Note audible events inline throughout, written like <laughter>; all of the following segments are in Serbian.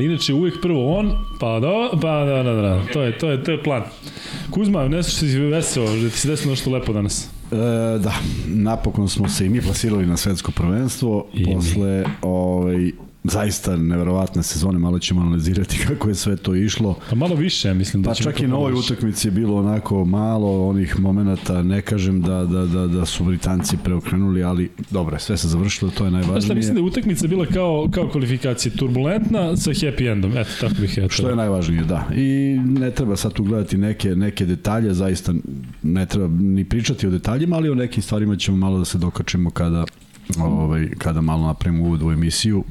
Ali inače uvijek prvo on, pa da, pa da, da, da, to je, to je, to je plan. Kuzma, nešto što si veseo, da ti se desilo nešto lepo danas. E, da, napokon smo se i mi plasirali na svetsko prvenstvo I mi. posle ovaj, zaista neverovatne sezone, malo ćemo analizirati <laughs> kako je sve to išlo. Pa malo više, mislim da Pa čak i na ovoj utakmici je bilo onako malo onih momenata, ne kažem da, da, da, da su Britanci preokrenuli, ali dobro, sve se završilo, to je najvažnije. mislim da je utakmica bila kao, kao kvalifikacija, turbulentna sa happy endom, eto, tako bih ja to. Što je najvažnije, da. I ne treba sad tu gledati neke, neke detalje, zaista ne treba ni pričati o detaljima, ali o nekim stvarima ćemo malo da se dokačemo kada, ovaj, kada malo napravimo uvod u emisiju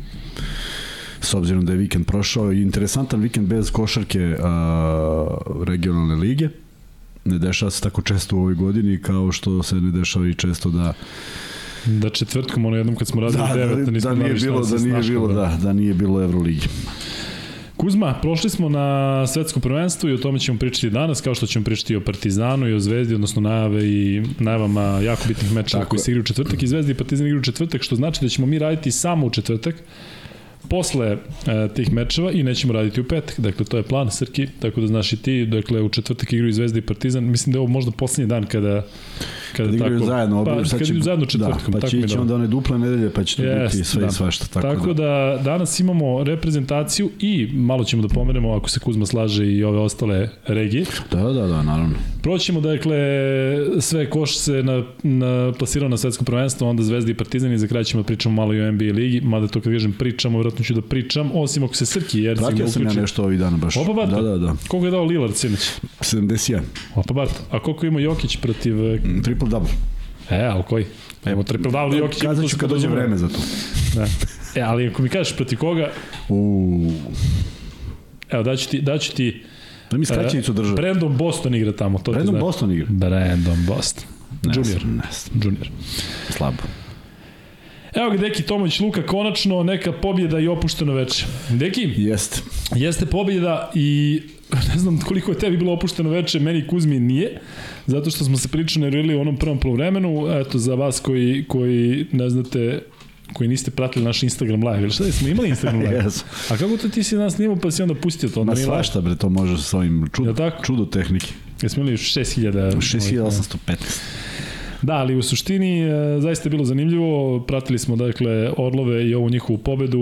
s obzirom da je vikend prošao i interesantan vikend bez košarke a, regionalne lige. Ne dešava se tako često u ovoj godini kao što se ne dešava i često da Da četvrtkom, ono jednom kad smo radili da, devet, da, nismo da nije šta bilo da nije bilo da. da nije bilo Evroligi. Kuzma, prošli smo na svetsko prvenstvo i o tome ćemo pričati danas, kao što ćemo pričati o Partizanu i o Zvezdi, odnosno najave i najavama jako bitnih mečeva koji se igraju u četvrtak i Zvezda i Partizan igraju u četvrtak, što znači da ćemo mi raditi samo u četvrtak posle e, tih mečeva i nećemo raditi u petak. Dakle, to je plan, Srki, tako da znaš i ti. Dakle, u četvrtak igraju Zvezda i Partizan. Mislim da je ovo možda poslednji dan kada kada Kad igraju tako, zajedno, pa, kad igraju zajedno četvrtkom. Da, pa tako će ići dobro. onda one duple nedelje, pa će to Jest, biti sve da. i svašta. Tako, Tako da. da danas imamo reprezentaciju i malo ćemo da pomeremo ako se Kuzma slaže i ove ostale regije. Da, da, da, naravno. Proćemo dakle sve koš se na, na plasirao na svetsko prvenstvo, onda Zvezda i Partizan i za kraj ćemo da pričamo malo i o NBA ligi, mada to kad kažem pričamo, vjerojatno ću da pričam, osim ako se Srki ne Pratio sam ja nešto ovih dana baš. Opa, Barto. Da, da, da. Koliko je dao Lillard sinoć? 71. Opa, Bart. A koliko ima Jokić protiv... e, Mm, Triple double. E, ali koji? Pa imamo triple double Jokić. Kazat ću kad dođe vreme za to. Da. E, ali ako mi kažeš protiv koga, U, evo daću ti, daću ti da mi skraćenicu drže. Brandon Boston igra tamo. To Brandon znači. Boston igra. Brandon Boston. Ne Junior. Ne Junior. slabo. Evo ga Deki Tomović Luka, konačno neka pobjeda i opušteno veče. Deki, Jeste. jeste pobjeda i ne znam koliko je tebi bilo opušteno veče, meni Kuzmi nije, zato što smo se prilično nervili u onom prvom polovremenu, eto za vas koji, koji ne znate koji niste pratili naš Instagram live, ili šta je, smo imali Instagram live? <laughs> Jesu. A kako to ti si nas snimao pa si onda pustio to? Onda Ma svašta bre, to može sa ovim Jel čudo, tako? čudo tehnike. Jesmo imali 6000 6815. Da, ali u suštini e, zaista je bilo zanimljivo. Pratili smo dakle Orlove i ovu njihovu pobedu.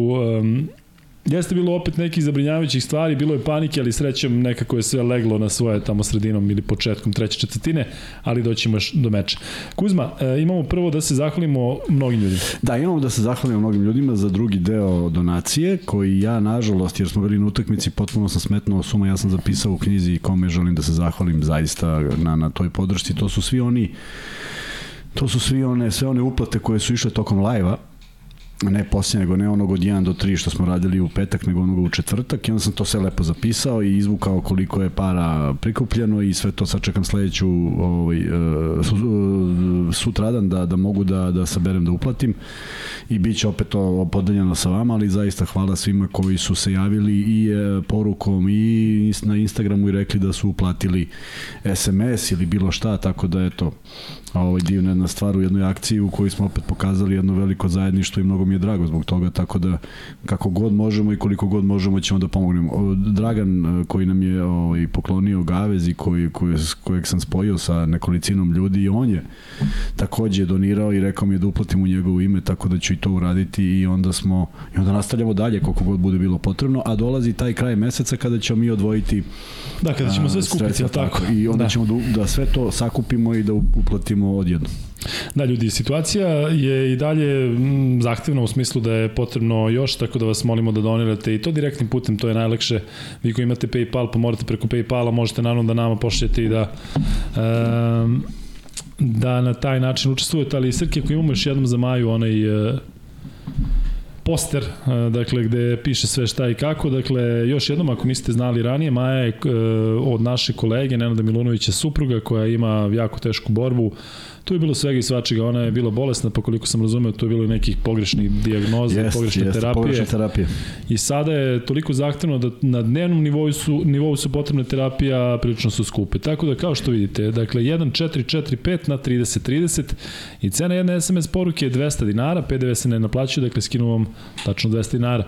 Jeste bilo opet nekih zabrinjavajućih stvari, bilo je panike, ali srećom nekako je sve leglo na svoje tamo sredinom ili početkom treće četvrtine, ali doćemo još do meča. Kuzma, e, imamo prvo da se zahvalimo mnogim ljudima. Da, imamo da se zahvalimo mnogim ljudima za drugi deo donacije, koji ja, nažalost, jer smo bili na utakmici, potpuno sam smetnuo suma, ja sam zapisao u knjizi kome želim da se zahvalim zaista na, na toj podršci. To su svi oni to su svi one, sve one uplate koje su išle tokom lajva, ne poslije, nego ne onog od 1 do 3 što smo radili u petak, nego onog u četvrtak. I onda sam to sve lepo zapisao i izvukao koliko je para prikupljeno i sve to sad čekam sledeću ovaj, e, e, sutradan da, da mogu da, da saberem da uplatim. I bit će opet to podeljeno sa vama, ali zaista hvala svima koji su se javili i e, porukom i na Instagramu i rekli da su uplatili SMS ili bilo šta, tako da eto, ovaj divna jedna stvar u jednoj akciji u kojoj smo opet pokazali jedno veliko zajedništvo i mnogo mi je drago zbog toga, tako da kako god možemo i koliko god možemo ćemo da pomognemo. Dragan e, koji nam je ovaj, poklonio Gavez i koji, koji, kojeg sam spojio sa nekolicinom ljudi i on je takođe donirao i rekao mi je da uplatim u njegovo ime, tako da ću i to uraditi i onda smo i onda nastavljamo dalje koliko god bude bilo potrebno, a dolazi taj kraj meseca kada ćemo mi odvojiti Da, kada ćemo sve a, skupiti, sredstva, jel tako? I onda da. ćemo da, da sve to sakupimo i da uplatimo odjedno. Da, ljudi, situacija je i dalje mm, zahtevna u smislu da je potrebno još, tako da vas molimo da donirate i to direktnim putem, to je najlakše. Vi koji imate PayPal, pa morate preko PayPala, možete naravno da nama pošljete i da um, da na taj način učestvujete, ali Srke, ako imamo još jednom za Maju onaj uh, poster, uh, dakle, gde piše sve šta i kako, dakle, još jednom, ako niste znali ranije, Maja je uh, od naše kolege, Nenada Milunovića supruga, koja ima jako tešku borbu, Tu je bilo svega i svačega, ona je bila bolesna, pa koliko sam razumeo, tu je bilo i nekih pogrešnih dijagnoza, Jest, pogrešne jest, terapije. pogrešne terapije. I sada je toliko zahtevno da na dnevnom nivou su, nivou su potrebne terapija, prilično su skupe. Tako da kao što vidite, dakle 1445 na 3030 i cena jedne SMS poruke je 200 dinara, PDV se ne naplaćuje, dakle skinu vam tačno 200 dinara.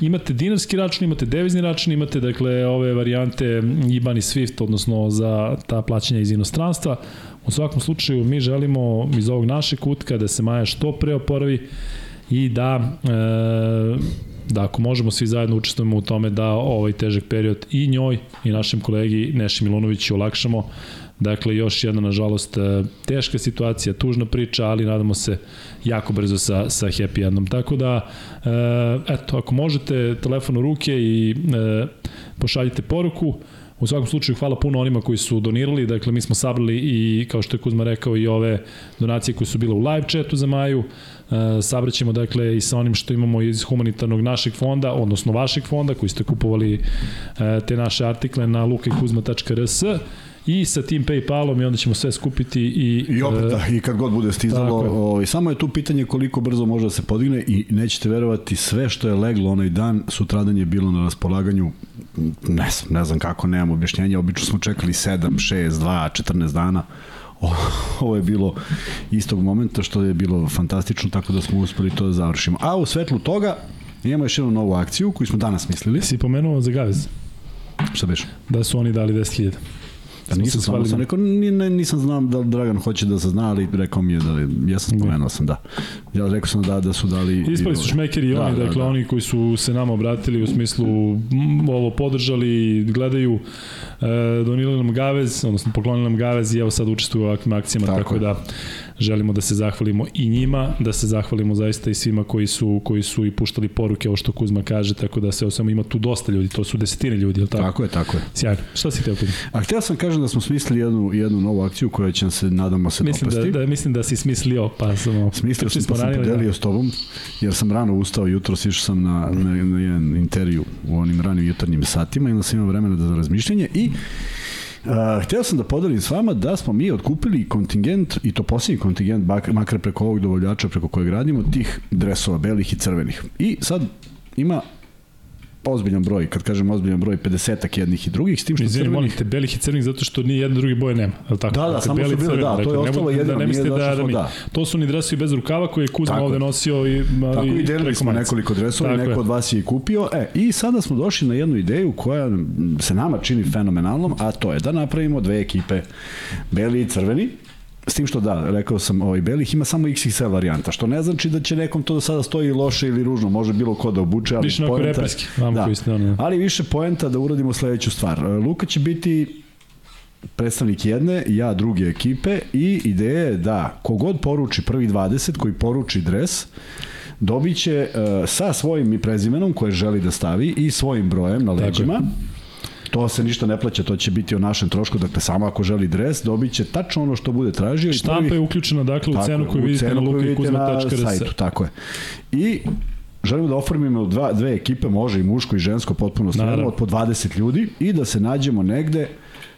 Imate dinarski račun, imate devizni račun, imate dakle ove varijante IBAN i SWIFT, odnosno za ta plaćanja iz inostranstva. U svakom slučaju mi želimo iz ovog našeg kutka da se Maja što pre oporavi i da e, da ako možemo svi zajedno učestvujemo u tome da ovaj težak period i njoj i našem kolegi Neši Milunoviću olakšamo. Dakle, još jedna, nažalost, e, teška situacija, tužna priča, ali nadamo se jako brzo sa, sa happy endom. Tako da, e, eto, ako možete, telefon u ruke i e, pošaljite poruku, U svakom slučaju hvala puno onima koji su donirali, dakle mi smo sabrali i kao što je Kuzma rekao i ove donacije koje su bile u live chatu za Maju, e, sabraćemo dakle i sa onim što imamo iz humanitarnog našeg fonda, odnosno vašeg fonda koji ste kupovali e, te naše artikle na lukajkuzma.rs i sa tim Paypalom i onda ćemo sve skupiti i... I opet, e, da, i kad god bude stizalo, ovaj, samo je tu pitanje koliko brzo može da se podigne i nećete verovati, sve što je leglo onaj dan, sutradan je bilo na raspolaganju, ne znam, ne znam kako, nemam objašnjenja, obično smo čekali 7, 6, 2, 14 dana, ovo je bilo istog momenta što je bilo fantastično, tako da smo uspeli to da završimo. A u svetlu toga imamo još jednu novu akciju koju smo danas mislili. Si pomenuo za Gavez, Šta biš? da su oni dali 10.000. Da nisam se sam. Rekao, ne, nisam znao da Dragan hoće da se zna, ali rekao mi je da, ja sam spomenuo sam da. Ja rekao sam da, da su dali... Ispali su šmekeri i Da, oni, da, dakle da. oni koji su se nama obratili u smislu ovo podržali, gledaju, e, donirali nam Gavez, odnosno poklonili nam Gavez i evo sad učestvuju u ovakvim akcijama, tako, Tako da želimo da se zahvalimo i njima, da se zahvalimo zaista i svima koji su koji su i puštali poruke, ovo što Kuzma kaže, tako da se samo ima tu dosta ljudi, to su desetine ljudi, je tako? Tako je, tako je. Sjajno. Šta si teo Kuzma? A htio sam kažem da smo smislili jednu, jednu novu akciju koja će se, nadamo se, Mislim dopasti. da, da, mislim da si smislio, pa samo... Smislio sam, pa sam podelio s tobom, jer sam rano ustao jutro, išao sam na, na, na jedan intervju u onim ranim jutarnjim satima i onda sam imao vremena da za razmišljanje i Uh, hteo sam da podelim s vama da smo mi otkupili kontingent, i to posljednji kontingent, bak- makar preko ovog dovoljača preko kojeg radimo, tih dresova, belih i crvenih. I sad ima ozbiljan broj, kad kažem ozbiljan broj, 50-ak jednih i drugih, s tim što Izvini, crvenih... molim te, belih i crnih zato što ni jedne druge boje nema, je tako? Da, da, Dakle, samo su bile, da, to je dakle, ostalo nemojte jedino, Da ne mislite da, da mi, da. to su ni dresovi bez rukava koje je Kuzma Tako ovde je. nosio i, Tako i delili smo nekoliko dresova i neko je. od vas je i kupio. E, i sada smo došli na jednu ideju koja se nama čini fenomenalnom, a to je da napravimo dve ekipe, beli i crveni, S tim što da, rekao sam, ovaj, belih ima samo XXL varijanta, što ne znači da će nekom to sada stoji loše ili ružno, može bilo ko da obuče, ali Više poenta- reperski, vamo da, koji ste ono. ali više poenta da uradimo sledeću stvar. Luka će biti predstavnik jedne, ja druge ekipe i ideja je da kogod poruči prvi 20 koji poruči dres, dobit će uh, sa svojim i prezimenom koje želi da stavi i svojim brojem na leđima. To se ništa ne plaća, to će biti o našem trošku, dakle samo ako želi dres, dobit će tačno ono što bude tražio. Štampa prvih- je uključena dakle u Tako cenu koju vidite cenu na sajtu, tako je. I želimo da oformimo dva, dve ekipe, može i muško i žensko, potpuno sve, Naravno. od po 20 ljudi i da se nađemo negde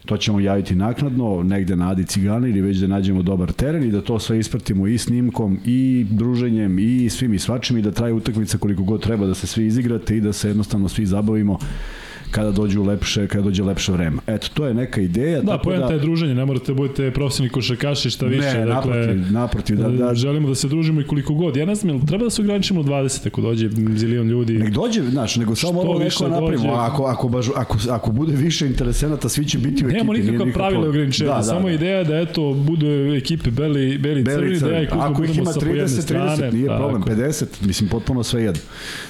to ćemo javiti naknadno, negde na Adi Cigani ili već da nađemo dobar teren i da to sve ispratimo i snimkom i druženjem i svim i svačim i da traje utakmica koliko god treba da se svi izigrate i da se jednostavno svi zabavimo kada dođu lepše, kada dođe lepše vreme. Eto, to je neka ideja. Da, poenta je druženje, ne morate da budete profesionalni košarkaši, šta više. Ne, dakle, naprotiv, naprotiv, da, da, Želimo da se družimo i koliko god. Ja ne znam, treba da se ograničimo u 20 ako dođe zilion ljudi? Nek dođe, znaš, nego samo više neko napravimo. Ako, ako, baš, ako, ako bude više interesenata, svi će biti u ekipi. Nemamo nije nikakva pravila ograničenja, Da, da, samo da. ideja da eto budu ekipe beli, beli, Beli crveni, da ja Ako ih ima sa po jedne 30, strane. 30, nije tako. problem, 50, mislim potpuno sve jedno.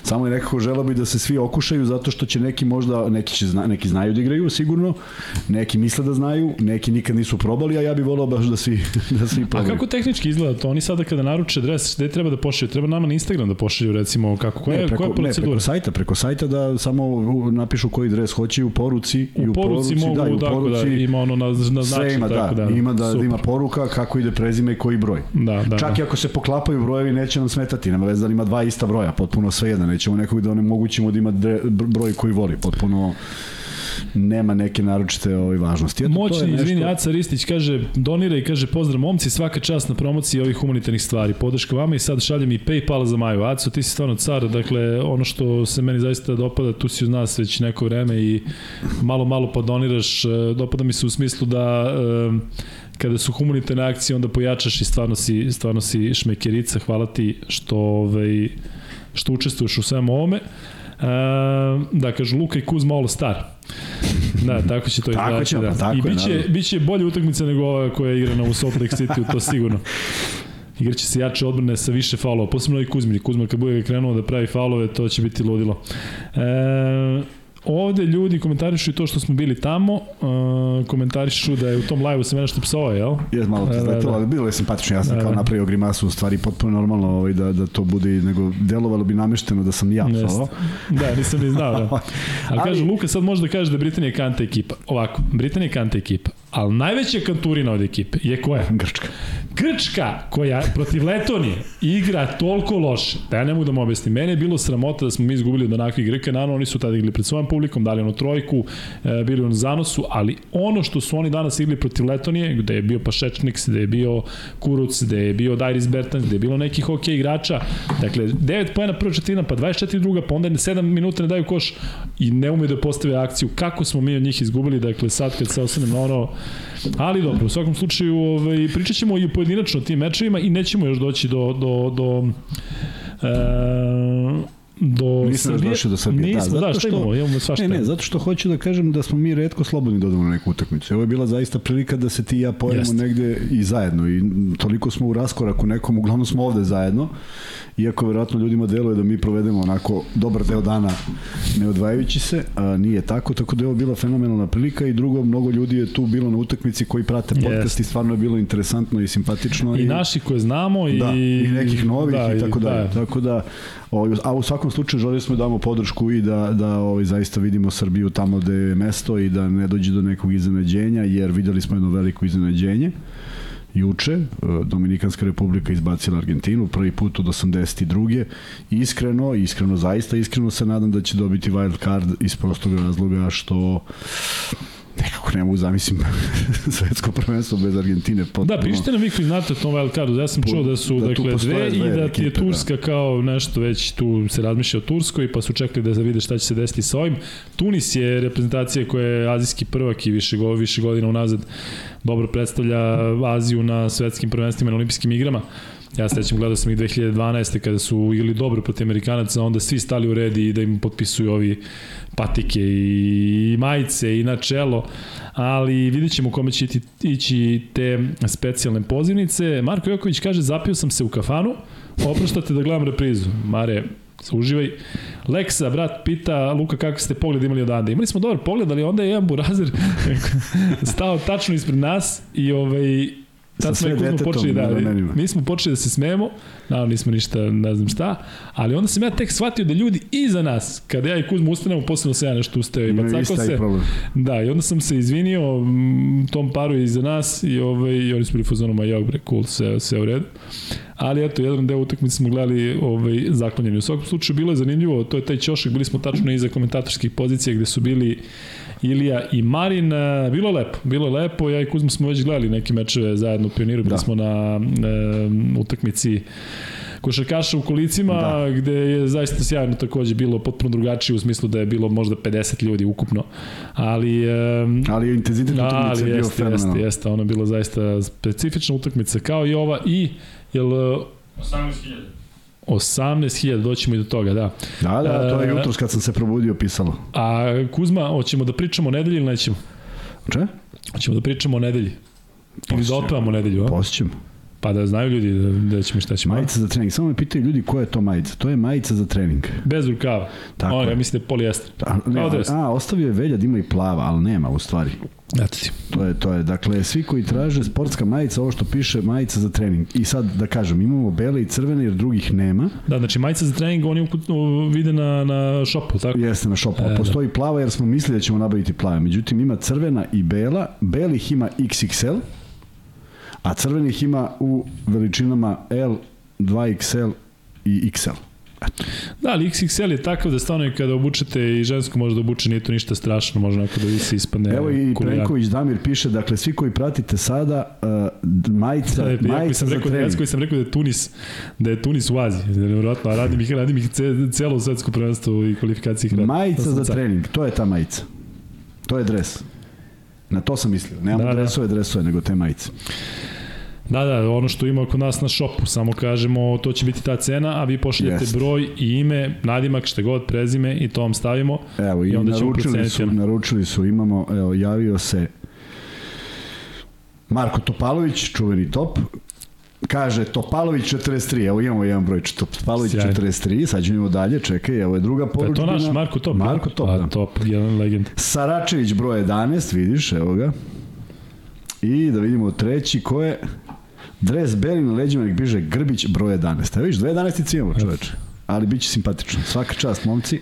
Samo je nekako želeo bi da se svi okušaju zato što će neki možda, neki, će zna, neki znaju da igraju sigurno, neki misle da znaju, neki nikad nisu probali, a ja bih volao baš da svi, <laughs> da svi A probaju. kako tehnički izgleda to? Oni sada kada naruče dres, gde treba da pošalju? Treba nama na Instagram da pošalju recimo kako koja, Ne, preko, koja je ne, preko procedura? sajta, preko sajta da samo u- napišu koji dres hoće u poruci i U poruci mogu, da, i u tako da, ima ono na, na znači, ima, tako da, da, ima da, super. ima poruka kako ide prezime i koji broj. Da, da, Čak da. i ako se poklapaju brojevi, neće nam smetati. Nema veze da ima dva ista broja, potpuno sve jedan. Nećemo nekog da onemogućimo da ima broj koji voli, potpuno nema neke naročite ovaj, važnosti. Eto, Moćni, to je nešto... izvini, Aca Ristić kaže, donira i kaže, pozdrav momci, svaka čast na promociji ovih humanitarnih stvari. Podrška vama i sad šaljem i Paypal za Maju. Aco, ti si stvarno car, dakle, ono što se meni zaista dopada, tu si uz nas već neko vreme i malo, malo pa doniraš. E, dopada mi se u smislu da e, kada su humanitarne akcije, onda pojačaš i stvarno si, stvarno si šmekerica. Hvala ti što, ovaj, što učestvuješ u svemu ovome. Uh, da, kažu Luka i Kuzma All Star. Da, tako će to tako izgledati. Će, da. tako I biće, naravno. biće bolje utakmica nego ova koja je igrana u Salt Lake City, to sigurno. Igraće se jače odbrane sa više faulova, posebno i Kuzmi. Kuzma kad bude krenuo da pravi faulove, to će biti ludilo. E, ovde ljudi komentarišu i to što smo bili tamo, uh, komentarišu da je u tom live-u se mene što psovao, jel? Jes malo Da, te da, da. ali bilo je simpatično. Ja sam Da, kao da. napravio grimasu, u stvari potpuno normalno ovaj, da, da to bude, nego delovalo bi namešteno da sam ja psovao. Da, nisam ni znao, da. <laughs> Ali, Ali- kaže, Luka sad može da kaže da je Britanija kanta ekipa. Ovako, Britanija kanta ekipa, ali najveća kanturina od ekipe je koja? Grčka. Grčka, koja protiv Letonije igra toliko loše, da ja ne mogu da mu objasnim. Mene je bilo sramota da smo mi izgubili od onakvih Grka, naravno oni su tada igli pred svojom publikom, dali ono trojku, e, bili u zanosu, ali ono što su oni danas igli protiv Letonije, gde je bio Pašečniks, gde je bio Kuruc, gde je bio Dairis Bertans, gde je bilo nekih hokej igrača, dakle 9 pojena prva četvrtina, pa 24 druga, pa onda 7 minuta ne daju koš i ne umeju da postave akciju. Kako smo mi od njih izgubili, dakle sad kad se osvrnem na ono, ali dobro, u svakom slučaju ovaj, pričat ćemo i pojedinačno o tim mečevima i nećemo još doći do, do, do e, do Nisam još došao do Srbije. Nismo, da, zato šta imamo? Imamo svašta. Ne, ne, zato što hoću da kažem da smo mi redko slobodni da odemo na neku utakmicu. Ovo je bila zaista prilika da se ti i ja pojemo Jeste. negde i zajedno i toliko smo u raskoraku nekom, uglavnom smo ovde zajedno, iako verovatno ljudima deluje da mi provedemo onako dobar deo dana ne odvajajući se, a nije tako, tako da je ovo bila fenomenalna prilika i drugo, mnogo ljudi je tu bilo na utakmici koji prate podcast Jeste. i stvarno je bilo interesantno i simpatično. I naši koje znamo i, Da, i nekih novih da, i tako dalje. Da. Tako da, ovaj, a u svakom slučaju želeli smo da damo podršku i da, da ovaj, zaista vidimo Srbiju tamo gde je mesto i da ne dođe do nekog iznenađenja, jer videli smo jedno veliko iznenađenje juče, e, Dominikanska republika izbacila Argentinu, prvi put od 82. Iskreno, iskreno, zaista iskreno se nadam da će dobiti wild card iz prostog razloga što nekako ne mogu zamislim <laughs> svetsko prvenstvo bez Argentine. Potpuno. Da, pišite nam vi koji znate o tom wild cardu. Ja sam čuo da su Da dakle, postoje dve i dve da ti je ekipe, da. Turska kao nešto već tu se razmišlja o Turskoj, pa su čekali da vide šta će se desiti sa ovim. Tunis je reprezentacija koja je azijski prvak i više, go, više godina unazad dobro predstavlja Aziju na svetskim prvenstvima i na olimpijskim igrama. Ja se sećam, gledao sam ih 2012. kada su igrali dobro protiv Amerikanaca, onda svi stali u red i da im potpisuju ovi patike i majice i na čelo, ali vidjet ćemo kome će ići te specijalne pozivnice. Marko Joković kaže, zapio sam se u kafanu, opraštate da gledam reprizu. Mare, uživaj. Leksa, brat, pita Luka kako ste pogled imali odande. Imali smo dobar pogled, ali onda je jedan burazer <laughs> stao tačno ispred nas i ovaj, Tad smo nekako počeli da, ramenima. mi smo počeli da se smemo, naravno nismo ništa, ne znam šta, ali onda sam ja tek shvatio da ljudi iza nas, kada ja i Kuzma ustanemo, posebno se ja nešto ustao i bacako se. problem. Da, i onda sam se izvinio m, tom paru iza nas i, ovaj, i oni su bili fazonu, ma jok bre, cool, sve, sve u redu. Ali eto, jedan deo utakmice smo gledali ovaj, zaklonjeni. U svakom slučaju bilo je zanimljivo, to je taj ćošak, bili smo tačno iza komentatorskih pozicija gde su bili Ilija i Marin. E, Bilo je lepo, bilo je lepo. Ja i Kuzma smo već gledali neke mečeve zajedno u Pioniru, bili Da. smo na e, utakmici košarkaša u kolicima, da. gde je zaista sjajno takođe bilo potpuno drugačije u smislu da je bilo možda 50 ljudi ukupno. Ali e, Ali intenzitet utakmice ali je bio jeste, fenomenalan. jeste, jeste, ona je bila zaista specifična utakmica kao i ova i jel 18.000. 18.000, doćemo i do toga, da. Da, da, to je E, jutros kad sam se probudio pisalo. A Kuzma, hoćemo da pričamo o nedelji ili nećemo? Če? Hoćemo da pričamo o nedelji. Ili da otpevamo nedelju, a? Posjećam. Pa da znaju ljudi da, da ćemo šta ćemo. Majica za trening. Samo me pitaju ljudi koja je to majica. To je majica za trening. Bez rukava. Tako Ona, je. ja mislim da je polijester. A, ne, a, a, ostavio je velja da ima i plava, ali nema u stvari. Eto ti. To je, to je. Dakle, svi koji traže sportska majica, ovo što piše majica za trening. I sad da kažem, imamo bele i crvene jer drugih nema. Da, znači majica za trening oni vide na, na šopu, tako? Jeste na šopu. E, da. Postoji plava jer smo mislili da ćemo nabaviti plave. Međutim, ima crvena i bela. Belih ima XXL, a crvenih ima u veličinama L, 2XL i XL. Da, ali XXL je takav da stvarno kada obučete i žensko može da obuče, nije to ništa strašno, može onako da se ispadne. Evo i Prenković Damir piše, dakle, svi koji pratite sada, uh, majica, da, ja majica sam za rekao, trening. Ja koji sam rekao da je Tunis, da je Tunis u Aziji, da je nevjerojatno, a radim ih, radim ih ce, celo svetsko prvenstvo i kvalifikaciji hrana. Majica za trening, to je ta majica. To je dres. Na to sam mislio. Nemamo da, dresove, da. dresove, nego te majice. Da, da, ono što ima kod nas na šopu, samo kažemo to će biti ta cena, a vi pošaljete yes. broj i ime, nadimak, šta god, prezime i to vam stavimo. Evo, i, onda naručili su, naručili su, imamo, evo, javio se Marko Topalović, čuveni top, Kaže Topalović 43, evo imamo jedan broj Topalović Sjajno. 43, sad ćemo dalje, čekaj, evo je druga poručbina. Pa to naš Marko Top. Marko Top, da. Top, jedan legend. Saračević broj 11, vidiš, evo ga. I da vidimo treći, ko je? Dres beli na leđima, nek biže Grbić broj 11. Evo vidiš, 2 imamo čoveče. Ali bit će simpatično. Svaka čast, momci.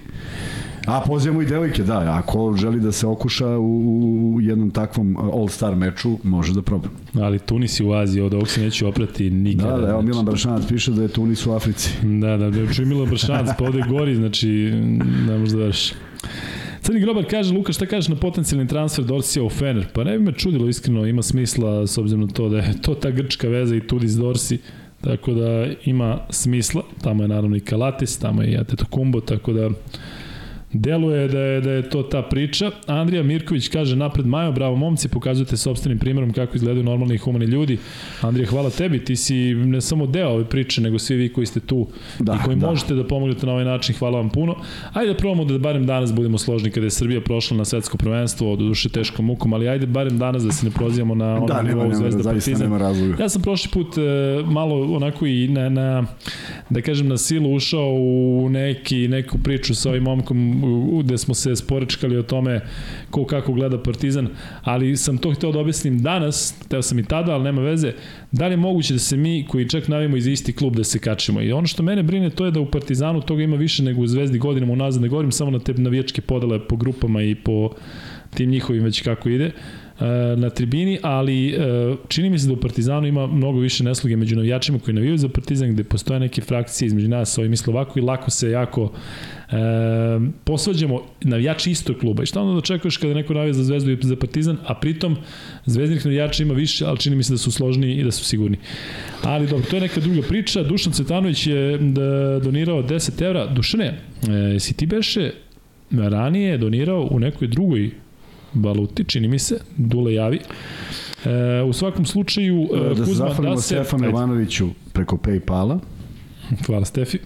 A pozivamo i devojke, da, ako želi da se okuša u, u jednom takvom all-star meču, može da proba. Ali Tunis je u Aziji, od ovog se neće oprati nikada. Da, da, evo Milan Bršanac piše da je Tunis u Africi. Da, da, da, čuj Milan Bršanac, pa ovde gori, znači ne može da verši. Crni grobar kaže, Luka, šta kažeš na potencijalni transfer Dorsija u Fener? Pa ne bi me čudilo, iskreno, ima smisla s obzirom na to da je to ta grčka veza i Tudis Dorsi, tako da ima smisla. Tamo je naravno i Kalatis, tamo je i Atetokumbo, tako da Deluje da je, da je to ta priča. Andrija Mirković kaže napred Majo, bravo momci, pokazujete sobstvenim primjerom kako izgledaju normalni i humani ljudi. Andrija, hvala tebi, ti si ne samo deo ove priče, nego svi vi koji ste tu da, i koji da. možete da pomognete na ovaj način, hvala vam puno. Ajde da probamo da barem danas budemo složni kada je Srbija prošla na svetsko prvenstvo, do duše teškom mukom, ali ajde barem danas da se ne prozivamo na ono da, nivou Zvezda Partizan. Nema razloga. Ja sam prošli put e, malo onako i na, na da kažem na silu ušao u neki, neku priču sa ovim momkom gde smo se sporečkali o tome ko kako gleda Partizan, ali sam to hteo da objasnim danas, teo sam i tada, ali nema veze, da li je moguće da se mi koji čak navimo iz isti klub da se kačimo. I ono što mene brine to je da u Partizanu toga ima više nego u Zvezdi godinama unazad, ne govorim samo na te navijačke podele po grupama i po tim njihovim već kako ide. Uh, na tribini, ali e, čini mi se da u Partizanu ima mnogo više nesluge među navijačima koji navijaju za Partizan, gde postoje neke frakcije između nas, ovi misle ovako i lako se jako e, posvađamo navijači istog kluba. I šta onda da očekuješ kada neko navija za Zvezdu i za Partizan, a pritom zvezdinih navijača ima više, ali čini mi se da su složni i da su sigurni. Ali dobro, to je neka druga priča. Dušan Cvetanović je da donirao 10 evra. Dušane, e, si ti beše ranije donirao u nekoj drugoj Baluti, čini mi se, Dule javi. E, u svakom slučaju, e, da se Kuzma, zahvalimo da se... Stefanu Ivanoviću preko Paypala. Hvala Stefi.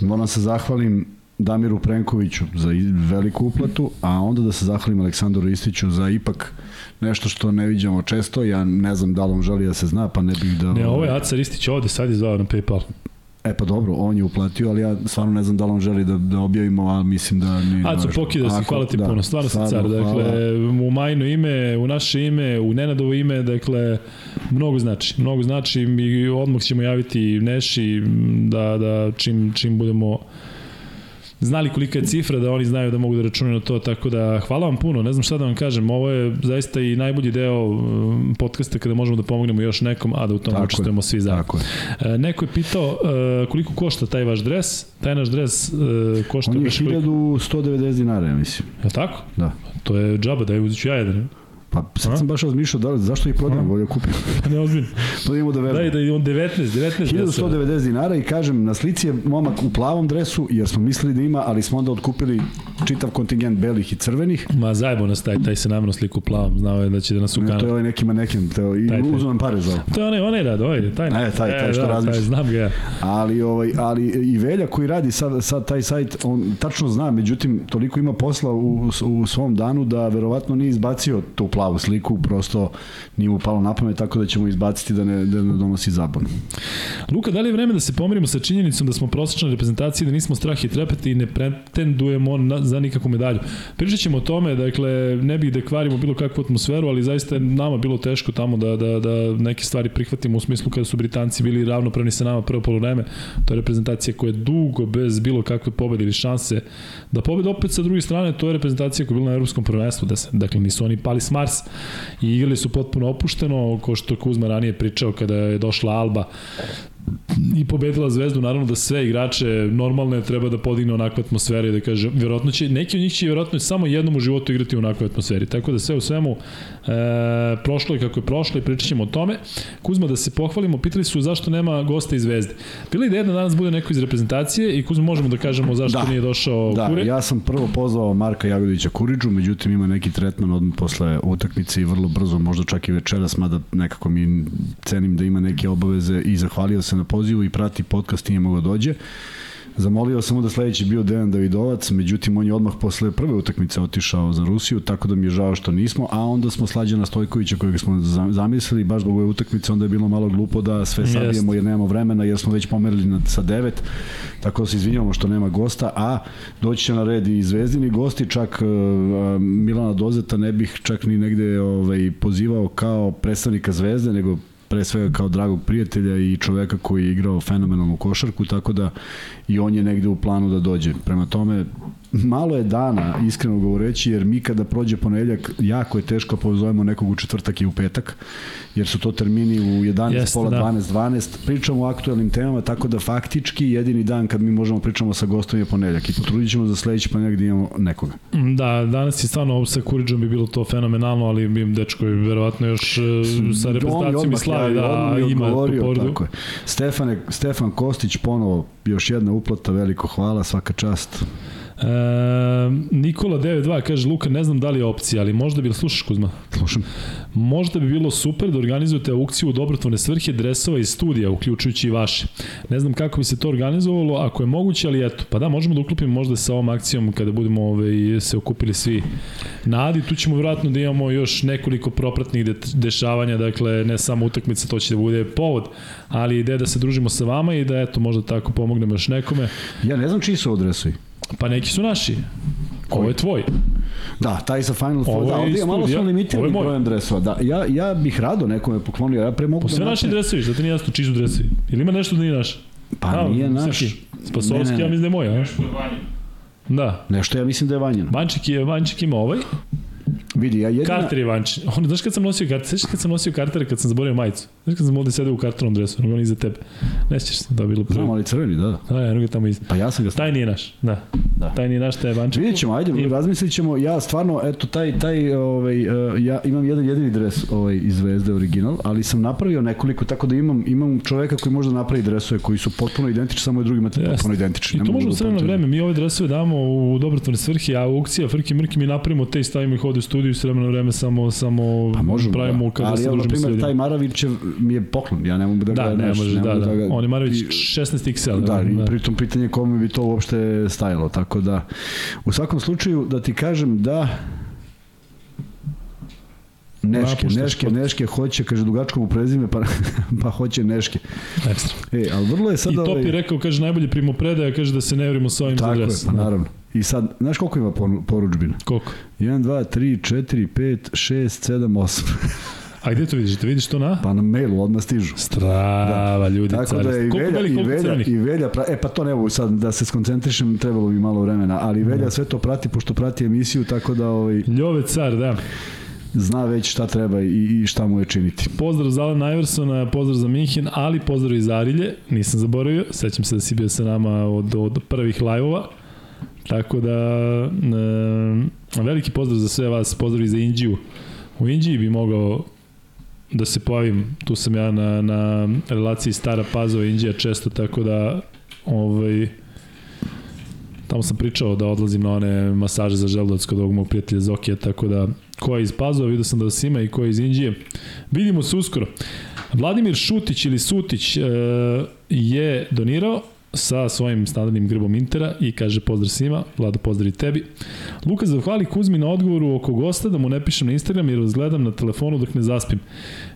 Moram se zahvalim Damiru Prenkoviću za veliku uplatu, a onda da se zahvalim Aleksandru Ristiću za ipak nešto što ne viđamo često, ja ne znam da li on želi da se zna, pa ne bih da... Ne, ovo je Aca Ristić ovde, sad je zvao na Paypal. E pa dobro, on je uplatio, ali ja stvarno ne znam da li on želi da, da objavimo, a mislim da... Ni, Aco, pokida se, hvala ti da, puno, stvarno si car. Dakle, u majno ime, u naše ime, u Nenadovo ime, dakle, mnogo znači. Mnogo znači i odmah ćemo javiti Neši da, da čim, čim budemo znali kolika je cifra, da oni znaju da mogu da računaju na to, tako da hvala vam puno, ne znam šta da vam kažem, ovo je zaista i najbolji deo um, podcasta kada možemo da pomognemo još nekom, a da u tom tako učestvujemo svi zajedno. Tako je. E, neko je pitao uh, koliko košta taj vaš dres, taj naš dres uh, košta... On je 1190 dinara, ja mislim. Je tako? Da. To je džaba, da je uzit ću ja jedan. Pa sad sam baš razmišljao da, zašto ih prodam, bolje kupim. <laughs> Ne ozbiljno. Da imamo da verujem. Da, da on 19, 19. 1190 dinara i kažem, na slici je momak u plavom dresu, jer smo mislili da ima, ali smo onda odkupili čitav kontingent belih i crvenih. Ma zajebo nas taj, taj se namjerno sliku u plavom, znao je da će da nas ukana. Ne, to je ovaj neki manekin, to je, i uzmem pare za To je onaj, onaj rad, ovaj, taj. Ne, taj, taj, što e, da, razmišlja. znam ga ja. Ali, ovaj, ali i Velja koji radi sad, sad taj sajt, on tačno zna, međutim, toliko ima posla u, u svom danu da verovatno nije izbacio tu plavu sliku, prosto nije mu palo na pamet, tako da ćemo izbaciti da ne, da ne donosi zabon. Luka, da li je vreme da se pomirimo sa činjenicom da smo prosečna reprezentacija, da nismo strah i trepeti i ne pretendujemo na, za nikakvu medalju? Pričat ćemo o tome, dakle, ne bih da kvarimo bilo kakvu atmosferu, ali zaista je nama bilo teško tamo da, da, da neke stvari prihvatimo u smislu kada su Britanci bili ravnopravni sa nama prvo polovreme. To je reprezentacija koja je dugo bez bilo kakve pobede ili šanse da pobede opet sa druge strane, to je reprezentacija koja je bila na evropskom prvenstvu, da se, dakle nisu oni pali s Mars i igrali su potpuno opušteno, ko što Kuzma ranije pričao kada je došla Alba i pobedila Zvezdu, naravno da sve igrače normalne treba da podigne onakve atmosfere i da kaže, vjerojatno će, neki od njih će vjerojatno samo jednom u životu igrati u onakvoj atmosferi, tako da sve u svemu e, prošlo je kako je prošlo i pričat ćemo o tome. Kuzma, da se pohvalimo, pitali su zašto nema gosta iz Zvezde. Bila ideja da danas bude neko iz reprezentacije i Kuzma možemo da kažemo zašto da. nije došao da, Kure. ja sam prvo pozvao Marka Jagodića Kuriđu, međutim ima neki tretman odmah posle utakmice i vrlo brzo, možda čak i večeras, mada nekako mi cenim da ima neke obaveze i zahvalio se na pozivu i prati podcast i nije mogo da dođe. Zamolio sam mu da sledeći bio Dejan Davidovac, međutim on je odmah posle prve utakmice otišao za Rusiju, tako da mi je žao što nismo, a onda smo Slađana Stojkovića kojeg smo zamislili, baš zbog ove utakmice, onda je bilo malo glupo da sve sabijemo jer nemamo vremena, jer smo već pomerili na, sa devet, tako da se izvinjamo što nema gosta, a doći će na red i zvezdini gosti, čak uh, Milana Dozeta ne bih čak ni negde ovaj, pozivao kao predstavnika zvezde, nego pre svega kao dragog prijatelja i čoveka koji je igrao fenomenalnu košarku, tako da i on je negde u planu da dođe. Prema tome, malo je dana, iskreno govoreći, jer mi kada prođe ponedeljak, jako je teško pozovemo nekog u četvrtak i u petak, jer su to termini u 11, Jeste, pola, da. 12, 12. Pričamo o aktuelnim temama, tako da faktički jedini dan kad mi možemo pričamo sa gostom je ponedeljak i potrudit ćemo za sledeći ponedeljak da imamo nekoga. Da, danas je stvarno sa Kuriđom bi bilo to fenomenalno, ali bi dečko je verovatno još e, sa reprezentacijom i slavi da ima tu povredu. Tako je. Stefane, Stefan Kostić ponovo još jedna uplata, veliko hvala, svaka čast. E, Nikola 92 kaže, Luka, ne znam da li je opcija, ali možda bi, slušaš Kuzma? Slušam. Možda bi bilo super da organizujete aukciju u dobrotvorne svrhe dresova iz studija, uključujući i vaše. Ne znam kako bi se to organizovalo, ako je moguće, ali eto, pa da, možemo da uklopimo možda sa ovom akcijom kada budemo ove, se okupili svi na Adi. Tu ćemo vjerojatno da imamo još nekoliko propratnih de dešavanja, dakle, ne samo utakmica, to će da bude povod, ali ideja da se družimo sa vama i da, eto, možda tako pomognemo još nekome. Ja ne znam čiji su odresovi. Pa neki su naši. Ovo je tvoj. Da, taj sa Final Four, da, ovdje je malo su limitirani brojem dresova. Da, ja, ja bih rado nekome poklonio, ja pre mogu po pa sve da naši dresovi, da ti nije jasno čiji su dresovi. Ili ima nešto da nije naš? Pa a, nije naš. Spasovski, ne, ne. ja mislim da je moj, a? Da. Nešto ja mislim da je Vanjan. Vanček, je, Vanček ima ovaj, Vidi, ja jedina... Carter Ivanč. On, znaš kad sam nosio Carter, sveći kad sam nosio Carter kad sam zaboravio majicu? Znaš kad sam ovde sedeo u Carterom dresu, ono iza tebe. Ne sjećaš se da je bilo prvo. Znam, ali crveni, da. Da, ja, ga tamo iza. Pa ja sam ga... Taj nije naš, da. da. Taj nije naš, taj Ivanč. Vidjet ćemo, ajde, I... razmislit ćemo. Ja stvarno, eto, taj, taj, ovaj, uh, ja imam jedan jedini dres ovaj, iz Zvezde original, ali sam napravio nekoliko, tako da imam, imam čoveka koji može da napravi dresove koji su potpuno identični, samo je drugi material potpuno identični. I to možemo sve na vreme. Mi ove dresove damo u dobrotvorne svrhe, a aukcija, frki mrki, mi napravimo te i stavimo ih ovde u studiju s vremena vreme samo samo pa možemo, pravimo da. kada Ali, se družimo sa taj Maravićev mi je poklon, ja ne mogu da, da ga ne, neš, može, ne da, da, da. ga, On je Maravić 16 XL. Da, da, i pritom pitanje kome bi to uopšte stajalo, tako da u svakom slučaju da ti kažem da Neške, Neške. Neške hoće, kaže dugačko mu prezime, pa, <laughs> pa hoće Neške. Ekstra. E, ali vrlo je sad... I Topi ovaj... rekao, kaže, najbolji primopredaja, kaže da se ne vrimo sa ovim Tako za dres. je, pa naravno. I sad, znaš koliko ima poručbina? Koliko? 1, 2, 3, 4, 5, 6, 7, 8. A gde to vidiš? Te vidiš to na? Pa na mailu odmah stižu. Strava, da. ljudi. Tako da je i Velja, i Velja, i Velja, pra, e pa to ne mogu sad da se skoncentrišem, trebalo bi malo vremena, ali Velja da. sve to prati, pošto prati emisiju, tako da... Ovaj, Ljove car, da zna već šta treba i, i šta mu je činiti. Pozdrav za Alena Iversona, pozdrav za Minhen, ali pozdrav i za Arilje, nisam zaboravio, sećam se da si bio sa nama od, od prvih lajvova. Tako da, e, veliki pozdrav za sve vas, pozdrav i za Indiju. U Indiji bi mogao da se pojavim, tu sam ja na, na relaciji Stara Pazova Indija često, tako da ovaj, tamo sam pričao da odlazim na one masaže za želudac kod ovog mog prijatelja Zokija, tako da ko je iz Pazova, vidio sam da vas ima i ko je iz Indije. Vidimo se uskoro. Vladimir Šutić ili Sutić e, je donirao sa svojim standardnim grbom Intera i kaže pozdrav svima, Vlado pozdrav i tebi. Luka zahvali Kuzmi na odgovoru oko gosta da mu ne pišem na Instagram jer razgledam na telefonu dok ne zaspim.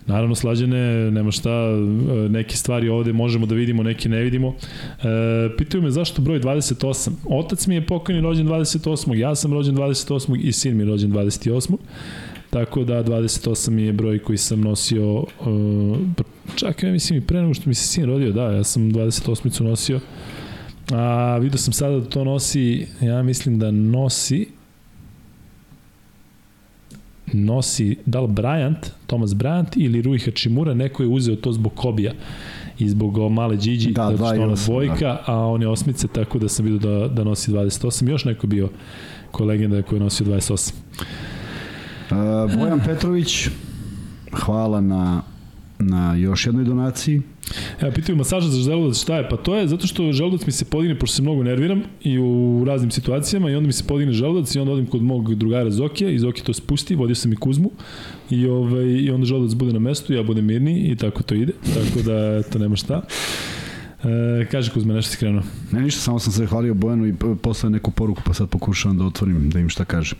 Naravno, slađene, nema šta, e, neke stvari ovde možemo da vidimo, neke ne vidimo. E, pitaju me zašto broj 28. Otac mi je pokojni rođen 28. Ja sam rođen 28. i sin mi je rođen 28. Tako da 28 je broj koji sam nosio uh, čak ja mislim i pre nego što mi se sin rodio, da, ja sam 28-icu nosio. A vidio sam sada da to nosi, ja mislim da nosi nosi da li Bryant, Thomas Bryant ili Rui Hachimura, neko je uzeo to zbog Kobija. i zbog male Điđi, Da, zato što ona 28, dvojka, da. a on je osmice, tako da sam vidio da, da nosi 28. Još neko bio ko legenda koji je nosio 28. Uh, Bojan Petrović, hvala na, na još jednoj donaciji. Evo, pitaju masaža za želudac šta je? Pa to je zato što želudac mi se podigne, pošto se mnogo nerviram i u raznim situacijama i onda mi se podigne želudac i onda odim kod mog drugara Zokija i Zoki to spusti, vodio sam i Kuzmu i, ovaj, i onda želudac bude na mestu, ja budem mirniji i tako to ide, tako da to nema šta. E, kaže Kuzma, nešto si krenuo. Ne ništa, samo sam se hvalio Bojanu i p- poslao je neku poruku, pa sad pokušavam da otvorim, da im šta kaže.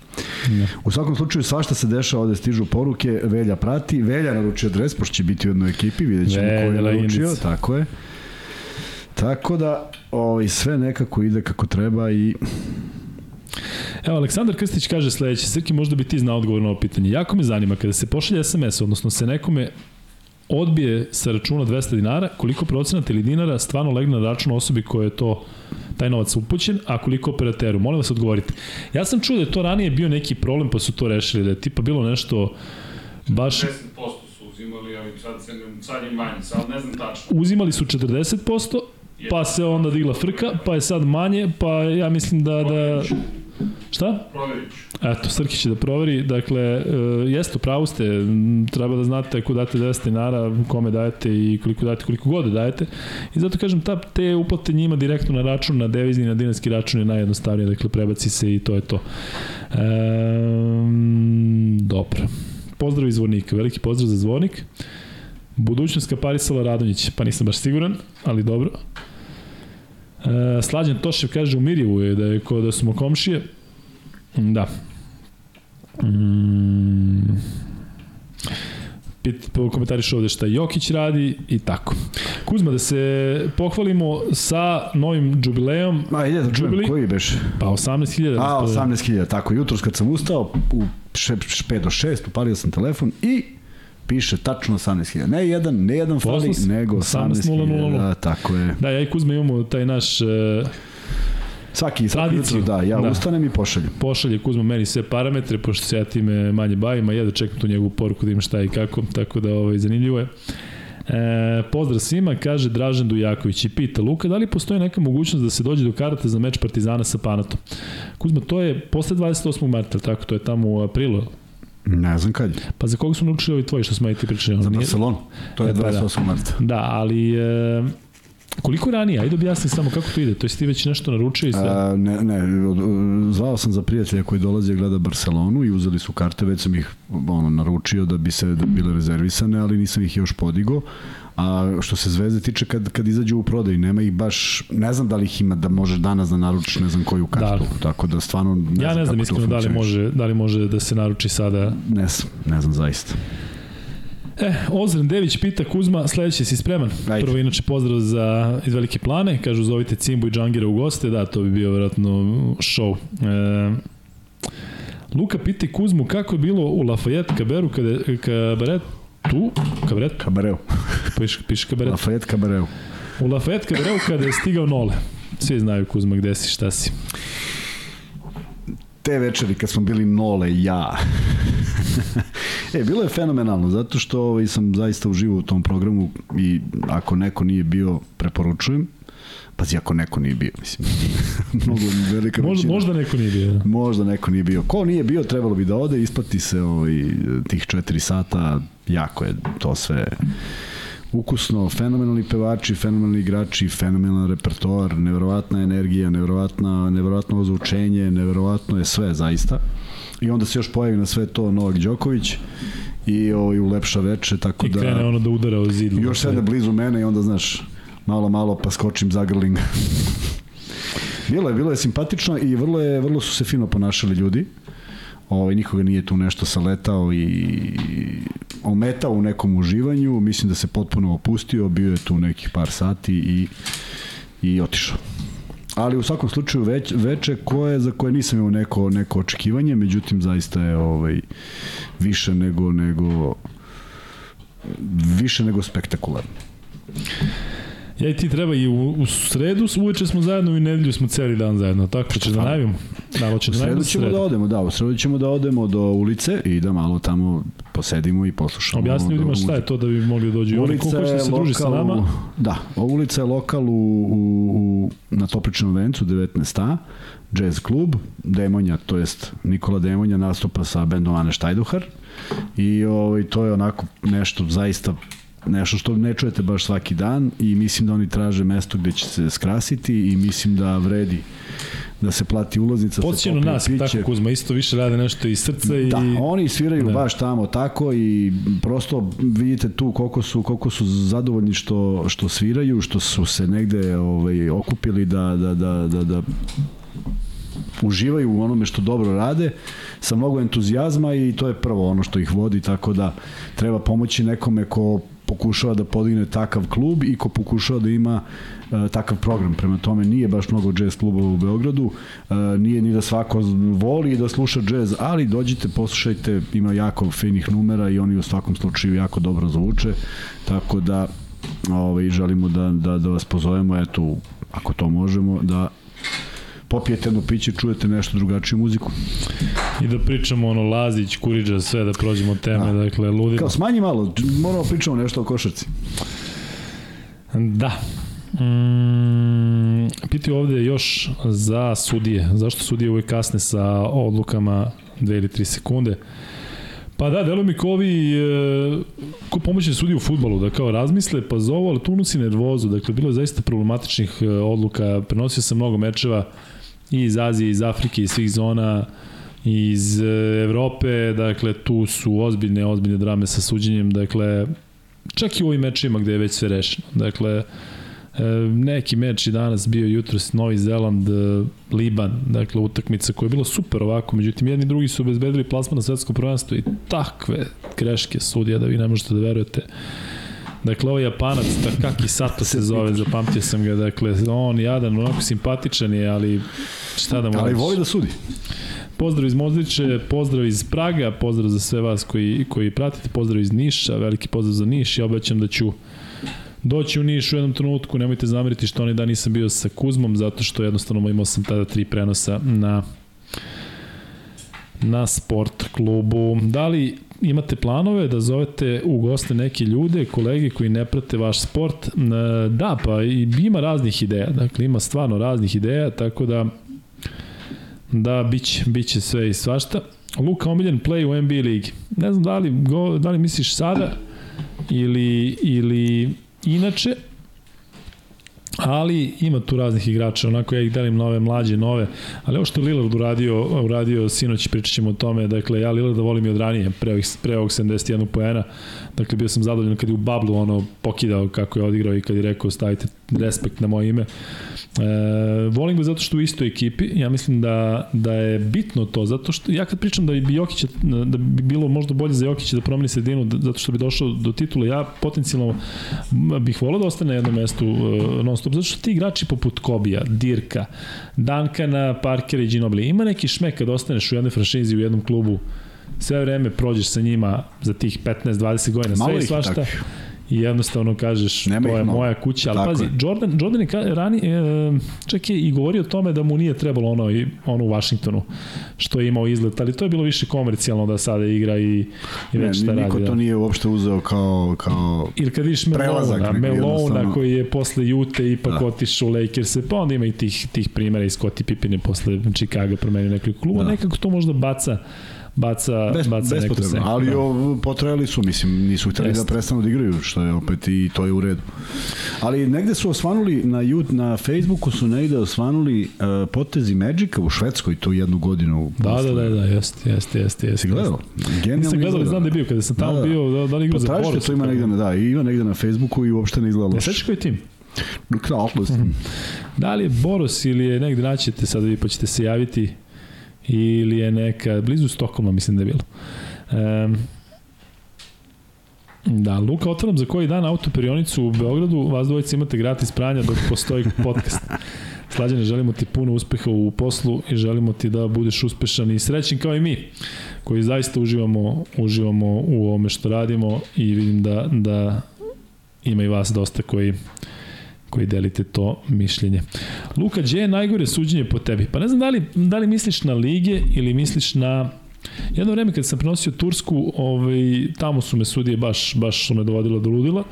Ne. U svakom slučaju svašta se dešava, ovde stižu poruke, Velja prati, Velja naručio dres, pošto će biti u jednoj ekipi, vidjet ćemo Velja, ko je naručio, legendica. tako je. Tako da, ovaj, sve nekako ide kako treba i Evo, Aleksandar Krstić kaže sledeće, Srki, možda bi ti znao odgovor na ovo pitanje. Jako me zanima, kada se pošalje SMS, odnosno se nekome odbije sa računa 200 dinara, koliko procenata ili dinara stvarno legne na račun osobi koja je to taj novac upućen, a koliko operateru? Molim vas odgovorite. Ja sam čuo da je to ranije bio neki problem, pa su to rešili, da je tipa bilo nešto baš 10% su uzimali, ali sad, se, sad je manje, sad ne znam tačno. uzimali su 40%, pa se onda digla frka, pa je sad manje, pa ja mislim da... da šta? Proverit ću. Eto, Srki će da proveri. Dakle, e, jeste, pravo ste, treba da znate ako date 200 dinara, kome dajete i koliko dajete, koliko god da dajete. I zato kažem, ta, te uplate njima direktno na račun, na devizni, na dinarski račun je najjednostavnije, dakle, prebaci se i to je to. E, dobro. Pozdrav iz Zvornika, veliki pozdrav za Zvornik. Budućnost Kaparisala Radonjić, pa nisam baš siguran, ali dobro. E, Slađan Tošev kaže u Mirjevu je da je ko da smo komšije. Da. Mm. Pit, komentariš ovde šta Jokić radi i tako. Kuzma, da se pohvalimo sa novim jubilejom. Ma, ide da čujem, koji beš? Pa 18.000. A, gospodine. 18.000, tako, jutros kad sam ustao, u 5 do 6, upalio sam telefon i piše tačno 18.000. Ne jedan, ne jedan fali, nego 18.000. 18.000. Da, tako je. Da, ja i Kuzma imamo taj naš uh, Svaki, svaki Tradiciju. jutro, da, ja Da. ustanem i pošaljem. pošalje Kuzma meni sve parametre, pošto se ja time manje bavim, a ja da čekam tu njegovu poruku da im šta i kako, tako da ovaj, zanimljivo je. E, pozdrav svima, kaže Dražen Dujaković i pita Luka, da li postoji neka mogućnost da se dođe do karata za meč Partizana sa Panatom? Kuzma, to je posle 28. marta, tako, to je tamo u aprilu. Ne znam kad je. Pa za koga su naučili ovi tvoji što smo i ti pričali? Za Barcelonu. To je E, pa da. 28. marta. Da, ali e, koliko ranije? Ajde objasni samo kako to ide. To jesi ti već nešto naručio i sve? A, ne, ne, zvao sam za prijatelja koji dolazi da gleda Barcelonu i uzeli su karte, već sam ih ono, naručio da bi se da bi bile rezervisane, ali nisam ih još podigao. A što se zvezde tiče kad, kad izađu u prodaj, nema ih baš, ne znam da li ih ima da možeš danas da naručiš ne znam koju kartu, Da. tako da stvarno ne ja ne znam kako to iskreno da li može, da li može da se naruči sada Ne znam, ne znam zaista. E, Ozren Dević pita Kuzma, sledeći si spreman? Ajde. Prvo inače pozdrav za iz Velike Plane, kažu zovite Cimbu i Džangira u goste, da, to bi bio vjerojatno show. E, Luka pita Kuzmu kako je bilo u Lafayette kaberu kada je kabaret tu, kabaret, Kabareu. piše, piše kabaret. Lafayette Kabareu. U Lafayette kabareu kada je stigao Nole. Svi znaju Kuzma gde si, šta si. te večeri kad smo bili Nole ja. <laughs> e, bilo je fenomenalno, zato što ovaj, sam zaista uživao u tom programu i ako neko nije bio, preporučujem. Pazi, ako neko nije bio, mislim. <laughs> Mnogo velika Možda, većina. možda neko nije bio. Možda neko nije bio. Ko nije bio, trebalo bi da ode, isplati se ovaj, tih četiri sata, jako je to sve ukusno, fenomenalni pevači, fenomenalni igrači, fenomenalan repertoar, neverovatna energija, neverovatna, neverovatno ozvučenje, neverovatno je sve zaista. I onda se još pojavi na sve to Novak Đoković i ovaj, ulepša veče, tako I da... krene ono da udara o zid. Još sede blizu mene i onda, znaš, malo, malo pa skočim zagrling. bilo je, bilo je simpatično i vrlo, je, vrlo su se fino ponašali ljudi. Ovaj, nikoga nije tu nešto saletao i ometao u nekom uživanju. Mislim da se potpuno opustio, bio je tu nekih par sati i, i otišao. Ali u svakom slučaju već, veče koje, za koje nisam imao neko, neko očekivanje, međutim zaista je ovaj, više nego, nego više nego spektakularno. Ja i ti treba i u, u sredu uveče smo zajedno i u nedelju smo celi dan zajedno. Tako ćeš da najavimo. Da, hoće U da sredu najmo ćemo da odemo, da, u sredu ćemo da odemo do ulice i da malo tamo posedimo i poslušamo. Objasni ljudima šta je to da bi mogli da dođu. Oni Ulica ko hoće da se je druži sa nama, Da, ulica je lokal u, u, u, na Topličnom vencu 19a, jazz klub, Demonja, to jest Nikola Demonja nastupa sa bendom Ane Štajduhar i ovaj, to je onako nešto zaista nešto što ne čujete baš svaki dan i mislim da oni traže mesto gde će se skrasiti i mislim da vredi da se plati ulaznica, na popije nas, tako Kuzma, isto više rade nešto iz srca i... Da, oni sviraju Da. da. baš tamo tako i prosto vidite tu koliko su koliko su zadovoljni što što sviraju, što su se negde ovaj okupili da da da da da uživaju u onome što dobro rade sa mnogo entuzijazma i to je prvo ono što ih vodi tako da treba pomoći nekome ko pokušava da podigne takav klub i ko pokušava da ima e, takav program. Prema tome nije baš mnogo džez klubova u Beogradu, e, nije ni da svako voli da sluša džez, ali dođite, poslušajte, ima jako finih numera i oni u svakom slučaju jako dobro zvuče, tako da ovaj, želimo da, da, da vas pozovemo, eto, ako to možemo, da popijete jedno piće, čujete nešto drugačiju muziku. I da pričamo ono Lazić, Kuriđa, sve da prođemo teme, da. dakle, ludimo. Kao smanji malo, moramo pričamo nešto o košarci. Da. Mm, pitaju ovde još za sudije. Zašto sudije uvek kasne sa odlukama 2 ili 3 sekunde? Pa da, delo mi ko ovi, e, ko pomoće sudije u futbalu, da kao razmisle, pa zovu, ali tu unosi nervozu. Dakle, bilo je zaista problematičnih e, odluka. Prenosio sam mnogo mečeva i iz Azije, iz Afrike, iz svih zona, iz e, Evrope, dakle, tu su ozbiljne, ozbiljne drame sa suđenjem, dakle, čak i u ovim mečima gde je već sve rešeno. Dakle, e, neki meč i danas bio jutros Novi Zeland, e, Liban, dakle utakmica koja je bila super ovako, međutim jedni drugi su obezbedili plasman na svetsko prvenstvo i takve greške sudija da vi ne možete da verujete. Dakle, ovo Japanac, Takaki Sato se zove, <laughs> zapamtio sam ga, dakle, on jadan, onako simpatičan je, ali šta da mu Ali voli da sudi. Pozdrav iz Mozdriče, pozdrav iz Praga, pozdrav za sve vas koji, koji pratite, pozdrav iz Niša, veliki pozdrav za Niš. Ja obećam da ću doći u Niš u jednom trenutku, nemojte zameriti što onaj dan nisam bio sa Kuzmom, zato što jednostavno imao sam tada tri prenosa na na sport klubu. Da li imate planove da zovete u goste neke ljude, kolege koji ne prate vaš sport? E, Da, pa ima raznih ideja. Dakle, ima stvarno raznih ideja, tako da da biće, biće sve i svašta. Luka omiljen play u NBA ligi. Ne znam da li, go, da li misliš sada ili, ili inače, ali ima tu raznih igrača, onako ja ih delim nove, mlađe, nove, ali ovo što je Lillard uradio, uradio sinoć, pričat ćemo o tome, dakle, ja Lillarda volim i od ranije, pre, ovih, pre ovog 71 poena, dakle, bio sam zadovoljan kad je u bablu ono pokidao kako je odigrao i kad je rekao stavite respekt na moje ime. E, volim ga zato što u istoj ekipi, ja mislim da, da je bitno to, zato što ja kad pričam da bi Jokić, da bi bilo možda bolje za Jokića da promeni sredinu, da- zato što bi došao do titula, ja potencijalno bih volao da ostane na jednom mestu uh, non stop, zato što ti igrači poput Kobija, Dirka, Dankana, Parkera i Ginobili, ima neki šmek kad ostaneš u jednoj franšizi u jednom klubu, sve vreme prođeš sa njima za tih 15-20 godina, sve i svašta. takvih. I jednostavno kažeš, Nema to je mnogo. moja kuća, ali Tako pazi, je. Jordan, Jordan je ka, rani, e, čak je i govorio o tome da mu nije trebalo ono, i- ono u Vašingtonu, što je imao izlet, ali to je bilo više komercijalno da sada igra i, i već šta niko radi. to Da. nije uopšte uzeo kao, kao Ili kad vidiš Melona, Melona koji je posle Jute ipak Da. otišao u Lakers, pa onda ima i tih, tih primera i Scottie Pippen je posle Chicago promenio nekoliko kluba, da. nekako to možda baca baca, Bez, baca neku senku. ali da. potrajali su, mislim, nisu hteli Jeste. da prestanu da igraju, što je opet i to je u redu. Ali negde su osvanuli, na, Ju- na Facebooku su negde osvanuli uh, potezi Magica u Švedskoj tu jednu godinu. Da, da, posle. da, da, jeste, jeste, jeste. jeste gledao? Genijalno Nisam gledao, znam da je bio, kada sam tamo Da, da. bio, da, da li igra za Potražite, Boros. to ima negde, na- da, i ima negde na Facebooku i uopšte ne izgleda loše. sećaš koji tim? Kralnost. Da li je Boros ili je negde naćete sad vi pa ćete se javiti ili je neka, blizu Stokholma mislim da je bilo. Um, Da, Luka, otvaram za koji dan autoperionicu u Beogradu, vas dvojica imate gratis pranja dok postoji podcast. <laughs> Slađane, želimo ti puno uspeha u poslu i želimo ti da budeš uspešan i srećen kao i mi, koji zaista uživamo, uživamo u ovome što radimo i vidim da, da ima i vas dosta koji koji delite to mišljenje. Luka, gdje je najgore suđenje po tebi? Pa ne znam da li, da li misliš na lige ili misliš na Jedno vreme kad sam prenosio Tursku, ovaj, tamo su me sudije baš, baš su me dovodila do ludila.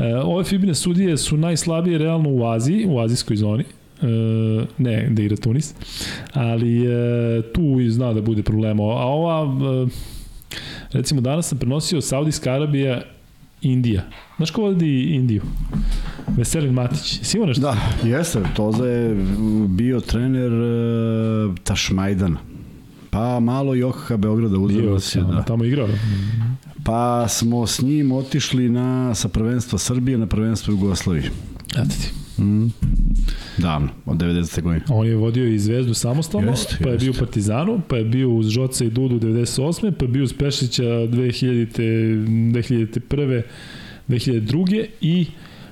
E, ove Fibine sudije su najslabije realno u Aziji, u azijskoj zoni. E, ne, da igra Tunis. Ali e, tu zna da bude problema. A ova, e, recimo danas sam prenosio Saudijska Arabija, Indija. Znaš ko vodi Indiju? Veselin Matić. Si nešto? Da, jeste. Toza je bio trener uh, Tašmajdana. Pa malo i OKH Beograda uzelo se. Da. Tamo igrao. Pa smo s njim otišli na, sa prvenstva Srbije na prvenstvo Jugoslavije. Eto ti. Mm. Davno, od 90. godine. On je vodio i Zvezdu samostalno, Jest, pa je jest. bio u Partizanu, pa je bio uz Žoca i Dudu 98. pa je bio uz Pešića 2000. 2001. 2002. i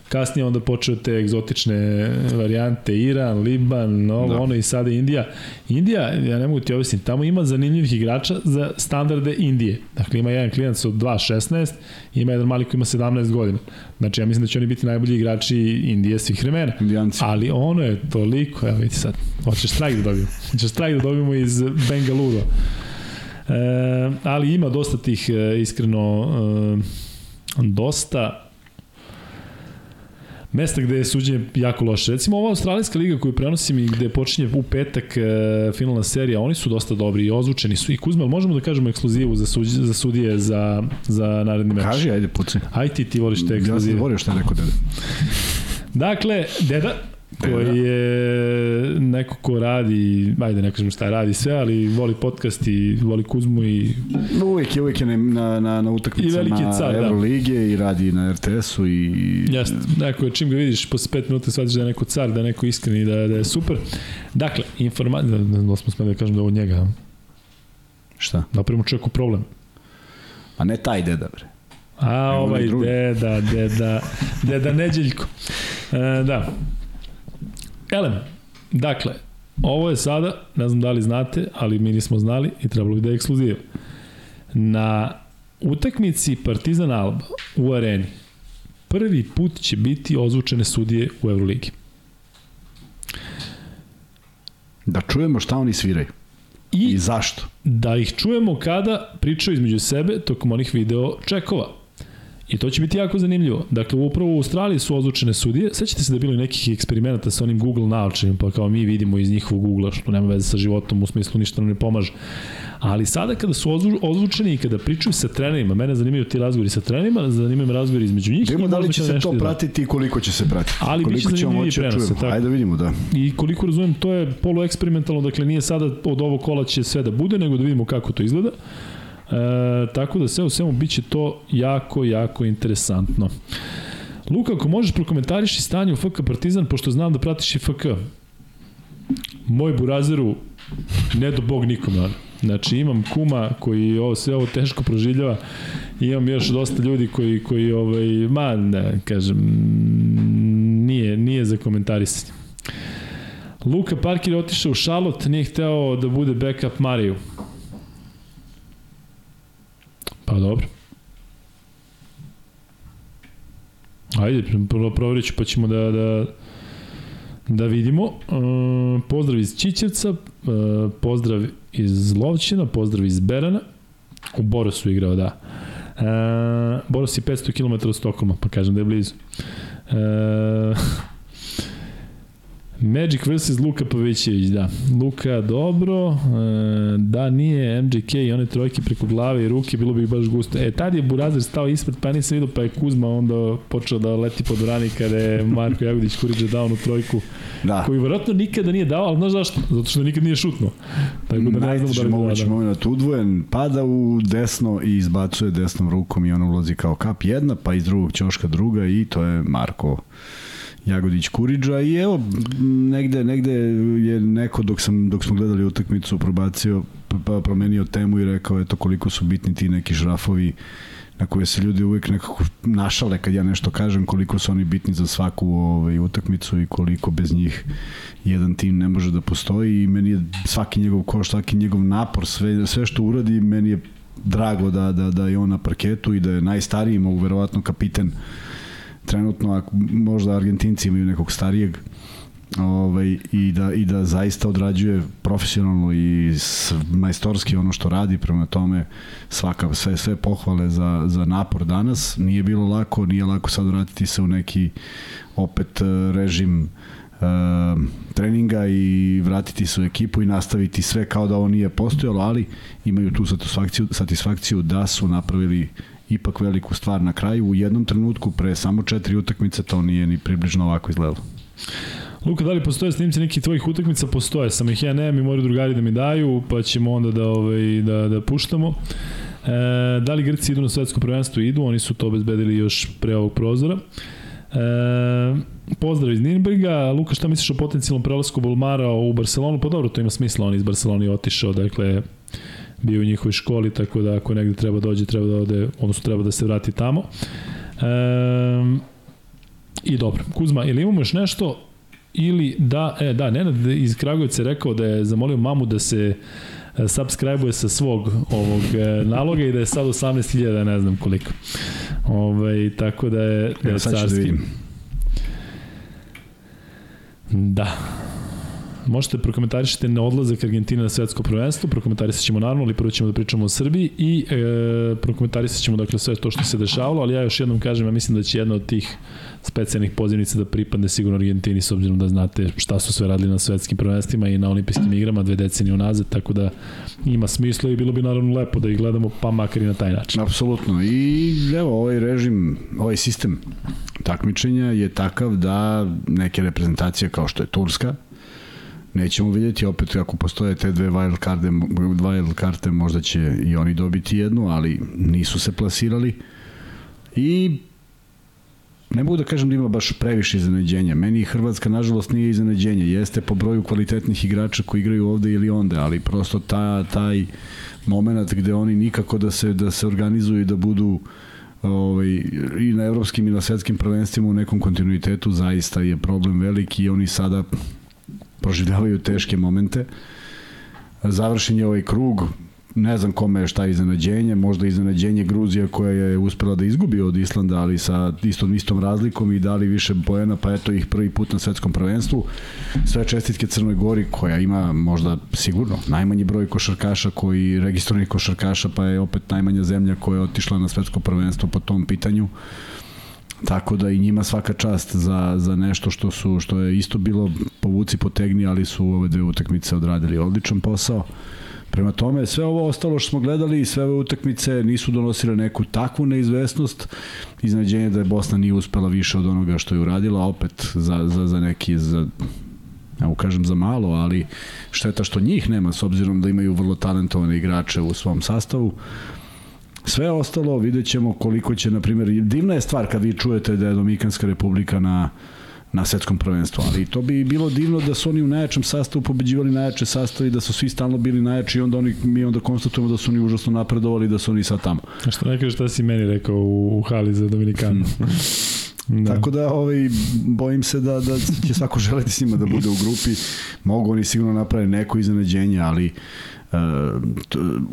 kasnije onda počeo te egzotične varijante Iran, Liban, ovo, Da. ono i sada Indija. Indija, ja ne mogu ti objasniti, tamo ima zanimljivih igrača za standarde Indije. Dakle, ima jedan klinac od 2.16, ima jedan mali koji ima 17 godina. Znači, ja mislim da će oni biti najbolji igrači Indije svih vremena. Indijanci. Ali ono je toliko, evo vidite sad, hoćeš strajk da dobijemo. Hoćeš strajk da dobijemo iz Bengaluru. E, ali ima dosta tih, e, iskreno, e, dosta mesta gde je suđenje jako loše. Recimo ova australijska liga koju prenosim i gde počinje u petak e, finalna serija, oni su dosta dobri i ozvučeni su. I Kuzma, možemo da kažemo ekskluzivu za, suđ, za sudije za, za naredni meč? Kaži, ajde, puci. Aj ti, ti voliš te Ja sam ekskluzive. zaborio šta je rekao dede. Dakle, deda, koji je neko ko radi, ajde ne kažem šta radi sve, ali voli podcast i voli Kuzmu i Uvijek je, uvijek je na, na, na, utakmicama car, da. Evrolige i radi na RTS-u i... Jeste, neko je čim ga vidiš posle 5 minuta shvatiš da je neko car, da je neko iskren i da, da je super. Dakle, informacija, da, da smo smeli da kažem da ovo njega? Šta? da napravimo čovjeku problem. A ne taj deda, bre. A, ovaj drugi. deda, deda, deda Neđeljko. E, da. Elem, dakle, ovo je sada, ne znam da li znate, ali mi nismo znali i trebalo bi da je ekskluziv. Na utakmici Partizan Alba u areni prvi put će biti ozvučene sudije u Euroligi. Da čujemo šta oni sviraju. I, I zašto. da ih čujemo kada pričaju između sebe tokom onih video čekova. I to će biti jako zanimljivo. Dakle, upravo u Australiji su odlučene sudije. Sećate se da je bilo nekih eksperimenata sa onim Google naočima, pa kao mi vidimo iz njihovog Google-a, što nema veze sa životom, u smislu ništa nam ne pomaže. Ali sada kada su ozvu- ozvučeni i kada pričaju sa trenerima, mene zanimaju ti razgovori sa trenerima, zanimaju me razgovori između njih. Vidimo da li će se to pratiti i koliko će se pratiti. Ali biće koliko ćemo zanimljiviji moći da prenos, čujemo. tako. Ajde da vidimo, da. I koliko razumem, to je polueksperimentalno, dakle nije sada od ovog kola će sve da bude, nego da vidimo kako to izgleda. E, tako da sve u svemu biće to jako, jako interesantno. Luka, ako možeš prokomentariši stanje u FK Partizan, pošto znam da pratiš i FK. Moj burazeru, ne do bog nikome. ono. Znači imam kuma koji ovo sve ovo teško proživljava. Imam još dosta ljudi koji koji ovaj ma ne kažem nije nije za komentarisanje. Luka Parker je otišao u Charlotte, nije hteo da bude backup Mariju. Pa dobro. Ajde, prvo provjerit ću pa ćemo da, da, da vidimo. E, pozdrav iz Čićevca, e, pozdrav iz Lovćina, pozdrav iz Berana. U Borosu igrao, da. E, Boros je 500 km od Stokoma, pa kažem da je blizu. E, Magic vs. Luka Pavićević, da. Luka, dobro. E, da, nije MJK i one trojke preko glave i ruke, bilo bi baš gusto. E, tad je Burazer stao ispred, pa ja nisam vidio, pa je Kuzma onda počeo da leti po Durani kada je Marko Jagodić Kuriđa dao onu trojku, Da. koju verovatno nikada nije dao, ali znaš zašto? Zato što nikad nije šutno. Tako da ne znamo da li mogući da. moment udvojen, pada u desno i izbacuje desnom rukom i on ulazi kao kap jedna, pa iz drugog ćoška druga i to je Marko Jagodić Kuriđa i evo negde negde je neko dok sam dok smo gledali utakmicu probacio pa promenio temu i rekao eto koliko su bitni ti neki žrafovi na koje se ljudi uvek nekako našale kad ja nešto kažem koliko su oni bitni za svaku ovaj, utakmicu i koliko bez njih jedan tim ne može da postoji. I meni je svaki njegov koš, svaki njegov napor, sve, sve što uradi, meni je drago da, da, da je on na parketu i da je najstariji, mogu verovatno kapiten trenutno možda Argentinci imaju nekog starijeg ovaj, i, da, i da zaista odrađuje profesionalno i majstorski ono što radi, prema tome svaka, sve, sve pohvale za, za napor danas. Nije bilo lako, nije lako sad vratiti se u neki opet eh, režim uh, treninga i vratiti se u ekipu i nastaviti sve kao da ovo nije postojalo, ali imaju tu satisfakciju, satisfakciju da su napravili ipak veliku stvar na kraju. U jednom trenutku, pre samo četiri utakmice, to nije ni približno ovako izgledalo. Luka, da li postoje snimci nekih tvojih utakmica? Postoje, sam ih ja nemam i moraju drugari da mi daju, pa ćemo onda da, ovaj, da, da puštamo. E, da li Grci idu na svetsko prvenstvo? Idu, oni su to obezbedili još pre ovog prozora. E, pozdrav iz Nürnberga. Luka, šta misliš o potencijalnom prelasku Bulmara u Barcelonu? Pa dobro, to ima smisla, on iz Barcelona otišao, dakle, bio u njihovoj školi, tako da ako negde treba dođe, treba da ode, odnosno treba da se vrati tamo. E, I dobro, Kuzma, ili imamo još nešto ili da, e, da, Nenad iz Kragujevca je rekao da je zamolio mamu da se e, subscribe-uje sa svog ovog e, naloga i da je sad 18.000, ne znam koliko. Ove, ovaj, tako da je, da je ja, carski. Da, da. Možete prokomentarišiti na odlazak Argentine na svetsko prvenstvo, prokomentarisat ćemo naravno, ali prvo ćemo da pričamo o Srbiji i e, prokomentarisat ćemo dakle sve to što se dešavalo, ali ja još jednom kažem, ja mislim da će jedna od tih specijalnih pozivnica da pripadne sigurno Argentini s obzirom da znate šta su sve radili na svetskim prvenstvima i na olimpijskim igrama dve decenije unazad, tako da ima smisla i bilo bi naravno lepo da ih gledamo pa makar i na taj način. Apsolutno i evo ovaj režim, ovaj sistem takmičenja je takav da neke reprezentacije kao što je Turska, nećemo vidjeti opet ako postoje te dve wild karte, wild karte možda će i oni dobiti jednu, ali nisu se plasirali i ne mogu da kažem da ima baš previše iznenađenja. Meni Hrvatska nažalost nije iznenađenje. Jeste po broju kvalitetnih igrača koji igraju ovde ili onda, ali prosto ta, taj moment gde oni nikako da se da se organizuju i da budu ovaj, i na evropskim i na svetskim prvenstvima u nekom kontinuitetu zaista je problem veliki i oni sada proživljavaju teške momente. Završen je ovaj krug, ne znam kome je šta iznenađenje, možda iznenađenje Gruzija koja je uspela da izgubi od Islanda, ali sa istom istom razlikom i dali više bojena, pa eto ih prvi put na svetskom prvenstvu. Sve čestitke Crnoj Gori koja ima možda sigurno najmanji broj košarkaša koji registrovanih košarkaša, pa je opet najmanja zemlja koja je otišla na svetsko prvenstvo po tom pitanju. Tako da i njima svaka čast za, za nešto što su što je isto bilo povuci potegni, ali su ove dve utakmice odradili odličan posao. Prema tome, sve ovo ostalo što smo gledali i sve ove utakmice nisu donosile neku takvu neizvesnost. Iznenađenje da je Bosna nije uspela više od onoga što je uradila, opet za, za, za neki, za, evo kažem za malo, ali šteta što njih nema s obzirom da imaju vrlo talentovane igrače u svom sastavu. Sve ostalo vidjet ćemo koliko će, na primjer, divna je stvar kad vi čujete da je Dominikanska republika na na svetskom prvenstvu, ali to bi bilo divno da su oni u najjačem sastavu pobeđivali najjače sastave i da su svi stalno bili najjači i onda oni, mi onda konstatujemo da su oni užasno napredovali da su oni sad tamo. A što ne kažeš šta si meni rekao u, u hali za Dominikanu? <laughs> Da. Tako da ovaj, bojim se da, da će svako želeti s njima da bude u grupi. Mogu oni sigurno napraviti neko iznenađenje, ali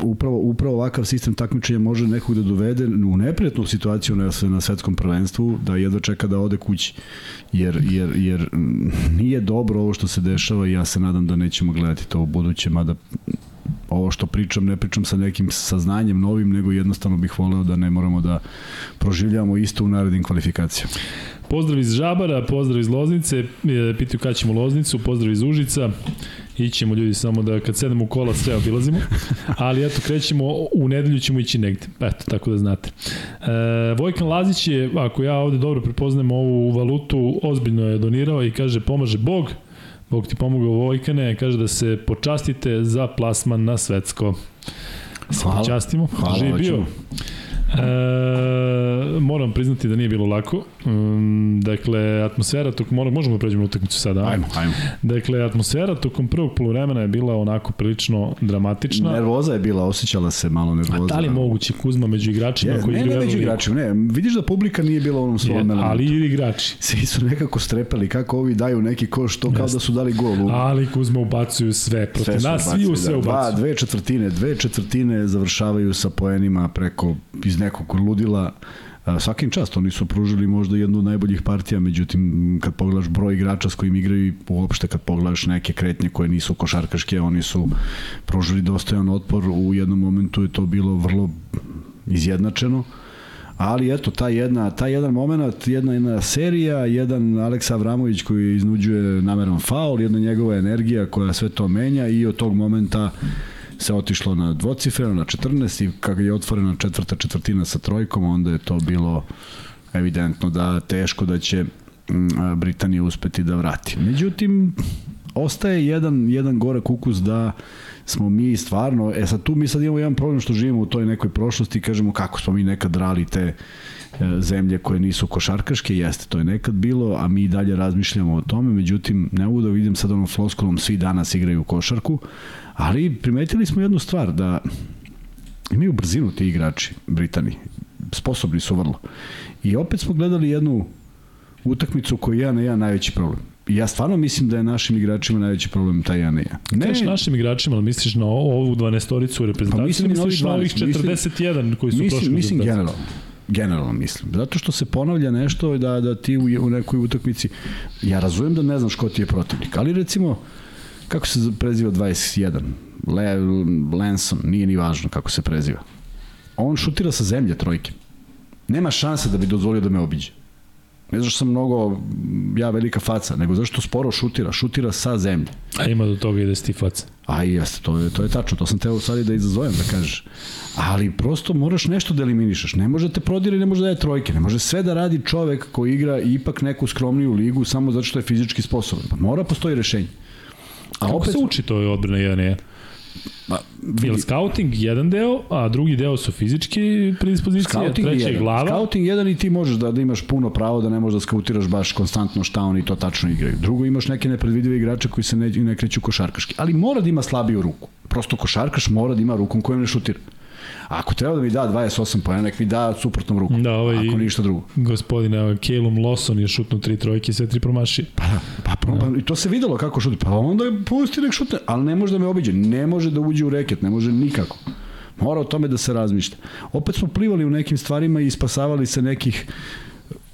upravo, upravo ovakav sistem takmičenja može nekog da dovede u neprijatnu situaciju na, na svetskom prvenstvu, da jedva čeka da ode kući. Jer, jer, jer nije dobro ovo što se dešava i ja se nadam da nećemo gledati to u buduće, mada ovo što pričam, ne pričam sa nekim saznanjem novim, nego jednostavno bih voleo da ne moramo da proživljamo isto u narednim kvalifikacijama. Pozdrav iz Žabara, pozdrav iz Loznice, e, pitaju kada ćemo Loznicu, pozdrav iz Užica, ićemo ljudi samo da kad sedemo u kola sve obilazimo, ali eto krećemo, u nedelju ćemo ići negde, eto, tako da znate. E, Vojkan Lazić je, ako ja ovde dobro prepoznajem ovu valutu, ozbiljno je donirao i kaže pomaže Bog, Bog ti pomogao Vojkane, kaže da se počastite za plasman na svetsko. Se hvala, počastimo, hvala, živi bio. E, moram priznati da nije bilo lako. Um, dakle, atmosfera tokom, možemo da pređemo na utakmicu sada. Ajmo, ajmo. Dakle, atmosfera tokom prvog poluvremena je bila onako prilično dramatična. Nervoza je bila, osjećala se malo nervoza. A da li moguće Kuzma među igračima je, koji ne, ne, među igračima, ne. Vidiš da publika nije bila u onom svom elementu. Ali i igrači. <laughs> Svi su nekako strepeli kako ovi daju neki koš, to kao da su dali gol. Ali Kuzma ubacuju sve. Protiv nas svi u sve da, ubacuju. Dva, dve četvrtine, dve četvrtine završavaju sa poenima preko iz nekog ludila Svakim čast, oni su pružili možda jednu od najboljih partija, međutim, kad pogledaš broj igrača s kojim igraju i uopšte kad pogledaš neke kretnje koje nisu košarkaške, oni su pružili dostojan otpor, u jednom momentu je to bilo vrlo izjednačeno, ali eto, ta jedna, ta jedan moment, jedna, jedna serija, jedan Aleksa Avramović koji iznuđuje nameran faul, jedna njegova energija koja sve to menja i od tog momenta se otišlo na dvocifreno, na 14 i kada je otvorena četvrta četvrtina sa trojkom, onda je to bilo evidentno da teško da će mm, Britanija uspeti da vrati. Međutim, ostaje jedan, jedan gore kukus da smo mi stvarno, e sad tu mi sad imamo jedan problem što živimo u toj nekoj prošlosti i kažemo kako smo mi nekad drali te e, zemlje koje nisu košarkaške, jeste, to je nekad bilo, a mi dalje razmišljamo o tome, međutim, ne mogu da vidim sad onom floskolom svi danas igraju košarku, Ali primetili smo jednu stvar, da imaju brzinu ti igrači Britani. Sposobni su vrlo. I opet smo gledali jednu utakmicu koja je na jedan najveći problem. Ja stvarno mislim da je našim igračima najveći problem taj jedan na jedan. Ne, Kažeš našim igračima, ali misliš na ovu 12-toricu u reprezentaciji, pa mislim misliš na ovih 41 mislim, koji su mislim, prošli? Mislim generalno generalno mislim. Zato što se ponavlja nešto da, da ti u, u nekoj utakmici, ja razumem da ne znaš ko ti je protivnik, ali recimo, kako se preziva 21? Le, Lanson, nije ni važno kako se preziva. On šutira sa zemlje trojke. Nema šanse da bi dozvolio da me obiđe. Ne znaš sam mnogo, ja velika faca, nego zašto sporo šutira, šutira sa zemlje. A ima do toga i da si ti faca. A i jeste, to je, to je tačno, to sam teo sad i da izazovem da kažeš. Ali prosto moraš nešto da eliminišeš. Ne može da te prodiri, ne može da je trojke, ne može sve da radi čovek koji igra ipak neku skromniju ligu samo zato što je fizički sposoban. Pa mora postoji rešenje. A Kako opet... se uči to je odbrana 1-1? Ma, vidi, scouting jedan deo, a drugi deo su fizički predispozicije, scouting treći je glava. Scouting jedan i ti možeš da, da imaš puno pravo da ne možeš da skautiraš baš konstantno šta oni to tačno igraju. Drugo, imaš neke nepredvidive igrače koji se ne, ne kreću košarkaški, ali mora da ima slabiju ruku. Prosto košarkaš mora da ima rukom kojom ne šutira. Ako treba da mi da 28 pojena, nek mi da suprotnom rukom. Da, ovaj, ako ništa drugo. Gospodine, ovaj, Calum Lawson je šutnuo tri trojke i sve tri promaši. Pa da, pa, pa, pa, i to se videlo kako šuti. Pa onda pusti nek šutne, ali ne može da me obiđe. Ne može da uđe u reket, ne može nikako. Mora o tome da se razmišlja. Opet smo plivali u nekim stvarima i spasavali se nekih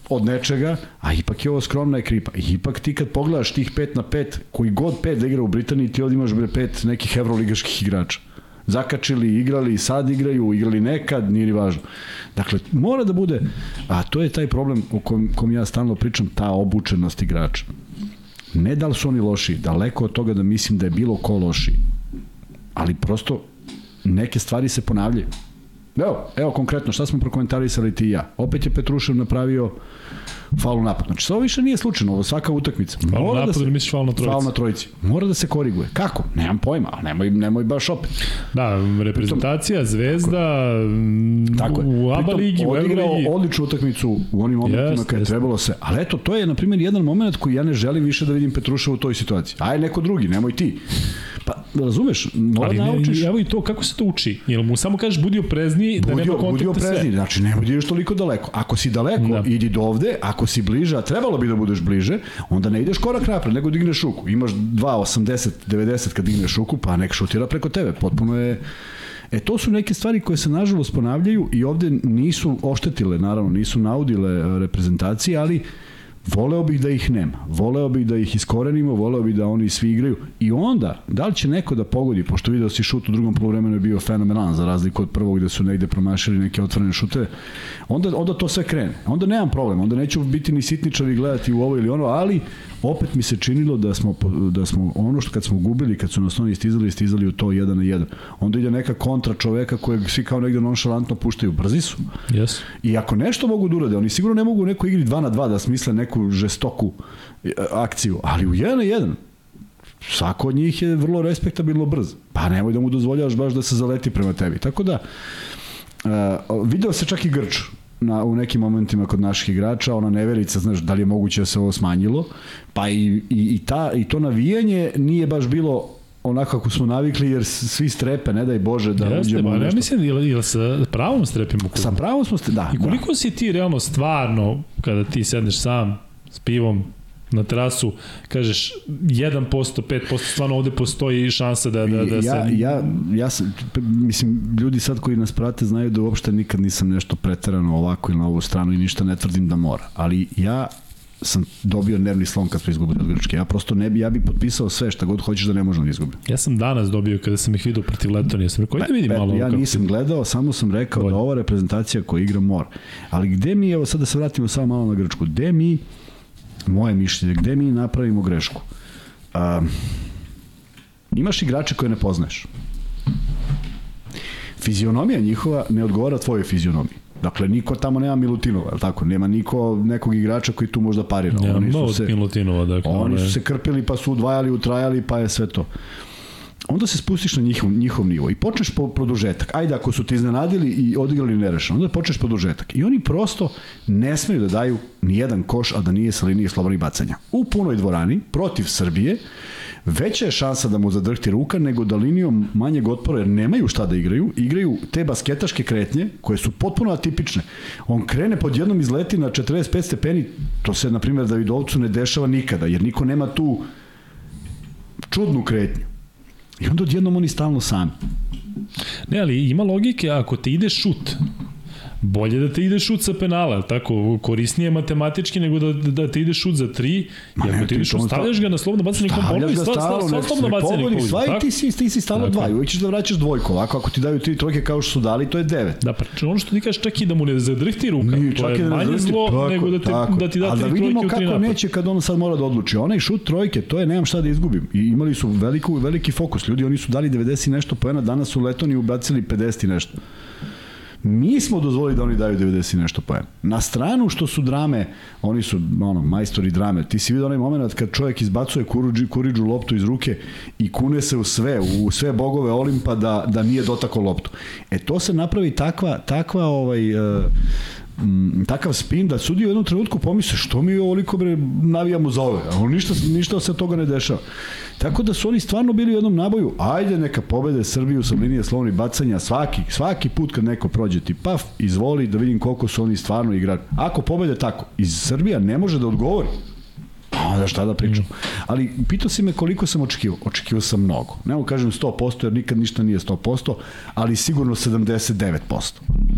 od nečega, a ipak je ovo skromna ekripa. I ipak ti kad pogledaš tih 5 na 5, koji god 5 da igra u Britaniji, ti ovdje imaš bre 5 nekih evroligaških igrača zakačili, igrali, sad igraju, igrali nekad, nije ni važno. Dakle, mora da bude, a to je taj problem o kom, kom ja stalno pričam, ta obučenost igrača. Ne da li su oni loši, daleko od toga da mislim da je bilo ko loši, ali prosto neke stvari se ponavljaju. Evo, evo konkretno, šta smo prokomentarisali ti i ja? Opet je Petrušev napravio faul napad. Znači, ovo više nije slučajno, ovo svaka utakmica. Mora faul napad da se, misliš faul na trojici? Faul na trojici. Mora da se koriguje. Kako? Nemam pojma, ali nemoj, nemoj baš opet. Da, reprezentacija, Zvezda, tako je. u ABA ligi, u odigrao odličnu utakmicu u onim momentima yes, kada je yes. trebalo se. Ali eto, to je, na primjer, jedan moment koji ja ne želim više da vidim Petruša u toj situaciji. Aj, neko drugi, nemoj ti. Pa, razumeš, mora Ali naučiš... evo i to, kako se to uči? Jel mu samo kažeš budi oprezni da nema kontakta Budi oprezni, sve. znači nemoj da ideš toliko daleko. Ako si daleko, da. idi do ovde, ako si bliže, a trebalo bi da budeš bliže, onda ne ideš korak napred, nego digneš ruku. Imaš 2,80, 90 kad digneš ruku, pa nek šutira preko tebe. Potpuno je E to su neke stvari koje se nažalost ponavljaju i ovde nisu oštetile, naravno, nisu naudile reprezentacije, ali Voleo bih da ih nema. Voleo bih da ih iskorenimo, voleo bih da oni svi igraju. I onda, da li će neko da pogodi, pošto video si šut u drugom polovremenu je bio fenomenalan, za razliku od prvog gde su negde promašili neke otvorene šute, onda, onda to sve krene. Onda nemam problem, onda neću biti ni sitničavi gledati u ovo ili ono, ali opet mi se činilo da smo, da smo ono što kad smo gubili, kad su nas oni istizali, stizali u to jedan na jedan. Onda ide neka kontra čoveka kojeg svi kao negde nonšalantno puštaju. Brzi su. Yes. I ako nešto mogu da urade, oni sigurno ne mogu u nekoj igri 2 na 2 da smisle neku žestoku e, akciju, ali u 1 na 1 svako od njih je vrlo respektabilno brz. Pa nemoj da mu dozvoljavaš baš da se zaleti prema tebi. Tako da, uh, video se čak i Grč na, u nekim momentima kod naših igrača, ona neverica, znaš, da li je moguće da se ovo smanjilo, pa i, i, i, ta, i to navijanje nije baš bilo onako kako smo navikli, jer svi strepe, ne daj Bože da Jeste, uđemo nešto. Ja mislim, ili, ili sa pravom strepimo? Kod... Sa pravom smo, ste, da. I koliko da. si ti realno stvarno, kada ti sedneš sam s pivom, na terasu, kažeš 1%, 5%, stvarno ovde postoji šansa da, da, da ja, se... Ja, ja sam, mislim, ljudi sad koji nas prate znaju da uopšte nikad nisam nešto preterano ovako ili na ovu stranu i ništa ne tvrdim da mora. Ali ja sam dobio nervni slom kad smo izgubili od Grčke. Ja prosto ne bi, ja bi potpisao sve šta god hoćeš da ne možemo da izgubiti. Ja sam danas dobio kada sam ih vidio protiv Letonije. Sam rekao, ajde vidim malo. Ja nisam gledao, samo sam rekao Bolje. da ova reprezentacija koja igra mora. Ali gde mi, evo sad da se vratimo samo malo na Grčku, gde mi, moje mišljenje, gde mi napravimo grešku? A, imaš igrače koje ne poznaješ. Fizionomija njihova ne odgovara tvojoj fizionomiji. Dakle, niko tamo nema Milutinova, tako? Nema niko nekog igrača koji tu možda parira. Nema oni su se, Milutinova, dakle. Oni su se krpili pa su udvajali, utrajali, pa je sve to. Onda se spustiš na njihov, njihov nivo i počneš po produžetak. Ajde, ako su te iznenadili i odigrali nerešeno, onda počneš produžetak. I oni prosto ne smeju da daju ni jedan koš, a da nije sa linije slobodnih bacanja. U punoj dvorani, protiv Srbije, veća je šansa da mu zadrhti ruka nego da linijom manjeg otpora, jer nemaju šta da igraju, igraju te basketaške kretnje koje su potpuno atipične. On krene pod jednom izleti na 45 stepeni, to se, na primjer, Davidovcu ne dešava nikada, jer niko nema tu čudnu kretnju. I onda odjednom oni stalno sami. Ne, ali ima logike, ako te ide šut, bolje da te ide šut sa penala, tako, korisnije matematički nego da, da te ide šut za tri, i ako ti ide šut, stavljaš ga na slobodno bacanje kom ponovi, sta, sta, sta, slobodno bacanje kom Sva i ti si, ti si stalno dva, uvijek ćeš da vraćaš dvojko, ovako ako ti daju tri trojke kao što su dali, to je devet. Da, pa ono što ti kažeš čak i da mu ne zadrhti ruka, Nije, to je da manje zlo tako, nego da, te, tako. da ti da tri trojke u tri napad. da vidimo kako neće kad on sad mora da odluči. Onaj šut trojke, to je nemam šta da izgubim. I imali su veliku, veliki fokus. Ljudi, oni su dali 90 nešto poena, danas su Letoni ubacili 50 nešto. Mi smo dozvolili da oni daju 90 nešto poena. Na stranu što su drame, oni su ono, majstori drame. Ti si vidio onaj moment kad čovjek izbacuje Kuriđu, Kuriđu loptu iz ruke i kune se u sve, u sve bogove Olimpa da, da nije dotako loptu. E to se napravi takva, takva ovaj, uh, m, takav spin da sudi u jednom trenutku pomisle što mi ovoliko bre navijamo za ove, a ništa, ništa se toga ne dešava. Tako da su oni stvarno bili u jednom naboju, ajde neka pobede Srbiju sa linije slovnih bacanja svaki, svaki put kad neko prođe ti paf, izvoli da vidim koliko su oni stvarno igrači. Ako pobede tako, iz Srbija ne može da odgovori. Pa da šta da pričam. Mm. Ali pitao si me koliko sam očekivao. Očekivao sam mnogo. Ne mogu kažem 100% jer nikad ništa nije 100%, ali sigurno 79%.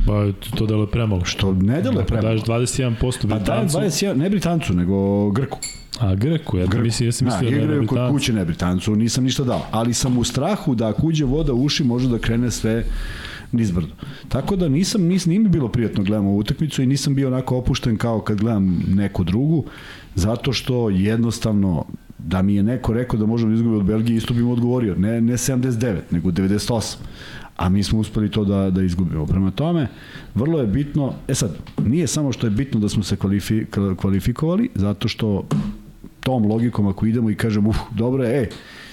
Pa to delo je premalo. Što ne delo je premalo. Daš 21% Britancu. Pa dajem 21, ne Britancu, nego Grku. A Greku, ja Grku. mislim, ja sam mislio da, da igraju kod kuće ne Britancu, nisam ništa dao. Ali sam u strahu da ako uđe voda u uši može da krene sve nizbrdo. Tako da nisam, nis, nije mi bilo prijatno gledam ovu utakmicu i nisam bio onako opušten kao kad gledam neku drugu, zato što jednostavno da mi je neko rekao da možemo da izgubiti od Belgije, isto bi mu odgovorio. Ne, ne 79, nego 98 a mi smo uspeli to da, da izgubimo. Prema tome, vrlo je bitno, e sad, nije samo što je bitno da smo se kvalifi, kvalifikovali, zato što tom logikom ako idemo i kažemo, uf, dobro je, e,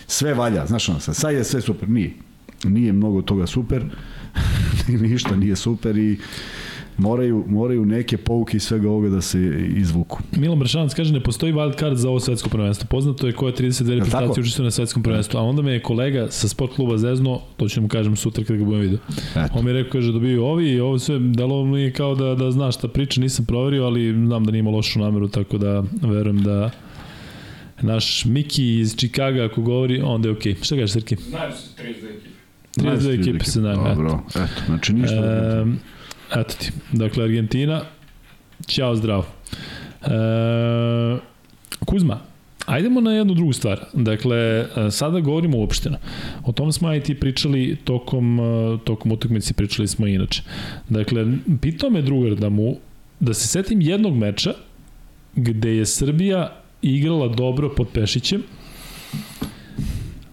sve valja, znaš ono, sad je sve super, nije. Nije mnogo toga super, <laughs> ništa nije super i moraju, moraju neke pouke iz svega ovoga da se izvuku. Milan Bršanac kaže ne postoji wild card za ovo svetsko prvenstvo. Poznato je koja 32 reprezentacije učestvuje na svetskom prvenstvu, a onda me je kolega sa sport kluba Zezno, to ću mu kažem sutra kada ga budem vidio. Eto. On mi je rekao kaže dobiju ovi i ovo sve delo mi je kao da da zna šta priča, nisam proverio, ali znam da nima lošu nameru, tako da verujem da naš Miki iz Čikaga ako govori, onda je okej. Okay. Šta kažeš Srki? Znaju se 32 ekipe. 32 ekipe se znaju. Dobro, eto, znači ništa. E, Eto ti. Dakle, Argentina, ćao zdravo. E, Kuzma, Ajdemo na jednu drugu stvar. Dakle, e, sada govorimo uopšteno. O tom smo i ti pričali tokom, e, tokom utakmice, pričali smo inače. Dakle, pitao me drugar da mu, da se setim jednog meča gde je Srbija igrala dobro pod Pešićem,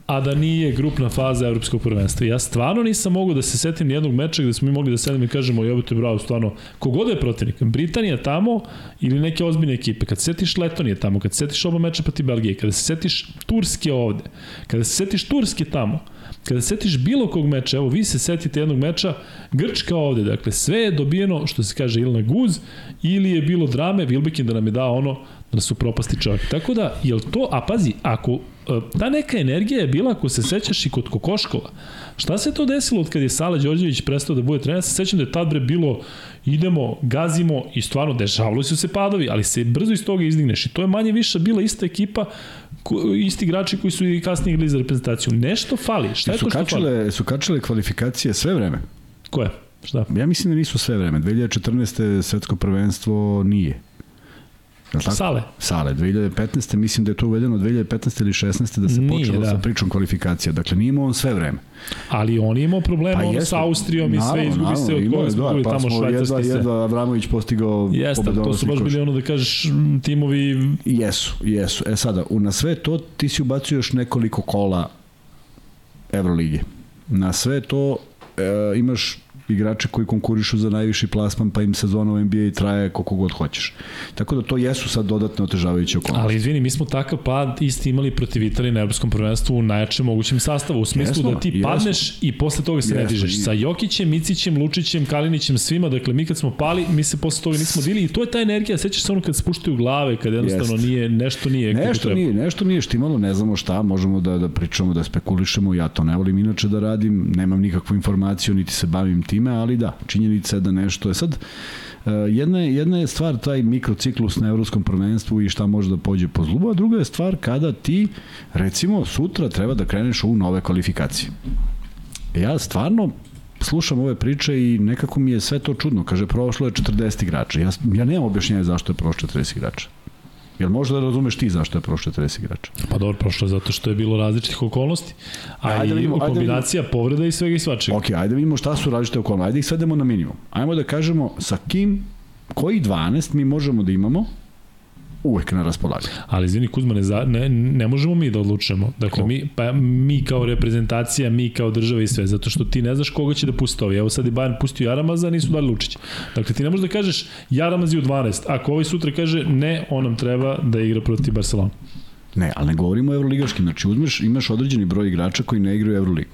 a da nije grupna faza evropskog prvenstva. Ja stvarno nisam mogu da se setim nijednog meča gde smo mi mogli da sedemo i kažemo jebote bravo, stvarno, kogod je protivnik, Britanija tamo ili neke ozbiljne ekipe, kad se setiš Letonije tamo, kad se setiš oba meča proti Belgije, kada se setiš Turske ovde, kada se setiš Turske tamo, kada se setiš bilo kog meča, evo vi se setite jednog meča, Grčka ovde, dakle sve je dobijeno, što se kaže, ili na guz, ili je bilo drame, Vilbekin da nam je dao ono, da su propasti čovjek. Tako da, jel to, a pazi, ako ta neka energija je bila, ako se sećaš, i kod Kokoškova. Šta se to desilo od kad je Sala Đorđević prestao da bude trener? Ja se sećam da je tad bre bilo idemo, gazimo i stvarno dešavali su se padovi, ali se brzo iz toga izdigneš i to je manje više bila ista ekipa isti igrači koji su i kasnije igrali za reprezentaciju. Nešto fali. Šta je su to što kačile, fali? Su kačile kvalifikacije sve vreme. Koje? Šta? Ja mislim da nisu sve vreme. 2014. svetsko prvenstvo nije. Tako? Sale. Sale. 2015. mislim da je to uvedeno 2015. ili 16. da se Nije, počelo da. sa pričom kvalifikacija. Dakle, nije imao on sve vreme. Ali on je imao problema Pa ono sa Austrijom i sve izgubi se od koga smo da, pa tamo smo jedva, švajcarski se. jedva Avramović postigao Jeste, to su baš bili ono da kažeš timovi Jesu, jesu. E sada, na sve to ti si ubacio još nekoliko kola Evrolige. Na sve to e, imaš igrače koji konkurišu za najviši plasman, pa im sezona u NBA traje koliko god hoćeš. Tako da to jesu sad dodatne otežavajuće okolnosti. Ali izvini, mi smo takav pad isti imali protiv Italije na evropskom prvenstvu u najjačem mogućem sastavu. U smislu Jesmo, da ti jesmo. padneš i posle toga se ne Jesmo, dižeš. i- Sa Jokićem, Micićem, Lučićem, Kalinićem, svima. Dakle, mi kad smo pali, mi se posle toga nismo dili i to je ta energija. Sećaš se ono kad spuštaju glave, kad jednostavno Jest. nije, nešto nije Nešto nije, nešto nije štimalo, ne znamo šta, možemo da, da pričamo, da spekulišemo, ja to ne volim inače da radim, nemam nikakvu informaciju, niti se bavim time, ali da, činjenica je da nešto je sad, Uh, jedna, je, jedna je stvar taj mikrociklus na evropskom prvenstvu i šta može da pođe po zlubu, a druga je stvar kada ti, recimo, sutra treba da kreneš u nove kvalifikacije. Ja stvarno slušam ove priče i nekako mi je sve to čudno. Kaže, prošlo je 40 igrača. Ja, ja nemam objašnjenja zašto je prošlo 40 igrača. Jel možda da razumeš ti zašto je prošlo 40 igrača? Pa dobro, prošlo je zato što je bilo različitih okolnosti. A Ajde i vidimo, ajde kombinacija povreda i svega i svačega. Ok, ajde vidimo šta su različite okolnosti. Ajde ih svedemo na minimum. Ajmo da kažemo sa kim, koji 12 mi možemo da imamo uvek na raspolaganju. Ali izvini Kuzma, ne, za, ne, ne možemo mi da odlučujemo. Dakle, Ko? mi, pa mi kao reprezentacija, mi kao država i sve, zato što ti ne znaš koga će da pusti ovi. Evo sad je Bayern pustio Jaramaza, nisu dali Lučić. Dakle, ti ne možeš da kažeš Jaramaz je u 12. Ako ovaj sutra kaže ne, on nam treba da igra protiv Barcelona. Ne, ali ne govorimo o evroligaškim. Znači, uzmeš, imaš određeni broj igrača koji ne igraju Evroligu.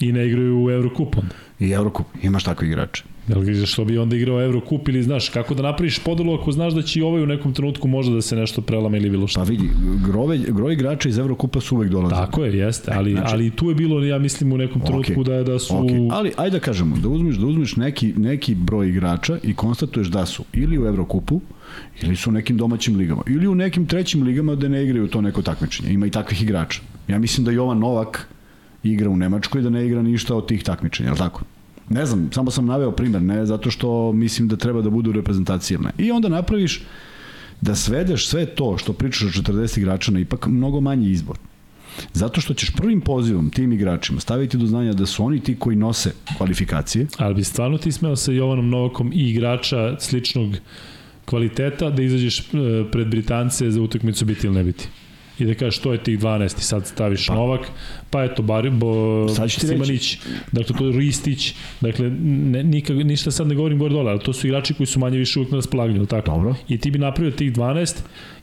I ne igraju u Eurocup onda. I Evrokup, imaš takve igrače. Jel, što bi onda igrao Eurocup ili znaš, kako da napraviš podelu ako znaš da će i ovaj u nekom trenutku možda da se nešto prelame ili bilo šta. Pa vidi, grove, groj igrača iz Evrokupa su uvek dolaze. Tako je, jeste, ali, Znači- ali tu je bilo, ja mislim, u nekom trenutku Okej. da, da su... Okay. Ali ajde da kažemo, da uzmeš, da uzmeš neki, neki broj igrača i konstatuješ da su ili u Evrokupu, ili su u nekim domaćim ligama, ili u nekim trećim ligama da ne igraju to neko takmičenje. Ima i takvih igrača. Ja mislim da Jovan Novak igra u Nemačkoj da ne igra ništa od tih takmičenja, je tako? Ne znam, samo sam naveo primer, ne zato što mislim da treba da budu reprezentacijne. I onda napraviš da svedeš sve to što pričaš o 40 igrača na ipak mnogo manji izbor. Zato što ćeš prvim pozivom tim igračima staviti do znanja da su oni ti koji nose kvalifikacije, Ali bi stvarno ti smeo sa Jovanom Novakom i igrača sličnog kvaliteta da izađeš e, pred Britance za utakmicu biti ili ne biti? I da kažeš to je tih 12 i sad staviš pa. Novak, pa eto Bar, bo, ti Simanić, dakle to je Ristić, dakle ne, nikak, ništa sad ne govorim gore dole, ali to su igrači koji su manje više uvijek na raspolaganju, tako? Dobro. I ti bi napravio tih 12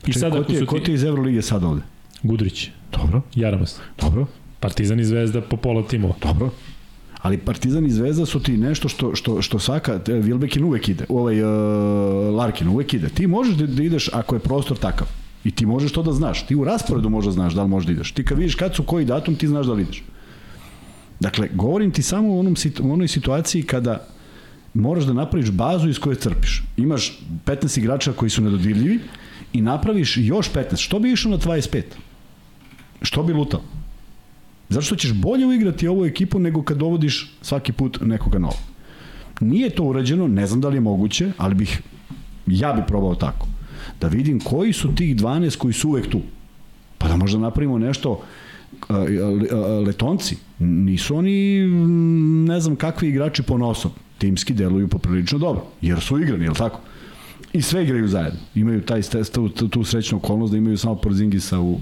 i sad ko ti je, su ko ti... ti je iz Evrolige sad ovde? Gudrić, Dobro, Jaramas, dobro, Partizan i Zvezda po pola timova. dobro. Ali Partizan i Zvezda su ti nešto što, što, što svaka, Vilbekin uvek ide, ovaj, uh, Larkin uvek ide. Ti možeš da, da ideš ako je prostor takav. I ti možeš to da znaš. Ti u rasporedu možda znaš da li možeš da ideš. Ti kad vidiš kad su koji datum, ti znaš da li ideš. Dakle, govorim ti samo u, onom, u onoj situaciji kada moraš da napraviš bazu iz koje crpiš. Imaš 15 igrača koji su nedodirljivi i napraviš još 15. Što bi išao na 25? Što bi lutao? Zato što ćeš bolje uigrati ovu ekipu nego kad dovodiš svaki put nekoga novog. Nije to urađeno, ne znam da li je moguće, ali bih, ja bi probao tako. Da vidim koji su tih 12 koji su uvek tu. Pa da možda napravimo nešto letonci. Nisu oni ne znam kakvi igrači po nosom. Timski deluju poprilično dobro, jer su igrani, je li tako? I sve igraju zajedno. Imaju taj, tu, tu srećnu okolnost da imaju samo Porzingisa u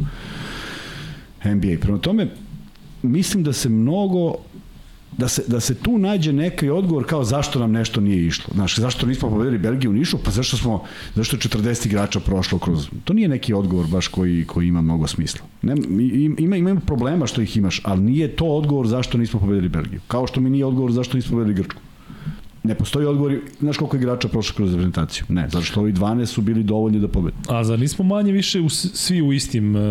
NBA. Prema tome, mislim da se mnogo da se, da se tu nađe neki odgovor kao zašto nam nešto nije išlo. Znaš, zašto nismo pobedili Belgiju u Nišu? Pa zašto smo, zašto je 40 igrača prošlo kroz... To nije neki odgovor baš koji, koji ima mnogo smisla. Ne, ima, ima problema što ih imaš, ali nije to odgovor zašto nismo pobedili Belgiju. Kao što mi nije odgovor zašto nismo pobedili Grčku. Ne postoji odgovor, znaš koliko igrača prošlo kroz reprezentaciju? Ne, zato što ovi 12 su bili dovoljni da pobede. A zar nismo manje više u, svi u istim uh,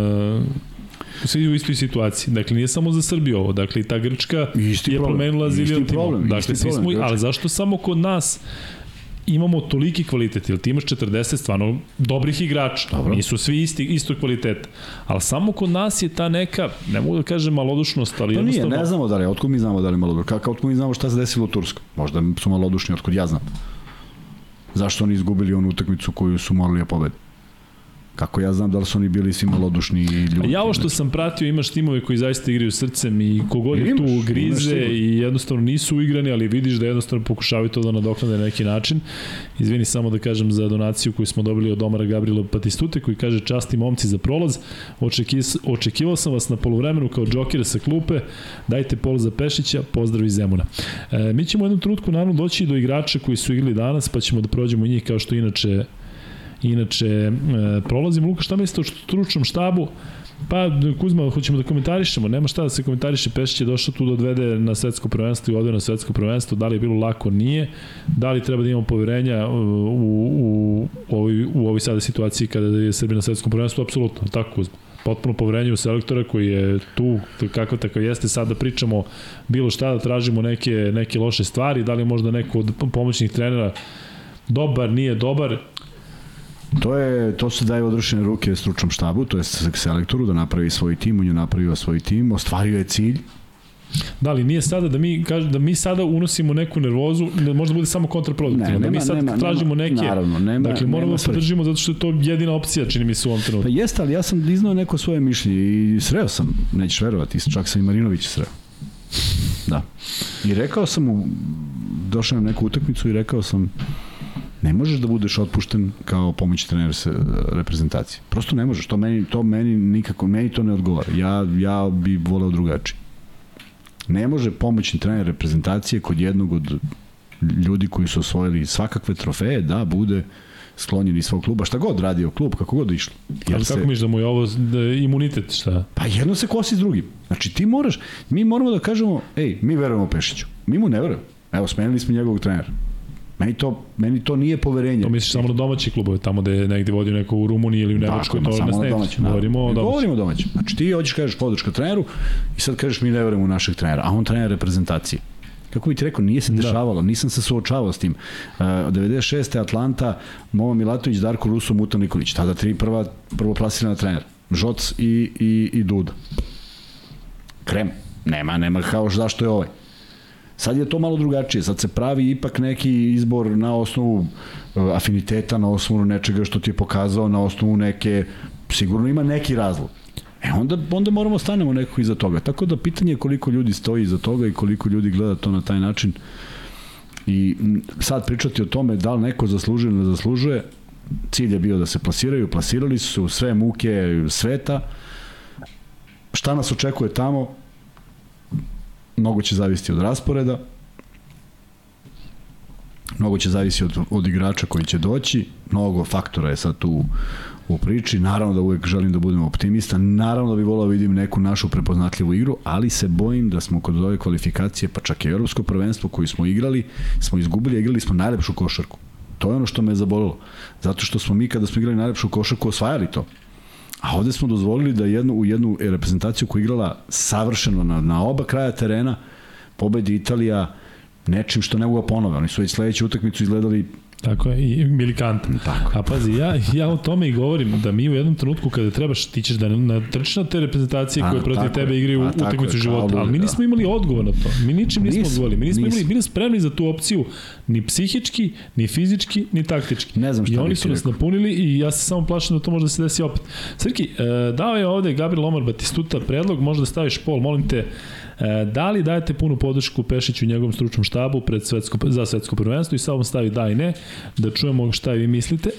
u istoj situaciji. Dakle, nije samo za Srbiju ovo. Dakle, i ta Grčka Isti je problem, promenila problem, timova. Dakle, isti svi smo, ali zašto samo kod nas imamo toliki kvalitet, jer ti imaš 40 stvarno dobrih igrača, Dobro. nisu svi isti, istog kvaliteta, ali samo kod nas je ta neka, ne mogu da kažem malodušnost, ali nije, jednostavno... ne znamo da li, otkud mi znamo da li je malodušni, kako otkud mi znamo šta se desilo u Turskoj. Možda su malodušni, otkud ja znam. Zašto oni izgubili onu utakmicu koju su morali da pobede? Kako ja znam da li su oni bili svi malodušni i ljudi? Ja ovo što sam pratio, imaš timove koji zaista igraju srcem i kogod je tu grize i jednostavno nisu uigrani, ali vidiš da jednostavno pokušavaju to da nadoknade na neki način. Izvini samo da kažem za donaciju koju smo dobili od Omara Gabriela Patistute koji kaže časti momci za prolaz. Očeki, očekivao sam vas na polovremenu kao džokera sa klupe. Dajte pol za Pešića, pozdrav iz Zemuna. E, mi ćemo u jednom trenutku naravno doći do igrača koji su igrali danas, pa ćemo da prođemo njih kao što inače inače e, prolazimo. Luka, šta mislite o stručnom štabu? Pa, Kuzma, hoćemo da komentarišemo, nema šta da se komentariše, Pešić je došao tu da odvede na svetsko prvenstvo i odvede na svetsko prvenstvo, da li je bilo lako, nije, da li treba da imamo poverenja u, u, u, ovoj, u ovoj sada situaciji kada je Srbija na svetskom prvenstvu, apsolutno, tako Kuzma potpuno poverenje u selektora koji je tu kako tako jeste. Sad da pričamo bilo šta da tražimo neke neke loše stvari. Da li možda neko od pomoćnih trenera dobar nije dobar To je to se daje odrušene ruke stručnom štabu, to je selektoru da napravi svoj tim, on je napravio svoj tim, ostvario je cilj. Da li nije sada da mi kaže da mi sada unosimo neku nervozu, da možda bude samo kontraproduktivno, da mi sad nema, tražimo nema, neke. Naravno, nema, dakle moramo nema da se držimo zato što je to jedina opcija čini mi se u ovom trenutku. Pa jeste, ali ja sam iznao neko svoje mišljenje i sreo sam, nećeš verovati, čak sam i Marinović sreo. Da. I rekao sam mu, došao na neku utakmicu i rekao sam, ne možeš da budeš otpušten kao pomoć trener se, reprezentacije. Prosto ne možeš, to meni, to meni nikako, meni to ne odgovara. Ja, ja bi voleo drugačije. Ne može pomoćni trener reprezentacije kod jednog od ljudi koji su osvojili svakakve trofeje da bude sklonjen iz svog kluba, šta god radio klub, kako god išlo. Ali kako misliš da mu je ovo da, je imunitet, šta? Pa jedno se kosi s drugim. Znači ti moraš, mi moramo da kažemo, ej, mi verujemo Pešiću. Mi mu ne verujemo. Evo, smenili smo njegovog trenera. Meni to, meni to nije poverenje. To misliš samo na domaće klubove, tamo gde je negde vodio neko u Rumuniji ili u Nemačkoj, ma to nas na ne. domaće. Govorimo o domaćem. Govorimo o domaćem. Znači ti hoćeš kažeš podrška treneru i sad kažeš mi ne verujemo u našeg trenera, a on trener reprezentacije. Kako bi ti rekao, nije se Da. dešavalo, nisam se suočavao s tim. Uh, 96. Atlanta, Momo Milatović, Darko Ruso, Muta Nikolić, tada tri prva, prvo plasirana trener. Žoc i, i, i Duda. Krem. Nema, nema kao zašto je ovaj. Sad je to malo drugačije, sad se pravi ipak neki izbor na osnovu uh, afiniteta, na osnovu nečega što ti je pokazao, na osnovu neke, sigurno ima neki razlog. E onda, onda moramo stanemo nekako iza toga. Tako da pitanje je koliko ljudi stoji iza toga i koliko ljudi gleda to na taj način. I sad pričati o tome da li neko zaslužuje ili ne zaslužuje, cilj je bio da se plasiraju, plasirali su sve muke sveta. Šta nas očekuje tamo? Mnogo će zavisiti od rasporeda, mnogo će zavisiti od, od igrača koji će doći, mnogo faktora je sad tu u priči, naravno da uvek želim da budem optimista, naravno da bi volao vidim neku našu prepoznatljivu igru, ali se bojim da smo kod ove kvalifikacije, pa čak i evropsko prvenstvo koji smo igrali, smo izgubili, igrali smo najlepšu košarku. To je ono što me je zabolilo. Zato što smo mi kada smo igrali najlepšu košarku osvajali to. A ovde smo dozvolili da jednu, u jednu reprezentaciju koja je igrala savršeno na, na oba kraja terena pobedi Italija nečim što ne mogu da ponove. Oni su već sledeću utakmicu izgledali Tako je, i milikanta. Tako. A pazi, ja, ja o tome i govorim, da mi u jednom trenutku kada trebaš, ti ćeš da natrčiš na te reprezentacije A, koje protiv tebe igraju A, utakmicu života, ali mi da. nismo imali odgovor na to. Mi ničim nismo Nismo, odgovorili. Mi nismo nismo. imali, bili spremni za tu opciju ni psihički, ni fizički, ni taktički. Ne znam šta I oni su nas rekao. napunili i ja se samo plašim da to može da se desi opet. Srki, e, dao je ovde Gabriel Omar Batistuta predlog, možda da staviš pol, molim te, da li dajete punu podršku Pešiću i njegovom stručnom štabu pred svetsko, za svetsko prvenstvo i samo stavi da i ne, da čujemo šta vi mislite.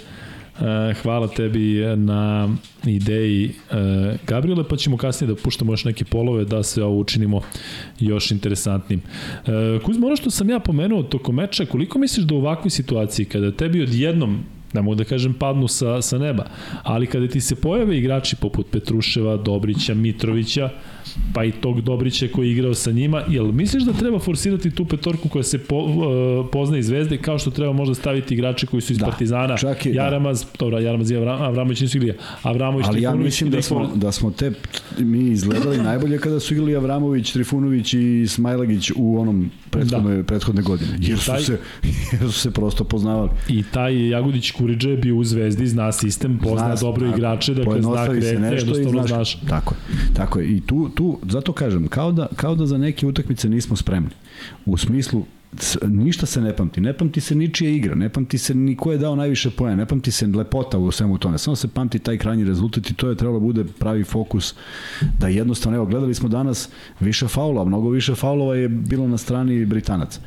E, hvala tebi na ideji e, Gabriele, pa ćemo kasnije da puštamo još neke polove da se ovo učinimo još interesantnim. E, Kuzma, ono što sam ja pomenuo tokom meča, koliko misliš da u ovakvoj situaciji, kada tebi odjednom ne mogu da kažem padnu sa, sa neba, ali kada ti se pojave igrači poput Petruševa, Dobrića, Mitrovića, pa i tog Dobrića koji je igrao sa njima, jel misliš da treba forsirati tu petorku koja se po, uh, pozna iz Zvezde, kao što treba možda staviti igrače koji su iz da, Partizana, čak i, da. Jaramaz, da. dobro, Jaramaz i Avram, Avramović nisu igrali, Avramović, Ali ja mislim da, smo, da smo te, mi izgledali najbolje kada su igrali Avramović, Trifunović i Smajlagić u onom prethodne, da. prethodne godine, jer su, taj, se, jer su se prosto poznavali. I taj Jagudić Kuriđe je bio u Zvezdi, zna sistem, pozna zna, dobro igrače, dakle zna krete, jednostavno znaš. Tako je, tako je. I tu, tu, zato kažem, kao da, kao da za neke utakmice nismo spremni. U smislu, ništa se ne pamti. Ne pamti se ničija igra, ne pamti se ni ko je dao najviše poena, ne pamti se lepota u svemu tome. Samo se pamti taj krajnji rezultat i to je trebalo bude pravi fokus da jednostavno, evo, gledali smo danas više faula, mnogo više faulova je bilo na strani Britanaca.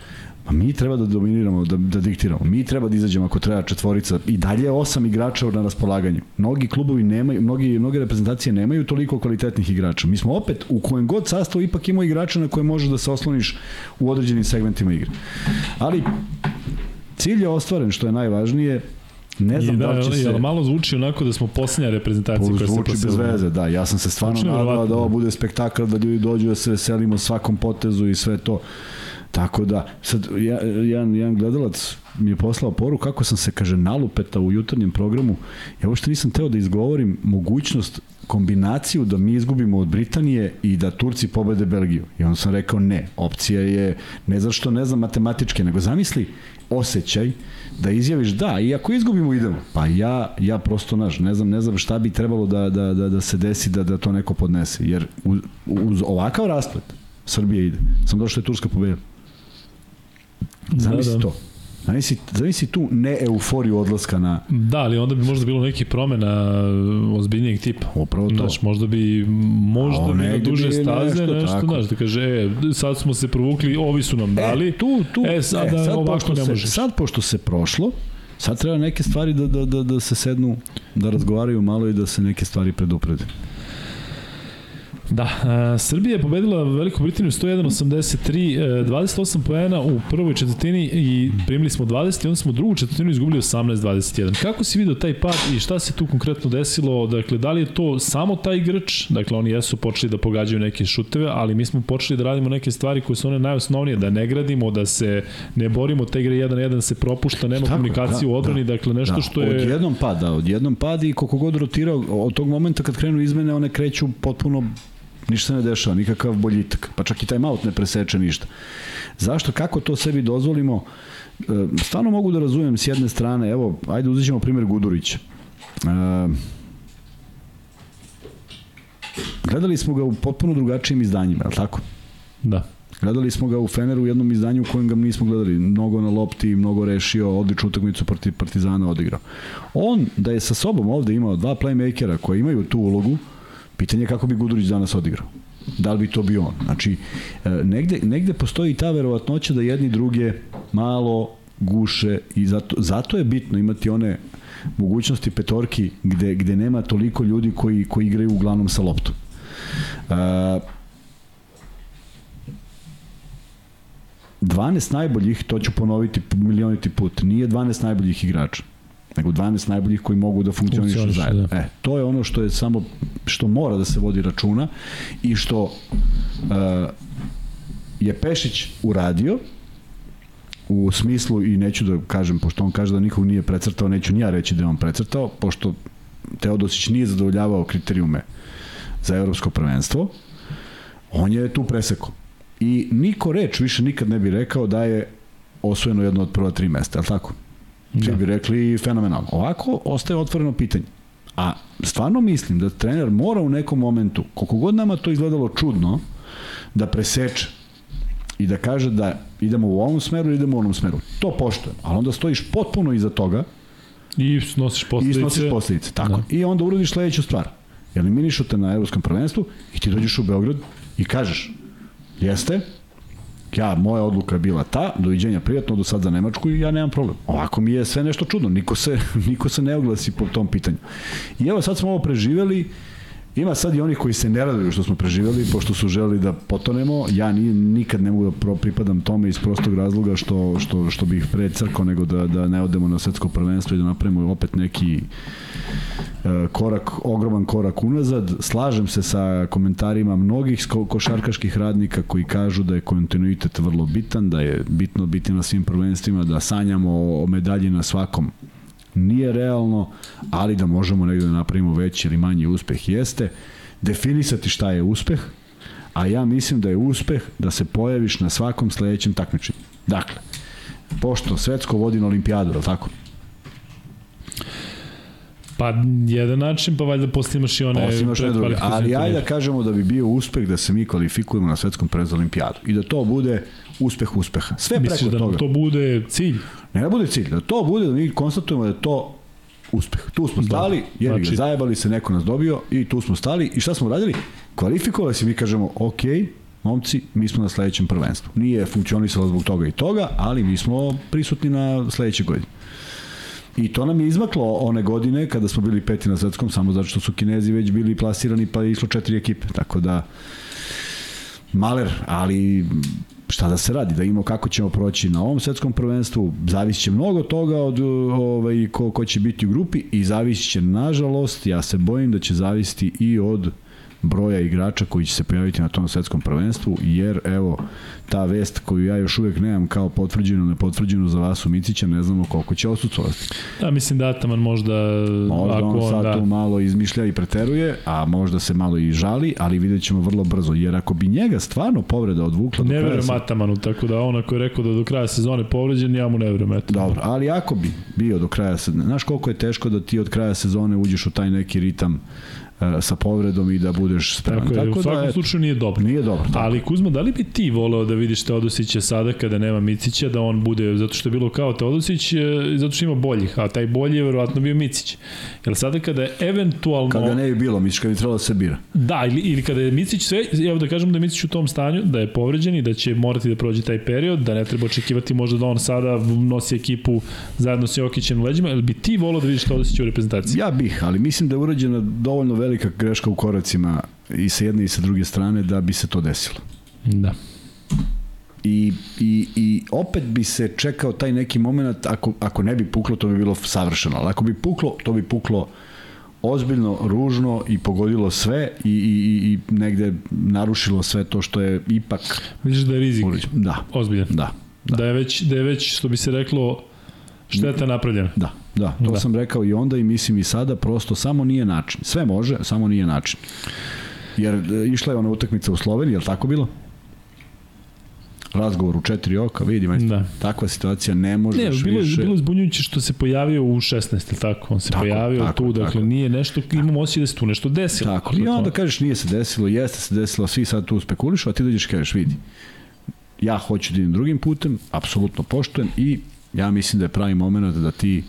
A mi treba da dominiramo, da, da diktiramo. Mi treba da izađemo ako treba četvorica. I dalje osam igrača na raspolaganju. Mnogi klubovi nemaju, mnogi, mnoge reprezentacije nemaju toliko kvalitetnih igrača. Mi smo opet u kojem god sastavu ipak imamo igrača na koje možeš da se osloniš u određenim segmentima igre. Ali cilj je ostvaren, što je najvažnije, Ne znam da, da li će se... malo zvuči onako da smo posljednja reprezentacija koja se Zvuči bez veze, da. Ja sam se stvarno nadao da ovo bude spektakl, da ljudi dođu da se veselimo svakom potezu i sve to. Tako da, sad, ja, jedan, jedan gledalac mi je poslao poru kako sam se, kaže, nalupeta u jutarnjem programu. Ja uopšte nisam teo da izgovorim mogućnost kombinaciju da mi izgubimo od Britanije i da Turci pobede Belgiju. I on sam rekao ne, opcija je, ne zašto ne znam matematičke, nego zamisli osjećaj da izjaviš da, i ako izgubimo idemo. Pa ja, ja prosto naš, ne znam, ne znam šta bi trebalo da, da, da, da se desi da, da to neko podnese. Jer uz, uz ovakav rasplet Srbije ide. Sam došao da je Turska pobedila. Zamisli da, da. to. Zamisli, zamisli tu ne euforiju odlaska na... Da, ali onda bi možda bilo neki promena ozbiljnijeg tipa. Upravo to. Znaš, možda bi, možda bi na duže staze nešto, nešto znaš, da kaže, e, sad smo se provukli, ovi su nam e, dali. E, tu, tu, e, sad, e, sad ovako ne možeš. Sad, pošto se prošlo, sad treba neke stvari da, da, da, da se sednu, da razgovaraju malo i da se neke stvari preduprede. Da, uh, Srbija je pobedila Veliku Britaniju 101-83, 28 poena u prvoj četvrtini i primili smo 20 i onda smo drugu četvrtinu izgubili 18-21. Kako si vidio taj pad i šta se tu konkretno desilo? Dakle, da li je to samo taj grč? Dakle, oni jesu počeli da pogađaju neke šuteve, ali mi smo počeli da radimo neke stvari koje su one najosnovnije, da ne gradimo, da se ne borimo, te igre 1-1 se propušta, nema Tako, komunikacije da, u odbrani, da, dakle nešto da, što je... Odjednom pad, da, odjednom pad i koliko god rotirao, od tog momenta kad krenu izmene, one kreću potpuno ništa se ne dešava, nikakav boljitak, pa čak i taj maut ne preseče ništa. Zašto, kako to sebi dozvolimo? E, stvarno mogu da razumem s jedne strane, evo, ajde uzet ćemo primjer Gudurića. E, gledali smo ga u potpuno drugačijim izdanjima, je tako? Da. Gledali smo ga u Feneru u jednom izdanju u kojem ga nismo gledali. Mnogo na lopti, mnogo rešio, odličnu utakmicu protiv Partizana odigrao. On, da je sa sobom ovde imao dva playmakera koji imaju tu ulogu, Pitanje je kako bi Gudurić danas odigrao. Da li bi to bio on? Znači, e, negde, negde postoji ta verovatnoća da jedni druge malo guše i zato, zato je bitno imati one mogućnosti petorki gde, gde nema toliko ljudi koji, koji igraju uglavnom sa loptom. Uh, 12 najboljih, to ću ponoviti milioniti put, nije 12 najboljih igrača nego 12 najboljih koji mogu da funkcionišu zajedno. Da. E, to je ono što je samo što mora da se vodi računa i što uh, je Pešić uradio u smislu i neću da kažem pošto on kaže da nikog nije precrtao, neću ni ja reći da je on precrtao, pošto Teodosić nije zadovoljavao kriterijume za evropsko prvenstvo, on je tu presekao. I niko reč više nikad ne bi rekao da je osvojeno jedno od prva tri mesta, je li tako? Da. bi rekli fenomenalno. Ovako ostaje otvoreno pitanje. A stvarno mislim da trener mora u nekom momentu, koliko god nama to izgledalo čudno, da preseče i da kaže da idemo u ovom smeru idemo u onom smeru. To poštojem, ali onda stojiš potpuno iza toga i snosiš posledice. I snosiš posledice, tako. Da. I onda uradiš sledeću stvar. Eliminiš te na evropskom prvenstvu i ti dođeš u Beograd i kažeš jeste, ja, moja odluka je bila ta, doviđenja prijatno, do sad za Nemačku i ja nemam problem. Ovako mi je sve nešto čudno, niko se, <laughs> niko se ne oglasi po tom pitanju. I evo sad smo ovo preživeli Ima sad i onih koji se ne raduju što smo preživjeli, pošto su želeli da potonemo. Ja ni, nikad ne mogu da pripadam tome iz prostog razloga što, što, što bih predcrkao nego da, da ne odemo na svetsko prvenstvo i da napravimo opet neki e, korak, ogroman korak unazad. Slažem se sa komentarima mnogih košarkaških radnika koji kažu da je kontinuitet vrlo bitan, da je bitno biti na svim prvenstvima, da sanjamo o medalji na svakom nije realno, ali da možemo negde da napravimo veći ili manji uspeh jeste definisati šta je uspeh, a ja mislim da je uspeh da se pojaviš na svakom sledećem takmičenju. Dakle, pošto svetsko vodi na olimpijadu, je tako? Pa jedan način, pa valjda posle imaš i one posle imaš druge. Ali ajde da kažemo da bi bio uspeh da se mi kvalifikujemo na svetskom prezu olimpijadu i da to bude uspeh uspeha. Sve Misliš preko da toga. da to bude cilj? Ne da bude cilj, da to bude da mi konstatujemo da je to uspeh. Tu smo da. stali, da, jer znači... zajebali se, neko nas dobio i tu smo stali i šta smo radili? Kvalifikovali se, mi kažemo, ok, momci, mi smo na sledećem prvenstvu. Nije funkcionisalo zbog toga i toga, ali mi smo prisutni na sledećoj godini. I to nam je izmaklo one godine kada smo bili peti na svetskom, samo zato što su Kinezi već bili plasirani pa je išlo četiri ekipe. Tako da, maler, ali šta da se radi, da imamo kako ćemo proći na ovom svetskom prvenstvu, zavisit će mnogo toga od ovaj, ko, ko će biti u grupi i zavisit će, nažalost, ja se bojim da će zavisiti i od broja igrača koji će se pojaviti na tom svetskom prvenstvu, jer evo, ta vest koju ja još uvek nemam kao potvrđenu, nepotvrđenu za vas u Micića, ne znamo koliko će osucovati. Da, mislim da Ataman možda... Možda ako on sad da... tu malo izmišlja i preteruje, a možda se malo i žali, ali vidjet ćemo vrlo brzo, jer ako bi njega stvarno povreda odvukla... Ne verujem se... Atamanu, tako da on ako je rekao da do kraja sezone povređen, ja mu ne verujem. Eto. Dobro, ali ako bi bio do kraja sezone, znaš koliko je teško da ti od kraja sezone uđeš u taj neki ritam sa povredom i da budeš spreman. Tako, je, tako u svakom da, slučaju nije dobro. Nije dobro. Tako. Ali Kuzma, da li bi ti voleo da vidiš Teodosića sada kada nema Micića, da on bude, zato što je bilo kao Teodosić, e, zato što ima boljih, a taj bolji je verovatno bio Micić. Jer sada kada je eventualno... Kada ne bi bilo, misliš kada bi trebalo da se bira. Da, ili, ili kada je Micić sve, evo da kažem da je Micić u tom stanju, da je povređen i da će morati da prođe taj period, da ne treba očekivati možda da on sada nosi ekipu zajedno sa Jokićem u leđima, ili bi ti voleo da vidiš Teodosića u reprezentaciji? Ja bih, ali mislim da je urađena dovoljno velika greška u koracima i sa jedne i sa druge strane da bi se to desilo. Da. I, i, i opet bi se čekao taj neki moment, ako, ako ne bi puklo, to bi bilo savršeno, ali ako bi puklo, to bi puklo ozbiljno, ružno i pogodilo sve i, i, i negde narušilo sve to što je ipak... Vidiš da je rizik Da. Ozbiljan. Da. Da. da je već, da je već, što bi se reklo, šteta napravljena. Da. Da, to da. sam rekao i onda i mislim i sada, prosto samo nije način. Sve može, samo nije način. Jer e, išla je ona utakmica u Sloveniji, je li tako bilo? razgovor u četiri oka, vidi, majstor, da. takva situacija ne može ne, bilo, više... bilo zbunjujuće što se pojavio u 16, tako, on se tako, pojavio tako, tu, dakle, tako. nije nešto, imamo osjećaj da se tu nešto desilo. Tako, i onda kažeš nije se desilo, jeste se desilo, svi sad tu spekulišu, a ti dođeš i kažeš, vidi, ja hoću da idem drugim putem, apsolutno poštujem i ja mislim da je pravi moment da ti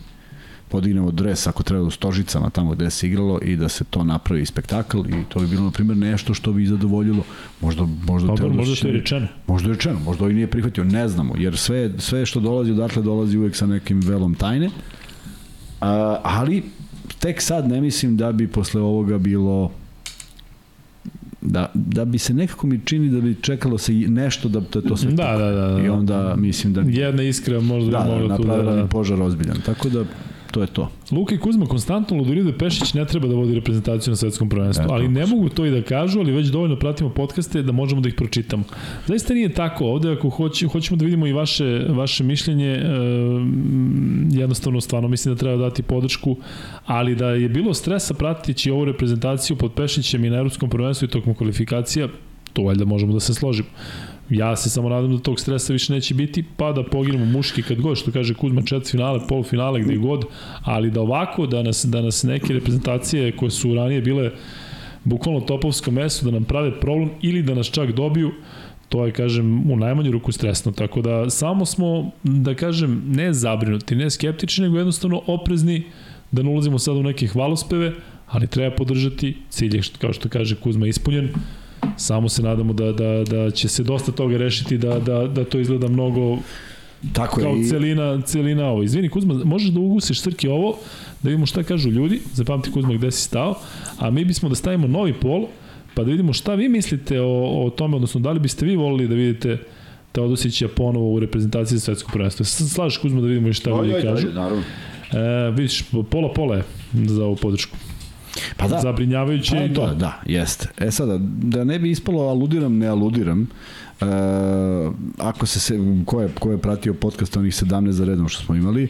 podignemo dres ako treba u Stožicama tamo gde se igralo i da se to napravi spektakl. I to bi bilo na primjer nešto što bi zadovoljilo. Možda možda pa, Teodosić, možda što je rečeno. Možda je rečeno možda i nije prihvatio ne znamo jer sve sve što dolazi odatle dolazi uvek sa nekim velom tajne. A, ali tek sad ne mislim da bi posle ovoga bilo da, da bi se nekako mi čini da bi čekalo se nešto da, da to sve da, da, da, da, i onda mislim da jedna iskra možda da, bi da, tu da, da, požar ozbiljan. Tako da to je to. Luka i Kuzma konstantno ludiraju da Pešić ne treba da vodi reprezentaciju na svetskom prvenstvu, ali ne mogu to i da kažu, ali već dovoljno pratimo podcaste da možemo da ih pročitamo. Zaista nije tako. Ovde ako hoće, hoćemo da vidimo i vaše, vaše mišljenje, e, jednostavno stvarno mislim da treba dati podršku, ali da je bilo stresa pratići ovu reprezentaciju pod Pešićem i na evropskom prvenstvu i tokom kvalifikacija, to valjda možemo da se složimo. Ja se samo nadam da tog stresa više neće biti, pa da poginemo muški kad god, što kaže Kuzma, četvrt finale, polufinale, gde god, ali da ovako, da nas, da nas neke reprezentacije koje su ranije bile bukvalno topovsko mesto, da nam prave problem ili da nas čak dobiju, to je, kažem, u najmanju ruku stresno. Tako da samo smo, da kažem, ne zabrinuti, ne skeptični, nego jednostavno oprezni da ne ulazimo sad u neke hvalospeve, ali treba podržati cilje, kao što kaže Kuzma, ispunjen Samo se nadamo da, da, da će se dosta toga rešiti, da, da, da to izgleda mnogo Tako je. kao i- celina, celina ovo. Izvini Kuzma, možeš da ugusiš Srki ovo, da vidimo šta kažu ljudi, zapamti Kuzma gde si stao, a mi bismo da stavimo novi pol, pa da vidimo šta vi mislite o, o tome, odnosno da li biste vi volili da vidite Teodosića ponovo u reprezentaciji za svetsko prvenstvo. Slažeš Kuzma da vidimo šta ljudi kažu. ajde, naravno. E, vidiš, pola pola je za ovu podršku. Pa da, Zabrinjavajuće Pa i to. da, da, jeste. E sada, da ne bi ispalo aludiram, ne aludiram, e, ako se, se ko, je, ko je pratio podcast onih 17 za redom što smo imali,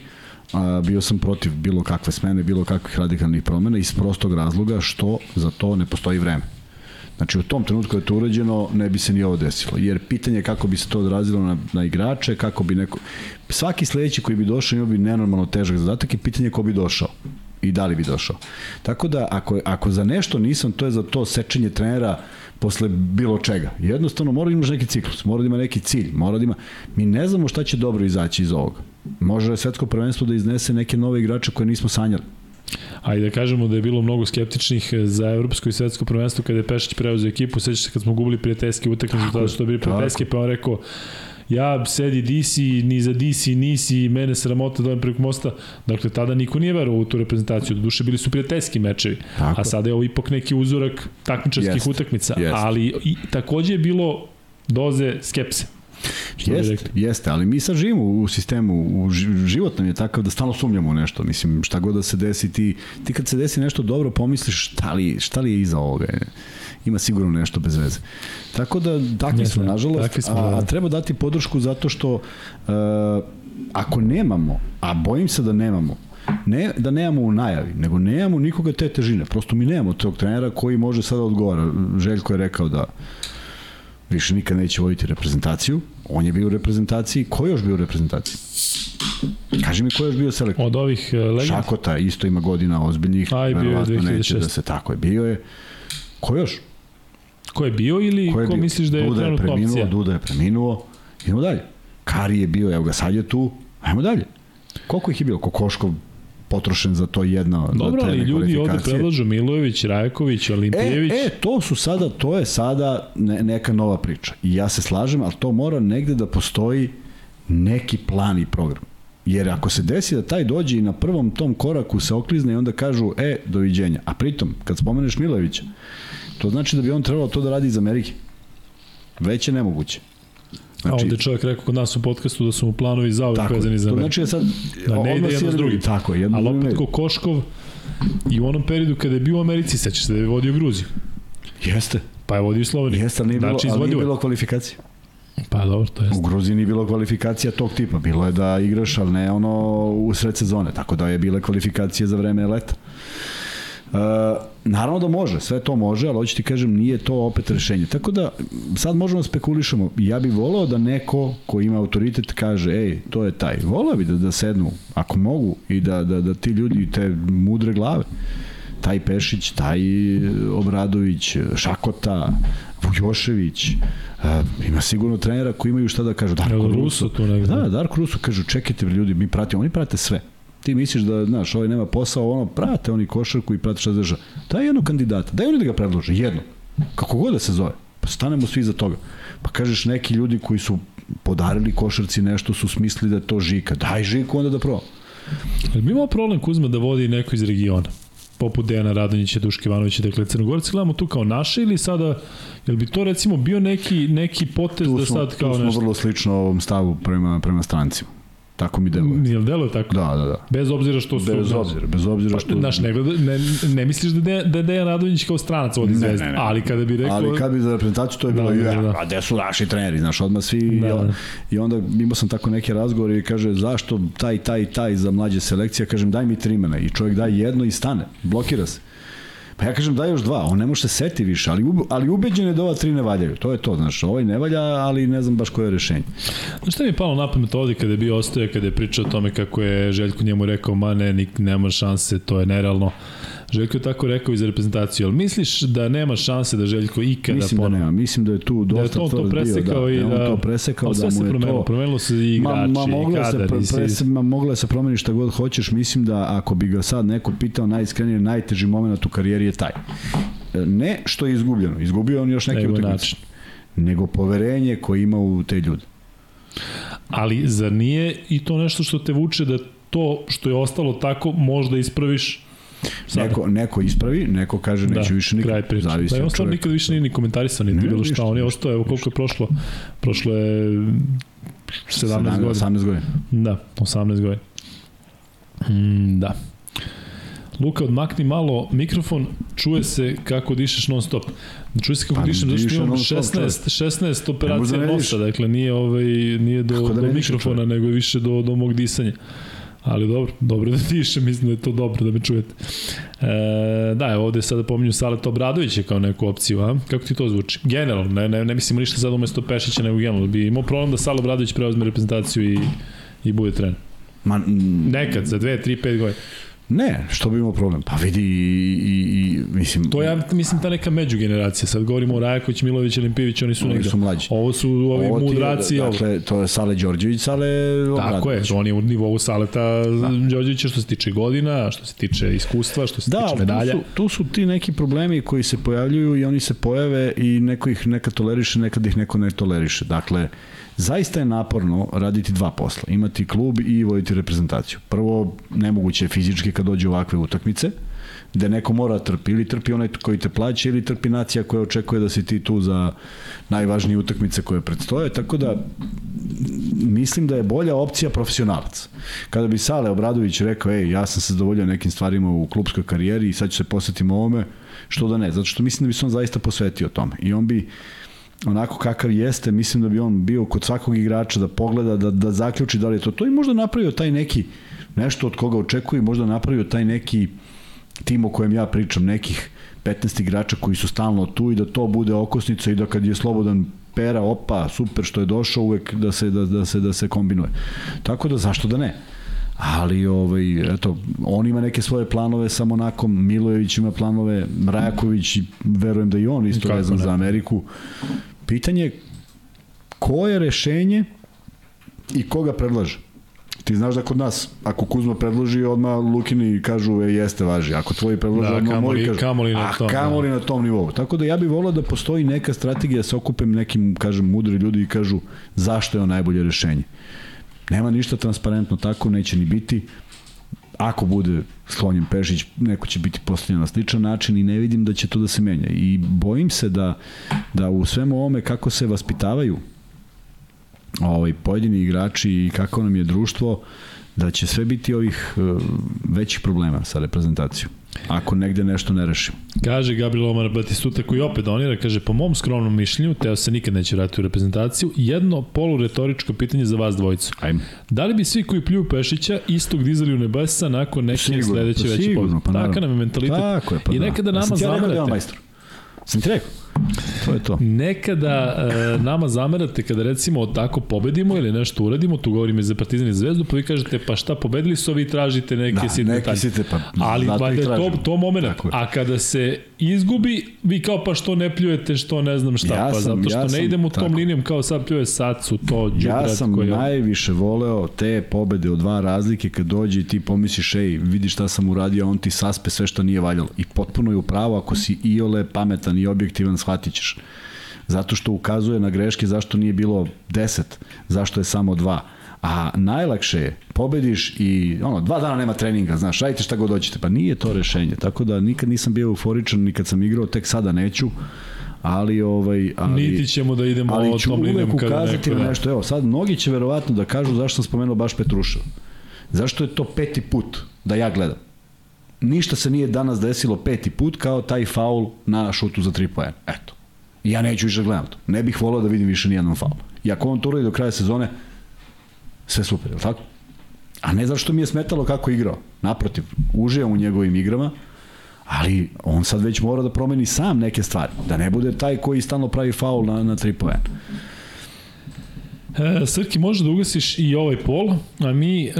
a, bio sam protiv bilo kakve smene, bilo kakvih radikalnih promena iz prostog razloga što za to ne postoji vreme. Znači u tom trenutku je to urađeno, ne bi se ni ovo desilo. Jer pitanje je kako bi se to odrazilo na, na igrače, kako bi neko... Svaki sledeći koji bi došao imao bi nenormalno težak zadatak i pitanje je ko bi došao i da li bi došao. Tako da ako, ako za nešto nisam, to je za to sečenje trenera posle bilo čega. Jednostavno mora da imaš neki ciklus, mora da ima neki cilj, mora da ima... Mi ne znamo šta će dobro izaći iz ovoga. Može svetsko prvenstvo da iznese neke nove igrače koje nismo sanjali. A i da kažemo da je bilo mnogo skeptičnih za evropsko i svetsko prvenstvo kada je Pešić preuzeo ekipu, sećaš se kad smo gubili prijateljske utakmice, tada što je bili prijateljske, pa on rekao ja sedi DC, ni za DC nisi, mene sramota da preko mosta. Dakle, tada niko nije verovao u tu reprezentaciju. Do duše bili su prijateljski mečevi. Tako. A sada je ovo ipak neki uzorak takmičarskih Jeste, utakmica. jeste. Ali i, takođe je bilo doze skepse. Što Jeste, jeste, ali mi sad živimo u sistemu, u ži- život nam je takav da stalno sumnjamo u nešto, mislim, šta god da se desi, ti, ti kad se desi nešto dobro, pomisliš šta li, šta li je iza ovoga, ima sigurno nešto bez veze. Tako da, takvi smo, nažalost, takvi smo, a, da. a treba dati podršku zato što uh, ako nemamo, a bojim se da nemamo, ne da nemamo u najavi, nego nemamo nikoga te težine. Prosto mi nemamo tog trenera koji može sada odgovara. Željko je rekao da više nikad neće voditi reprezentaciju. On je bio u reprezentaciji. Ko je još bio u reprezentaciji? Kaži mi ko je još bio selektor? Od ovih uh, legend, Šakota isto ima godina ozbiljnih. A, i bio je verovatno neće 2006. da se tako je. Bio je. Ko još? Ko je bio ili Ko ko, bio? misliš da je Duda je preminuo, opcija? Duda je preminuo. Idemo dalje. Kari je bio, evo ga, sad je tu. Ajmo dalje. Koliko ih je bilo? Kokoškov potrošen za to jedno Dobro, ali ljudi ovde predlažu Milojević, Rajković, Olimpijević. E, e, to su sada, to je sada ne, neka nova priča. I ja se slažem, ali to mora negde da postoji neki plan i program. Jer ako se desi da taj dođe i na prvom tom koraku se oklizne i onda kažu, e, doviđenja. A pritom, kad spomeneš Milojevića, to znači da bi on trebalo to da radi iz Amerike. Već je nemoguće. Znači, a ovde je čovjek rekao kod nas u podcastu da su mu planovi za uvek tako, vezani za mene. znači da sad Da ne ide jedno s drugim. Tako, jedno Ali opet ne ide. Kokoškov i u onom periodu kada je bio u Americi, sećaš se da je vodio Gruziju. Jeste, Pa je vodio Sloveniju. jeste, ali nije, bilo, Znači, ali nije je. bilo kvalifikacije. Pa dobro, to je. U Gruziji nije bilo kvalifikacija tog tipa. Bilo je da igraš, ali ne ono u sred sezone. Tako da je bile kvalifikacije za vreme leta. Uh, naravno da može, sve to može, ali hoću ti kažem, nije to opet rešenje. Tako da, sad možemo da spekulišemo. Ja bih voleo da neko ko ima autoritet kaže, ej, to je taj. Voleo bi da, da sednu, ako mogu, i da, da, da ti ljudi, te mudre glave, taj Pešić, taj Obradović, Šakota, Vujošević, uh, ima sigurno trenera koji imaju šta da kažu. Darko Evo, Russo. Russo tu negde. Da, Darko Russo kažu, čekajte ljudi, mi pratimo, oni prate sve. Ti misliš da, znaš, ovaj nema posao, ono, prate oni košarku i prate šta drža. Daj jednog kandidata, daj oni da ga predlože, jedno. Kako god da se zove. Pa stanemo svi za toga. Pa kažeš neki ljudi koji su podarili košarci nešto su smislili da je to Žika. Daj Žiku onda da proba. Ali mi imamo problem Kuzma da vodi neko iz regiona poput Dejana Radonjića, Duške Ivanovića, dakle Crnogorci gledamo tu kao naše ili sada, jel bi to recimo bio neki, neki potez Tu da smo, sad kao tu smo nešto, vrlo slično ovom stavu prema, prema strancima. Tako mi deluje. jel deluje tako? Da, da, da. Bez obzira što su... Bez obzira, bez obzira Pa, što... znaš, ne, ne, ne misliš da, De, da je Dejan Radonjić kao stranac vodi Ne, zvezdu, ne, ne. ali kada bi rekao... Ali kad bi za reprezentaciju to je bilo, da, da, da. a gde su naši treneri, znaš, odmah svi, Da, da, i onda imao sam tako neke razgovore i kaže, zašto taj, taj, taj za mlađe selekcije, kažem, daj mi tri imena i čovjek daje jedno i stane, blokira se. Pa ja kažem, daj još dva, on ne može se seti više, ali, ali ubeđen je da ova tri ne valjaju, to je to, znaš, ovaj ne valja, ali ne znam baš koje je rešenje. Znaš šta mi je palo na pamet ovde kada je bio ostaje, kada je pričao o tome kako je Željko njemu rekao, ma ne, nik, nema šanse, to je nerealno. Željko je tako rekao iz reprezentacije, ali misliš da nema šanse da Željko ikada Mislim da ponovo? nema, mislim da je tu Da je dosta to on to tvrd bio, presekao da, i da, da... on to presekao, da se mu je promenilo, to... promenilo se i igrači, ma, ma, mogla i se, kadar. pre, si- pre, ma, mogla se promeni šta god hoćeš, mislim da ako bi ga sad neko pitao najiskrenije, najteži moment u karijeri je taj. Ne što je izgubljeno, izgubio je on još neke Nego utakmice, način. nego poverenje koje ima u te ljude. Ali zar nije i to nešto što te vuče da to što je ostalo tako možda ispraviš Sada. Neko, neko ispravi, neko kaže neće da, više nikad. Kraj priče. Zavisi da, on stvarno nikad više nije ni komentarisan, ni bilo šta. On je ostao, evo koliko je prošlo. Prošlo je 17 godina. 18 godina. Da, 18 godina. Mm, da. Luka, odmakni malo mikrofon, čuje se kako dišeš non stop. Čuje se kako pa, dišem, zato što imam 16, 16 operacija da nosa, dakle nije, ovaj, nije do, da do mikrofona, nego je više do, do mog disanja. Ali dobro, dobro da diše, mislim da je to dobro da me čujete. E, da, evo ovde sada pominju Saleta Obradovića kao neku opciju, a? Kako ti to zvuči? Generalno, ne, ne, ne mislimo ništa sad umesto Pešića, nego generalno. Bi imao problem da Sala Obradović preozme reprezentaciju i, i bude trener. Ma, Nekad, za 2, 3, 5 godina. Ne, što bi imao problem? Pa vidi i, i, i mislim... To ja mislim ta neka međugeneracija. Sad govorimo o Rajaković, Milović, Olimpijević, oni su oni negde. su mlađi. Ovo su ovi ovo mudraci. Je, dakle, to je Sale Đorđević, Sale. Tako je, on je u nivou Saleta da. Đorđevića što se tiče godina, što se tiče iskustva, što se da, tiče medalja. Da, tu, tu su ti neki problemi koji se pojavljuju i oni se pojave i neko ih neka toleriše, nekad ih neko ne toleriše. Dakle, zaista je naporno raditi dva posla. Imati klub i voditi reprezentaciju. Prvo, nemoguće je fizički kad dođe ovakve utakmice, gde neko mora trpi, ili trpi onaj koji te plaća, ili trpi nacija koja očekuje da si ti tu za najvažnije utakmice koje predstoje, tako da mislim da je bolja opcija profesionalac. Kada bi Sale Obradović rekao, ej, ja sam se zadovoljio nekim stvarima u klubskoj karijeri i sad ću se posvetiti ovome, što da ne, zato što mislim da bi se on zaista posvetio tome. I on bi onako kakav jeste, mislim da bi on bio kod svakog igrača da pogleda, da, da zaključi da li je to to i možda napravio taj neki nešto od koga očekuje, možda napravio taj neki tim o kojem ja pričam, nekih 15 igrača koji su stalno tu i da to bude okosnica i da kad je slobodan pera, opa, super što je došao uvek da se, da, da se, da se kombinuje. Tako da zašto da ne? ali ovaj, eto, on ima neke svoje planove sa Monakom, Milojević ima planove, Mrajaković, verujem da i on isto vezan za Ameriku. Pitanje je ko je rešenje i koga predlaže? Ti znaš da kod nas, ako Kuzma predloži, odmah Lukini kažu, e, jeste, važi. Ako tvoji predlože, da, odmah kamoli, moji kažu, kamoli na tom, a kamoli da. na tom nivou. Tako da ja bih volao da postoji neka strategija da se okupem nekim, kažem, mudri ljudi i kažu zašto je on najbolje rešenje. Nema ništa transparentno tako, neće ni biti. Ako bude sklonjen Pešić, neko će biti postavljen na sličan način i ne vidim da će to da se menja. I bojim se da, da u svemu ovome kako se vaspitavaju ovaj, pojedini igrači i kako nam je društvo, da će sve biti ovih uh, većih problema sa reprezentacijom. Ako negde nešto ne rešimo. Kaže Gabriel Omar Batistuta koji opet donira, kaže po mom skromnom mišljenju, Teo se nikad neće vratiti u reprezentaciju, jedno poluretoričko pitanje za vas dvojicu. Ajme. Da li bi svi koji pljuju Pešića istog dizali u nebesa nakon neke sigurno, sledeće pa veće pobjede? Pa Taka nam je mentalitet. Tako je, pa I da. nekada nama ja zamerate. Ja Sam ti rekao? To je to. Nekada e, nama zamerate kada recimo tako pobedimo ili nešto uradimo, tu govorim i za Partizan i Zvezdu, pa vi kažete pa šta pobedili su ovi tražite neke da, sitne neke sitne, pa, Ali valjda to, to moment. A kada se izgubi, vi kao pa što ne pljujete, što ne znam šta, ja pa sam, zato što ja ne idemo tom tako. linijom kao sad pljuje Sacu, to Ja sam koji najviše voleo te pobede od dva razlike kad dođe i ti pomisliš, ej, vidi šta sam uradio, on ti saspe sve što nije valjalo. I potpuno je upravo ako si iole pametan i objektivan, shvatit ćeš. Zato što ukazuje na greške zašto nije bilo 10, zašto je samo 2. A najlakše je, pobediš i ono, dva dana nema treninga, znaš, radite šta god hoćete. Pa nije to rešenje. Tako da nikad nisam bio euforičan, nikad sam igrao, tek sada neću ali ovaj ali niti ćemo da idemo ali ću tom linijom kada ukazati na nešto evo sad mnogi će verovatno da kažu zašto sam spomenuo baš Petruševa zašto je to peti put da ja gledam ništa se nije danas desilo peti put kao taj faul na šutu za 3 poena eto ja neću više da gledam to ne bih volao da vidim više ni jedan faul i ako on to do kraja sezone sve super, je li tako? A ne zašto mi je smetalo kako je igrao. Naprotiv, uživam u njegovim igrama, ali on sad već mora da promeni sam neke stvari. Da ne bude taj koji stalno pravi faul na, na 3 poena. E, Srki, može da ugasiš i ovaj pol, a mi e,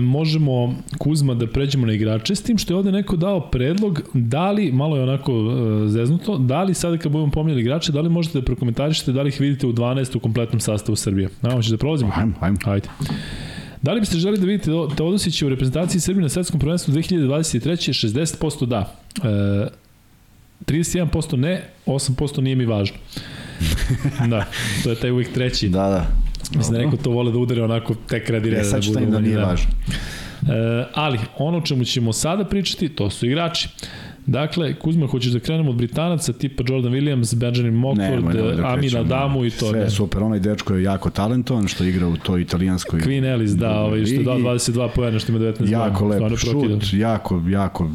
možemo, Kuzma, da pređemo na igrače, s tim što je ovde neko dao predlog, da li, malo je onako e, zeznuto, da li sada kad budemo pominjali igrače, da li možete da prokomentarišete, da li ih vidite u 12 u kompletnom sastavu Srbije? Na, hoćeš da prolazimo? Hajmo, hajmo. Hajde. Da li biste želi da vidite Teodosića u reprezentaciji Srbije na svetskom prvenstvu 2023. 60% da. E, 31% ne, 8% nije mi važno. <laughs> da, to je taj uvijek treći. Da, da. Mislim da neko to vole da udare onako tek radi reda. E, sad ću da im da nije da. važno. E, ali, ono čemu ćemo sada pričati, to su igrači. Dakle, Kuzma, hoćeš da krenemo od Britanaca, tipa Jordan Williams, Benjamin Mockford, da Amin krećemo. Adamu i to. Sve ne. super, onaj dečko je jako talentovan što igra u toj italijanskoj Queen Ellis, da, ovaj, što je dao ligi. 22 pojena, što ima 19 Jako godina. lep Stvarno prokidan. šut, jako, jako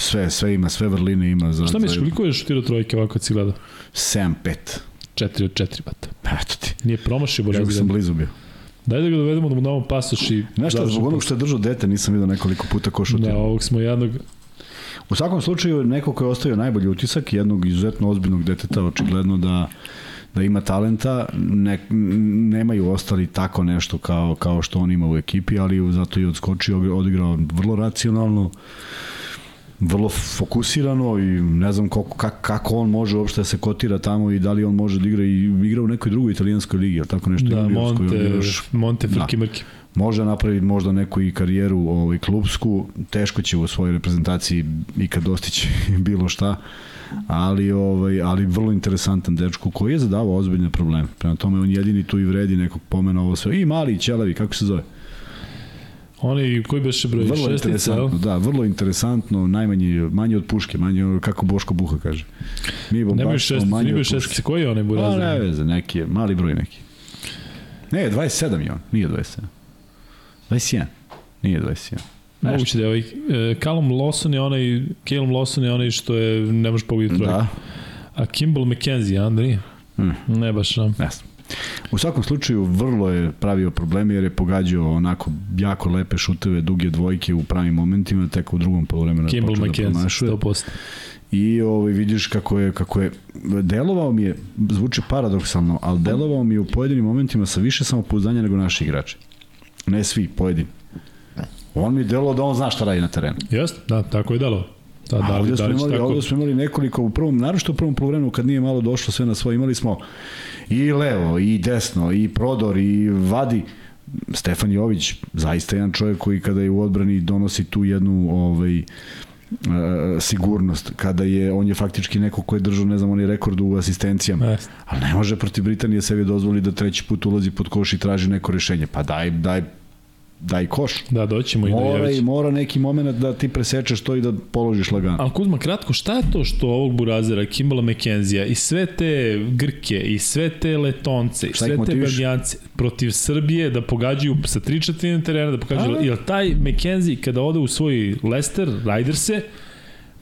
sve, sve ima, sve vrline ima za... Šta misliš, koliko je šutirao trojke ovako kad si gledao? 7-5. 4 od 4 bata. Eto ti. Nije promašio Još Borazi. sam blizu bio. Daj da ga dovedemo da mu damo pasoš i... Znaš šta, zbog onog što je držao dete nisam vidio nekoliko puta ko šutira. Da, ovog smo jednog... U svakom slučaju, neko ko je ostavio najbolji utisak, jednog izuzetno ozbiljnog deteta, očigledno da da ima talenta, ne, nemaju ostali tako nešto kao, kao što on ima u ekipi, ali zato i odskočio, odigrao vrlo racionalno, vrlo fokusirano i ne znam koliko, kako, kako on može uopšte da se kotira tamo i da li on može da igra i igra u nekoj drugoj italijanskoj ligi, ali tako nešto Da, Monte, još- Monte Da. Frki Mrki. može napraviti možda neku i karijeru ovaj, klubsku, teško će u svojoj reprezentaciji ikad dostići <laughs> bilo šta, ali, ovaj, ali vrlo interesantan dečko koji je zadavao ozbiljne probleme. Prema tome on jedini tu i vredi nekog pomena ovo sve. I mali ćelavi, kako se zove? Oni koji beše broj Vrlo šestica, interesantno, da, vrlo interesantno, najmanje, manje od puške, manje kako Boško Buha kaže. Mi bombašimo šestice, manje od puške. šestice. Koji je onaj Pa Buraz? ne veze, neki je, mali broj neki. Ne, 27 je on, nije 27. 21, nije 21. Nešto. Moguće da je ovaj... Callum Lawson je onaj... Callum Lawson je onaj što je... Ne može pogoditi trojku. Da, A Kimball McKenzie, a da nije? Mm. Ne baš, ne znam. U svakom slučaju vrlo je pravio probleme jer je pogađao onako jako lepe šuteve, duge dvojke u pravim momentima, tek u drugom poluvremenu je počeo da McKenzie, promašuje. 100%. I ovaj, vidiš kako je, kako je, delovao mi je, zvuči paradoksalno, ali delovao mi je u pojedinim momentima sa više samopouzdanja nego naši igrači. Ne svi, pojedini. On mi je delovao da on zna šta radi na terenu. Jeste? Da, tako je delo. Da, da, li, ovde da smo, li imali, tako? ovde smo imali nekoliko u prvom, naročito u prvom poluvremenu kad nije malo došlo sve na svoje, imali smo i levo, i desno, i prodor, i vadi. Stefan Jović, zaista jedan čovjek koji kada je u odbrani donosi tu jednu ovaj, e, sigurnost kada je on je faktički neko ko je držao ne znam onaj rekord u asistencijama Jeste. ali ne može protiv Britanije sebi dozvoli da treći put ulazi pod koš i traži neko rešenje pa daj daj daj koš Da, doćemo i do mora i Jovića. mora neki moment da ti presečeš to i da položiš lagano Ali Kuzma, kratko, šta je to što ovog Burazera, Kimbala McKenzija i sve te Grke i sve te Letonce i sve te? Belgijance protiv Srbije da pogađaju sa tri četvrtine terena, da pogađaju, da. jel taj McKenzie kada ode u svoj Leicester, Riderse,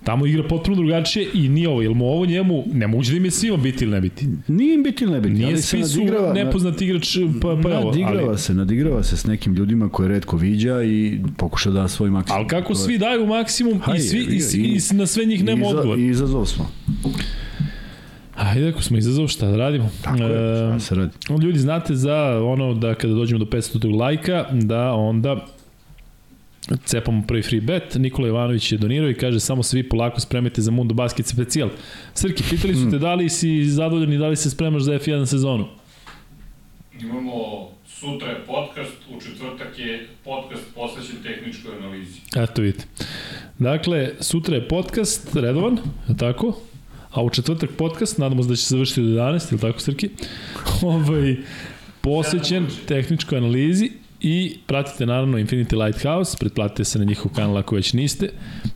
tamo igra potpuno drugačije i nije ovo, jel mu ovo njemu, ne moguće da im je svima biti ili ne biti. Nije im biti ili ne biti, Nije ali se spisu nadigrava, nepoznat igrač, pa, pa evo, nadigrava ali, se, nadigrava se s nekim ljudima koje redko viđa i pokuša da da svoj maksimum. ali kako je- svi daju maksimum Ha, i, svi, i, i- i, i na sve njih nema Iza- odgovor. I izazov smo. Ajde, ako smo izazov, šta da radimo? Tako je, E, šta se radi. Ljudi znate za ono da kada dođemo do 500 lajka, da onda cepamo prvi free bet. Nikola Ivanović je donirao i kaže samo se vi polako spremite za Mundo Basket specijal. Srki, pitali su te da li si zadovoljan i da li se spremaš za F1 sezonu? Imamo sutra je podcast, u četvrtak je podcast posvećen tehničkoj analizi. Eto vidite. Dakle, sutra je podcast redovan, je tako? A u četvrtak podcast, nadamo se da će se završiti do 11, je li tako Srki? <laughs> ovaj, posvećen tehničkoj analizi i pratite naravno Infinity Lighthouse, pretplatite se na njihov kanal ako već niste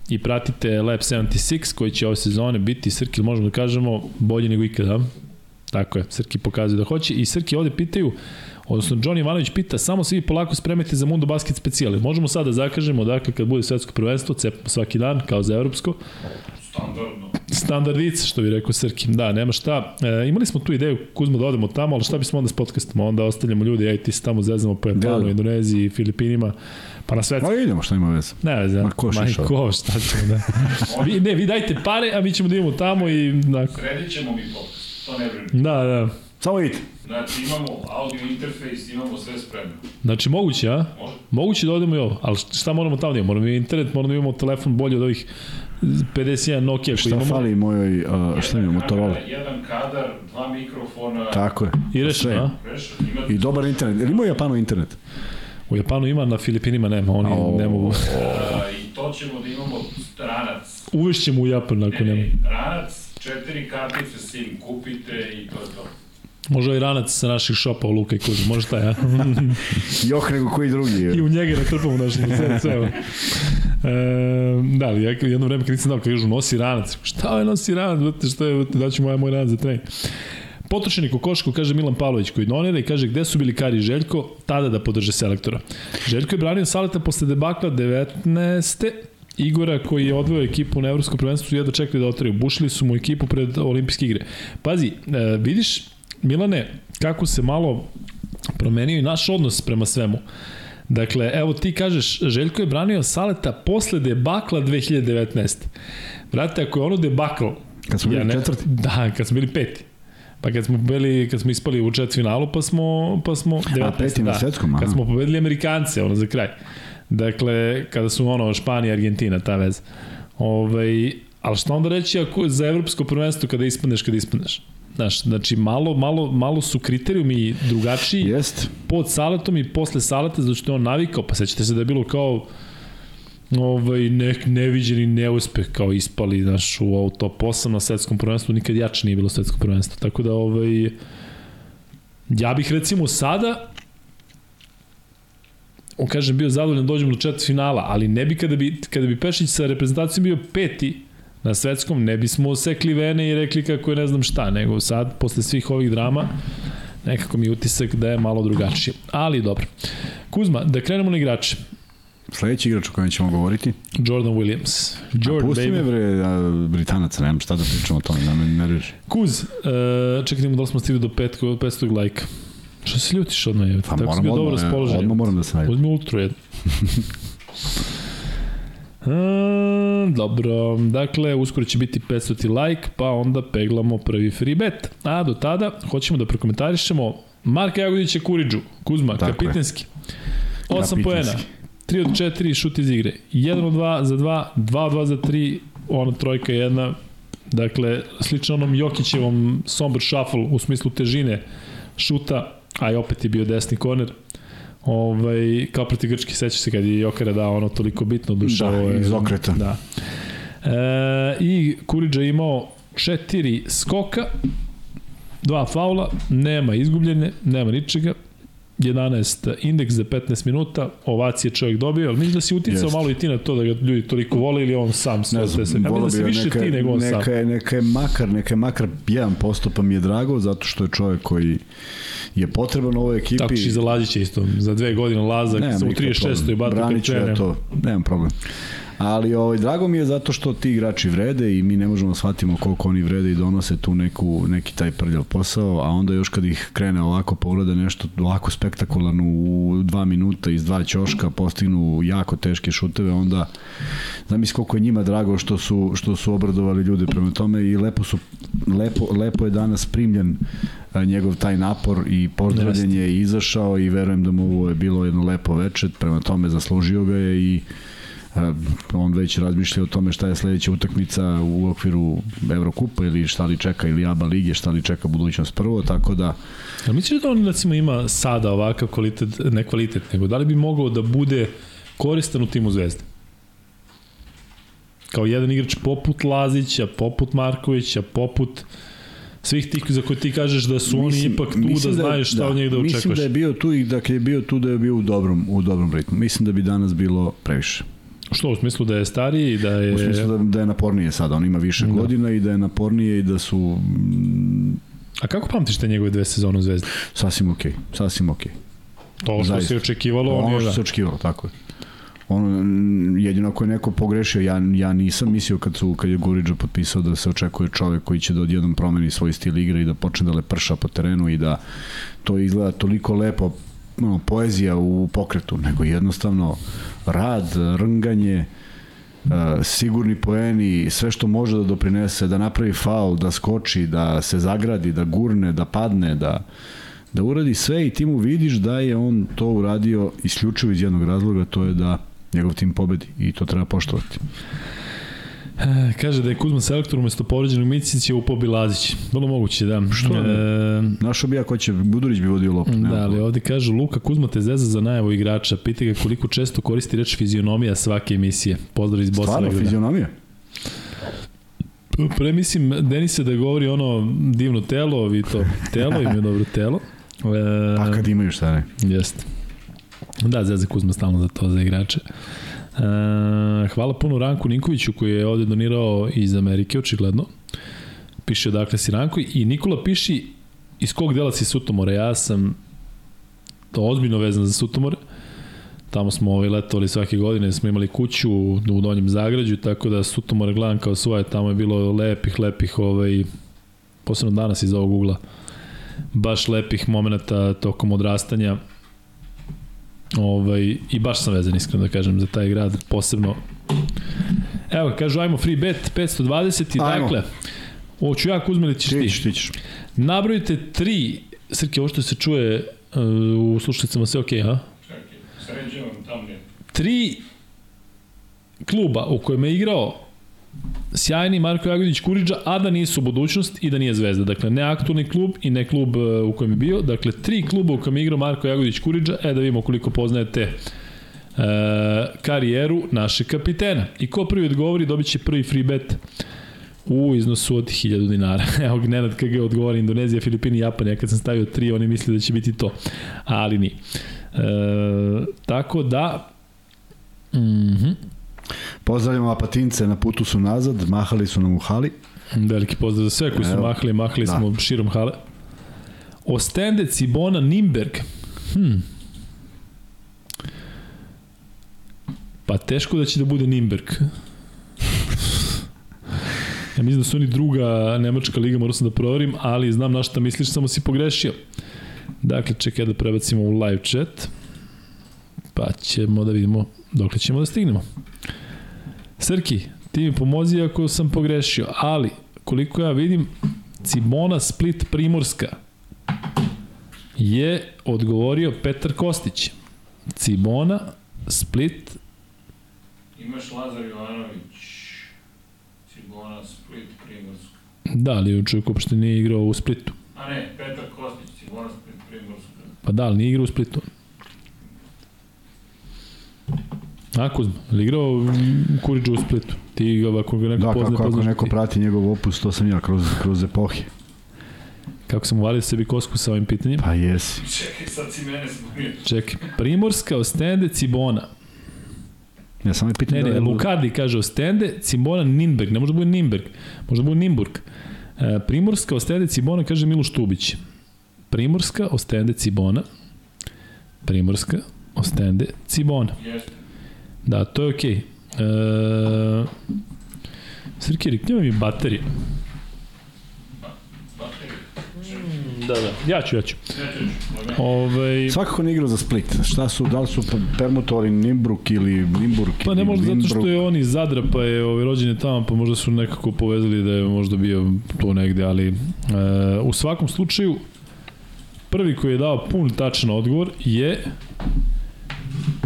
i pratite Lab 76 koji će ove sezone biti, Srki, možemo da kažemo, bolji nego ikada. Tako je, Srki pokazuje da hoće i Srki ovde pitaju, odnosno Johnny Ivanović pita, samo se vi polako spremite za Mundo Basket specijale. Možemo sad da zakažemo, dakle, kad bude svetsko prvenstvo, cepamo svaki dan, kao za evropsko, Standardno. standardica, što bi rekao Srki. Da, nema šta. E, imali smo tu ideju, Kuzmo, da odemo tamo, ali šta bismo onda s podcastom? Onda ostavljamo ljudi, aj ti se tamo zezamo po Japanu, Da, da. Indoneziji, Filipinima, pa na svetsko. Pa idemo, šta ima veze. Ne, veze, Ma ko šišao? ko, šta ćemo da... <laughs> vi, ne, vi dajte pare, a mi ćemo da idemo tamo i... Dakle. Sredit ćemo mi podcast, to ne brini. Da, da. Samo idite. Znači imamo audio interfejs, imamo sve spremno. Znači, moguće, a? Može? Moguće da odemo i ovo, ali šta moramo tamo da imamo? Moramo i internet, moramo da imamo telefon bolji od ovih 51 Nokia koji Šta imamo. fali mojoj, a, šta ima, Motorola? Kamera, Jedan kadar, dva mikrofona. Tako je. I rešeno, a? I dobar internet. Ili ima u Japanu internet? U Japanu ima, na Filipinima nema, oni O. ne mogu. A, I to ćemo da imamo ranac. Uvešćemo u Japan ako Ne, nema. ne, ranac, četiri kartice SIM kupite i to je to. Može i ranac sa naših šopa u Luka i Kuzma, može taj, ja? <laughs> Joh nego koji drugi. I u njega natrpamo naš <laughs> sve, sve. E, da, ali ja jedno vreme kad nisam dao, kažu nosi ranac. Šta je nosi ranac, brate, šta je, brate, daću moja moj ranac za trening. Potrošeni kokošku, kaže Milan Pavlović, koji donira i kaže gde su bili Kari i Željko, tada da podrže selektora. Željko je branio Saleta posle debakla 19. Igora koji je odveo ekipu na evropskom prvenstvu jedva čekali da otraju. Bušili su mu ekipu pred olimpijske igre. Pazi, e, vidiš, Milane, kako se malo promenio i naš odnos prema svemu. Dakle, evo ti kažeš, Željko je branio Saleta posle debakla 2019. Vrate, ako je ono debakl... Kad smo bili ja ne, četvrti? <laughs> Da, kad smo bili peti. Pa kad smo bili, kad smo ispali u četvrt finalu, pa smo, pa smo 19, A peti na da, svetskom, Kad smo pobedili Amerikance, ono za kraj. Dakle, kada su ono Španija Argentina, ta veza. Ovaj, ali šta onda reći ako za evropsko prvenstvo kada ispadneš, kada ispadneš? Znaš, znači malo, malo, malo su kriterijumi drugačiji Jest. pod saletom i posle saleta, zato što je on navikao, pa sećate se da je bilo kao ovaj, ne, neviđeni neuspeh kao ispali znaš, u ovo top 8 na svetskom prvenstvu, nikad jače nije bilo svetsko prvenstvo. Tako da, ovaj, ja bih recimo sada on kažem bio zadovoljan da dođemo do četvrt finala, ali ne bi kada bi, kada bi Pešić sa reprezentacijom bio peti na svetskom, ne bismo osekli vene i rekli kako je ne znam šta, nego sad, posle svih ovih drama, nekako mi je utisak da je malo drugačije. Ali dobro. Kuzma, da krenemo na igrače. Sledeći igrač o kojem ćemo govoriti. Jordan Williams. Jordan, pusti baby. me bre, a, Britanaca, nemam šta da pričamo o tome, da me nerviš. Kuz, uh, čekaj da li smo stigli do 500, 500 lajka. Što se ljutiš odmah? Pa Tako si bio dobro odmah, raspoložen. odmah moram da se najavim. Uzmi ultru jednu. <laughs> E, dobro, dakle, uskoro će biti 500 like, pa onda peglamo prvi free bet. A do tada hoćemo da prokomentarišemo Marka Jagodića Kuriđu, Kuzma, Tako je. kapitenski. 8 poena, Kapitenski. 3 od 4 šut iz igre, 1 od 2 za 2, 2 od 2 za 3, ona trojka jedna, dakle, slično onom Jokićevom somber shuffle u smislu težine šuta, a i opet je bio desni korner, ovaj, kao proti Grčki, seća se kad je Jokera dao ono toliko bitno duša. Da, ovo je- iz okreta. Da. E, I Kuriđa je imao četiri skoka, dva faula, nema izgubljene, nema ničega, 11 indeks za 15 minuta, ovacije čovjek dobio, ali mislim da si uticao Jeste. malo i ti na to da ga ljudi toliko vole ili on sam Ne sve znam, se. Ja mislim da si više neka, ti nego on sam. neka, je, neka je makar, neka je makar 1% pa mi je drago, zato što je čovjek koji je potreban ovoj ekipi. Tako će i za Lađića isto, za dve godine Lazak, sa u nikakav 36. i problem. bata Branit ću ja to, nemam problem. Ali ovaj, drago mi je zato što ti igrači vrede i mi ne možemo da shvatimo koliko oni vrede i donose tu neku, neki taj prljav posao, a onda još kad ih krene ovako povrede nešto ovako spektakularno u dva minuta iz dva ćoška postignu jako teške šuteve, onda zamisli koliko je njima drago što su, što su obradovali ljude. Prema tome i lepo, su, lepo, lepo je danas primljen a, njegov taj napor i pozdravljen je izašao i verujem da mu ovo je bilo jedno lepo veče, prema tome zaslužio ga je i on već razmišlja o tome šta je sledeća utakmica u okviru Evrokupa ili šta li čeka ili ABA lige, šta li čeka budućnost prvo, tako da A misliš da on recimo ima sada ovakav kvalitet, ne kvalitet, nego da li bi mogao da bude koristan u timu Zvezde? Kao jedan igrač poput Lazića, poput Markovića, poput svih tih za koje ti kažeš da su oni ipak tu da mislim znaju šta od njega da očekuješ. Mislim da je bio tu i da je bio tu da je bio u dobrom, u dobrom ritmu. Mislim da bi danas bilo previše. Što, u smislu da je stariji i da je... U smislu da, da je napornije sada, on ima više Da. godina i da je napornije i da su mm, A kako pamtiš te njegove dve sezone u Zvezdi? sasvim okej, sasvim okej. To što Zaista. se očekivalo, on Ono je što da. se očekivalo, tako je. Ono, mm, jedino ako je neko pogrešio, ja, ja nisam mislio kad, su, kad je Guriđa potpisao da se očekuje čovek koji će da odjednom promeni svoj stil igre i da počne da leprša po terenu i da to izgleda toliko lepo ono, poezija u pokretu, nego jednostavno rad, rnganje, uh, sigurni poeni, sve što može da doprinese, da napravi faul, da skoči, da se zagradi, da gurne, da padne, da da uradi sve i ti mu vidiš da je on to uradio isključivo iz jednog razloga, to je da njegov tim pobedi i to treba poštovati. E, Kaže da je Kuzma selektor umesto povređenog Micića upao Bilazić. Vrlo moguće, da. Što? E, Našao bi ja ko će, Budurić bi vodio loptu. nema Da, ali ovde kaže Luka Kuzma te zeza za najavu igrača. Pita ga koliko često koristi reč fizionomija svake emisije. Pozdrav iz Bosne. Stvarno, fizionomija? Pre mislim Denise da govori ono divno telo, vi to telo im je dobro telo. E, <laughs> pa kad imaju šta ne. Jeste. Da, Zezek Kuzma stalno za to, za igrače. E, hvala puno Ranku Ninkoviću koji je ovde donirao iz Amerike, očigledno. Piše dakle si Ranko i Nikola piši iz kog dela si Sutomora. Ja sam to ozbiljno vezan za Sutomore. Tamo smo ovaj letovali svake godine, smo imali kuću u Donjem Zagrađu, tako da Sutomore gledam kao svoje, tamo je bilo lepih, lepih, ovaj, posebno danas iz ovog ugla, baš lepih momenta tokom odrastanja. Ovaj, I baš sam vezan, iskreno da kažem, za taj grad, posebno. Evo, kažu, ajmo free bet, 520 i ajmo. dakle, ovo ću ja Kuzme ili ćeš ti? Ti, ti ćeš. Nabrojite tri, Srke, ovo što se čuje uh, u slušnicama, sve okej, okay, ha? Sređujem tam je. Tri kluba u kojem je igrao sjajni Marko Jagodić Kuriđa, a da nisu budućnost i da nije zvezda. Dakle, ne aktualni klub i ne klub uh, u kojem je bio. Dakle, tri kluba u kojem je igrao Marko Jagodić Kuriđa, e da vidimo koliko poznajete e, karijeru naše kapitena. I ko prvi odgovori dobit će prvi free bet u iznosu od 1000 dinara. <laughs> Evo Gnenad KG odgovori Indonezija, Filipini, Japan. Ja kad sam stavio tri, oni misle da će biti to. Ali nije. E, tako da... Mm -hmm. Pozdravljamo Apatince, na putu su nazad, mahali su nam u hali. Veliki pozdrav za sve koji su Evo, mahali, mahali da. smo širom hale. Ostende, Cibona, Nimberg. Hm. Pa teško da će da bude Nimberg. ja mislim da su oni druga nemačka liga, moram sam da proverim, ali znam na šta misliš, samo si pogrešio. Dakle, čekaj da prebacimo u live chat. Pa ćemo da vidimo dokle ćemo da stignemo. Srki, ti mi pomozi ako sam pogrešio, ali koliko ja vidim, Cibona Split Primorska je odgovorio Petar Kostić. Cibona Split Imaš Lazar Jovanović, Cibona Split Primorska. Da, ali čovjek uopšte nije igrao u Splitu. A ne, Petar Kostić, Cibona Split Primorska. Pa da, ali nije igrao u Splitu. A Kuzma, ili igrao Kuriđu u Splitu? Ti ga ako ga neko da, pozna, kako, ako neko ti. prati njegov opus, to sam ja kroz, kroz epohe. Kako sam uvalio sebi kosku sa ovim pitanjem? Pa jesi. Čekaj, sad si mene zbunio. Čekaj, Primorska, Ostende, Cibona. Ja sam je pitanje ne, ne, da Lukardi kaže Ostende, Cibona, Ninberg. Ne može da bude Ninberg, može da bude Nimburg. E, Primorska, Ostende, Cibona, kaže Miloš Tubić. Primorska, Ostende, Cibona. Primorska, Ostende, Cibona. Jeste. Da, to je okej. Okay. E, Srki, riknjava mi baterije. Da, da. Ja ću, ja ću. Ove... Ovaj- Svakako ne igrao za Split. Šta su, da li su permutovali Nimbruk ili Nimburg? Pa ne možda zato što je on iz Zadra, pa je ovaj, rođen je tamo, pa možda su nekako povezali da je možda bio to negde, ali e, u svakom slučaju prvi koji je dao pun tačan odgovor je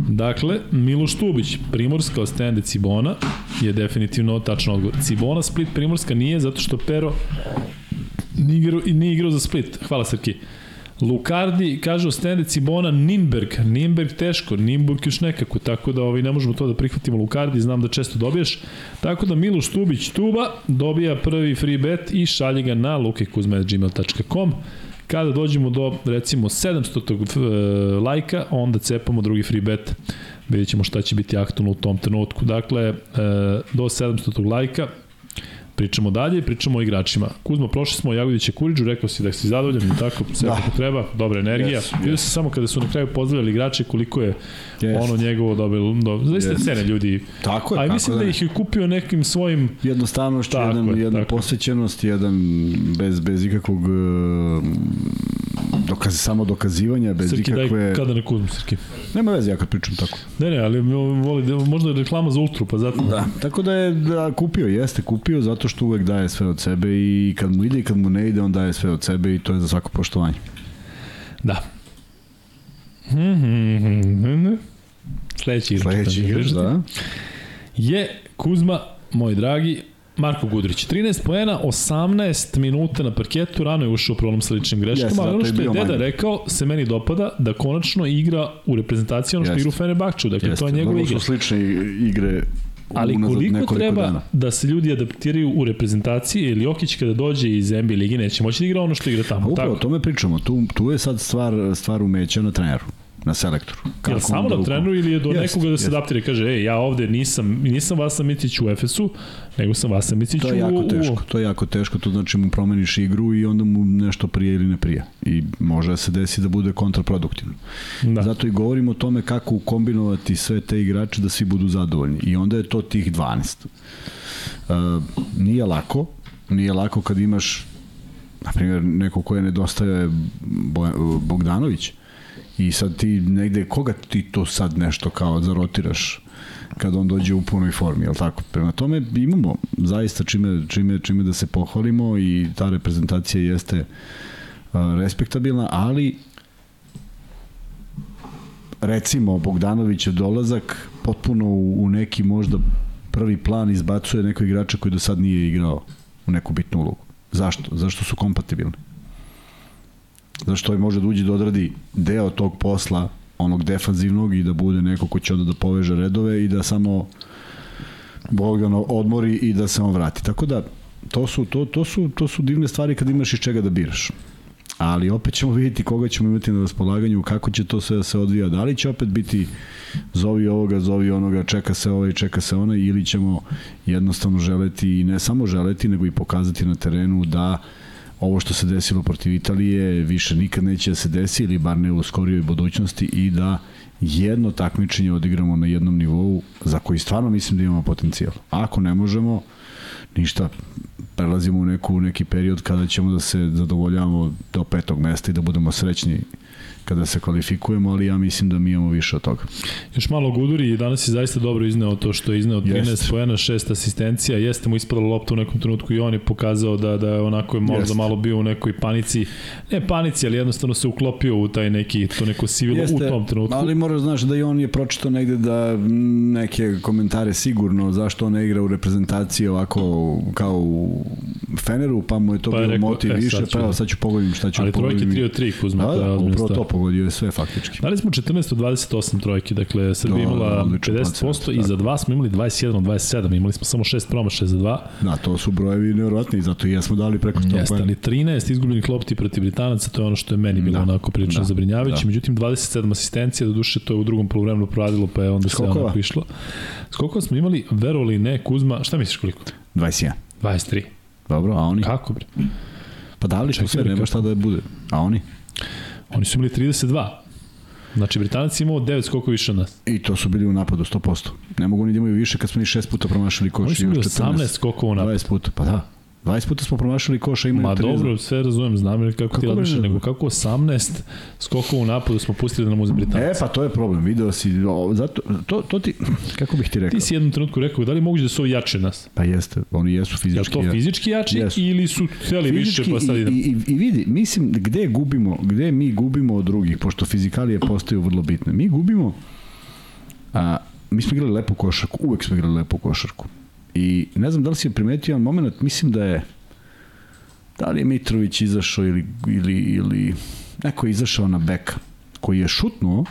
Dakle, Miloš Tubić, Primorska od stende Cibona je definitivno tačno odgovor. Cibona, Split, Primorska nije zato što Pero nije igrao, nije igrao za Split. Hvala Srki. Lukardi kaže ostende Cibona Nimberg. Nimberg teško, Nimburg još nekako, tako da ovaj, ne možemo to da prihvatimo Lukardi, znam da često dobiješ. Tako da Miloš Tubić Tuba dobija prvi free bet i šalje ga na lukekuzme.gmail.com. Kada dođemo do, recimo, 700. E, lajka, onda cepamo drugi free bet. Vidjet ćemo šta će biti aktualno u tom trenutku. Dakle, e, do 700. lajka Pričamo dalje, pričamo o igračima. Kuzmo, prošli smo o Jagodića Kuriđu, rekao si da si zadovoljan i tako, sve da. kako treba, dobra energija. Yes, Vidio yes. se samo kada su na kraju pozdravljali igrače koliko je yes. ono njegovo dobilo. Do, zaista yes. cene ljudi. Tako je. A mislim da, da ih je kupio nekim svojim... Jednostavnošću, jedan, je, jedna posvećenost, jedan bez, bez ikakvog dokaz, samo dokazivanja, bez Srki, ikakve... Daj, kada ne Kuzmo, Srki? Nema veze ja kad pričam tako. Ne, ne, ali voli, možda je reklama za Ultru, pa zato... Da, tako da je da, kupio, jeste kupio, zato što uvek daje sve od sebe i kad mu ide i kad mu ne ide, on daje sve od sebe i to je za svako poštovanje. Da. Sledeći igrač. Sledeći igrač, da. Je Kuzma, moj dragi, Marko Gudrić, 13 poena, 18 minuta na parketu, rano je ušao u problem sa ličnim greškama, yes, ali ono što je Deda manje. rekao, se meni dopada da konačno igra u reprezentaciji ono što yes. igra u Fenerbahču, dakle yes. to je njegova igra. Vrlo su slične igre Ali koliko treba dana. da se ljudi adaptiraju u reprezentaciji, ili Jokić kada dođe iz NBA ligi neće moći da igra ono što igra A tamo. upravo o Tako. tome pričamo. Tu, tu je sad stvar, stvar umeća na treneru, na selektoru. Jel on samo da na uko- treneru ili je do Jest, nekoga da se jest. adaptira i kaže, ej, ja ovde nisam, nisam Vasa Micić u Efesu, nego sam Vasa Micić To je u... jako u- teško, to je jako teško, to znači mu promeniš igru i onda mu nešto prije ili ne prije. I može da se desi da bude kontraproduktivno. Da. Zato i govorimo o tome kako ukombinovati sve te igrače da svi budu zadovoljni. I onda je to tih 12. Uh, nije lako, nije lako kad imaš na primjer neko koje nedostaje Bo- Bogdanović i sad ti negde, koga ti to sad nešto kao zarotiraš kad on dođe u punoj formi, jel tako? Prema tome imamo zaista čime, čime, čime da se pohvalimo i ta reprezentacija jeste respektabilna, ali recimo Bogdanovićev dolazak potpuno u, u neki možda prvi plan izbacuje nekog igrača koji do sad nije igrao u neku bitnu ulogu. Zašto? Zašto su kompatibilni? Zašto ovaj može da uđe da odradi deo tog posla, onog defanzivnog i da bude neko ko će onda da poveže redove i da samo Bogdan odmori i da se on vrati. Tako da to su, to, to su, to su divne stvari kad imaš iz čega da biraš. Ali opet ćemo vidjeti koga ćemo imati na raspolaganju, kako će to sve da se odvija. Da li će opet biti zovi ovoga, zovi onoga, čeka se ovaj, čeka se onaj, ili ćemo jednostavno želeti, i ne samo želeti, nego i pokazati na terenu da ovo što se desilo protiv Italije više nikad neće da se desi ili bar ne u skorijoj budućnosti i da jedno takmičenje odigramo na jednom nivou za koji stvarno mislim da imamo potencijal. Ako ne možemo, ništa, prelazimo u neku, neki period kada ćemo da se zadovoljavamo do petog mesta i da budemo srećni kada se kvalifikujemo, ali ja mislim da mi imamo više od toga. Još malo guduri i danas je zaista dobro izneo to što je izneo 13 Jest. poena, 6 asistencija, jeste mu ispadala lopta u nekom trenutku i on je pokazao da, da je onako je možda Jest. malo bio u nekoj panici, ne panici, ali jednostavno se uklopio u taj neki, to neko sivilo u tom trenutku. ali moraš znaš da i on je pročitao negde da neke komentare sigurno zašto on ne igra u reprezentaciji ovako kao u Feneru, pa mu je to Pa pa je bio rekao, motiv e, više, sad ću pa evo da- sad ću pogodim šta ću ali trojke pogodim. 3 od 3 Kuzma, Da, da, upravo to pogodio je sve faktički. Dali smo 14 od 28 trojke, dakle Srbija Da, imala odličan 50% procenat, i za 2 smo imali 21 od 27, imali smo samo 6 promašaja za 2. Da, to su brojevi nevjerojatni, zato i jesmo dali preko 100 Jeste, ali 13 izgubljenih lopti protiv Britanaca, to je ono što je meni bilo Da. onako prilično Da. zabrinjavajuće. Da. Međutim, 27 asistencija, do duše to je u drugom polovremenu proradilo, pa je onda Skokova? onako išlo. Skokova smo imali, verovali ne, Kuzma, šta misliš koliko? 21. 23. Dobro, a oni? Kako bre? Pa su Čekaj, sve, nema šta da bude. A oni? Oni su imali 32. Znači, Britanac imao 9 skokova više od nas. I to su bili u napadu 100%. Ne mogu ni da imaju više kad smo ni šest puta promašili koš. Oni su i imali još 14. 18 skokova u napadu. 20 puta, pa da. 20 puta smo promašili koša, imaju Ma 30. dobro, sve razumem, znam kako, Kako ti razmišljaš, ne nego kako 18 skokova u napadu smo pustili da nam uz Britanac. E, pa to je problem, video si, o, zato, to, to ti, kako bih ti rekao? Ti si jednom trenutku rekao, da li moguće da su ovi jači od nas? Pa jeste, oni jesu fizički. to ja- fizički jači Jesu. ili su hteli više pa sad i, idemo? i, i, i vidi, mislim, gde gubimo, gde mi gubimo od drugih, pošto fizikalije postaju vrlo bitne. Mi gubimo, a, mi smo igrali lepu košarku, uvek smo igrali lepu košarku. I ne znam da li si primetio jedan moment, mislim da je da li je Mitrović izašao ili, ili, ili neko je izašao na beka koji je šutnuo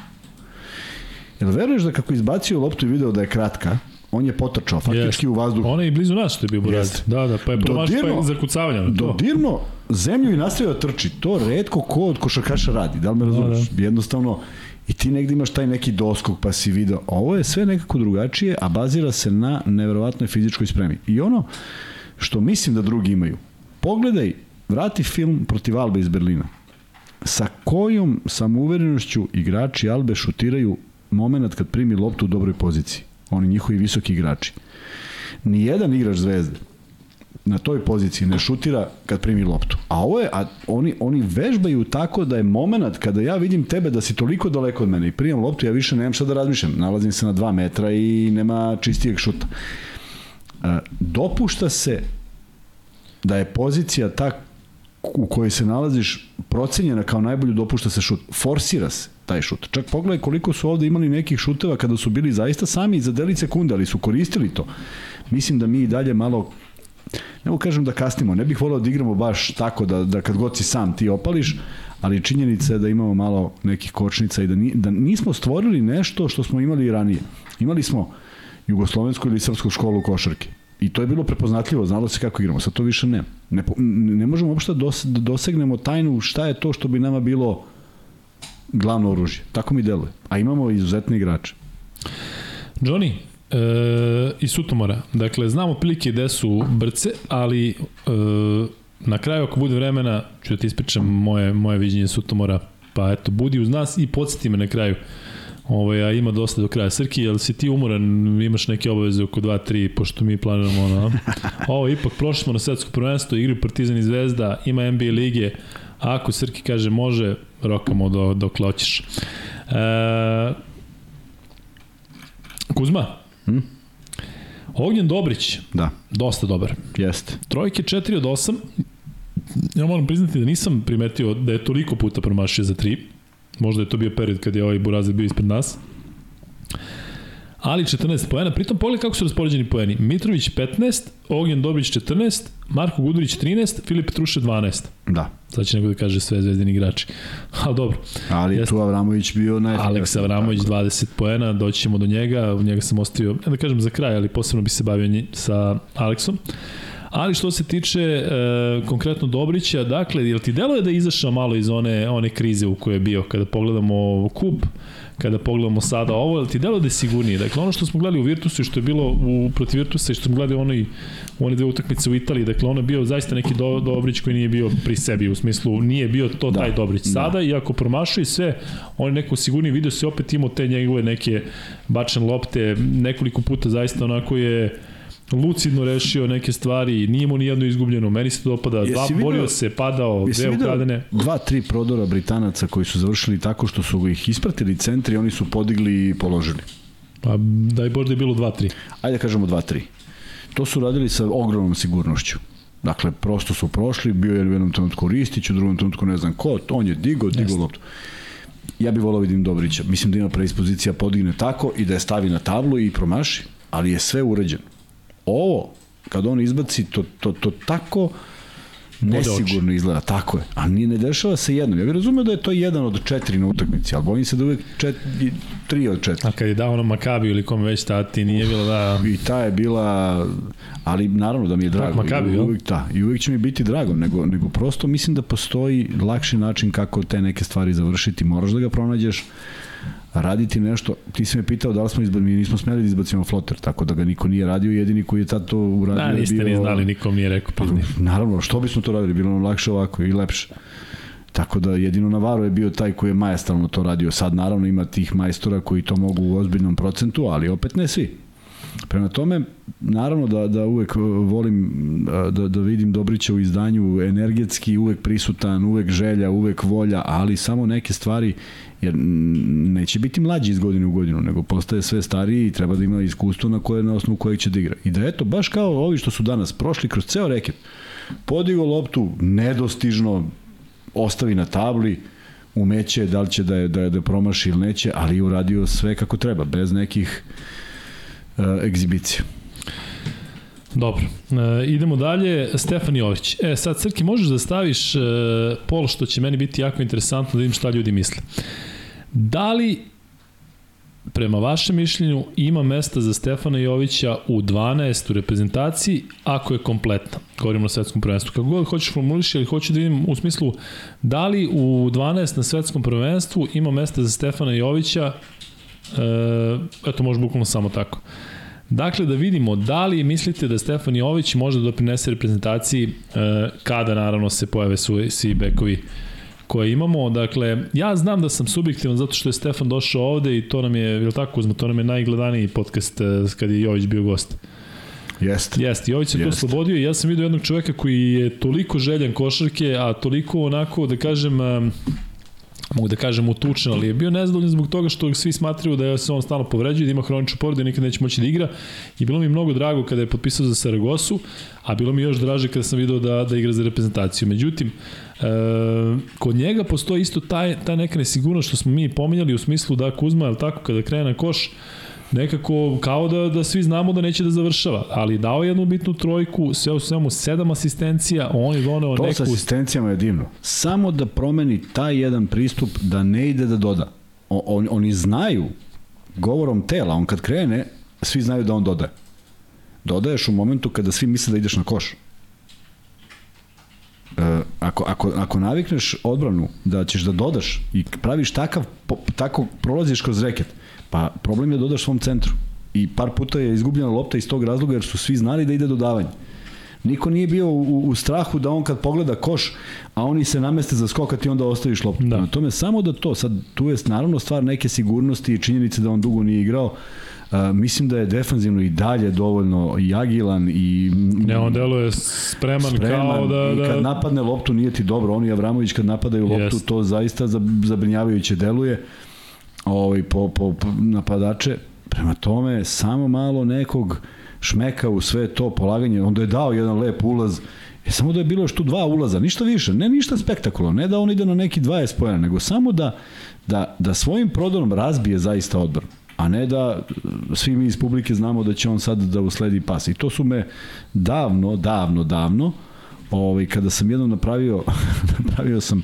Jel veruješ da kako izbacio loptu i video da je kratka, on je potrčao faktički Jeste. u vazduhu. Ona je i blizu nas što je bio Burazer. Jeste. Da, da, pa je promašio pa je to. dodirno zemlju i nastavio da trči. To redko ko od košarkaša radi. Da li me razumeš? Da, Jednostavno, i ti negde imaš taj neki doskok pa si video. Ovo je sve nekako drugačije, a bazira se na neverovatnoj fizičkoj spremi. I ono što mislim da drugi imaju. Pogledaj, vrati film protiv Albe iz Berlina. Sa kojom samouverenošću igrači Albe šutiraju moment kad primi loptu u dobroj poziciji. Oni njihovi visoki igrači. Nijedan igrač zvezde na toj poziciji ne šutira kad primi loptu. A ovo je, a oni, oni vežbaju tako da je moment kada ja vidim tebe da si toliko daleko od mene i primam loptu, ja više nemam šta da razmišljam. Nalazim se na dva metra i nema čistijeg šuta. E, dopušta se da je pozicija ta u kojoj se nalaziš procenjena kao najbolju dopušta se šut. Forsira se taj šut. Čak pogledaj koliko su ovde imali nekih šuteva kada su bili zaista sami za deli sekunde, ali su koristili to. Mislim da mi i dalje malo mogu kažem da kasnimo, ne bih volao da igramo baš tako da, da kad god si sam ti opališ, ali činjenica je da imamo malo nekih kočnica i da, ni, da nismo stvorili nešto što smo imali i ranije. Imali smo jugoslovensku ili srpsku školu košarke. I to je bilo prepoznatljivo, znalo se kako igramo, sad to više ne. Ne, ne možemo uopšte da dosegnemo tajnu šta je to što bi nama bilo glavno oružje. Tako mi deluje. A imamo izuzetne igrače. Johnny, e, i Sutomora. Dakle, znamo prilike gde su brce, ali e, na kraju ako bude vremena ću da ti ispričam moje, moje viđenje Sutomora. Pa eto, budi uz nas i podsjeti me na kraju. Ovo, a ima dosta do kraja. Srki, jel si ti umoran, imaš neke obaveze oko 2-3, pošto mi planiramo ono. <laughs> Ovo, ipak, prošli smo na svetsko prvenstvo, igri Partizan i Zvezda, ima NBA lige, a ako Srki kaže može, rokamo do, dok loćeš. E, Kuzma, hm? Ognjen Dobrić, da. dosta dobar. Jeste. Trojke 4 od 8, ja moram priznati da nisam primetio da je toliko puta promašio za 3. Možda je to bio period kad je ovaj Burazir bio ispred nas. Ali 14 poena, pritom pogledaj kako su raspoređeni poeni. Mitrović 15, Ognjen Dobrić 14, Marko Gudurić 13, Filip Truše 12. Da. Sad će nego da kaže sve zvezdini igrači. <laughs> Ali dobro. Ali Jeste. tu Avramović bio najefikasniji. Aleks Avramović tako. 20 poena, doći ćemo do njega, u njega sam ostavio, ne da kažem za kraj, ali posebno bi se bavio nje, sa Aleksom. Ali što se tiče e, konkretno Dobrića, dakle, jel ti deluje da je izašao malo iz one, one krize u kojoj je bio? Kada pogledamo kup, kada pogledamo sada ovo, jel ti deluje da je sigurnije? Dakle, ono što smo gledali u Virtusu i što je bilo u, protiv Virtusa i što smo gledali onoj, u one dve utakmice u Italiji, dakle, ono je bio zaista neki do, Dobrić koji nije bio pri sebi, u smislu nije bio to da, taj Dobrić. Da. Sada, da. iako promašuje sve, on je neko sigurniji video se opet imao te njegove neke bačen lopte, nekoliko puta zaista onako je lucidno rešio neke stvari, nije mu ni jedno izgubljeno, meni se to dopada, dva, video, borio se, padao, dve ukradene. Dva, tri prodora Britanaca koji su završili tako što su ih ispratili centri, oni su podigli i položili. Pa daj Bože da je bilo 2-3. Ajde da kažemo 2-3. To su radili sa ogromnom sigurnošću. Dakle, prosto su prošli, bio je u jednom trenutku Ristić, u drugom trenutku ne znam ko, on je digo, digo loptu. Ja bih volao vidim Dobrića. Mislim da ima predispozicija podigne tako i da je stavi na tablu i promaši, ali je sve uređeno. Ovo, kad on izbaci, to, to, to tako nesigurno izgleda, tako je. A nije ne dešava se jednom. Ja bih razumeo da je to jedan od četiri na utakmici, ali bojim se da uvek četiri, tri od četiri. A kad je dao ono Makabiju ili kome već ti nije bilo da... I ta je bila, ali naravno da mi je drago. Makabiju, uvek, da, I uvek će mi biti drago, nego, nego prosto mislim da postoji lakši način kako te neke stvari završiti. Moraš da ga pronađeš raditi nešto, ti si me pitao da li smo izbacili, mi nismo smeli da izbacimo floter, tako da ga niko nije radio, jedini koji je tad to uradio da, niste bio... ni znali, nikom nije rekao. Pa, naravno, što bismo to radili, bilo nam lakše ovako i lepše. Tako da jedino Navarro je bio taj koji je majestalno to radio. Sad naravno ima tih majstora koji to mogu u ozbiljnom procentu, ali opet ne svi. Prema tome, naravno da, da uvek volim da, da vidim Dobrića u izdanju energetski, uvek prisutan, uvek želja, uvek volja, ali samo neke stvari jer neće biti mlađi iz godine u godinu, nego postaje sve stariji i treba da ima iskustvo na koje na osnovu kojeg će da igra. I da eto, baš kao ovi što su danas prošli kroz ceo reket, podigo loptu, nedostižno, ostavi na tabli, umeće da li će da je, da je da promaši ili neće, ali je uradio sve kako treba, bez nekih uh, egzibicija. Dobro, e, idemo dalje, Stefan Jović. E, sad, Crki, možeš da staviš e, pol što će meni biti jako interesantno da vidim šta ljudi misle. Da li prema vašem mišljenju ima mesta za Stefana Jovića u 12 u reprezentaciji ako je kompletna. Govorimo o svetskom prvenstvu. Kako god hoćeš formuliši, ali hoću da vidim u smislu da li u 12 na svetskom prvenstvu ima mesta za Stefana Jovića e, eto može bukvalno samo tako. Dakle, da vidimo da li mislite da Stefan Jović može da doprinese reprezentaciji e, kada naravno se pojave svi bekovi koje imamo. Dakle, ja znam da sam subjektivan zato što je Stefan došao ovde i to nam je, je tako uzmo, to nam je najgledaniji podcast e, kad je Jović bio gost. Jeste. Jeste, Jović se Jest. to slobodio i ja sam vidio jednog čoveka koji je toliko željan košarke, a toliko onako, da kažem, e, mogu da kažem utučen, ali je bio nezadovoljan zbog toga što svi smatraju da se on stalno povređuje, da ima hroničnu povredu i nikad neće moći da igra. I bilo mi mnogo drago kada je potpisao za Saragosu, a bilo mi još draže kada sam video da, da igra za reprezentaciju. Međutim, e, kod njega postoji isto taj, ta neka nesigurnost što smo mi pominjali u smislu da Kuzma, je tako, kada krene na koš, nekako kao da, da svi znamo da neće da završava, ali dao jednu bitnu trojku, sve u svemu sedam asistencija, on je doneo to neku... To sa asistencijama je divno. Samo da promeni taj jedan pristup da ne ide da doda. O, on, oni znaju govorom tela, on kad krene, svi znaju da on dodaje. Dodaješ u momentu kada svi misle da ideš na koš. E, ako, ako, ako navikneš odbranu da ćeš da dodaš i praviš takav, po, tako prolaziš kroz reket, pa problem je da dodaš svom centru. I par puta je izgubljena lopta iz tog razloga jer su svi znali da ide dodavanje. Niko nije bio u, u strahu da on kad pogleda koš, a oni se nameste za skok, a ti onda ostaviš loptu. Da. Na tome samo da to, sad tu je naravno stvar neke sigurnosti i činjenice da on dugo nije igrao, Uh, mislim da je defanzivno i dalje dovoljno i agilan i ne on deluje spreman, spreman kao da, da i kad napadne loptu nije ti dobro oni Avramović kad napadaju loptu yes. to zaista zabrinjavajuće deluje ovaj po, po, po napadače. Prema tome samo malo nekog šmeka u sve to polaganje. Onda je dao jedan lep ulaz. E, samo da je bilo još tu dva ulaza, ništa više, ne ništa spektakularno, ne da on ide na neki 20 pojena, nego samo da, da, da svojim prodorom razbije zaista odbranu a ne da svi mi iz publike znamo da će on sad da usledi pas. I to su me davno, davno, davno, ovaj, kada sam jednom napravio, <laughs> napravio sam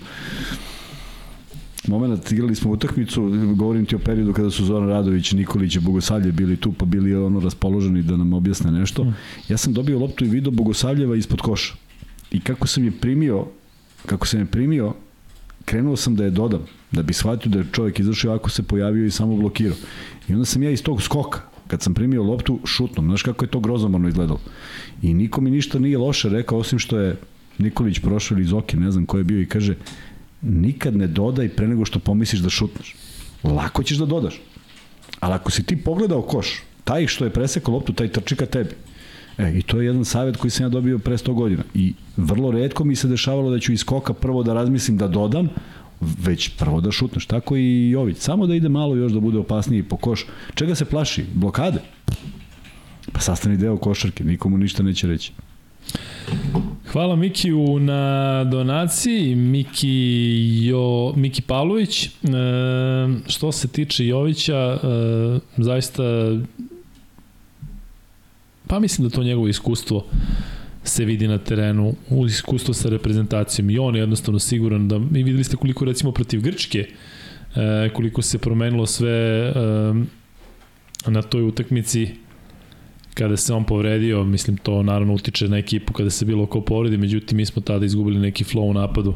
moment, igrali smo utakmicu, govorim ti o periodu kada su Zoran Radović, Nikolić i Bogosavlje bili tu, pa bili ono raspoloženi da nam objasne nešto. Mm. Ja sam dobio loptu i video Bogosavljeva ispod koša. I kako sam je primio, kako sam je primio, krenuo sam da je dodam, da bi shvatio da je čovjek izašao ako se pojavio i samo blokirao. I onda sam ja iz tog skoka, kad sam primio loptu, šutnom. Znaš kako je to grozomorno izgledalo. I niko mi ništa nije loše rekao, osim što je Nikolić prošao ili Zoki, ne znam ko je bio i kaže nikad ne dodaj pre nego što pomisliš da šutneš. Lako ćeš da dodaš. Ali ako si ti pogledao koš, taj što je presekao loptu, taj trči ka tebi. E, i to je jedan savjet koji sam ja dobio pre 100 godina. I vrlo redko mi se dešavalo da ću iz skoka prvo da razmislim da dodam, već prvo da šutneš. Tako i Jović. Samo da ide malo još da bude opasniji po koš. Čega se plaši? Blokade? Pa sastavni deo košarke, nikomu ništa neće reći. Hvala Mikiju na donaciji, Miki, jo, Miki Pavlović. E, što se tiče Jovića, e, zaista pa mislim da to njegovo iskustvo se vidi na terenu u iskustvo sa reprezentacijom i on je jednostavno siguran da i videli ste koliko recimo protiv Grčke e, koliko se promenilo sve e, na toj utakmici kada se on povredio, mislim to naravno utiče na ekipu kada se bilo ko povredi, međutim mi smo tada izgubili neki flow u napadu.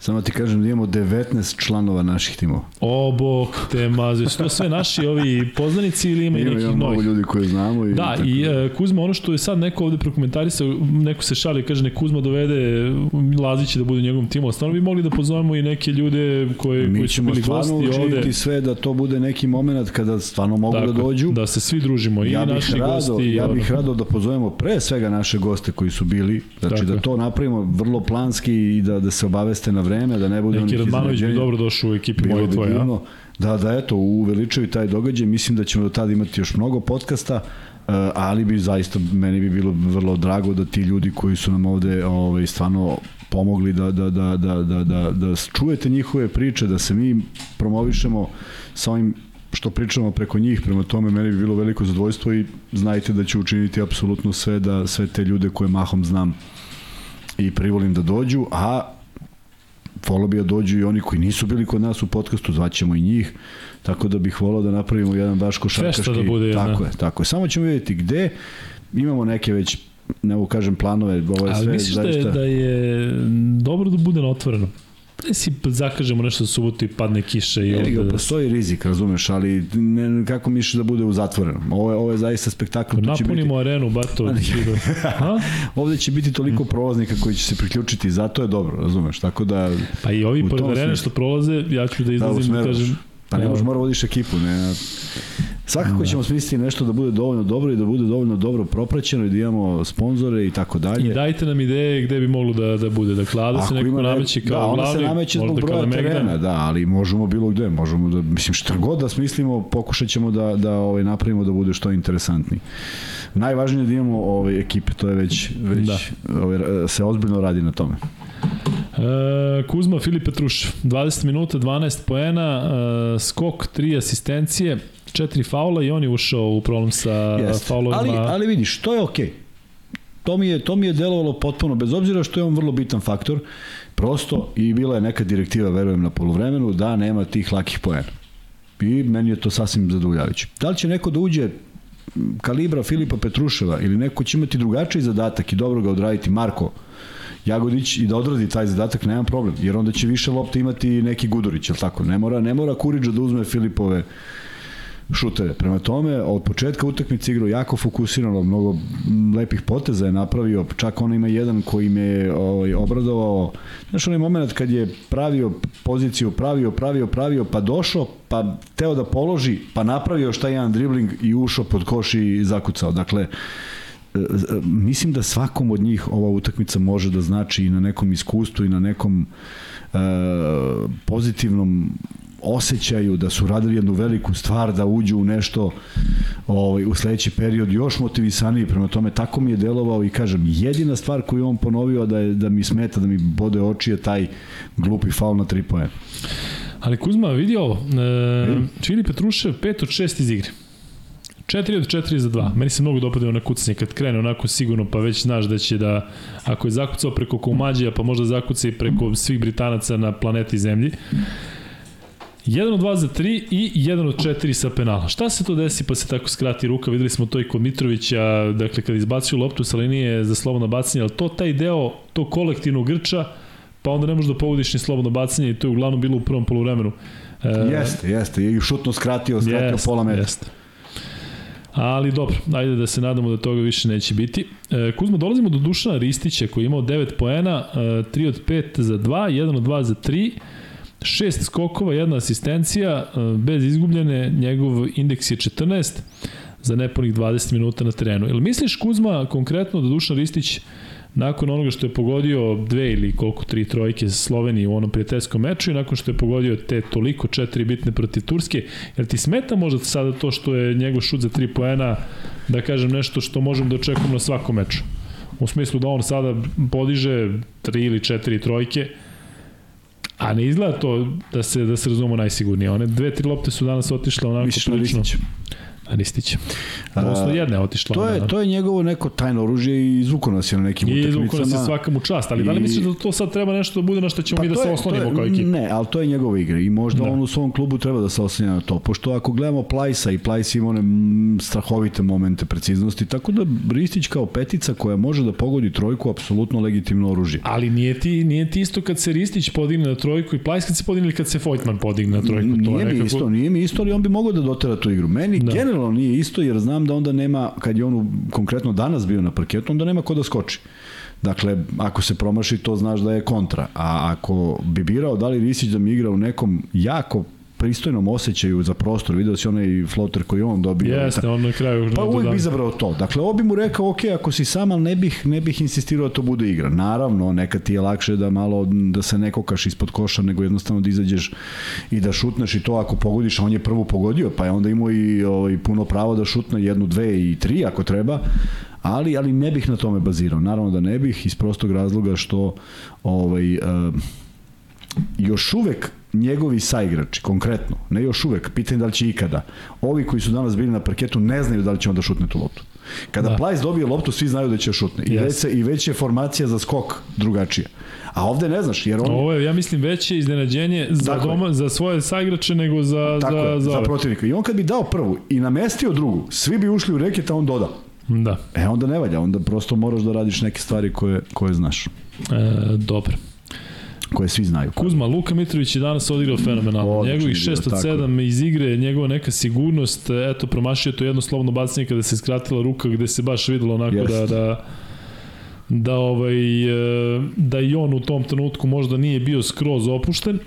Samo ti kažem da imamo 19 članova naših timova. O, bok te maze. Su to sve naši ovi poznanici ili ima, i nekih novih? Ima mnogo ljudi koje znamo. I da, i uh, Kuzma, ono što je sad neko ovde prokomentarisao, neko se šali, kaže ne Kuzma dovede Lazića da bude u njegovom timu. Stvarno bi mogli da pozovemo i neke ljude koje, Mi koji su bili gosti ovde. Mi ćemo stvarno sve da to bude neki moment kada stvarno mogu da Tako, da dođu. Da se svi družimo, i ja naši rado, gosti. Ja bih rado da pozovemo pre svega naše goste koji su bili, znači Tako. da to napravimo vrlo planski i da, da se obaveste na vreme, da ne bude Neki Radmanović bi dobro došao u ekipi moje tvoje, ja? Da, da, eto, uveličaju taj događaj, mislim da ćemo do tada imati još mnogo podcasta, uh, ali bi zaista, meni bi bilo vrlo drago da ti ljudi koji su nam ovde ovaj, stvarno pomogli da, da, da, da, da, da, da čujete njihove priče, da se mi promovišemo sa ovim što pričamo preko njih, prema tome meni bi bilo veliko zadovoljstvo i znajte da ću učiniti apsolutno sve da sve te ljude koje mahom znam i privolim da dođu, a volao bi da dođu i oni koji nisu bili kod nas u podcastu, zvaćemo i njih, tako da bih volao da napravimo jedan baš košarkaški. da bude jedna. Tako je, tako je. Samo ćemo vidjeti gde, imamo neke već ne mogu kažem planove, ovo je Ali sve misliš zaista... da je, da je dobro da bude na otvoreno? Ne si zakažemo nešto za subotu i padne kiša i ovde... Da... Postoji rizik, razumeš, ali ne, kako misliš da bude u zatvorenom? Ovo je, ovo je zaista spektakl. Napunimo biti... arenu, bato. <laughs> ha? ovde će biti toliko prolaznika koji će se priključiti, zato je dobro, razumeš, tako da... Pa i ovi pored arene što prolaze, ja ću da izlazim da, da kažem... Pa ne možeš, mora vodiš ekipu, ne... Svakako da. ćemo smisliti nešto da bude dovoljno dobro i da bude dovoljno dobro propraćeno i da imamo sponzore i tako dalje. I dajte nam ideje gde bi moglo da, da bude. Dakle, Ada se neko nameće kao da, ona se nameće zbog broja terena, da, ali možemo bilo gde, možemo da, mislim, šta god da smislimo, pokušat ćemo da, da ovaj, napravimo da bude što interesantni. Najvažnije je da imamo ovaj, ekipe, to je već, već da. ovaj, se ozbiljno radi na tome. E, Kuzma Filip Petruš, 20 minuta, 12 poena, e, skok, 3 asistencije, četiri faula i on je ušao u problem sa Jest. faulovima. Ali, ali vidiš, to je okej. Okay. To mi, je, to mi je delovalo potpuno, bez obzira što je on vrlo bitan faktor, prosto i bila je neka direktiva, verujem, na polovremenu, da nema tih lakih poena. I meni je to sasvim zadovoljavajuće. Da li će neko da uđe kalibra Filipa Petruševa ili neko će imati drugačiji zadatak i dobro ga odraditi, Marko Jagodić i da odradi taj zadatak, nema problem, jer onda će više lopte imati neki Gudurić, je tako? Ne mora, ne mora Kuriđa da uzme Filipove šuteve. Prema tome, od početka utakmice igrao jako fokusirano, mnogo lepih poteza je napravio, čak on ima jedan koji me ovaj, obradovao. Znaš, onaj moment kad je pravio poziciju, pravio, pravio, pravio, pa došao, pa teo da položi, pa napravio još taj jedan dribling i ušao pod koš i zakucao. Dakle, e, e, mislim da svakom od njih ova utakmica može da znači i na nekom iskustvu i na nekom e, pozitivnom osjećaju da su radili jednu veliku stvar, da uđu u nešto ovaj, u sledeći period još motivisaniji, prema tome tako mi je delovao i kažem, jedina stvar koju on ponovio da, je, da mi smeta, da mi bode oči je taj glupi faul na 3 poena. Ali Kuzma, vidi ovo, e. Čili Petrušev 5 od 6 iz igre. 4 od 4 za 2. Meni se mnogo dopadaju na kucanje kad krene onako sigurno, pa već znaš da će da, ako je zakucao preko Koumađija, pa možda zakuca i preko svih Britanaca na planeti Zemlji. 1 od 2 za 3 i 1 od 4 sa penala. Šta se to desi pa se tako skrati ruka? Videli smo to i kod Mitrovića, dakle kad izbacio loptu sa linije za slobodno bacanje, ali to taj deo, to kolektivnog grča, pa onda ne možeš da pogodiš ni slobodno bacanje i to je uglavnom bilo u prvom poluvremenu. E, jeste, jeste, i šutno skratio, skratio jest, pola metra. Jeste. Ali dobro, ajde da se nadamo da toga više neće biti. E, Kuzma, dolazimo do Dušana Ristića koji je imao 9 poena, e, 3 od 5 za 2, 1 od 2 za 3, Šest skokova, jedna asistencija, e, bez izgubljene, njegov indeks je 14 za nepunih 20 minuta na terenu. Jel misliš Kuzma konkretno da Dušan Ristić nakon onoga što je pogodio dve ili koliko tri trojke za Sloveniji u onom prijateljskom meču i nakon što je pogodio te toliko četiri bitne protiv Turske, jel ti smeta možda sada to što je njegov šut za tri poena, da kažem nešto što možemo da očekujemo na svakom meču? U smislu da on sada podiže tri ili četiri trojke, A ne izgleda to da se da se razumemo najsigurnije. One dve, tri lopte su danas otišle onako Misliš prilično. Ristić. Odnosno jedna je otišla. To je, to je njegovo neko tajno oružje i izvuko nas je na nekim utakmicama. I izvuko nas je svaka mu čast, ali I... da li misliš da to sad treba nešto da bude na što ćemo pa mi da se oslonimo kao ekipa? Ne, ali to je njegova igra i možda da. on u svom klubu treba da se oslanja na to. Pošto ako gledamo Plajsa i Plajs ima one strahovite momente preciznosti, tako da Ristić kao petica koja može da pogodi trojku, apsolutno legitimno oružje. Ali nije ti, nije ti isto kad se Ristić podigne na trojku i Plajs kad se podigne ili kad se Vojtman podigne na trojku. To nije je nekako... mi isto, nije mi isto, ali on bi mogao da dotera tu igru. Meni da. generalno generalno nije isto jer znam da onda nema, kad je on konkretno danas bio na parketu, onda nema ko da skoči. Dakle, ako se promaši, to znaš da je kontra. A ako bi birao da li Risić da mi igra u nekom jako pristojnom osjećaju za prostor, video si onaj floater koji on dobio. Jeste, on na kraju. Pa uvijek bi izabrao to. Dakle, ovo bi mu rekao, ok, ako si sam, ali ne bih, ne bih insistirao da to bude igra. Naravno, nekad ti je lakše da malo, da se ne kokaš ispod koša, nego jednostavno da izađeš i da šutneš i to ako pogodiš, a on je prvo pogodio, pa je onda imao i ovaj, puno pravo da šutne jednu, dve i tri ako treba, ali ali ne bih na tome bazirao. Naravno da ne bih iz prostog razloga što ovaj uh, još uvek njegovi saigrači, konkretno, ne još uvek, pitanje da li će ikada, ovi koji su danas bili na parketu ne znaju da li će on da šutne tu loptu. Kada da. Plajs dobije loptu, svi znaju da će šutne. I, yes. već, se, I već je formacija za skok drugačija. A ovde ne znaš, jer on... Ovo je, ja mislim, veće iznenađenje za, dakle, doma, za svoje saigrače nego za, tako za, je, za, za protivnika. I on kad bi dao prvu i namestio drugu, svi bi ušli u reket, a on doda. Da. E, onda ne valja, onda prosto moraš da radiš neke stvari koje, koje znaš. E, dobro koje svi znaju. Kuzma, Luka Mitrović je danas odigrao fenomenalno. Njegovih 6 od 7 iz igre, njegova neka sigurnost, eto, promašio to jedno slovno bacanje kada se skratila ruka gde se baš videlo onako Jest. da, da da ovaj e, da i on u tom trenutku možda nije bio skroz opušten. Uh,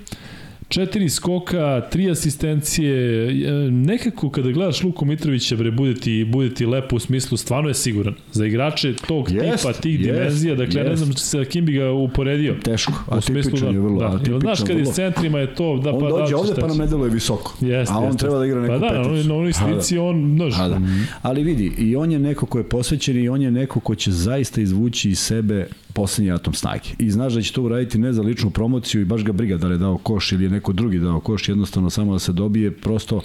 Četiri skoka, tri asistencije, e, nekako kada gledaš Luku Mitrovića, bre, bude ti, bude ti lepo u smislu, stvarno je siguran. Za igrače tog yes, tipa, tih yes, dimenzija, dakle, yes. ne znam sa kim bi ga uporedio. Teško, a tipičan da, je vrlo. Da, atipičan, znaš, kad je s centrima je to, da on pa... Dođe da, ovde pa nam ne deluje visoko, jest, a on jest, treba da igra neku pa da, peticu. Pa da, on, on slici, on, znaš. Da. Ali vidi, i on je neko ko je posvećen i on je neko ko će zaista izvući iz sebe poslednji atom snage. I znaš da će to uraditi ne za ličnu promociju i baš ga briga da li je dao koš ili je neko drugi dao koš, jednostavno samo da se dobije, prosto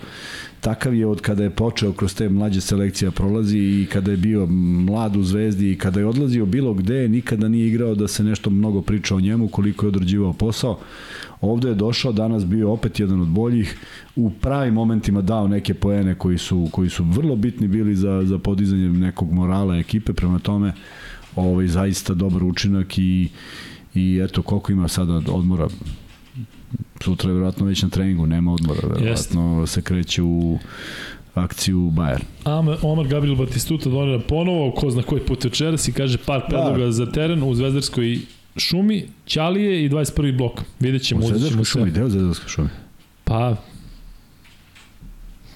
takav je od kada je počeo kroz te mlađe selekcija prolazi i kada je bio mlad u Zvezdi i kada je odlazio bilo gde, nikada nije igrao da se nešto mnogo priča o njemu, koliko je odrađivao posao. Ovde je došao, danas bio opet jedan od boljih, u pravim momentima dao neke poene koji su, koji su vrlo bitni bili za, za podizanje nekog morala ekipe, prema tome ovaj, zaista dobar učinak i, i eto koliko ima sada odmora sutra je vjerojatno već na treningu, nema odmora, vjerojatno se kreće u akciju Bayern. Am, Omar Gabriel Batistuta donira ponovo, ko zna koji put večeras i kaže par predloga da. za teren u Zvezdarskoj šumi, Ćalije i 21. blok. Vidjet ćemo. U Zvezdarskoj šumi, deo Zvezdarskoj šumi? Pa,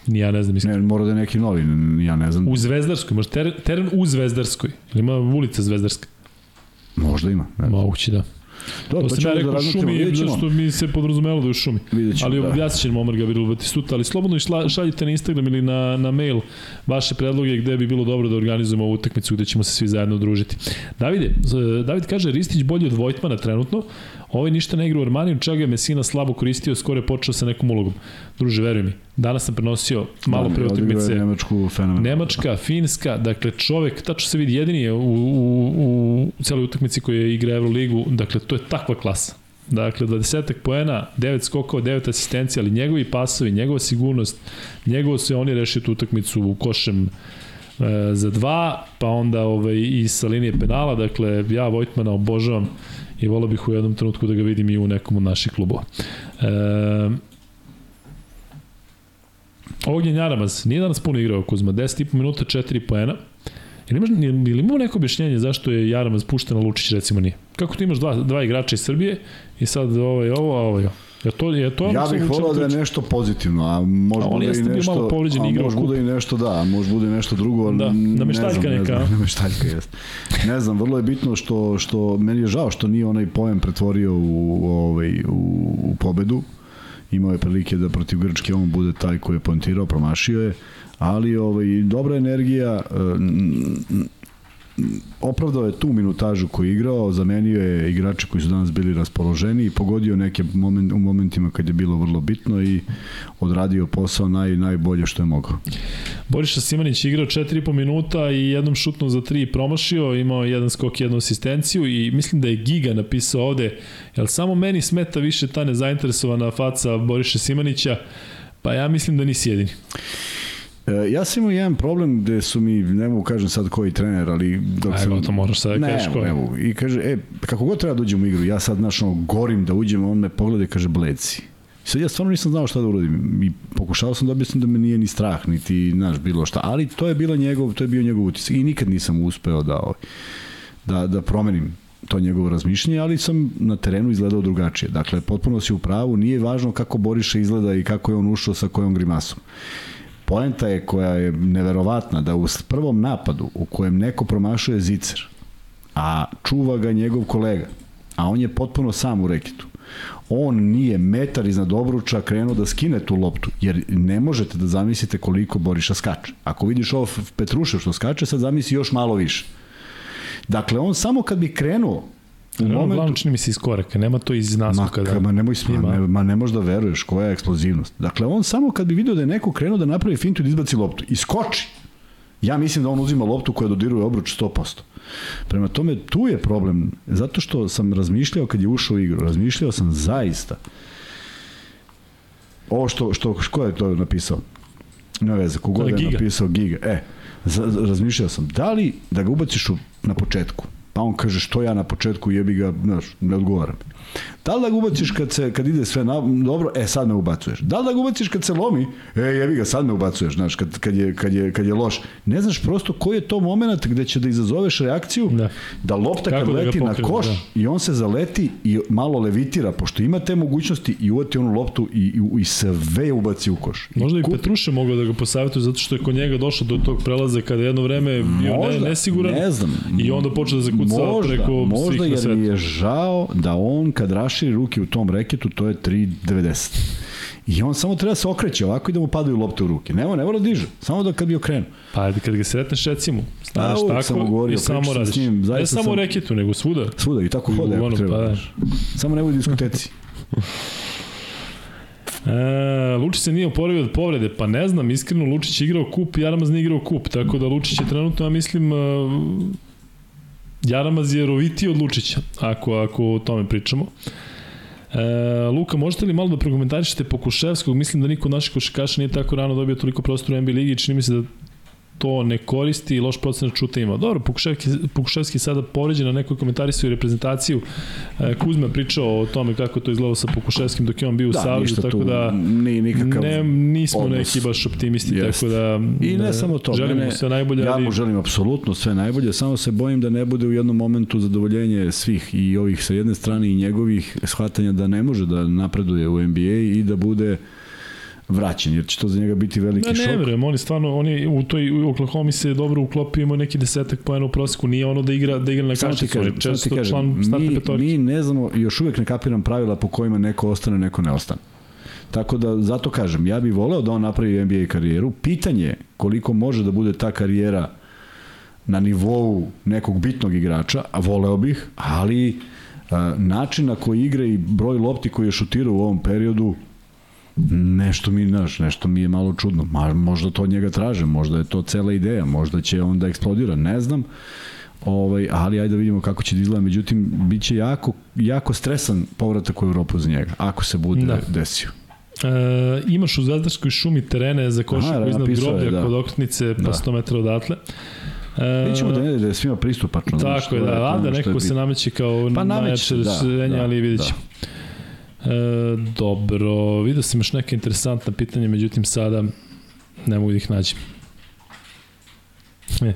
Ja ne znam. Ne, mora da je neki novi, ja ne znam. U Zvezdarskoj, možda teren, teren u Zvezdarskoj. Ili ima ulica Zvezdarska? Možda ima. Moguće da. To, to, to sam ja rekao da šumi, zašto mi se podrazumelo da je u šumi. Ćemo, ali da. objasnit ćemo Omar Gabriel Batistuta, ali slobodno šaljite na Instagram ili na, na mail vaše predloge gde bi bilo dobro da organizujemo ovu utakmicu gde ćemo se svi zajedno družiti. Davide, David kaže Ristić bolji od Vojtmana trenutno, Ovaj ništa ne igra u Armaniju, čega je Mesina slabo koristio, skoro je počeo sa nekom ulogom. Druže, veruj mi, danas sam prenosio malo pre utakmice. Nemačku fenomen. Nemačka, Finska, dakle čovek, tačno se vidi, jedini je u, u, u, u celoj utakmici koje igra Euroligu, dakle to je takva klasa. Dakle, 20 poena, 9 skokova, 9 asistencija, ali njegovi pasovi, njegova sigurnost, njegovo se oni rešio tu utakmicu u košem e, za dva, pa onda ovaj, i sa linije penala, dakle, ja Vojtmana obožavam i volao bih u jednom trenutku da ga vidim i u nekom od naših klubova. E, Ognjen Jaramaz, nije danas puno igrao Kuzma, 10,5 minuta, 4 poena. Ili, imaš, ili imamo neko objašnjenje zašto je Jaramaz pušten, a Lučić recimo nije? Kako ti imaš dva, dva igrača iz Srbije i sad ovo je ovo, a ovo je ovo. Je to, je to ja bih volao da je nešto pozitivno, a može bude i nešto... malo povređen igrao može bude i nešto, da, može bude nešto drugo, ali da, na meštaljka ne znam, neka. Ne znam, na jest. Ne znam, vrlo je bitno što, što meni je žao što nije onaj pojem pretvorio u, u, ovaj, u, u pobedu. Imao je prilike da protiv Grčke on bude taj koji je pontirao, promašio je, ali ovaj, dobra energija, opravdao je tu minutažu koju je igrao, zamenio je igrače koji su danas bili raspoloženi i pogodio neke moment, u momentima kad je bilo vrlo bitno i odradio posao naj, najbolje što je mogao. Boriša Simanić je igrao 4,5 minuta i jednom šutnom za 3 promašio, imao jedan skok, jednu asistenciju i mislim da je Giga napisao ovde, jel samo meni smeta više ta nezainteresovana faca Boriša Simanića, pa ja mislim da nisi jedini. E, ja sam imao jedan problem gde su mi, ne mogu kažem sad koji trener, ali... Dok sam, Evo, to moraš sad da kažeš koji. Ne mogu. I kaže, e, kako god treba da uđem u igru, ja sad, znaš, ono, gorim da uđem, on me pogleda i kaže, bleci. I sad ja stvarno nisam znao šta da uradim. I pokušao sam da objasnim da me nije ni strah, niti, znaš, bilo šta. Ali to je bila njegov, to je bio njegov utisak. I nikad nisam uspeo da, ovaj, da, da promenim to njegovo razmišljanje, ali sam na terenu izgledao drugačije. Dakle, potpuno si u pravu, nije važno kako Boriša izgleda i kako je on ušao sa kojom grimasom. Poenta je koja je neverovatna da u prvom napadu u kojem neko promašuje zicer, a čuva ga njegov kolega, a on je potpuno sam u reketu, on nije metar iznad obruča krenuo da skine tu loptu, jer ne možete da zamislite koliko Boriša skače. Ako vidiš ovo Petrušev što skače, sad zamisli još malo više. Dakle, on samo kad bi krenuo U momentu... Uglavnom čini mi se iz koraka, nema to iz naskoka. Ma, da, ma, nemoj, ma, ne, ma ne možda veruješ koja je eksplozivnost. Dakle, on samo kad bi video da je neko krenuo da napravi fintu i da izbaci loptu, i skoči. Ja mislim da on uzima loptu koja dodiruje obruč 100%. Prema tome, tu je problem. Zato što sam razmišljao kad je ušao u igru, razmišljao sam zaista ovo što, što, ko je to napisao? Ne veze, kogod je napisao Giga. E, razmišljao sam, da li da ga ubaciš u, na početku, Pa on kaže što ja na početku jebi ga, znaš, ne odgovaram. Da li da ga ubaciš kad, se, kad ide sve na, dobro, e sad me ubacuješ. Da li da ga ubaciš kad se lomi, e jebi ga, sad me ubacuješ, znaš, kad, kad, je, kad, je, kad je loš. Ne znaš prosto koji je to moment gde će da izazoveš reakciju, da, da lopta Kako kad da leti na koš da. i on se zaleti i malo levitira, pošto ima te mogućnosti i uvati onu loptu i, i, i sve ubaci u koš. Možda i, i Petruše mogao da ga posavetuje zato što je kod njega došlo do tog prelaza kada jedno vreme bio možda, ne, nesiguran ne znam, i onda počeo da zakuca možda, preko možda jer mi je žao da on kad raširi ruke u tom reketu, to je 3.90. I on samo treba da se okreće ovako i da mu padaju lopte u ruke. Nema, ne mora da diže, samo da kad bi okrenu. Pa ajde, kad ga sretneš recimo, staneš A, uvek sam tako govorio, i samo radiš. s njim, ne samo sam- u reketu, nego svuda. Svuda i tako hode ako treba. pa da. Samo ne bude diskoteci. <laughs> E, Lučić se nije oporavio od povrede, pa ne znam, iskreno Lučić je igrao kup, Jaramaz nije igrao kup, tako da Lučić je trenutno, ja mislim, e, Jaramaz je rovitiji od Lučića, ako, ako o tome pričamo. E, Luka, možete li malo da prokomentarišete Pokuševskog? Mislim da niko od naših košakaša nije tako rano dobio toliko prostora u NBA ligi i čini mi se da to ne koristi i loš procenat šuta ima. Dobro, Pokuševski, Pokuševski sada povređen na nekoj komentarisaju reprezentaciju. E, Kuzma pričao o tome kako to izgledalo sa Pokuševskim dok je on bio u Da, Savezu, ništa tako tu, da ni, ne, nismo odnos. neki baš optimisti, Jest. tako da I ne da, samo to, želimo mene, sve najbolje, ja mu želim apsolutno sve najbolje, samo se bojim da ne bude u jednom momentu zadovoljenje svih i ovih sa jedne strane i njegovih shvatanja da ne može da napreduje u NBA i da bude vraćen, jer će to za njega biti veliki Ne, ne šok. verujem, on je stvarno, on je u toj u Oklahoma se dobro uklopio, ima neki desetak poena u proseku, nije ono da igra da igra na kašicu, on je često kažem, član mi, petorke. mi ne znamo, još uvek ne kapiram pravila po kojima neko ostane, neko ne ostane. Tako da, zato kažem, ja bih voleo da on napravi NBA karijeru. Pitanje je koliko može da bude ta karijera na nivou nekog bitnog igrača, a voleo bih, ali način na koji igra i broj lopti koji je šutirao u ovom periodu, nešto mi, znaš, nešto mi je malo čudno. Ma, možda to od njega traže, možda je to cela ideja, možda će on da eksplodira, ne znam. Ovaj, ali ajde da vidimo kako će da izgleda. Međutim, bit će jako, jako stresan povratak u Evropu za njega, ako se bude Da. da. desio. E, imaš u Zvezdarskoj šumi terene za košarku Aha, iznad groblja da. kod okretnice pa Da. 100 metara odatle. E, ćemo da ne da je svima pristupačno. Tako je, da, da je nekako se nameće kao Pa nameće da, da, ali vidjet da. E, dobro, vidio sam još neke interesantna pitanja, međutim sada ne mogu da ih nađem. E,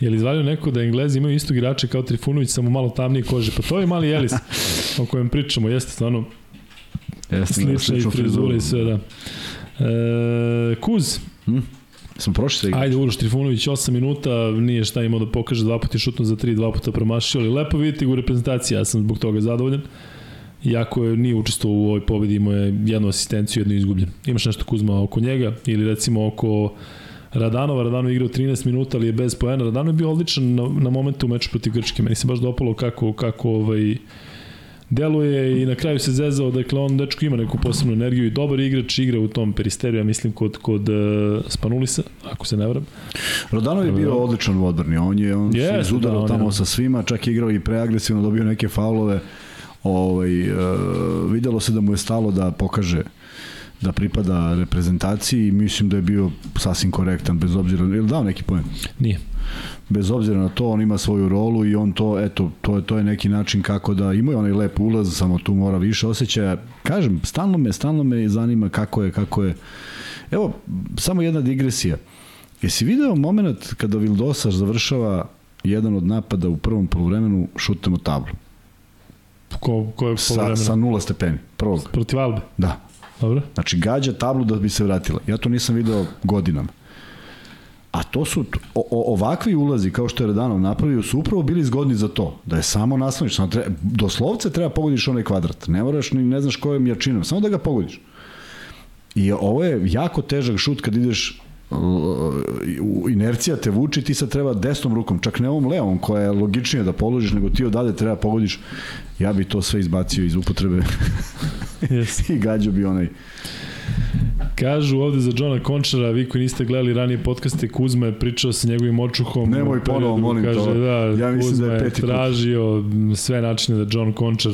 je li izvalio neko da Englezi imaju istog igrača kao Trifunović, samo malo tamnije kože? Pa to je mali Elis o kojem pričamo, jeste stvarno Jeste, slična i frizura i sve, da. E, Kuz, Smo prošli sa igrača. Ajde, Uroš Trifunović, 8 minuta, nije šta imao da pokaže, dva puta je šutno za 3, dva puta promašio, ali lepo vidite u reprezentaciji, ja sam zbog toga zadovoljan. Iako je nije učestvovao u ovoj pobedi, imao je jednu asistenciju, jednu izgubljen. Imaš nešto Kuzma oko njega ili recimo oko Radanova, Radanov je igrao 13 minuta, ali je bez poena. Radanov je bio odličan na, na momentu u meču protiv Grčke. Meni se baš dopalo kako, kako ovaj, deluje i na kraju se zezao, dakle on dečko ima neku posebnu energiju i dobar igrač, igra u tom peristeriju, ja mislim kod, kod uh, Spanulisa, ako se ne vram. Rodanov je bio odličan u odbrani. On je on Jeste, se izudarao da, on tamo je- sa svima, čak je igrao i preagresivno, dobio neke faulove. Ovaj, uh, videlo se da mu je stalo da pokaže da pripada reprezentaciji i mislim da je bio sasvim korektan bez obzira, ili dao neki poen? Nije. bez obzira na to, on ima svoju rolu i on to, eto, to je, to je neki način kako da, ima onaj lep ulaz, samo tu mora više osjećaja. Kažem, stalno me, stalno me zanima kako je, kako je. Evo, samo jedna digresija. Jesi video moment kada Vildosa završava jedan od napada u prvom polovremenu šutem od tablu? Ko, ko je Sa, sa nula stepeni, prvog. Protiv Albe. Da. Dobro. Znači, gađa tablu da bi se vratila. Ja to nisam video godinama. A to su, o, o, ovakvi ulazi kao što je Radanov napravio su upravo bili zgodni za to. Da je samo nasloniš. Samo treba, doslovce treba pogodiš onaj kvadrat. Ne moraš ni ne znaš kojom jačinom. Samo da ga pogodiš. I ovo je jako težak šut kad ideš inercija te vuči, ti sad treba desnom rukom, čak ne ovom levom koja je logičnije da položiš, nego ti odade treba pogodiš. Ja bi to sve izbacio iz upotrebe <laughs> Yes. i gađo bi onaj Kažu ovde za Johna Končara, vi koji niste gledali ranije podcaste, Kuzma je pričao sa njegovim očuhom. Nemoj ponovo, molim kaže, to. Da, Ja mislim Kuzma da je je peti put. tražio sve načine da John Končar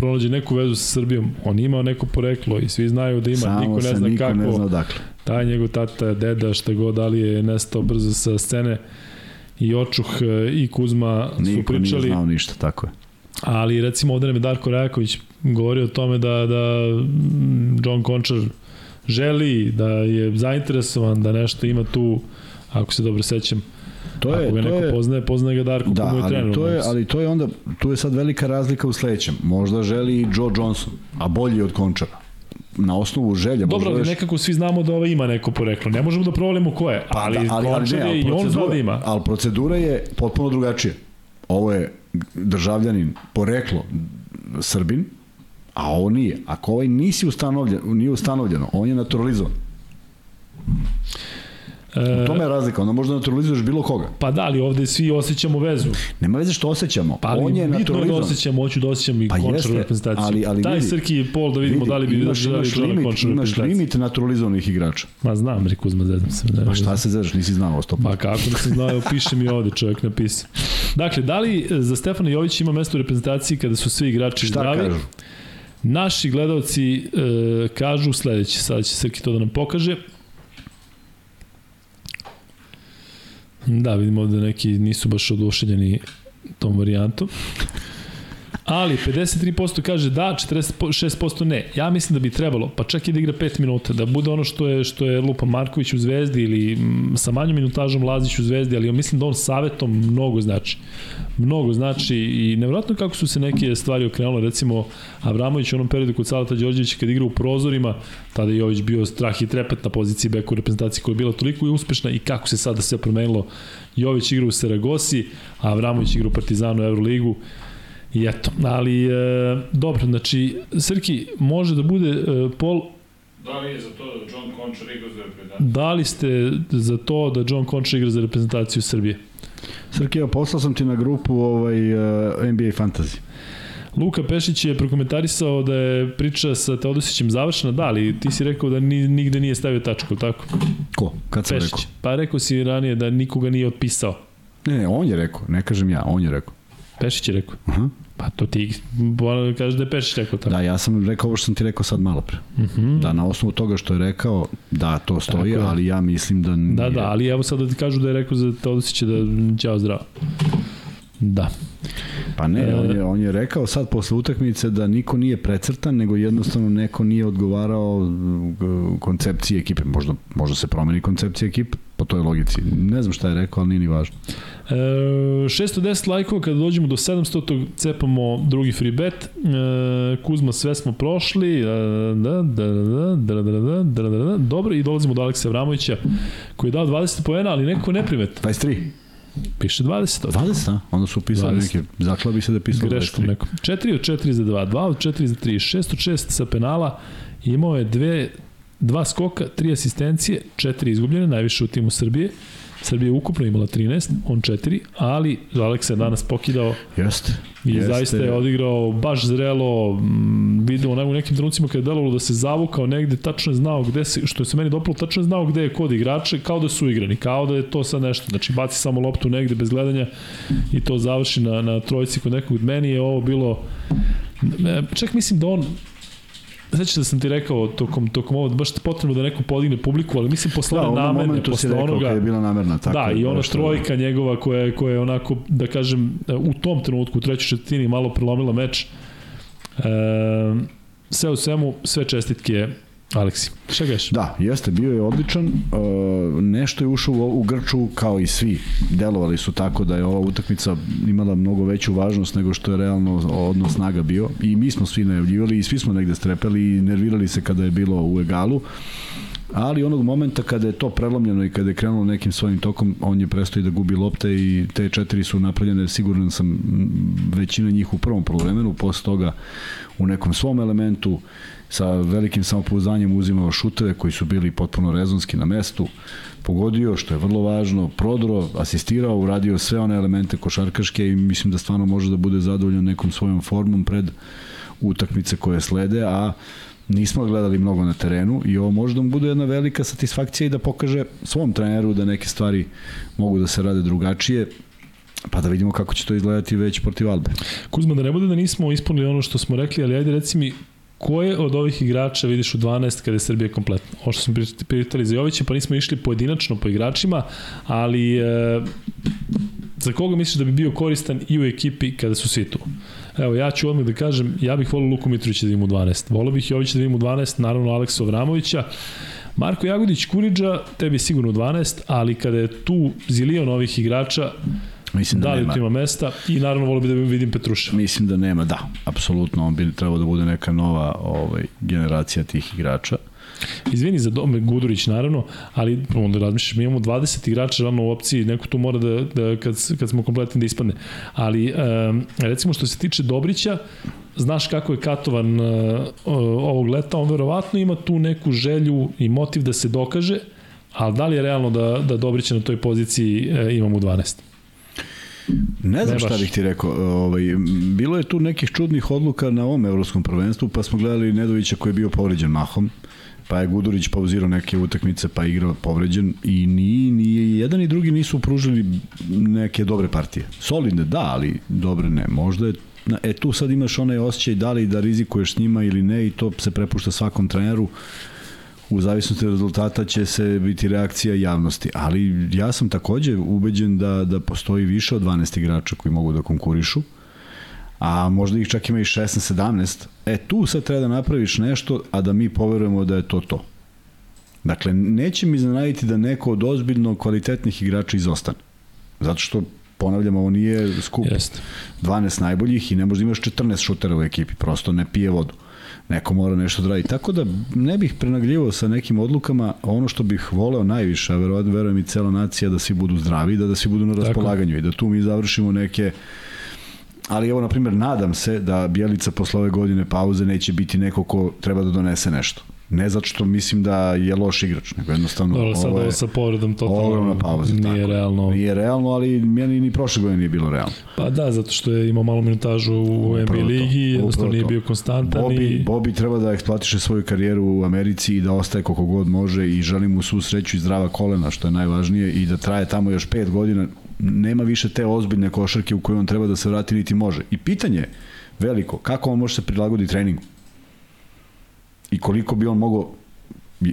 pronađe neku vezu sa Srbijom. On imao neko poreklo i svi znaju da ima, Samo niko ne zna niko kako. ne zna odakle. Taj njegov tata, deda, šta god, da li je nestao brzo sa scene i Očuh e, i Kuzma su Niko pričali. nije znao ništa, tako je. Ali recimo ovde nam je Darko Rajaković govorio o tome da, da John Končar želi, da je zainteresovan, da nešto ima tu, ako se dobro sećam, To je, ako ga to neko je, poznaje, poznaje ga Darko, da, mu je trener. ali to je, ali to je onda, tu je sad velika razlika u sledećem. Možda želi i Joe Johnson, a bolji od Končara. Na osnovu želja. Dobro, ali nekako svi znamo da ova ima neko poreklo. Ne možemo da provalimo ko je, ali, da, ali, ali ne, je ali i on zna da ima. ali procedura je potpuno drugačija. Ovo je državljanin, poreklo Srbin, A ovo nije. Ako ovaj nisi ustanovljen, nije ustanovljeno, on je naturalizovan. E, U tome je razlika, onda možda naturalizuješ bilo koga. pa da, ali ovde svi osjećamo vezu. Nema veze što osjećamo. Pa on je bitno je da naturalizovan. osjećamo, hoću da osjećam i Pa jeste, reprezentaciju. ali- ali Taj vidi, Srki Pol da vidimo Vidi, da li bi imaš, da li imaš, limit, imaš limit naturalizovanih igrača. Ma znam, Riku, zma zezam se. Ne, Pa šta se zadaš, nisi znao o 100%. Pa kako da sam znao, evo, piše mi ovde, čovjek napisao. Dakle, da li e, za Stefana Jović ima mesto u reprezentaciji kada su svi igrači Šta zdravi? kažu? Naši gledalci e, kažu sledeće, sada će Srki to da nam pokaže. Da, vidimo ovde neki nisu baš oduševljeni tom varijantom. Ali 53% kaže da, 46% ne. Ja mislim da bi trebalo, pa čak i da igra 5 minuta, da bude ono što je što je Lupa Marković u Zvezdi ili mm, sa manjom minutažom Lazić u Zvezdi, ali ja mislim da on savetom mnogo znači. Mnogo znači i nevjerojatno kako su se neke stvari okrenule, recimo Avramović u onom periodu kod Salata Đorđevića kad igra u prozorima, tada je Jović bio strah i trepet na poziciji beka u reprezentaciji koja je bila toliko i uspešna i kako se sada sve promenilo. Jović igra u Saragosi, a Avramović igra u Partizanu Euroligu. I eto, ali e, dobro, znači Srki može da bude e, pol Da li je za to da John Concher igra za reprezentaciju? da li ste za to da John Concha igra za reprezentaciju Srbije? Srki, evo, poslao sam ti na grupu ovaj, uh, NBA Fantasy. Luka Pešić je prokomentarisao da je priča sa Teodosićem završena, da, ali ti si rekao da ni, nigde nije stavio tačku, tako? Ko? Kad sam Pešić. rekao? Pa rekao si ranije da nikoga nije otpisao. Ne, ne, on je rekao, ne kažem ja, on je rekao. Pešić je rekao. Aha. Pa to ti kažeš da je Pešić rekao tako. Da, ja sam rekao ovo što sam ti rekao sad malo pre. Uh -huh. Da, na osnovu toga što je rekao, da, to stoji, Tako ali ja mislim da nije. Da, da, ali evo sad da ti kažu da je rekao za Teodosića da ćao zdravo. Da. Pa ne, E, on je, on je rekao sad posle utakmice da niko nije precrtan, nego jednostavno neko nije odgovarao uh, koncepciji ekipe. Možda, možda se promeni koncepcija ekipe po toj logici. Ne znam šta je rekao, ali nije ni važno. E, 610 lajkova, kada dođemo do 700, cepamo drugi free bet. E, Kuzma, sve smo prošli. E, da, da, da, da, da, da, da, da, da, da. Dobro, i dolazimo do Aleksa Vramovića, koji je dao 20 poena, ali neko ne primeta. 23. Piše 20. ovde. 20, a? Onda su upisali 20. neke, zaklao bi se da je pisalo Greškom 23. nekom. 4 od 4 za 2, 2 od 4 za 3, 6 od 6 sa penala, imao je dve, dva skoka, tri asistencije, četiri izgubljene, najviše u timu Srbije. Srbija je ukupno imala 13, on 4, ali Aleksa je danas pokidao Jeste. i Jeste. zaista je odigrao baš zrelo, mm, vidimo u nekim trenucima kada je delovalo da se zavukao negde, tačno je znao gde se, što je se meni dopalo, tačno je znao gde je kod igrača, kao da su igrani, kao da je to sad nešto, znači baci samo loptu negde bez gledanja i to završi na, na trojici kod nekog, meni je ovo bilo, e, čak mislim da on, Znači da sam ti rekao tokom, tokom ovo, baš potrebno da neko podigne publiku, ali mislim posle Da, si posle rekao onoga, kad je bila namerna. Tako da, i ona trojka njegova koja je, koja je onako, da kažem, u tom trenutku u trećoj četvrtini malo prelomila meč. E, sve u svemu, sve čestitke Aleksi. Šta gaješ? Da, jeste, bio je odličan. E, nešto je ušao u, u Grču kao i svi. Delovali su tako da je ova utakmica imala mnogo veću važnost nego što je realno odnos snaga bio. I mi smo svi najavljivali i svi smo negde strepeli i nervirali se kada je bilo u egalu. Ali onog momenta kada je to prelomljeno i kada je krenulo nekim svojim tokom, on je prestao i da gubi lopte i te četiri su napravljene, siguran sam, većina njih u prvom polovremenu, posle toga u nekom svom elementu, sa velikim samopouzdanjem uzimao šuteve koji su bili potpuno rezonski na mestu, pogodio, što je vrlo važno, prodro, asistirao, uradio sve one elemente košarkaške i mislim da stvarno može da bude zadovoljan nekom svojom formom pred utakmice koje slede, a nismo gledali mnogo na terenu i ovo može da mu bude jedna velika satisfakcija i da pokaže svom treneru da neke stvari mogu da se rade drugačije, pa da vidimo kako će to izgledati već protiv Albe. Kuzma, da ne bude da nismo ispunili ono što smo rekli, ali ajde reci mi, koje od ovih igrača vidiš u 12 kada je Srbija kompletna? Ovo što smo pitali za Jovića, pa nismo išli pojedinačno po igračima, ali e, za koga misliš da bi bio koristan i u ekipi kada su svi tu? Evo, ja ću odmah da kažem, ja bih volio Luku Mitrovića da vidim u 12. Volio bih Jovića da vidim u 12, naravno Aleksa Vramovića. Marko Jagodić Kuriđa, tebi sigurno u 12, ali kada je tu zilion ovih igrača, Mislim da, da li nema. tu ima mesta i naravno volio bih da vidim Petruša. Mislim da nema, da, apsolutno, on bi trebao da bude neka nova ovaj, generacija tih igrača. Izvini za dome Gudurić naravno, ali onda razmišljaš, mi imamo 20 igrača ravno u opciji, neko tu mora da, da kad, kad smo kompletni da ispadne. Ali um, recimo što se tiče Dobrića, znaš kako je katovan uh, ovog leta, on verovatno ima tu neku želju i motiv da se dokaže, ali da li je realno da, da Dobrića na toj poziciji uh, imamo u 12? Ne znam ne šta bih ti rekao. Ovaj, bilo je tu nekih čudnih odluka na ovom evropskom prvenstvu, pa smo gledali Nedovića koji je bio povređen mahom pa je Gudurić pauzirao neke utakmice, pa igrao povređen i ni, ni jedan i drugi nisu pružili neke dobre partije. Solidne, da, ali dobre ne. Možda je E tu sad imaš onaj osjećaj da li da rizikuješ s njima ili ne i to se prepušta svakom treneru u zavisnosti od rezultata će se biti reakcija javnosti, ali ja sam takođe ubeđen da, da postoji više od 12 igrača koji mogu da konkurišu, a možda ih čak ima i 16-17, e tu sad treba da napraviš nešto, a da mi poverujemo da je to to. Dakle, neće mi iznenaditi da neko od ozbiljno kvalitetnih igrača izostane. Zato što ponavljam, ovo nije skup Jest. 12 najboljih i ne možda imaš 14 šutera u ekipi, prosto ne pije vodu. Neko mora nešto da radi. Tako da ne bih prenagljivao sa nekim odlukama, ono što bih voleo najviše, a verujem, verujem i cela nacija da svi budu zdravi, da da svi budu na raspolaganju Tako. i da tu mi završimo neke ali evo, na primjer, nadam se da Bjelica posle ove godine pauze neće biti neko ko treba da donese nešto. Ne zato što mislim da je loš igrač, nego jednostavno Dobro, sad ovo sa povredom totalno pauze, nije tako. realno. Nije realno, ali meni ni prošle godine nije bilo realno. Pa da, zato što je imao malo minutažu u NBA ligi, jednostavno nije bio konstantan. Bobby, i... Bobby treba da eksploatiše svoju karijeru u Americi i da ostaje koliko god može i želim mu svu sreću i zdrava kolena, što je najvažnije, i da traje tamo još pet godina. Nema više te ozbiljne košarke u kojoj on treba da se vrati niti može. I pitanje veliko, kako on može se prilagodi treningu? I koliko bi on mogao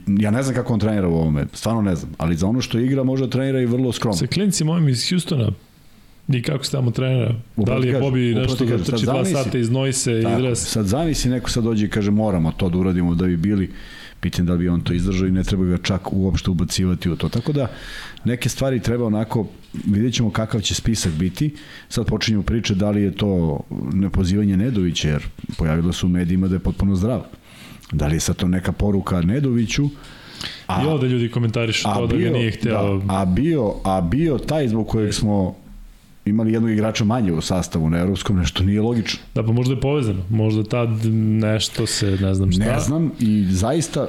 ja ne znam kako on trenira u ovome, stvarno ne znam, ali za ono što igra može da trenira i vrlo skromno. Sa klincima mojim iz Hustona, I kako se tamo trenira? da li je kažem, Bobi nešto da trči dva sata, iznoji se i dres? Sad zamisli neko sad dođe i kaže moramo to da uradimo da bi bili pitanje da li bi on to izdržao i ne treba ga čak uopšte ubacivati u to. Tako da neke stvari treba onako, vidjet ćemo kakav će spisak biti. Sad počinjemo priče da li je to nepozivanje Nedovića, jer pojavilo su u medijima da je potpuno zdrav. Da li je sad to neka poruka Nedoviću? A, I ovde ljudi komentarišu to bio, da ga nije hteo. Da, a, bio, a bio taj zbog kojeg smo imali jednog igrača manje u sastavu na evropskom, nešto nije logično. Da, pa možda je povezano. Možda tad nešto se, ne znam šta. Ne znam i zaista,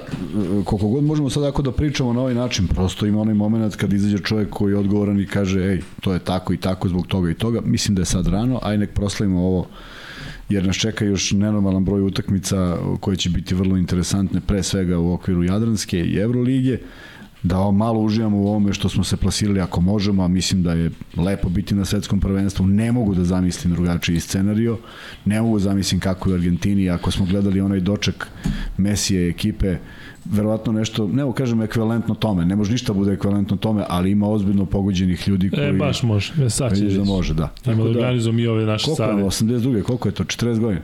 koliko god možemo sad ako da pričamo na ovaj način, prosto ima onaj moment kad izađe čovjek koji je odgovoran i kaže, ej, to je tako i tako zbog toga i toga. Mislim da je sad rano, aj nek proslavimo ovo jer nas čeka još nenormalan broj utakmica koje će biti vrlo interesantne, pre svega u okviru Jadranske i Evrolige, da malo uživamo u ovome što smo se plasirali ako možemo, a mislim da je lepo biti na svetskom prvenstvu. Ne mogu da zamislim drugačiji scenario, ne mogu da zamislim kako je u Argentini, ako smo gledali onaj doček Mesije ekipe, verovatno nešto, ne kažem ekvivalentno tome, ne može ništa bude ekvivalentno tome, ali ima ozbiljno pogođenih ljudi e, koji... E, baš može, e, sad će da može, da. Ima da, organizujemo i ove naše sade. Koliko je, 82. koliko je to, 40 godina?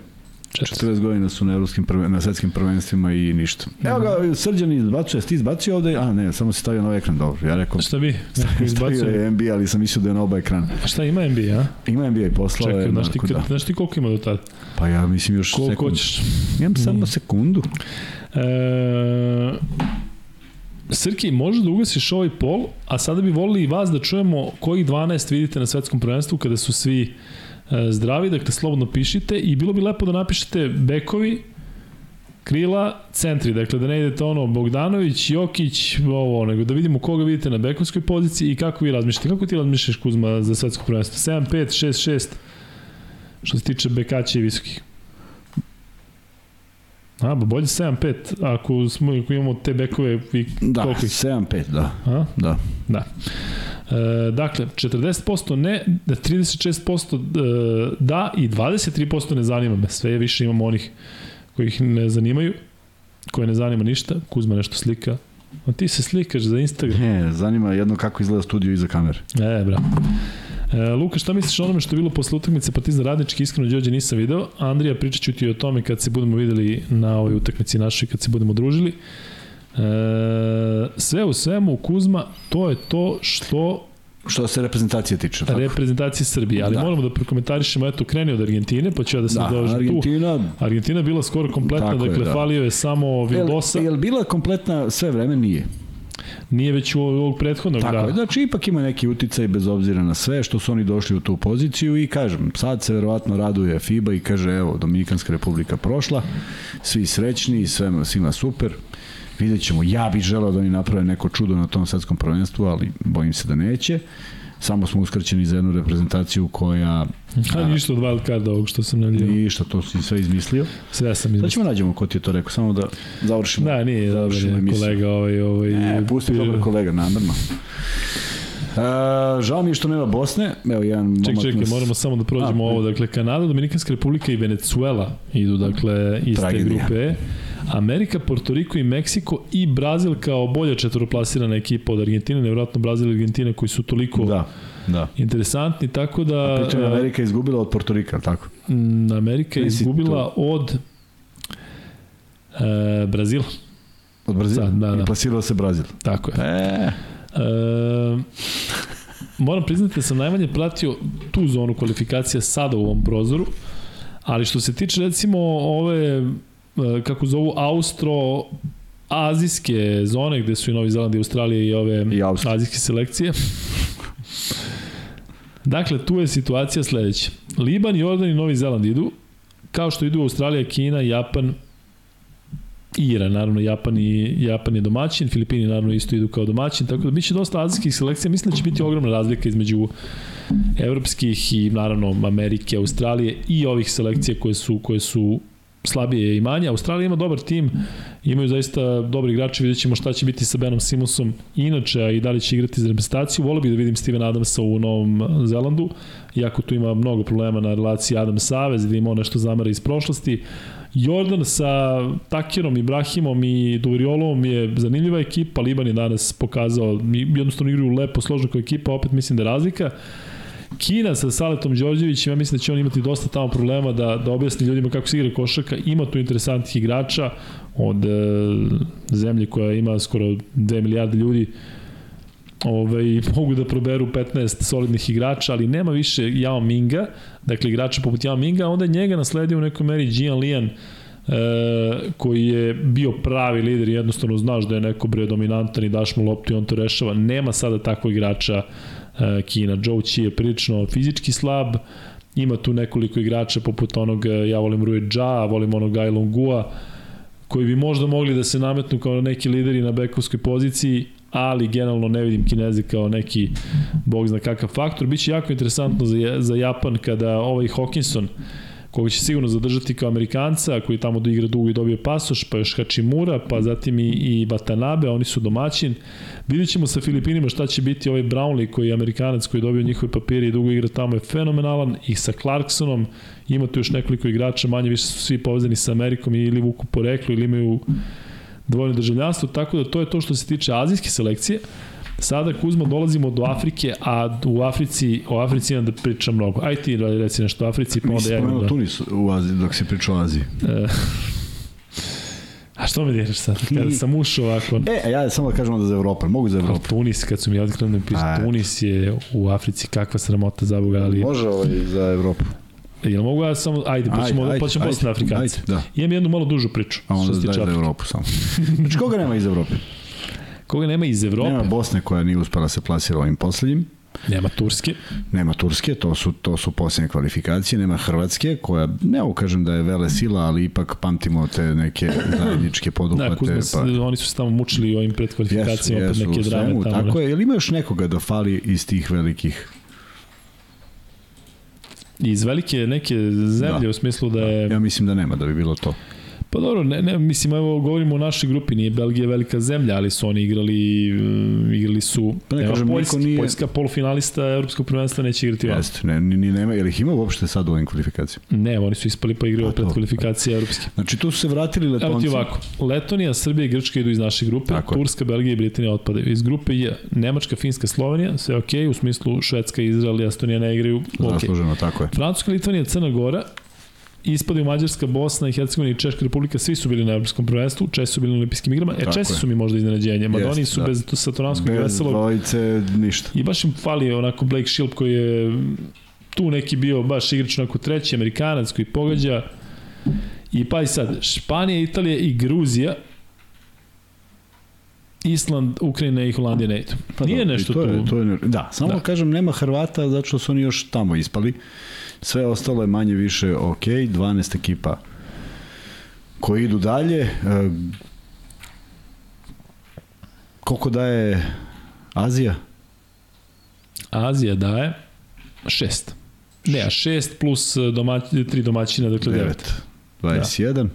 40 godina su na evropskim prven, na svetskim prvenstvima i ništa. Evo ga, Srđan izbacuje, ti izbacio ovde, a ne, samo se stavio na ovaj ekran, dobro. Ja rekao, šta bi? <laughs> Stavio je NBA, ali sam mislio da je na oba ekrana. A šta ima NBA, a? Ima NBA, poslao Čekaj, je. Znaš ti, da. znaš ti koliko ima do tada? Pa ja mislim još koliko sekund. hoćeš? Imam samo sekundu. E, Srki, može da ugasiš ovaj pol, a sada bi volili i vas da čujemo kojih 12 vidite na svetskom prvenstvu kada su svi e, zdravi, dakle slobodno pišite i bilo bi lepo da napišete bekovi, krila, centri, dakle da ne idete ono Bogdanović, Jokić, ovo, nego da vidimo koga vidite na bekovskoj poziciji i kako vi razmišljate. Kako ti razmišljaš Kuzma za svetsko prvenstvo? 7, 5, 6, 6, što se tiče bekaća i visokih. A, ba bolje 7-5, ako, smo, ako imamo te bekove i da, koliko ih? 7-5, da. A? Da. Da. E, dakle, 40% ne, 36% e, da i 23% ne zanima me. Sve više imamo onih koji ih ne zanimaju, koje ne zanima ništa. Kuzma nešto slika. A ti se slikaš za Instagram. Ne, zanima jedno kako izgleda studio iza kamere. E, bravo. E, Luka, šta misliš o onome što je bilo posle utakmice Partizan Radnički? Iskreno, Đorđe nisam video. Andrija, pričat ću ti o tome kad se budemo videli na ovoj utakmici našoj, kad se budemo družili. E, sve u svemu, Kuzma, to je to što Što se reprezentacije tiče. Tako? reprezentacije Srbije, ali Da. moramo da prokomentarišemo, eto, kreni od Argentine, pa ću ja da se Da, dođem tu. Argentina, Argentina je bila skoro kompletna, Tako je, dakle, da. falio je samo Vildosa, je, je li bila kompletna sve vreme? Nije. Nije već u ovog prethodnog, Tako da. je, znači ipak ima neki uticaj bez obzira na sve što su oni došli u tu poziciju i kažem, sad se verovatno raduje FIBA i kaže evo, Dominikanska republika prošla, svi srećni, sve, svima super, vidjet ćemo, ja bih želeo da oni naprave neko čudo na tom svetskom prvenstvu, ali bojim se da neće. Samo smo uskraćeni za jednu reprezentaciju koja A ništa od wild carda ovog što sam najavljivao. ništa, to si sve izmislio. Sve sam Sad izmislio. ćemo nađemo ko ti je to rekao, samo da završimo. Da, nije dobar završimo je kolega ovaj, ovaj, Ne, pusti dobar kolega, namerno. E, žao mi je što nema Bosne. Evo, jedan Ček, čekaj, nas- moramo samo da prođemo A, ovo. Dakle, Kanada, Dominikanska republika i Venezuela idu, dakle, iz te grupe. Amerika, Porto Riko i Meksiko i Brazil kao bolja četvoroplasirana ekipa od Argentine, nevjerojatno Brazil i Argentina koji su toliko Da, da. interesantni, tako da Pričam, e, Amerika je izgubila od Portorika, tako? m, Amerika je izgubila od e, Brazila, Od Brazila? Da, da, da. I plasirao se Brazil. tako je. E, E, moram priznati da sam najmanje pratio tu zonu kvalifikacija sada u ovom prozoru, ali što se tiče recimo ove, kako zovu, Austro azijske zone gde su i Novi Zeland i Australija i ove I azijske selekcije. Dakle, tu je situacija sledeća. Liban, Jordan i Novi Zeland idu, kao što idu Australija, Kina, Japan i Iran, naravno Japan i Japan je domaćin, Filipini naravno isto idu kao domaćin, tako da biće dosta azijskih selekcija, mislim da će biti ogromna razlika između evropskih i naravno Amerike, Australije i ovih selekcija koje su koje su slabije i manje. Australija ima dobar tim, imaju zaista dobri igrači, vidjet ćemo šta će biti sa Benom Simonsom inače, a i da li će igrati za reprezentaciju. Volio bih da vidim Steven Adamsa u Novom Zelandu, iako tu ima mnogo problema na relaciji Adam-Savez, da ima nešto zamara iz prošlosti. Jordan sa Takirom, Ibrahimom i Duvriolovom je zanimljiva ekipa, Liban je danas pokazao, jednostavno igraju lepo, složno kao ekipa, opet mislim da je razlika. Kina sa Saletom Đorđevićem, ja mislim da će on imati dosta tamo problema da, da objasni ljudima kako se igra košarka. Ima tu interesantnih igrača od e, zemlje koja ima skoro 2 milijarde ljudi ovaj, mogu da proberu 15 solidnih igrača, ali nema više Yao Minga, dakle igrača poput Yao Minga, onda je njega nasledio u nekoj meri Jian Lian, e, koji je bio pravi lider i jednostavno znaš da je neko bre dominantan i daš mu loptu i on to rešava. Nema sada takvog igrača Kina. Zhou Qi je prilično fizički slab, ima tu nekoliko igrača poput onog, e, ja volim Rui Jia, volim onog Ai Longua, koji bi možda mogli da se nametnu kao neki lideri na bekovskoj poziciji, ali generalno ne vidim Kineze kao neki bog zna kakav faktor. Biće jako interesantno za, za Japan kada ovaj Hawkinson koga će sigurno zadržati kao Amerikanca, koji tamo da igra dugo i dobio pasoš, pa još Hachimura, pa zatim i, i Watanabe, oni su domaćin. Vidjet ćemo sa Filipinima šta će biti ovaj Brownlee, koji je Amerikanac, koji je dobio njihove papire i dugo igra tamo, je fenomenalan. I sa Clarksonom, ima tu još nekoliko igrača, manje više su svi povezani sa Amerikom ili vuku poreklo ili imaju dvojno državljanstvo, tako da to je to što se tiče azijske selekcije. Sada Kuzma dolazimo do Afrike, a u Africi, o Africi imam da pričam mnogo. Aj ti reci nešto o Africi, pa onda ja imam da... Tunis u Aziji, dok si pričao o Aziji. E, <laughs> a što me diraš sad? Kada sam ušao ovako... E, a ja samo da kažem onda za Evropu. Mogu za Ali Evropu. Tunis, kad su mi otkrili da mi A. Tunis je u Africi, kakva sramota za Boga, ali... Može ovaj za Evropu. Jel mogu ja samo... Ajde, pa ćemo, Ajde, pa ćemo posle na Afrikanci. ajde, da. Imam jednu malo dužu priču, A onda daj za. Evropu samo. <laughs> Znači koga nema iz Evrope? Koga nema iz Evrope? Nema Bosne koja nije uspela se plasira ovim poslednjim. nema Turske. Nema Turske, to su, to su posljednje kvalifikacije. Nema Hrvatske, koja, ne mogu kažem da je vele sila, ali ipak pamtimo te neke zajedničke Da, poduhvate. Kuzma, pa... oni su se tamo mučili ovim Jesu, predkvalifikacijama, opet jesu, neke drame svemu, tamo. tako ne? je. Jel ima još nekoga da fali iz tih velikih? Iz velike neke zemlje, Da. u smislu da je... Ja mislim da nema da bi bilo to. Pa dobro, ne, ne, mislim, evo, govorimo o našoj grupi, nije Belgija velika zemlja, ali su oni igrali, uh, igrali su, Pa ne nema kažem, niko Poljska, nije- Poljska polufinalista Evropskog prvenstva neće igrati vas. Jeste, ne, ni, ni nema, jel ih ima uopšte sad u ovim kvalifikacijama? Ne, oni su ispali pa igraju A, opet kvalifikacije evropske. Znači tu su se vratili Evo letonci. ti ovako, Letonija, Srbija i Grčka idu iz naše grupe, Tako je. Turska, Belgija i Britanija otpadaju. Iz grupe je Nemačka, Finska, Slovenija, sve ok, u smislu Švedska, Izrael i Estonija ne igraju ok. Zasluženo, tako je. Francuska, Litvanija, Crna Gora ispadaju Mađarska, Bosna i Hercegovina i Češka republika, svi su bili na evropskom prvenstvu, Česi su bili na olimpijskim igrama, e Česi su mi možda iznenađenje, Madoni Jeste, su da. bez Satoranskog i Bez Veselog, dvojice, ništa. i baš im fali onako Blake Shield koji je tu neki bio baš igrač onako treći, Amerikanac koji pogađa, i pa i sad, Španija, Italija i Gruzija, Island, Ukrajina i Holandija ne idu. Pa Nije dobro, nešto to tu. Je, to je, da, samo Da. da. kažem, nema Hrvata zato što su oni još tamo ispali. Sve ostalo je manje više ok, 12 ekipa koji idu dalje. E, koliko daje Azija? Azija daje šest. Ne, a šest plus e, domać, tri domaćina, dakle devet. 9. 21.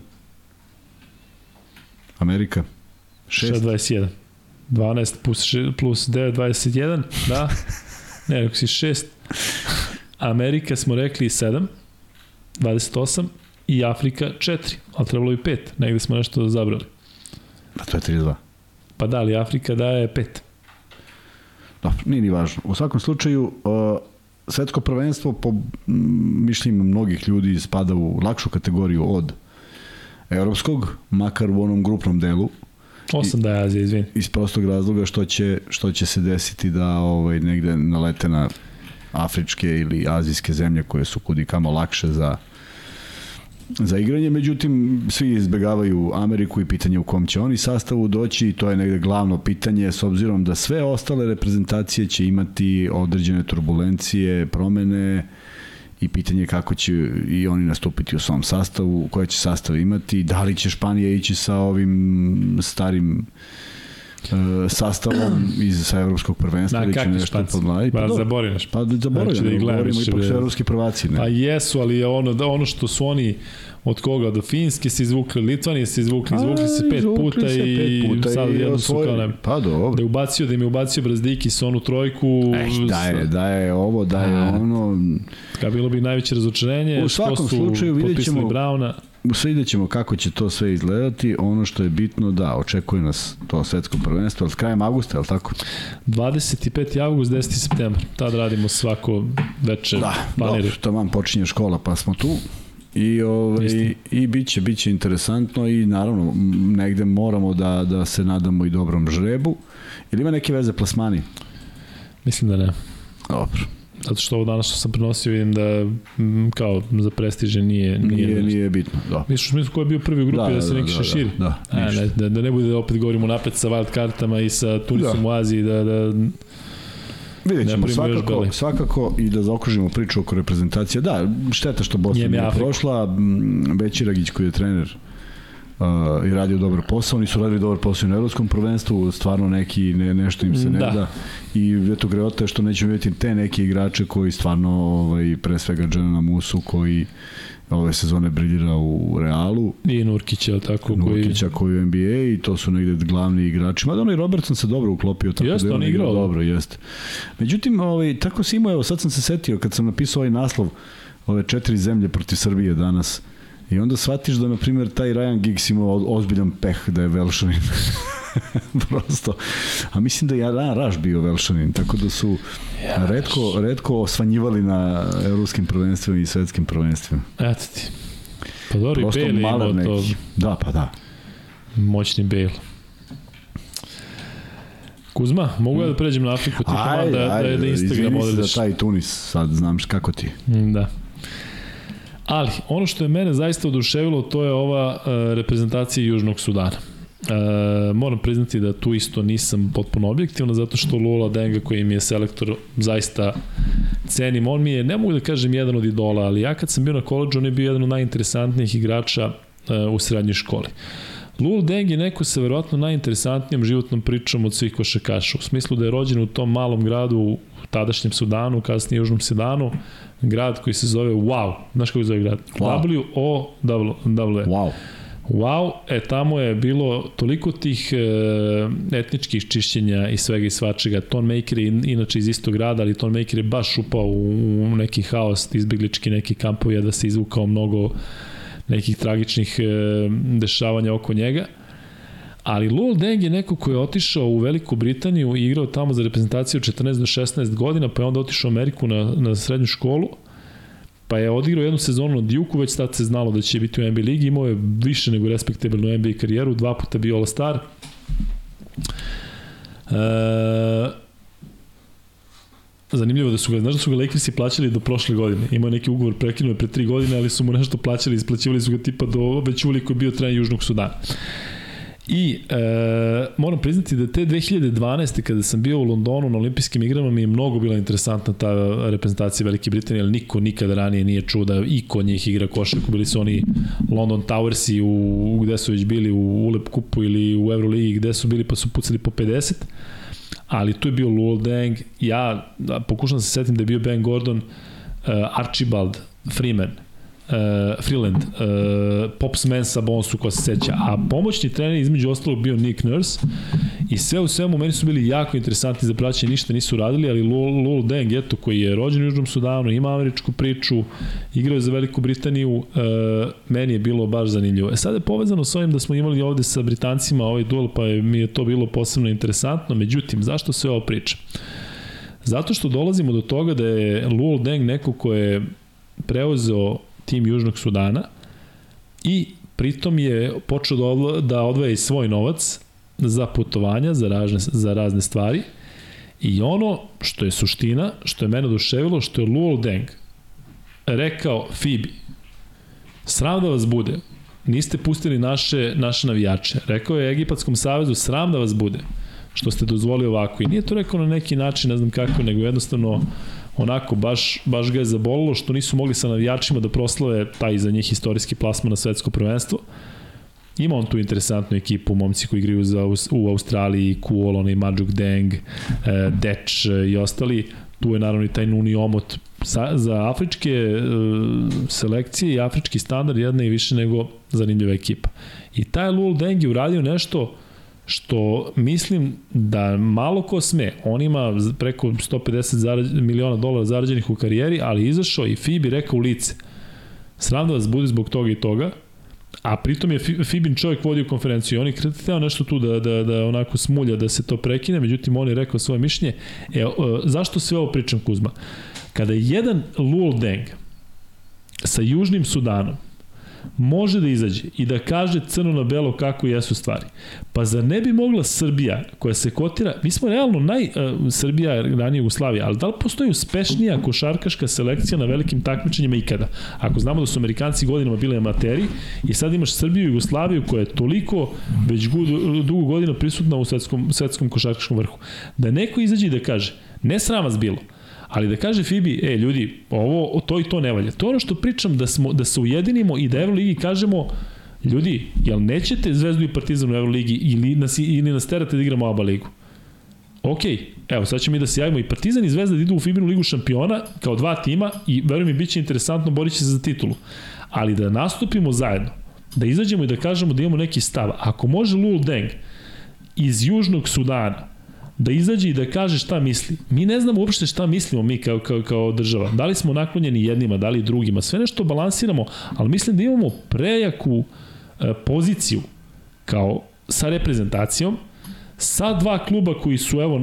Amerika? 6. 6. 21. 12 plus, še, plus 9, 21, da. <laughs> Ne, rekao si 6. Amerika smo rekli 7, 28 i Afrika 4, ali trebalo bi 5, negde smo nešto zabrali. Pa to je 32. Pa da, ali Afrika daje 5. Dobro, nije ni važno. U svakom slučaju, uh, svetsko prvenstvo po mišljenjima mnogih ljudi spada u lakšu kategoriju od evropskog, makar u onom grupnom delu, 8 daje Azija, izvini. iz prostog razloga što će, što će se desiti da ovaj, negde nalete na afričke ili azijske zemlje koje su kudi kamo lakše za za igranje, međutim svi izbegavaju Ameriku i pitanje u kom će oni sastavu doći. I to je negde glavno pitanje s obzirom da sve ostale reprezentacije će imati određene turbulencije, promene i pitanje je kako će i oni nastupiti u svom sastavu, koje će sastav imati, da li će Španija ići sa ovim starim e, sastavom iz sa evropskog prvenstva Na, ili će nešto podmladiti. Pa dobro. zaboravim Pa zaboravljamo, Znači da da govorimo, ipak su evropski prvaci. Ne? Pa jesu, ali je ono, da ono što su oni od koga? Do Finjske se izvukli, Litvanije se izvukli, izvukli se pet izvukli puta se i pet puta sad jedno su kao ne, Pa dobro. da je ubacio, da im je ubacio Brazdiki sa onu trojku, Eh, daje, daje ovo, daje A. ono. Ka bilo bi najveće razočarenje, U što svakom su slučaju vidjet potpisali ćemo- Brauna. Vidjet ćemo kako će to sve izgledati. Ono što je bitno, da, očekuje nas to svetsko prvenstvo, ali s krajem avgusta, je li tako? 25. avgust, 10. septembar. Tad radimo svako večer Da, dobro, tamo počinje škola, pa smo tu. I, ovaj, Istina. i biće, biće interesantno i naravno negde moramo da, da se nadamo i dobrom žrebu. Ili ima neke veze plasmani? Mislim da ne. Dobro. Zato što ovo danas što sam prenosio vidim da m, kao za prestiže nije... Nije, Nije, nije, bitno. Da. Misliš u smislu ko je bio prvi u grupi da, da se neki da, širi? Da, da, A, ne, da, da ne bude da opet govorimo napred sa wild kartama i sa Tunisom Da. u Aziji, da, da Vidjet ćemo svakako, svakako i da zaokružimo priču oko reprezentacije. Da, šteta što Bosna nije prošla. Bećiragić koji je trener uh, i radio dobar posao. Oni su radili dobar posao na evropskom prvenstvu, stvarno neki ne, nešto im se ne Da. da. I eto greota što nećemo vidjeti te neke igrače koji stvarno, ovaj, pre svega Džanana Musu koji ove sezone briljira u Realu, i Nurkića, tako, koji... Nurkića koji u NBA i to su negde glavni igrači. Mada onaj Robertson se dobro uklopio. Tako Jeste, da on igrao. Dobro, jeste. Međutim, ovaj, tako si imao, evo sad sam se setio kad sam napisao ovaj naslov ove četiri zemlje protiv Srbije danas i onda shvatiš da, na primjer, taj Ryan Giggs imao o- ozbiljan peh da je Velšanin. <laughs> Prosto. A mislim da je Alan Raš bio Velšanin, tako da su redko, redko osvanjivali na evropskim prvenstvima i svetskim prvenstvima. Eto ti. Pa dobro, i Prosto Bale imao to neki. Da, pa da. moćni Bale. Kuzma, mogu ja da pređem na Afriku, ti ajde, da, da, da Instagram izvini se odrediš. za taj Tunis, sad znam kako ti. Da. Ali, ono što je mene zaista oduševilo, to je ova uh, reprezentacija Južnog Sudana. Uh, moram priznati da tu isto nisam potpuno objektivno, zato što Lula Denga koji mi je selektor zaista cenim. On mi je, ne mogu da kažem jedan od idola, ali ja kad sam bio na koleđu, on je bio jedan od najinteresantnijih igrača uh, u srednjoj školi. Lul Deng je neko sa verovatno najinteresantnijom životnom pričom od svih košakaša, u smislu da je rođen u tom malom gradu tadašnjem Sudanu, kasnije Južnom Sudanu, grad koji se zove Wow. Znaš kako se zove grad? Wow. W-O-W. Wow. Wow, e tamo je bilo toliko tih e, etničkih čišćenja i svega i svačega. Ton Maker je in, inače iz istog grada, ali Ton Maker je baš upao u, u neki haos, izbeglički neki kampovi, da se izvukao mnogo nekih tragičnih e, dešavanja oko njega. Ali Lul Deng je neko ko je otišao u Veliku Britaniju i igrao tamo za reprezentaciju od 14 do 16 godina, pa je onda otišao u Ameriku na, na srednju školu pa je odigrao jednu sezonu na Duke, već tad se znalo da će biti u NBA ligi, imao je više nego respektabilnu NBA karijeru, dva puta bio All-Star. E, Zanimljivo da su ga, znaš da su ga Lakersi plaćali do prošle godine. Imao neki ugovor, prekinuo pre tri godine, ali su mu nešto plaćali, isplaćivali su ga tipa do već koji je bio trener Južnog Sudana. I e, moram priznati da te 2012. kada sam bio u Londonu na olimpijskim igrama mi je mnogo bila interesantna ta reprezentacija Velike Britanije, ali niko nikada ranije nije čuo da i kod njih igra košarku. Bili su oni London Towersi u, gde su već bili u Ulep Kupu ili u Euroligi gde su bili pa su pucali po 50 ali tu je bio Luol Deng, ja da, pokušam da se setim da je bio Ben Gordon, uh, Archibald, Freeman, uh, Freeland, uh, Pops Mensa Bonsu ko se seća, a pomoćni trener između ostalog bio Nick Nurse i sve u svemu meni su bili jako interesantni za praćenje, ništa nisu radili, ali Lul, Deng, eto, koji je rođen u Južnom Sudanu, ima američku priču, igrao je za Veliku Britaniju, uh, meni je bilo baš zanimljivo. E sad je povezano s ovim da smo imali ovde sa Britancima ovaj duel, pa je, mi je to bilo posebno interesantno, međutim, zašto sve ovo pričam? Zato što dolazimo do toga da je Lul Deng neko ko je preuzeo tim Južnog Sudana i pritom je počeo da, da odvaja i svoj novac za putovanja, za razne, za razne stvari i ono što je suština, što je mene oduševilo, što je Luol Deng rekao Fibi, sram da vas bude, niste pustili naše, naše navijače. Rekao je Egipatskom savezu, sram da vas bude, što ste dozvolili ovako. I nije to rekao na neki način, ne znam kako, nego jednostavno onako, baš, baš ga je zabolilo što nisu mogli sa navijačima da proslave taj za njih istorijski plasman na svetsko prvenstvo. Ima on tu interesantnu ekipu, momci koji igraju za, u Australiji, Kuol, onaj Majuk Deng, e, Deč i ostali. Tu je naravno i taj Nuni Omot. Sa, za afričke e, selekcije i afrički standard jedna i više nego zanimljiva ekipa. I taj Lul Deng je uradio nešto što mislim da malo ko sme, on ima preko 150 zarad, miliona dolara zarađenih u karijeri, ali izašao i Fibi rekao u lice, sram da vas bude zbog toga i toga, a pritom je Fibin čovjek vodio konferenciju i on je hteo nešto tu da, da, da onako smulja, da se to prekine, međutim on je rekao svoje mišljenje. E, zašto sve ovo pričam Kuzma? Kada je jedan Lul Deng sa Južnim Sudanom može da izađe i da kaže crno na belo kako jesu stvari. Pa zar ne bi mogla Srbija, koja se kotira, mi smo realno naj, uh, Srbija ranije Jugoslavija, ali da li postoji uspešnija košarkaška selekcija na velikim takmičenjima ikada? Ako znamo da su Amerikanci godinama bili amateri i sad imaš Srbiju i Jugoslaviju koja je toliko već dugo godina prisutna u svetskom, svetskom košarkaškom vrhu. Da neko izađe i da kaže, ne sram vas bilo, Ali da kaže Fibi, e, ljudi, ovo, to i to ne valja. To je ono što pričam, da, smo, da se ujedinimo i da Euroligi kažemo, ljudi, jel nećete Zvezdu i Partizan u Euroligi ili nas, ili nas terate da igramo ABA ligu? Ok, evo, sad ćemo mi da se javimo i Partizan i Zvezda da idu u Fibinu ligu šampiona kao dva tima i verujem mi, bit će interesantno, borit će se za titulu. Ali da nastupimo zajedno, da izađemo i da kažemo da imamo neki stav. Ako može Lul Deng iz Južnog Sudana da izađe i da kaže šta misli. Mi ne znamo uopšte šta mislimo mi kao, kao, kao država. Da li smo naklonjeni jednima, da li drugima. Sve nešto balansiramo, ali mislim da imamo prejaku e, poziciju kao sa reprezentacijom, sa dva kluba koji su, evo,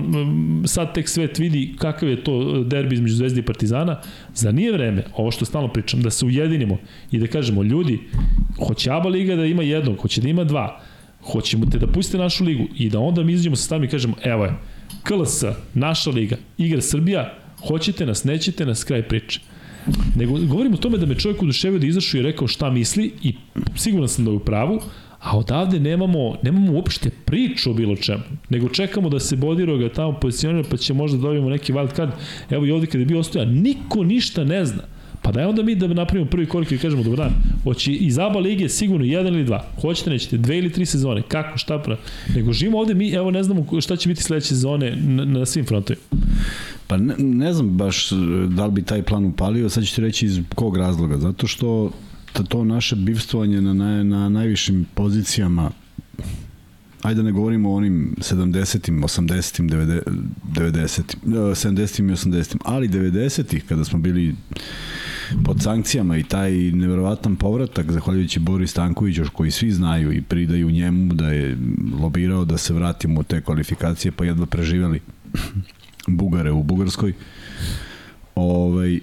sad tek svet vidi kakav je to derbi između Zvezde i Partizana, za nije vreme, ovo što stalno pričam, da se ujedinimo i da kažemo, ljudi, hoće Aba Liga da ima jednog, hoće da ima dva, hoćemo te da pustite našu ligu i da onda mi izađemo sa stavim i kažemo, evo je, KLS, naša liga, igra Srbija, hoćete nas, nećete nas, kraj priče. Nego govorimo o tome da me čovjek uduševio da izašao i rekao šta misli i siguran sam da je u pravu, a odavde nemamo, nemamo uopšte priču o bilo čemu, nego čekamo da se Bodiroga tamo pozicionira pa će možda dobijemo neki wild card. Evo i ovde kada je bio ostoja, niko ništa ne zna. Pa daj onda mi da napravimo prvi korak i kažemo, dobro dan, hoće iz ABA lige sigurno jedan ili dva, hoćete nećete, dve ili tri sezone, kako, šta pra, nego živimo ovde, mi evo ne znamo šta će biti sledeće sezone na, na svim frontovima. Pa ne, ne znam baš da li bi taj plan upalio, sad ću ti reći iz kog razloga, zato što to naše bivstvovanje na, na, na najvišim pozicijama ajde ne govorimo o onim 70-im, 80-im, 90-im, 70-im i 80-im, ali 90-ih kada smo bili pod sankcijama i taj neverovatan povratak, zahvaljujući Boris Stankoviću, koji svi znaju i pridaju njemu da je lobirao da se vratimo u te kvalifikacije, pa jedva preživeli Bugare u Bugarskoj. Ovaj,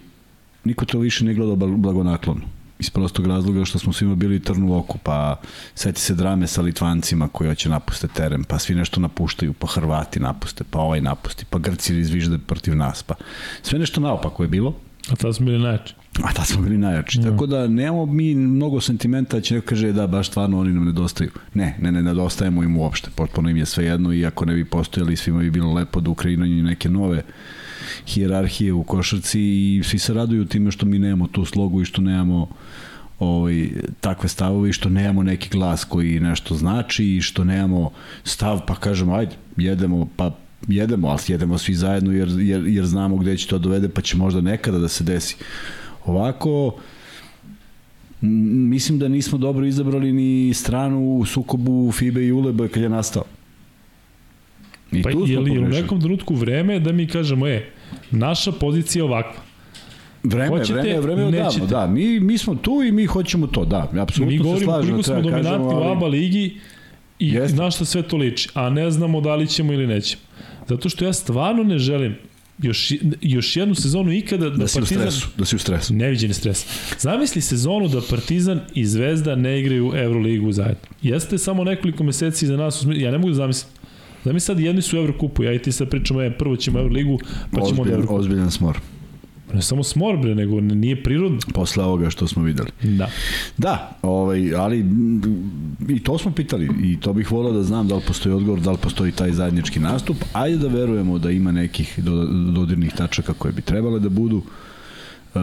niko to više ne gleda blagonaklono iz prostog razloga što smo svima bili trn u oku, pa seti se drame sa Litvancima koji hoće napuste teren, pa svi nešto napuštaju, pa Hrvati napuste, pa ovaj napusti, pa Grci izvižde protiv nas, pa sve nešto naopako je bilo. A tada smo bili najjači. A tada smo bili najjači. Mm. Tako da nemamo mi mnogo sentimenta, će neko kaže da baš stvarno oni nam nedostaju. Ne, ne, ne nedostajemo im uopšte. Potpuno im je sve jedno i ako ne bi postojali svima bi bilo lepo da Ukrajina neke nove hijerarhije u košarci i svi se raduju time što mi nemamo tu slogu i što nemamo ovaj, takve stavove i što nemamo neki glas koji nešto znači i što nemamo stav pa kažemo ajde jedemo pa jedemo, ali jedemo svi zajedno jer, jer, jer znamo gde će to dovede pa će možda nekada da se desi. Ovako, mislim da nismo dobro izabrali ni stranu u sukobu FIBE i ULEB kad je nastao. I pa je li u nekom trenutku vreme da mi kažemo, e, naša pozicija je ovakva. Vreme, Hoćete, vreme, vreme odavno, da. Mi, mi smo tu i mi hoćemo to, da. Apsolutno. Mi govorimo koliko smo dominantni ali... u ABA ligi i Jeste. na šta sve to liči, a ne znamo da li ćemo ili nećemo. Zato što ja stvarno ne želim još, još jednu sezonu ikada da, da si Partizan... U stresu, da si u stresu. Neviđeni stres. Zamisli sezonu da Partizan i Zvezda ne igraju Euroligu zajedno. Jeste samo nekoliko meseci za nas, ja ne mogu da zamislim. Da mi sad jedni su u Evrokupu, ja i ti sad pričamo, je, prvo ćemo Euroligu, pa ćemo ozbiljan, od Evrokupu. Ozbiljan smor. Ne samo smor, bre, nego nije prirodno. Posle ovoga što smo videli. Da. Da, ovaj, ali i to smo pitali i to bih volao da znam da li postoji odgovor, da li postoji taj zajednički nastup. Ajde da verujemo da ima nekih dodirnih tačaka koje bi trebale da budu uh,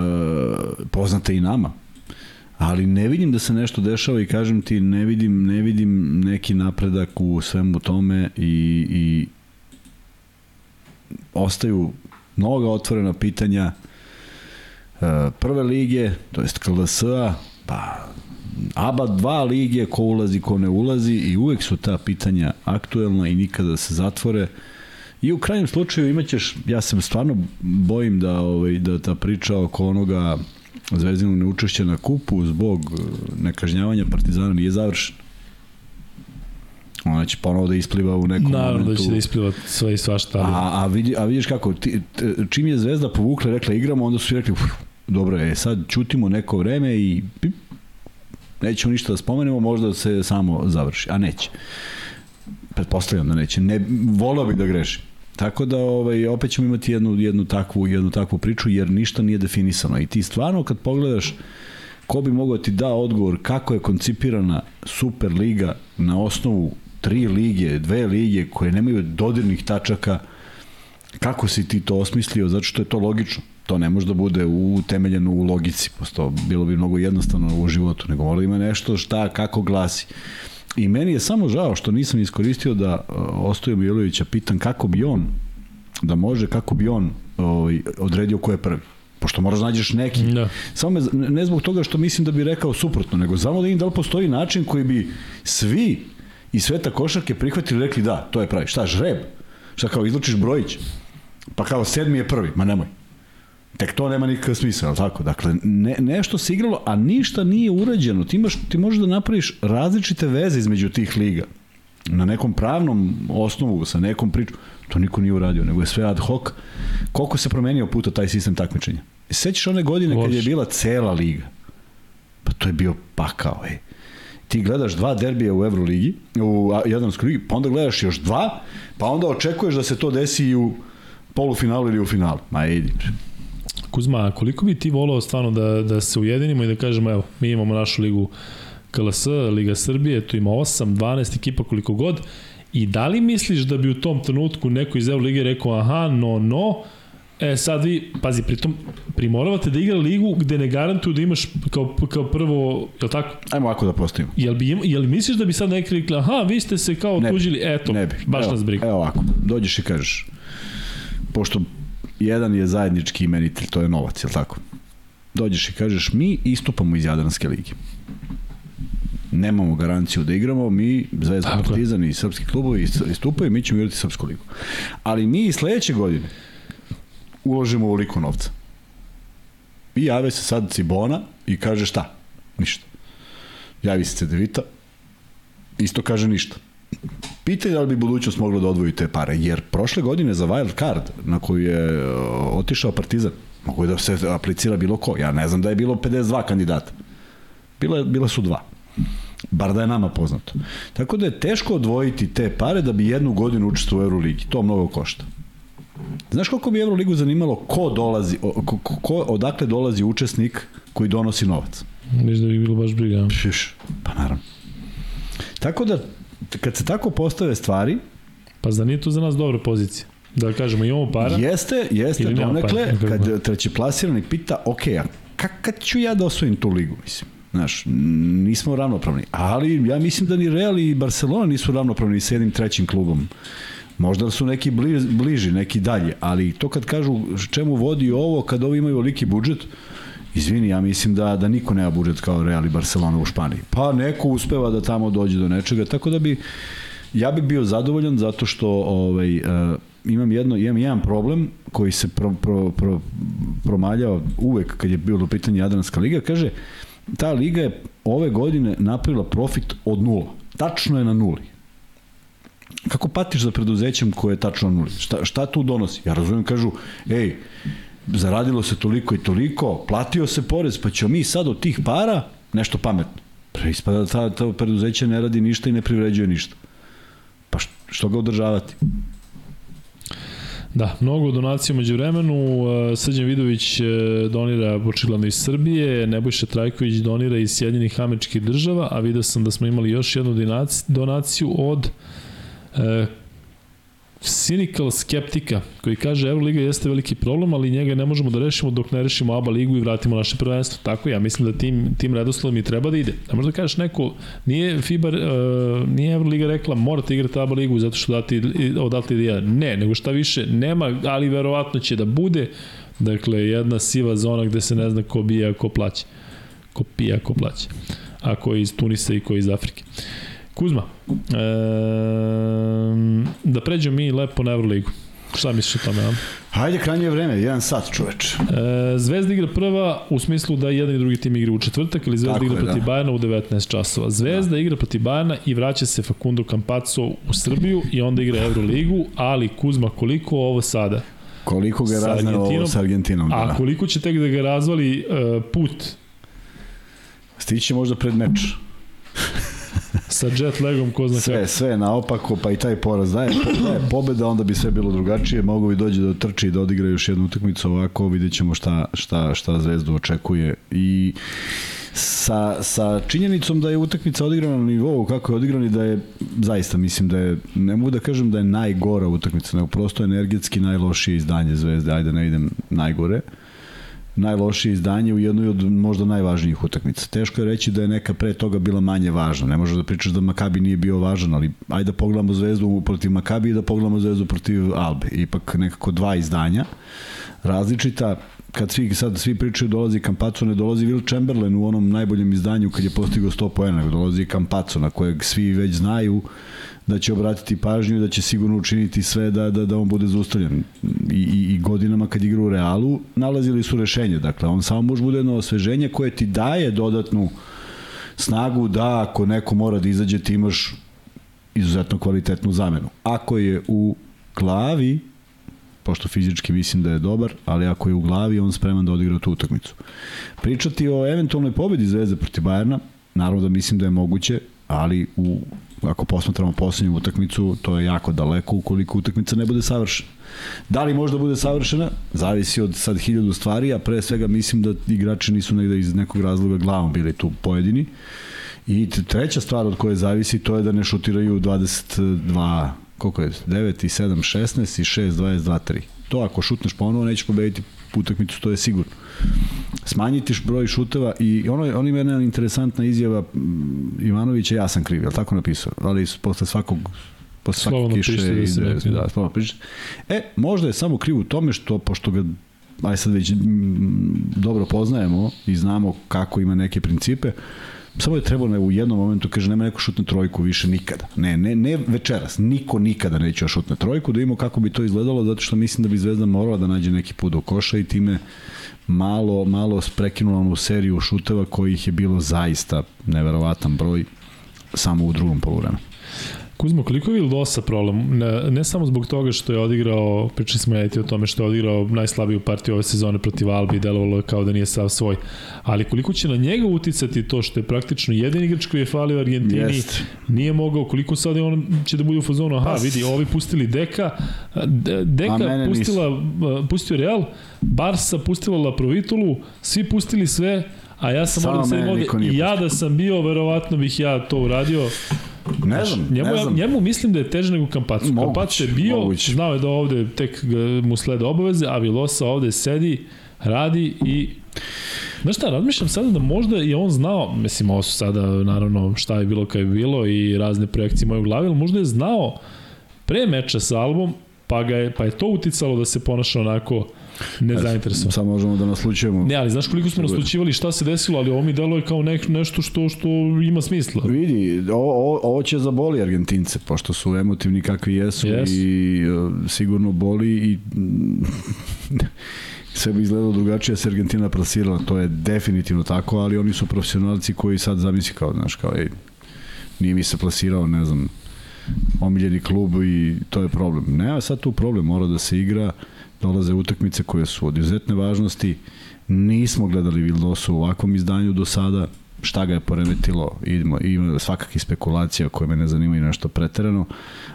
poznate i nama ali ne vidim da se nešto dešava i kažem ti ne vidim ne vidim neki napredak u svemu tome i, i ostaju mnoga otvorena pitanja e, prve lige, to jest KLS-a, pa ABA 2 lige, ko ulazi, ko ne ulazi i uvek su ta pitanja aktuelna i nikada se zatvore. I u krajnjem slučaju imaćeš, ja se stvarno bojim da, ovaj, da ta priča oko onoga zvezdinog neučešća na kupu zbog e, nekažnjavanja Partizana nije završena. Ona će ponovo da ispliva u nekom Naravno momentu. Naravno da će da ispliva sve i svašta. A, a, vidi, a vidiš kako, ti, čim je Zvezda povukla rekla igramo, onda su rekli, uf, dobro je, sad čutimo neko vreme i pip, nećemo ništa da spomenemo, možda se samo završi, a neće. Pretpostavljam da neće. Ne, volao bih da grešim. Tako da ovaj opet ćemo imati jednu jednu takvu jednu takvu priču jer ništa nije definisano. I ti stvarno kad pogledaš ko bi mogao ti da odgovor kako je koncipirana Super liga na osnovu tri lige, dve lige koje nemaju dodirnih tačaka kako si ti to osmislio? Zato što je to logično. To ne može da bude utemeljeno u logici. Posto bilo bi mnogo jednostavno u životu nego mora da ima nešto šta kako glasi I meni je samo žao što nisam iskoristio da uh, Ostoje Milovića pitan kako bi on da može, kako bi on ovaj, odredio ko je prvi. Pošto moraš da nađeš neki. Da. Samo me, ne zbog toga što mislim da bi rekao suprotno, nego samo da im da li postoji način koji bi svi i sveta košarke prihvatili i rekli da, to je pravi. Šta, žreb? Šta kao izlučiš brojić? Pa kao sedmi je prvi, ma nemoj. Tek to nema nikakav smisla, tako? Dakle, ne, nešto se igralo, a ništa nije urađeno. Ti, imaš, ti možeš da napraviš različite veze između tih liga. Na nekom pravnom osnovu, sa nekom pričom. To niko nije uradio, nego je sve ad hoc. Koliko se promenio puta taj sistem takmičenja? Sećaš one godine kad je bila cela liga? Pa to je bio pakao, ej ti gledaš dva derbija u Euroligi, u Jadranskoj ligi, pa onda gledaš još dva, pa onda očekuješ da se to desi i u polufinalu ili u finalu. Ma idi. Kuzma, koliko bi ti volao stvarno da, da se ujedinimo i da kažemo, evo, mi imamo našu ligu KLS, Liga Srbije, tu ima 8, 12 ekipa koliko god, i da li misliš da bi u tom trenutku neko iz Lige rekao, aha, no, no, E, sad vi, pazi, pritom primoravate da igra ligu gde ne garantuju da imaš kao, kao prvo, je li tako? Ajmo ovako da postavimo. Jel, bi, jel misliš da bi sad neki rekli, aha, vi ste se kao ne tužili, eto, ne bi. baš evo, nas briga. Evo ovako, dođeš i kažeš, pošto jedan je zajednički imenitelj, to je novac, je li tako? Dođeš i kažeš, mi istupamo iz Jadranske ligi. Nemamo garanciju da igramo, mi, Zvezda Partizan i srpski klubovi istupaju, mi ćemo igrati srpsku ligu. Ali mi i sledeće godine uložimo ovoliko novca. I jave se sad Cibona i kaže šta? Ništa. Javi se Cedevita, isto kaže ništa pitanje da li bi budućnost mogla da odvoji te pare, jer prošle godine za wild card na koju je uh, otišao Partizan, Mogu da se aplicira bilo ko. Ja ne znam da je bilo 52 kandidata. Bilo, bila su dva. Bar da je nama poznato. Tako da je teško odvojiti te pare da bi jednu godinu učestvovao u Euroligi. To mnogo košta. Znaš koliko bi Euroligu zanimalo ko dolazi, ko, ko, odakle dolazi učesnik koji donosi novac? Mislim da bi bilo baš briga. Piš, pa naravno. Tako da, kad se tako postave stvari... Pa zna nije to za nas dobra pozicija? Da kažemo, imamo para? Jeste, jeste, donekle, kad treći plasiranik pita, ok, a kad ću ja da osvojim tu ligu, mislim? Znaš, nismo ravnopravni. Ali ja mislim da ni Real i Barcelona nisu ravnopravni sa jednim trećim klubom. Možda su neki bliž, bliži, neki dalje, ali to kad kažu čemu vodi ovo, kad ovi imaju veliki budžet, Izvini, ja mislim da da niko nema budžet kao Real i Barcelona u Španiji. Pa neko uspeva da tamo dođe do nečega, tako da bi ja bih bio zadovoljan zato što ovaj uh, imam jedno imam jedan problem koji se pro, pro, pro, promaljao uvek kad je bilo u pitanju Jadranska liga, kaže ta liga je ove godine napravila profit od nula. Tačno je na nuli. Kako patiš za preduzećem koje je tačno na nuli? Šta, šta tu donosi? Ja razumijem, kažu, ej, zaradilo se toliko i toliko, platio se porez, pa ćemo mi sad od tih para nešto pametno. Preispada da ta, ta preduzeće ne radi ništa i ne privređuje ništa. Pa što ga održavati? Da, mnogo donacija među vremenu. E, Srđan Vidović e, donira očigledno iz Srbije, Nebojša Trajković donira iz Sjedinjenih američkih država, a vidio sam da smo imali još jednu donaciju od e, cynical skeptika koji kaže Euroliga jeste veliki problem, ali njega ne možemo da rešimo dok ne rešimo ABA ligu i vratimo naše prvenstvo. Tako ja mislim da tim, tim redoslovom i treba da ide. Ne možda kažeš neko, nije FIBA, uh, nije Euroliga rekla morate igrati ABA ligu zato što dati, odatle ide jedan. Ne, nego šta više, nema, ali verovatno će da bude. Dakle, jedna siva zona gde se ne zna ko bije, ko plaća. Ko pija, ko plaća. A ko iz Tunisa i ko iz Afrike. Kuzma, e, da pređemo mi lepo na Euroligu. Šta misliš o tome, a? Hajde, krajnje vreme, jedan sat, čoveč. E, Zvezda igra prva u smislu da jedan i drugi tim igra u četvrtak ili Zvezda Tako igra je, protiv da. Bajana u 19 časova. Zvezda da. igra protiv Bajana i vraća se Facundo Campazzo u Srbiju i onda igra Euroligu, ali Kuzma, koliko ovo sada? Koliko ga razne ovo sa Argentinom. Da. A koliko će tek da ga razvali uh, put? Stiće možda pred meč. <laughs> Sa jet lagom, ko zna sve, kako. Sve naopako, pa i taj poraz. Da je, da je pobeda, onda bi sve bilo drugačije. Mogu bi dođe do trči i da odigra još jednu utakmicu ovako, vidjet ćemo šta, šta, šta Zvezdu očekuje. I sa, sa činjenicom da je utakmica odigrana na nivou kako je odigrana i da je zaista mislim da je ne mogu da kažem da je najgora utakmica nego prosto energetski najlošije izdanje Zvezde ajde ne idem najgore uh, najlošije izdanje u jednoj od možda najvažnijih utakmica. Teško je reći da je neka pre toga bila manje važna. Ne možeš da pričaš da Makabi nije bio važan, ali ajde da pogledamo Zvezdu protiv Makabi i da pogledamo Zvezdu protiv Albe. Ipak nekako dva izdanja različita kad svi sad svi pričaju dolazi Kampaco, ne dolazi Will Chamberlain u onom najboljem izdanju kad je postigao 100 poena, dolazi Kampaco na kojeg svi već znaju da će obratiti pažnju i da će sigurno učiniti sve da, da, da on bude zustavljen. I, i, I godinama kad igra u Realu nalazili su rešenje. Dakle, on samo može bude jedno osveženje koje ti daje dodatnu snagu da ako neko mora da izađe ti imaš izuzetno kvalitetnu zamenu. Ako je u glavi pošto fizički mislim da je dobar, ali ako je u glavi, on spreman da odigra tu utakmicu. Pričati o eventualnoj pobedi Zvezde protiv Bajerna, naravno da mislim da je moguće, ali u ako posmatramo poslednju utakmicu, to je jako daleko ukoliko utakmica ne bude savršena. Da li možda bude savršena? Zavisi od sad hiljadu stvari, a pre svega mislim da igrači nisu negde iz nekog razloga glavom bili tu pojedini. I treća stvar od koje zavisi to je da ne šutiraju 22, koliko je, 9 i 7, 16 i 6, 22, 3. To ako šutneš ponovo nećeš pobediti utakmicu, to je sigurno. Smanjiti broj šuteva i ono, on ima jedna interesantna izjava Ivanovića, ja sam kriv, je tako napisao? Ali posle svakog posle svakog kiše da ide, da, da, slovno piše. E, možda je samo kriv u tome što, pošto ga aj sad već dobro poznajemo i znamo kako ima neke principe, samo je trebalo u jednom momentu, kaže, nema neko šutne trojku više nikada. Ne, ne, ne večeras, niko nikada neće šutne trojku, da imamo kako bi to izgledalo, zato što mislim da bi Zvezda morala da nađe neki put do koša i time malo, malo prekinula onu seriju šuteva kojih je bilo zaista neverovatan broj samo u drugom polovremenu. Kuzmo, koliko je Vildosa problem? Ne, ne samo zbog toga što je odigrao, pričali smo ja o tome što je odigrao najslabiju partiju ove sezone protiv Albi i delovalo je kao da nije sav svoj. Ali koliko će na njega uticati to što je praktično jedan igrač koji je falio Argentini, Jest. nije mogao, koliko sad je on će da bude u fazonu, aha, Pas. vidi, ovi pustili Deka, Deka pustila, pustio Real, Barsa pustila La Provitulu, svi pustili sve, a ja sam moram se ovde, i ja da sam bio, verovatno bih ja to uradio. Ne znam, njemu, ne znam. Njemu mislim da je teže nego Kampacu. Moguć, Kampacu je bio, moguć. znao je da ovde tek mu slede obaveze, a Vilosa ovde sedi, radi i Znaš šta, razmišljam sada da možda je on znao, mislim ovo su sada naravno šta je bilo kad je bilo i razne projekcije moje u glavi, ali možda je znao pre meča sa Albom, pa, ga je, pa je to uticalo da se ponaša onako nezainteresovan. Sad možemo da naslučujemo. Ne, ali znaš koliko smo naslučivali šta se desilo, ali ovo mi deluje kao nek, nešto što što ima smisla. Vidi, ovo, ovo će zaboli Argentince, pošto su emotivni kakvi jesu yes. i uh, sigurno boli i <laughs> sve bi izgledalo drugačije se Argentina plasirala, to je definitivno tako, ali oni su profesionalci koji sad zamisli kao, znaš, kao, ej, nije mi se plasirao, ne znam, omiljeni klub i to je problem. Nema sad tu problem, mora da se igra, dolaze utakmice koje su od izuzetne važnosti, nismo gledali Vildosu u ovakvom izdanju do sada, šta ga je poremetilo, idemo, ima svakakih spekulacija koje me ne zanimaju nešto preterano,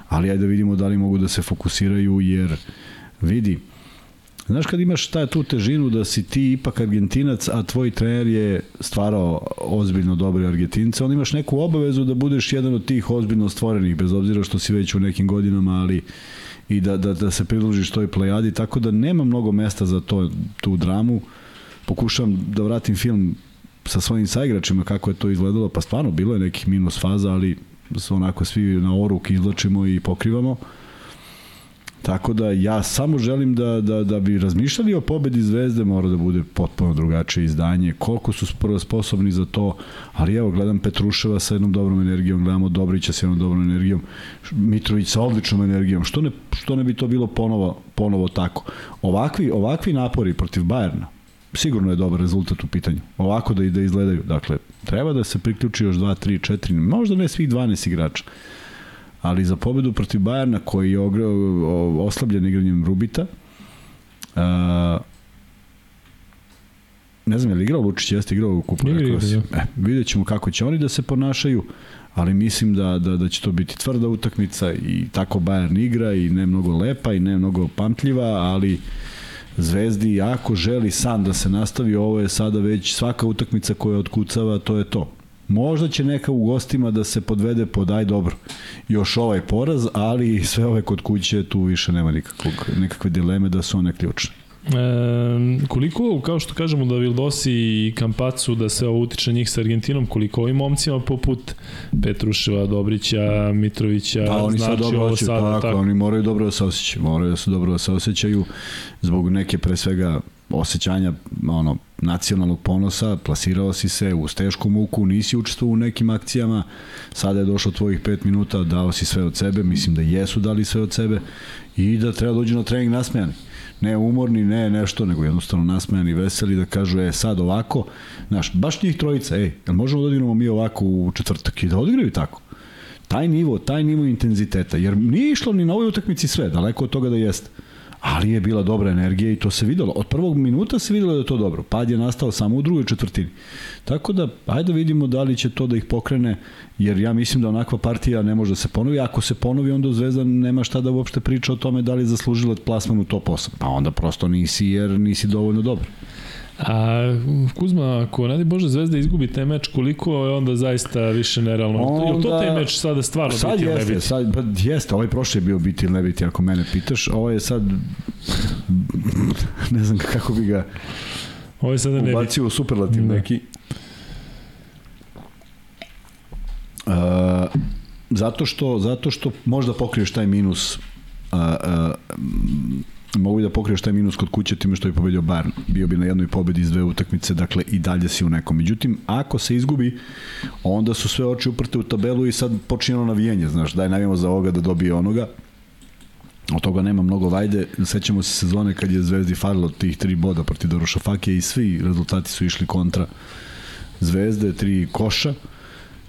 ali ajde da vidimo da li mogu da se fokusiraju, jer vidi, Znaš kad imaš taj tu težinu da si ti ipak Argentinac, a tvoj trener je stvarao ozbiljno dobre Argentince, onda imaš neku obavezu da budeš jedan od tih ozbiljno stvorenih, bez obzira što si već u nekim godinama, ali i da, da, da se pridružiš toj plejadi, tako da nema mnogo mesta za to, tu dramu. Pokušam da vratim film sa svojim saigračima kako je to izgledalo, pa stvarno bilo je nekih minus faza, ali onako svi na oruk izlačimo i pokrivamo. Uh, Tako da ja samo želim da, da, da bi razmišljali o pobedi Zvezde, mora da bude potpuno drugačije izdanje, koliko su sposobni za to, ali evo, gledam Petruševa sa jednom dobrom energijom, gledamo Dobrića sa jednom dobrom energijom, Mitrović sa odličnom energijom, što ne, što ne bi to bilo ponovo, ponovo tako? Ovakvi, ovakvi napori protiv Bajerna, sigurno je dobar rezultat u pitanju. Ovako da i da izgledaju. Dakle, treba da se priključi još 2, 3, 4, možda ne svih 12 igrača ali za pobedu protiv Bajerna koji je oslabljen igranjem Rubita a, ne znam je li igrao Lučić, jeste igrao u kupu Igra, igra, e, vidjet ćemo kako će oni da se ponašaju ali mislim da, da, da će to biti tvrda utakmica i tako Bayern igra i ne mnogo lepa i ne mnogo pamtljiva, ali Zvezdi jako želi sam da se nastavi, ovo je sada već svaka utakmica koja otkucava, to je to. Možda će neka u gostima da se podvede pod aj dobro. Još ovaj poraz, ali sve ove kod kuće tu više nema nikakvog, nikakve dileme da su one ključne. E, koliko, kao što kažemo da Vildosi i Kampacu da se ovo utiče njih sa Argentinom, koliko ovim momcima poput Petruševa, Dobrića, Mitrovića, pa, oni znači dobro ovo sada tako, tako. Oni moraju dobro da se osjećaju, moraju da se dobro da se osjećaju zbog neke pre svega osjećanja ono, nacionalnog ponosa, plasirao si se u tešku muku, nisi učestvovao u nekim akcijama, sada je došlo tvojih 5 minuta, dao si sve od sebe, mislim da jesu dali sve od sebe i da treba dođu na trening nasmejani. Ne umorni, ne nešto, nego jednostavno nasmejani, veseli da kažu, e sad ovako, znaš, baš njih trojica, ej, jel možemo da odigramo mi ovako u četvrtak i da odigraju tako? Taj nivo, taj nivo intenziteta, jer nije išlo ni na ovoj utakmici sve, daleko od toga da jeste ali je bila dobra energija i to se videlo. Od prvog minuta se videlo da je to dobro. Pad je nastao samo u drugoj četvrtini. Tako da, ajde da vidimo da li će to da ih pokrene, jer ja mislim da onakva partija ne može da se ponovi. Ako se ponovi, onda Zvezda nema šta da uopšte priča o tome da li je zaslužila plasman u top 8. Pa onda prosto nisi, jer nisi dovoljno dobar. A Kuzma, ako ne Bože Zvezda izgubi taj meč, koliko je onda zaista više nerealno? Onda, je to taj meč sada stvarno sad biti jeste, ili ne biti? Sad, pa jeste, ovaj prošli je bio biti ili ne biti, ako mene pitaš. Ovo je sad, ne znam kako bi ga ovo je sada ne ubacio u superlativ ne. neki. Uh, zato što, zato što možda pokriješ taj minus uh, uh, mogu da pokriješ taj minus kod kuće time što je pobedio Bayern. Bio bi na jednoj pobedi iz dve utakmice, dakle i dalje si u nekom. Međutim, ako se izgubi, onda su sve oči uprte u tabelu i sad počinje ono navijenje, znaš, daj navijemo za ovoga da dobije onoga. Od toga nema mnogo vajde. Sećamo se sezone kad je Zvezdi falilo tih tri boda protiv Fakije i svi rezultati su išli kontra Zvezde, tri koša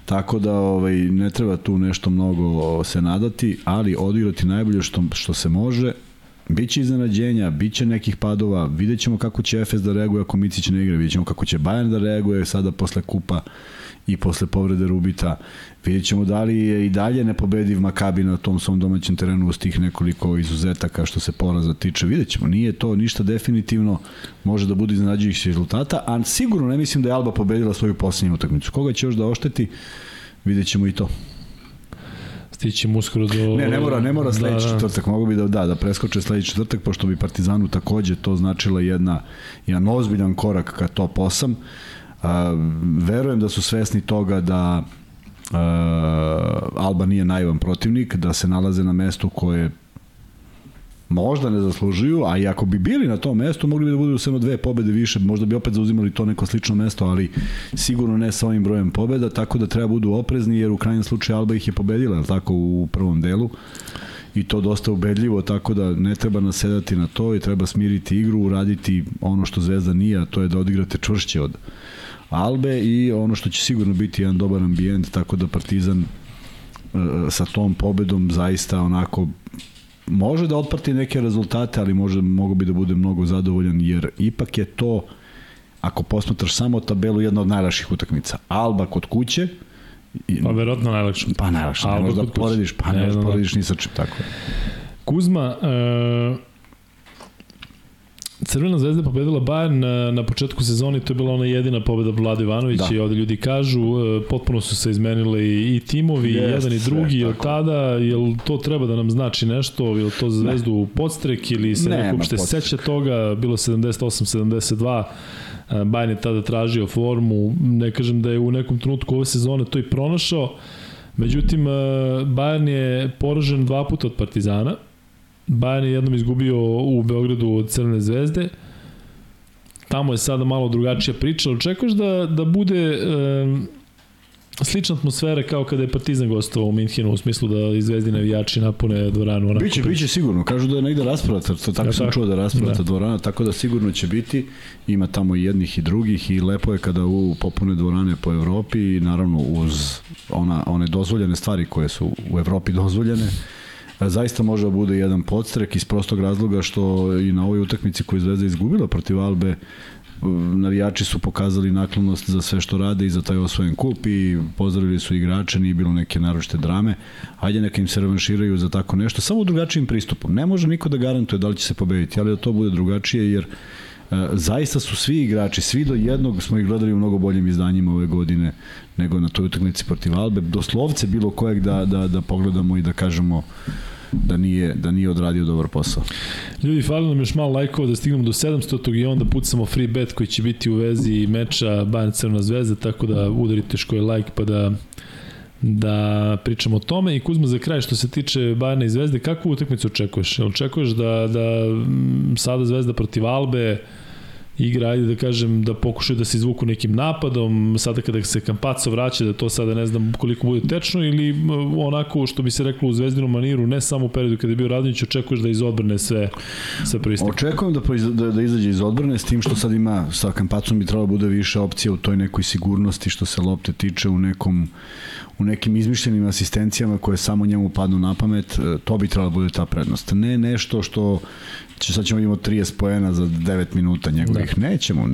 Tako da ovaj, ne treba tu nešto mnogo se nadati, ali odigrati najbolje što, što se može, Biće iznenađenja, biće nekih padova, vidjet ćemo kako će Efes da reaguje ako Micić ne igra, vidjet ćemo kako će Bayern da reaguje sada posle kupa i posle povrede Rubita. Vidjet ćemo da li je i dalje nepobediv Makabi na tom svom domaćem terenu uz tih nekoliko izuzetaka što se poraza tiče. Vidjet ćemo, nije to ništa definitivno, može da bude iznenađujućih rezultata, a sigurno ne mislim da je Alba pobedila svoju poslednju utakmicu. Koga će još da ošteti, vidjet ćemo i to stićemo uskoro do... Ne, ne mora, ne mora sledeći da, da. četvrtak, mogu bi da, da, da preskoče sledeći četvrtak, pošto bi Partizanu takođe to značila jedna, jedan ozbiljan korak ka top 8. A, verujem da su svesni toga da uh, Alba nije naivan protivnik, da se nalaze na mestu koje možda ne zaslužuju, a i ako bi bili na tom mestu, mogli bi da budu samo dve pobede više, možda bi opet zauzimali to neko slično mesto, ali sigurno ne sa ovim brojem pobeda, tako da treba budu oprezni, jer u krajnjem slučaju Alba ih je pobedila, tako, u prvom delu. I to dosta ubedljivo, tako da ne treba nasedati na to i treba smiriti igru, uraditi ono što Zvezda nije, a to je da odigrate čvršće od Albe i ono što će sigurno biti jedan dobar ambijent, tako da Partizan e, sa tom pobedom zaista onako može da otprati neke rezultate, ali može, mogu bi da bude mnogo zadovoljan, jer ipak je to, ako posmatraš samo tabelu, jedna od najlaših utakmica. Alba kod kuće, Pa verovatno najlakše. Pa najlakše, ne možeš da porediš, pa ne možeš da porediš ni sa čim, tako je. Kuzma, uh, Crvena zvezda pobedila Bayern na, na početku sezone, to je bila ona jedina pobeda Vlada Ivanovića da. i ovde ljudi kažu, e, potpuno su se izmenili i, i timovi, Jest, jedan i drugi, jel tada, jel to treba da nam znači nešto, jel to za zvezdu ne. podstrek ili se ne, neko uopšte seća toga, bilo 78-72, e, Bayern je tada tražio formu, ne kažem da je u nekom trenutku ove sezone to i pronašao, međutim e, Bayern je poražen dva puta od Partizana, Bayern je jednom izgubio u Beogradu od Crvene zvezde. Tamo je sada malo drugačija priča. Očekuješ da, da bude e, slična atmosfera kao kada je Partizan gostovao u Minhenu u smislu da izvezdi navijači napune dvoranu. Onako biće, biće sigurno. Kažu da je negde raspravata, to tako ja, sam tako. čuo da raspravata da. dvorana, tako da sigurno će biti. Ima tamo i jednih i drugih i lepo je kada u popune dvorane po Evropi i naravno uz ona, one dozvoljene stvari koje su u Evropi dozvoljene zaista može da bude jedan podstrek iz prostog razloga što i na ovoj utakmici koju Zvezda izgubila protiv Albe navijači su pokazali naklonost za sve što rade i za taj osvojen kup i pozdravili su igrače, nije bilo neke naročite drame. Hajde neka im se revanširaju za tako nešto, samo drugačijim pristupom. Ne može niko da garantuje da li će se pobediti, ali da to bude drugačije jer E, zaista su svi igrači, svi do jednog smo ih gledali u mnogo boljim izdanjima ove godine nego na toj utakmici protiv Albe. Doslovce bilo kojeg da, da, da pogledamo i da kažemo da nije, da nije odradio dobar posao. Ljudi, fali nam još malo lajkova da stignemo do 700 i onda pucamo free bet koji će biti u vezi meča Bayern Crvena zvezda, tako da udarite što je like pa da da pričamo o tome i Kuzma za kraj što se tiče Bayerna i Zvezde, kakvu utakmicu očekuješ? Očekuješ da, da sada Zvezda protiv Albe igra, ajde da kažem, da pokušaju da se izvuku nekim napadom, sada kada se Kampaco vraća, da to sada ne znam koliko bude tečno, ili onako što bi se reklo u zvezdinom maniru, ne samo u periodu kada je bio Radonjić, očekuješ da iz odbrane sve, sve proistek. Očekujem da, da, da izađe iz odbrane, s tim što sad ima, sa Kampacom bi trebalo da bude više opcija u toj nekoj sigurnosti što se lopte tiče u nekom u nekim izmišljenim asistencijama koje samo njemu padnu na pamet, e, to bi trebalo da bude ta prednost. Ne nešto što će, sad ćemo imati 30 poena za 9 minuta njegovih. Da. Nećemo,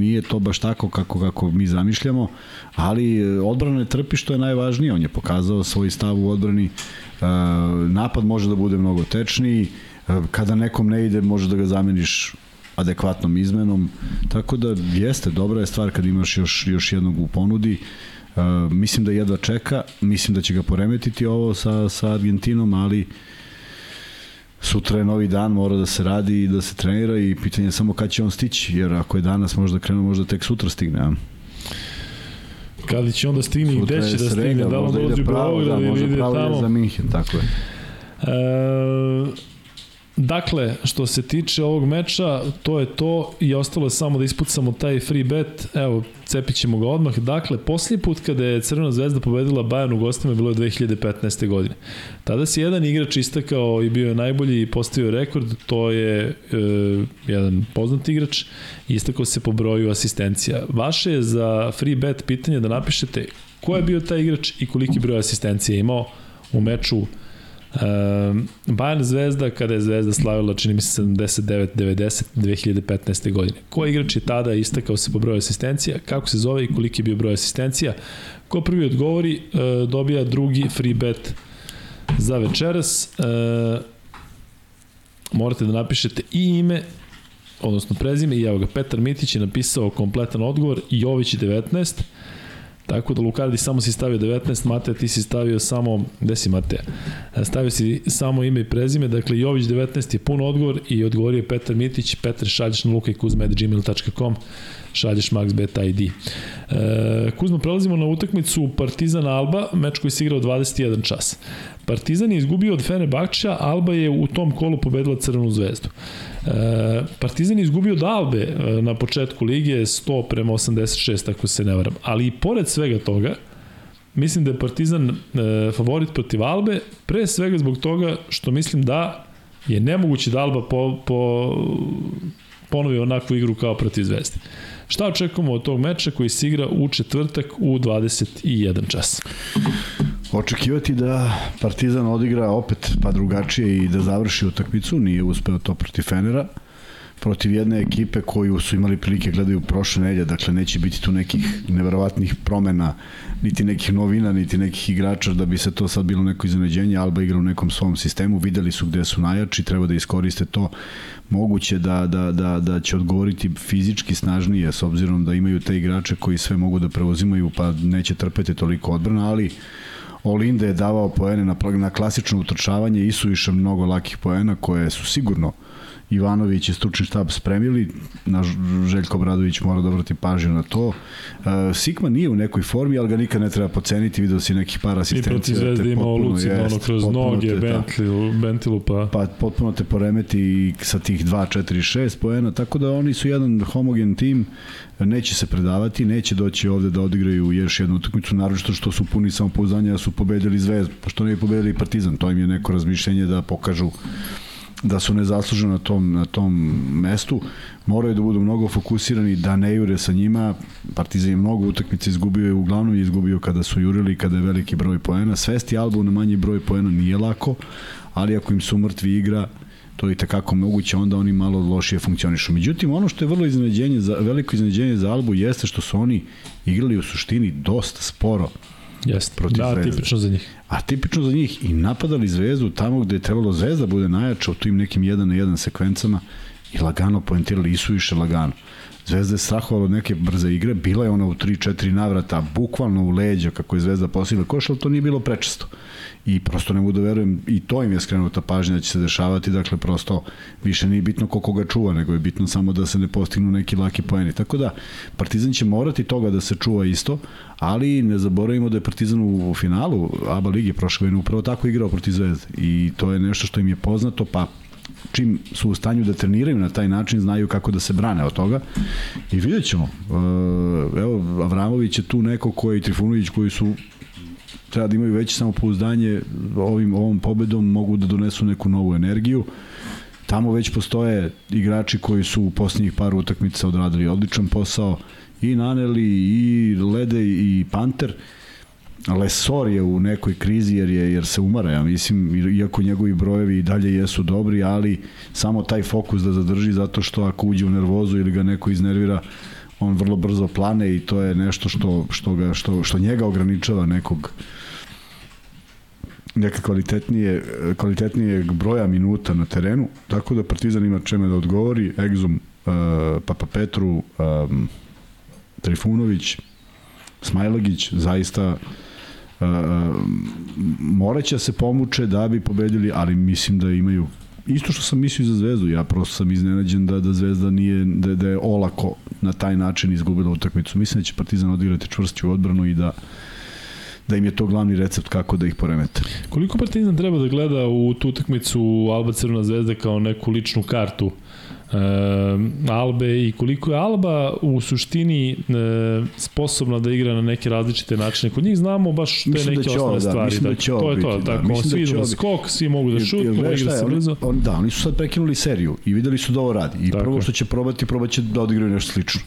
nije to baš tako kako, kako mi zamišljamo, ali e, odbrana ne trpi što je najvažnije. On je pokazao svoj stav u odbrani. E, napad može da bude mnogo tečniji, kada nekom ne ide može da ga zameniš adekvatnom izmenom, tako da jeste, dobra je stvar kad imaš još, još jednog u ponudi. Uh, mislim da jedva čeka, mislim da će ga poremetiti ovo sa, sa Argentinom, ali sutra je novi dan, mora da se radi i da se trenira i pitanje je samo kad će on stići, jer ako je danas možda krenu, možda tek sutra stigne. A? Kada će onda stigne i gde će da stigne, da on dođe u Beograd da, ili ide tamo. za Minhen, tako je. E, dakle, što se tiče ovog meča, to je to i ostalo je samo da ispucamo taj free bet. Evo, cepit ćemo ga odmah. Dakle, posljednji put kada je Crvena zvezda pobedila Bayern u gostima bilo je 2015. godine. Tada se jedan igrač istakao i bio je najbolji i postavio rekord, to je e, jedan poznat igrač, istakao se po broju asistencija. Vaše je za free bet pitanje da napišete ko je bio taj igrač i koliki broj asistencija je imao u meču Um, Bayern Zvezda, kada je Zvezda slavila, čini mi se 79-90 2015. godine. Ko igrač je tada istakao se po broju asistencija, kako se zove i koliki je bio broj asistencija? Ko prvi odgovori, uh, dobija drugi free bet za večeras. Uh, morate da napišete i ime, odnosno prezime, i evo ga, Petar Mitić je napisao kompletan odgovor, Jović 19, Tako da Lukardi samo si stavio 19, Mateja ti si stavio samo, gde si Mateja? E, stavio si samo ime i prezime, dakle Jović 19 je pun odgovor i odgovorio Petar Mitić, Petar šalješ na lukajkuzme.gmail.com šalješ MaxBet ID. E, Kuzma, prelazimo na utakmicu Partizan Alba, meč koji se igrao 21 čas. Partizan je izgubio od Fenerbahča, Alba je u tom kolu pobedila Crvenu zvezdu. Partizan je izgubio od Albe na početku lige 100 prema 86, ako se ne varam. Ali i pored svega toga, mislim da je Partizan e, favorit protiv Albe, pre svega zbog toga što mislim da je nemoguće da Alba po, po, ponovi onakvu igru kao protiv Zvezde. Šta očekujemo od tog meča koji se igra u četvrtak u 21 čas? Očekivati da Partizan odigra opet pa drugačije i da završi utakmicu, nije uspeo to protiv Fenera. Protiv jedne ekipe koju su imali prilike gledaju prošle nedelje, dakle neće biti tu nekih neverovatnih promena, niti nekih novina, niti nekih igrača da bi se to sad bilo neko iznenađenje, Alba igra u nekom svom sistemu, videli su gde su najjači, treba da iskoriste to moguće da, da, da, da će odgovoriti fizički snažnije s obzirom da imaju te igrače koji sve mogu da preuzimaju pa neće trpeti toliko odbrana, ali Olinde je davao poene na, na klasično utrčavanje i su više mnogo lakih poena koje su sigurno uh, Ivanović i stručni štab spremili, na Željko Bradović mora da vrati pažnju na to. Uh, Sikma nije u nekoj formi, ali ga nikad ne treba poceniti, vidio si nekih par asistencija. I protiv Zvezde imao Luci, ono kroz noge, Bentilu, Bentilu pa... Pa potpuno te poremeti sa tih 2, 4, 6 poena, tako da oni su jedan homogen tim, neće se predavati, neće doći ovde da odigraju još jednu utakmicu, naročito što su puni samopouzdanja da su pobedili Zvezdu, pa što ne bi pobedili Partizan, to im je neko razmišljenje da pokažu da su nezasluženi na tom, na tom mestu, moraju da budu mnogo fokusirani, da ne jure sa njima, Partizan je mnogo utakmice izgubio je, uglavnom je izgubio kada su jurili, kada je veliki broj poena, svesti Albu na manji broj poena nije lako, ali ako im su mrtvi igra, to je takako moguće, onda oni malo lošije funkcionišu. Međutim, ono što je vrlo iznenađenje za, veliko iznenađenje za Albu jeste što su oni igrali u suštini dosta sporo Jeste, protiv da, zvezde. tipično za njih. A tipično za njih i napadali zvezdu tamo gde je trebalo zvezda bude najjača u tim nekim jedan na jedan sekvencama i lagano poentirali i su više lagano. Zvezda je strahovala od neke brze igre, bila je ona u 3-4 navrata, bukvalno u leđa kako je Zvezda posigla koš, ali to nije bilo prečesto i prosto ne mogu da verujem i to im je skrenuta pažnja da će se dešavati, dakle prosto više nije bitno koliko ga čuva, nego je bitno samo da se ne postignu neki laki poeni. Tako da Partizan će morati toga da se čuva isto, ali ne zaboravimo da je Partizan u finalu ABA ligi prošle godine upravo tako igrao protiv Zvezde i to je nešto što im je poznato, pa čim su u stanju da treniraju na taj način, znaju kako da se brane od toga. I vidjet ćemo. E, evo, Avramović je tu neko koji, Trifunović, koji su treba da imaju veće samopouzdanje ovim ovom pobedom mogu da donesu neku novu energiju tamo već postoje igrači koji su u posljednjih par utakmica odradili odličan posao i Naneli i Lede i Panter Lesor je u nekoj krizi jer je jer se umara, ja mislim, iako njegovi brojevi i dalje jesu dobri, ali samo taj fokus da zadrži zato što ako uđe u nervozu ili ga neko iznervira, on vrlo brzo plane i to je nešto što, što, ga, što, što njega ograničava nekog neka kvalitetnije, kvalitetnijeg broja minuta na terenu, tako da Partizan ima čeme da odgovori, Egzum, uh, Papa Petru, um, Trifunović, Smajlagić, zaista uh, moraće se pomuče da bi pobedili, ali mislim da imaju isto što sam mislio za Zvezdu, ja prosto sam iznenađen da, da Zvezda nije, da, da je olako na taj način izgubila utakmicu. Mislim da će Partizan odigrati čvršću odbranu i da da im je to glavni recept kako da ih poremete. Koliko Partizan treba da gleda u tu utakmicu Alba Crvena zvezda kao neku ličnu kartu e, Albe i koliko je Alba u suštini e, sposobna da igra na neke različite načine. Kod njih znamo baš te Mislim da neke ovo, osnovne da, stvari. mislim da Dakle, će ovo to je to, biti, da. tako, da svi idu biti. skok, svi mogu da šutnu, igra se blizu. On, da, oni su sad prekinuli seriju i videli su da ovo radi. I Tako prvo što će probati, probaće da odigraju nešto slično.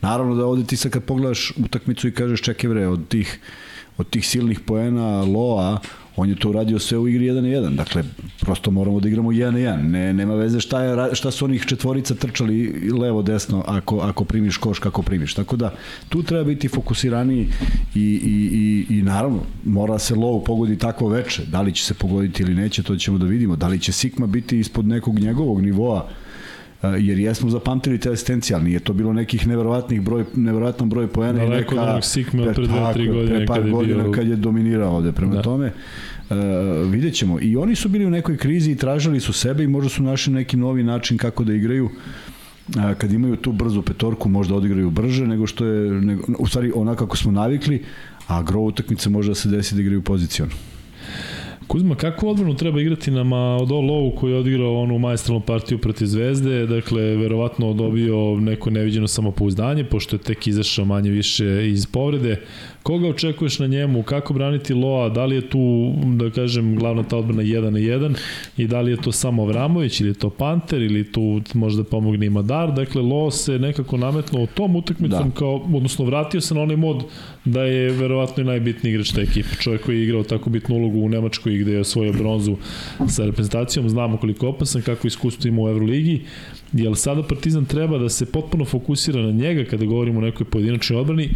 Naravno da ovde ti sad kad pogledaš utakmicu i kažeš čekaj bre, od tih, od tih silnih poena Loa, on je to uradio sve u igri 1 na 1. Dakle, prosto moramo da igramo 1 na 1. Ne, nema veze šta, je, šta su onih četvorica trčali levo, desno, ako, ako primiš koš, kako primiš. Tako da, tu treba biti fokusiraniji i, i, i, i naravno, mora se Low pogodi takvo veče. Da li će se pogoditi ili neće, to ćemo da vidimo. Da li će Sigma biti ispod nekog njegovog nivoa, jer jesmo zapamtili te asistencije, ali nije to bilo nekih neverovatnih broj, neverovatan broj poena neka... od onog Sigme od pre dve, tako tri je, godine pre par kad je godina bio- kad je dominirao ovde. Prema Da. da. tome, uh, vidjet ćemo. I oni su bili u nekoj krizi i tražili su sebe i možda su našli neki novi način kako da igraju a, kad imaju tu brzu petorku možda odigraju brže nego što je nego, u stvari onako kako smo navikli a gro utakmice može da se desi da igraju pozicijalno. Kuzma, kakvu odbranu treba igrati na Maodo Lovu koji je odigrao onu majstralnu partiju protiv Zvezde, dakle, verovatno dobio neko neviđeno samopouzdanje, pošto je tek izašao manje više iz povrede. Koga očekuješ na njemu? Kako braniti Loa? Da li je tu, da kažem, glavna ta odbrana 1 na 1 i da li je to samo Vramović ili je to Panter ili tu možda pomogne i Madar? Dakle, Lo se nekako nametnuo tom utakmicom Da. kao, odnosno vratio se na onaj mod da je verovatno i najbitniji igrač te ekipe. Čovjek koji je igrao tako bitnu ulogu u Nemačkoj gde je osvojio bronzu sa reprezentacijom, znamo koliko je opasan, kako iskustvo ima u Euroligi, jel sada Partizan treba da se potpuno fokusira na njega kada govorimo o nekoj pojedinačnoj odbrani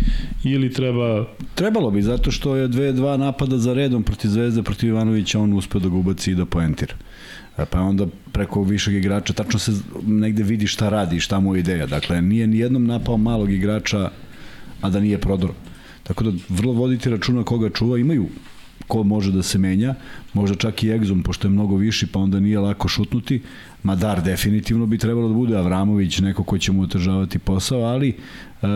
ili treba Trebalo bi, zato što je dve, dva napada za redom protiv Zvezde, protiv Ivanovića, on uspeo da ga ubaci i da poentira. E, Pa onda preko višeg igrača tačno se negde vidi šta radi, šta mu je ideja. Dakle, nije ni jednom napao malog igrača, a da nije prodor. Tako da vrlo voditi računa koga čuva, imaju ko može da se menja, možda čak i Egzum, pošto je mnogo viši, pa onda nije lako šutnuti. Madar definitivno bi trebalo da bude Avramović, neko ko će mu otežavati posao, ali e, e,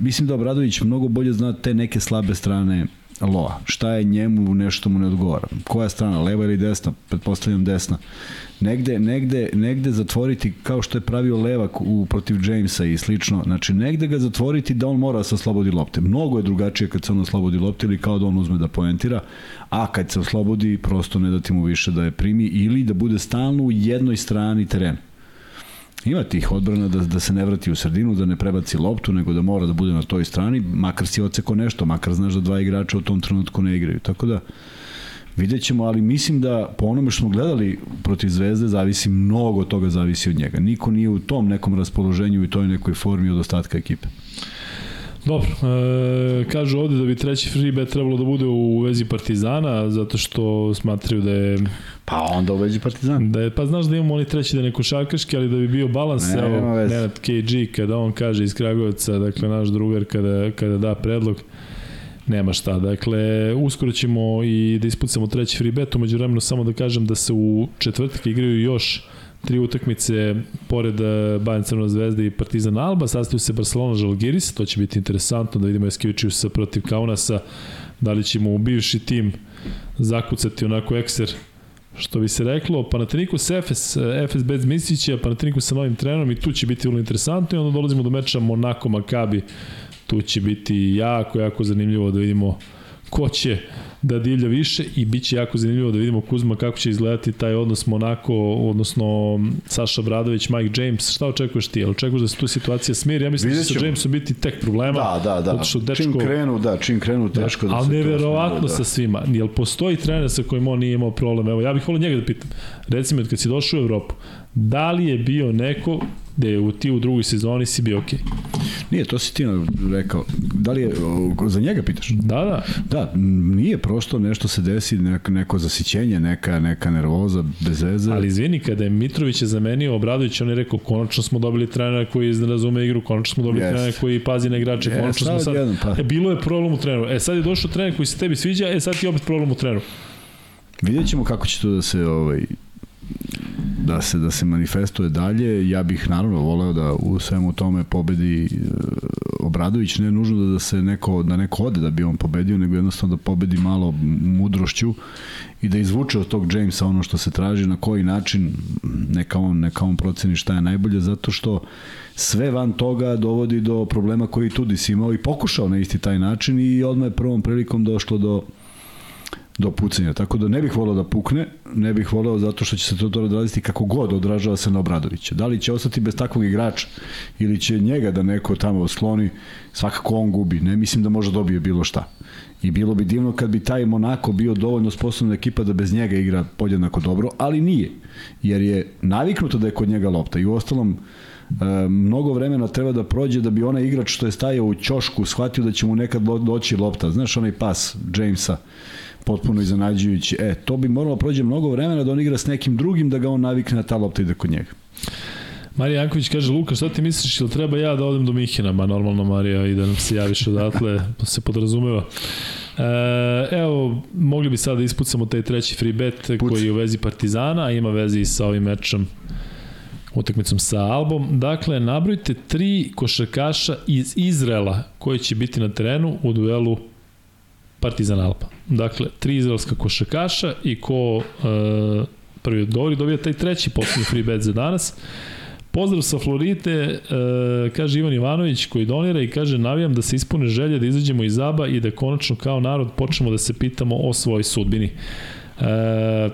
mislim da Obradović mnogo bolje zna te neke slabe strane Loa. Šta je njemu nešto mu ne odgovara? Koja strana, leva ili desna? Pretpostavljam desna. Negde, negde, negde zatvoriti kao što je pravio Levak u, protiv Jamesa i slično. Znači, negde ga zatvoriti da on mora da se oslobodi lopte. Mnogo je drugačije kad se on oslobodi lopte ili kao da on uzme da poentira, a kad se oslobodi, prosto ne dati mu više da je primi ili da bude stalno u jednoj strani terena. Ima tih odbrana da, da se ne vrati u sredinu, da ne prebaci loptu, nego da mora da bude na toj strani, makar si oceko nešto, makar znaš da dva igrača u tom trenutku ne igraju. Tako da, vidjet ćemo, ali mislim da po onome što smo gledali protiv Zvezde, zavisi mnogo toga zavisi od njega. Niko nije u tom nekom raspoloženju i toj nekoj formi od ostatka ekipe. Dobro, e, kažu ovde da bi treći free bet trebalo da bude u vezi Partizana, zato što smatraju da je, Pa onda uveđi Partizan. da je pa znaš da imamo oni treći da neko šarkaški, ali da bi bio balans, Ne, evo. Nenad KG, kada on kaže iz Kragujevca, dakle, naš drugar, kada, kada da predlog, nema šta. Dakle, uskoro ćemo i da ispucamo treći free bet, umeđu vremenu samo da kažem da se u četvrtak igraju još tri utakmice pored eh, Bayern Crvena zvezda i Partizan Alba, sastaju se Barcelona Žalgiris, to će biti interesantno da vidimo Eskivičiusa protiv Kaunasa, da li ćemo u bivši tim zakucati onako ekser što bi se reklo, Panathinaikos Efes, Efes bez Misića, Panathinaikos sa novim trenerom i tu će biti vrlo interesantno. I onda dolazimo do meča Monako Makabi, tu će biti jako, jako zanimljivo da vidimo ko će da divlja više i bit će jako zanimljivo da vidimo Kuzma kako će izgledati taj odnos Monako, odnosno Saša Bradović, Mike James, šta očekuješ ti? Očekuješ da se tu situacija smiri? Ja mislim da Vidjet će sa. Jamesom biti tek problema. Da, da, da. Dečko, Čim krenu, da, čim krenu teško da, ali se to neverovatno smiri, sa svima. Jel postoji trener sa kojim on nije imao problem? Evo, ja bih volio njega da pitam. Recimo, kad si došao u Evropu, da li je bio neko gde je u ti u drugoj sezoni si bio okej? Nije, to si ti rekao. Da li je, za njega pitaš? Da, da. Da, nije prosto nešto se desi, neko, neko zasićenje, neka, neka nervoza, bez veze. Ali izvini, kada je Mitrović je zamenio Obradović, on je rekao, konačno smo dobili trenera koji ne razume igru, konačno smo dobili Yes. trenera koji pazi na igrače, Yes, konačno smo sad... jedan, pa. E, bilo je problem u treneru. E, sad je došao trener koji se tebi sviđa, e, sad ti je opet problem u treneru. Vidjet ćemo kako će to da se ovaj, da se da se manifestuje dalje. Ja bih naravno voleo da u svemu tome pobedi e, Obradović, ne nužno da, da se neko da neko ode da bi on pobedio, nego jednostavno da pobedi malo mudrošću i da izvuče od tog Jamesa ono što se traži, na koji način neka on, neka on proceni šta je najbolje, zato što sve van toga dovodi do problema koji Tudis imao i pokušao na isti taj način i odmah je prvom prilikom došlo do do pucanja. Tako da ne bih voleo da pukne, ne bih voleo zato što će se to, to odraziti kako god odražava se na Obradovića. Da li će ostati bez takvog igrača ili će njega da neko tamo sloni, svakako on gubi. Ne mislim da može da dobije bilo šta. I bilo bi divno kad bi taj Monako bio dovoljno sposobna ekipa da bez njega igra podjednako dobro, ali nije. Jer je naviknuto da je kod njega lopta i u ostalom e, mnogo vremena treba da prođe da bi onaj igrač što je stajao u ćošku shvatio da će mu nekad doći lopta. Znaš onaj pas Jamesa potpuno iznenađujući. E, to bi moralo da prođe mnogo vremena da on igra s nekim drugim da ga on navikne na ta lopta ide kod njega. Marija Janković kaže, Luka, šta ti misliš, ili treba ja da odem do Mihina? Ma normalno, Marija, i da nam se javiš odatle, to <laughs> se podrazumeva. E, evo, mogli bi sada da ispucamo taj treći free bet Puc. koji je u vezi Partizana, a ima vezi i sa ovim mečom utakmicom sa Albom. Dakle, nabrojite tri košarkaša iz Izrela koji će biti na terenu u duelu Partizan Alba. Dakle, tri izraelska košarkaša i ko uh, prvi odgovori dobija taj treći poslednji free bet za danas. Pozdrav sa Florite, e, kaže Ivan Ivanović koji donira i kaže navijam da se ispune želje da izađemo iz Aba i da konačno kao narod počnemo da se pitamo o svojoj sudbini. E,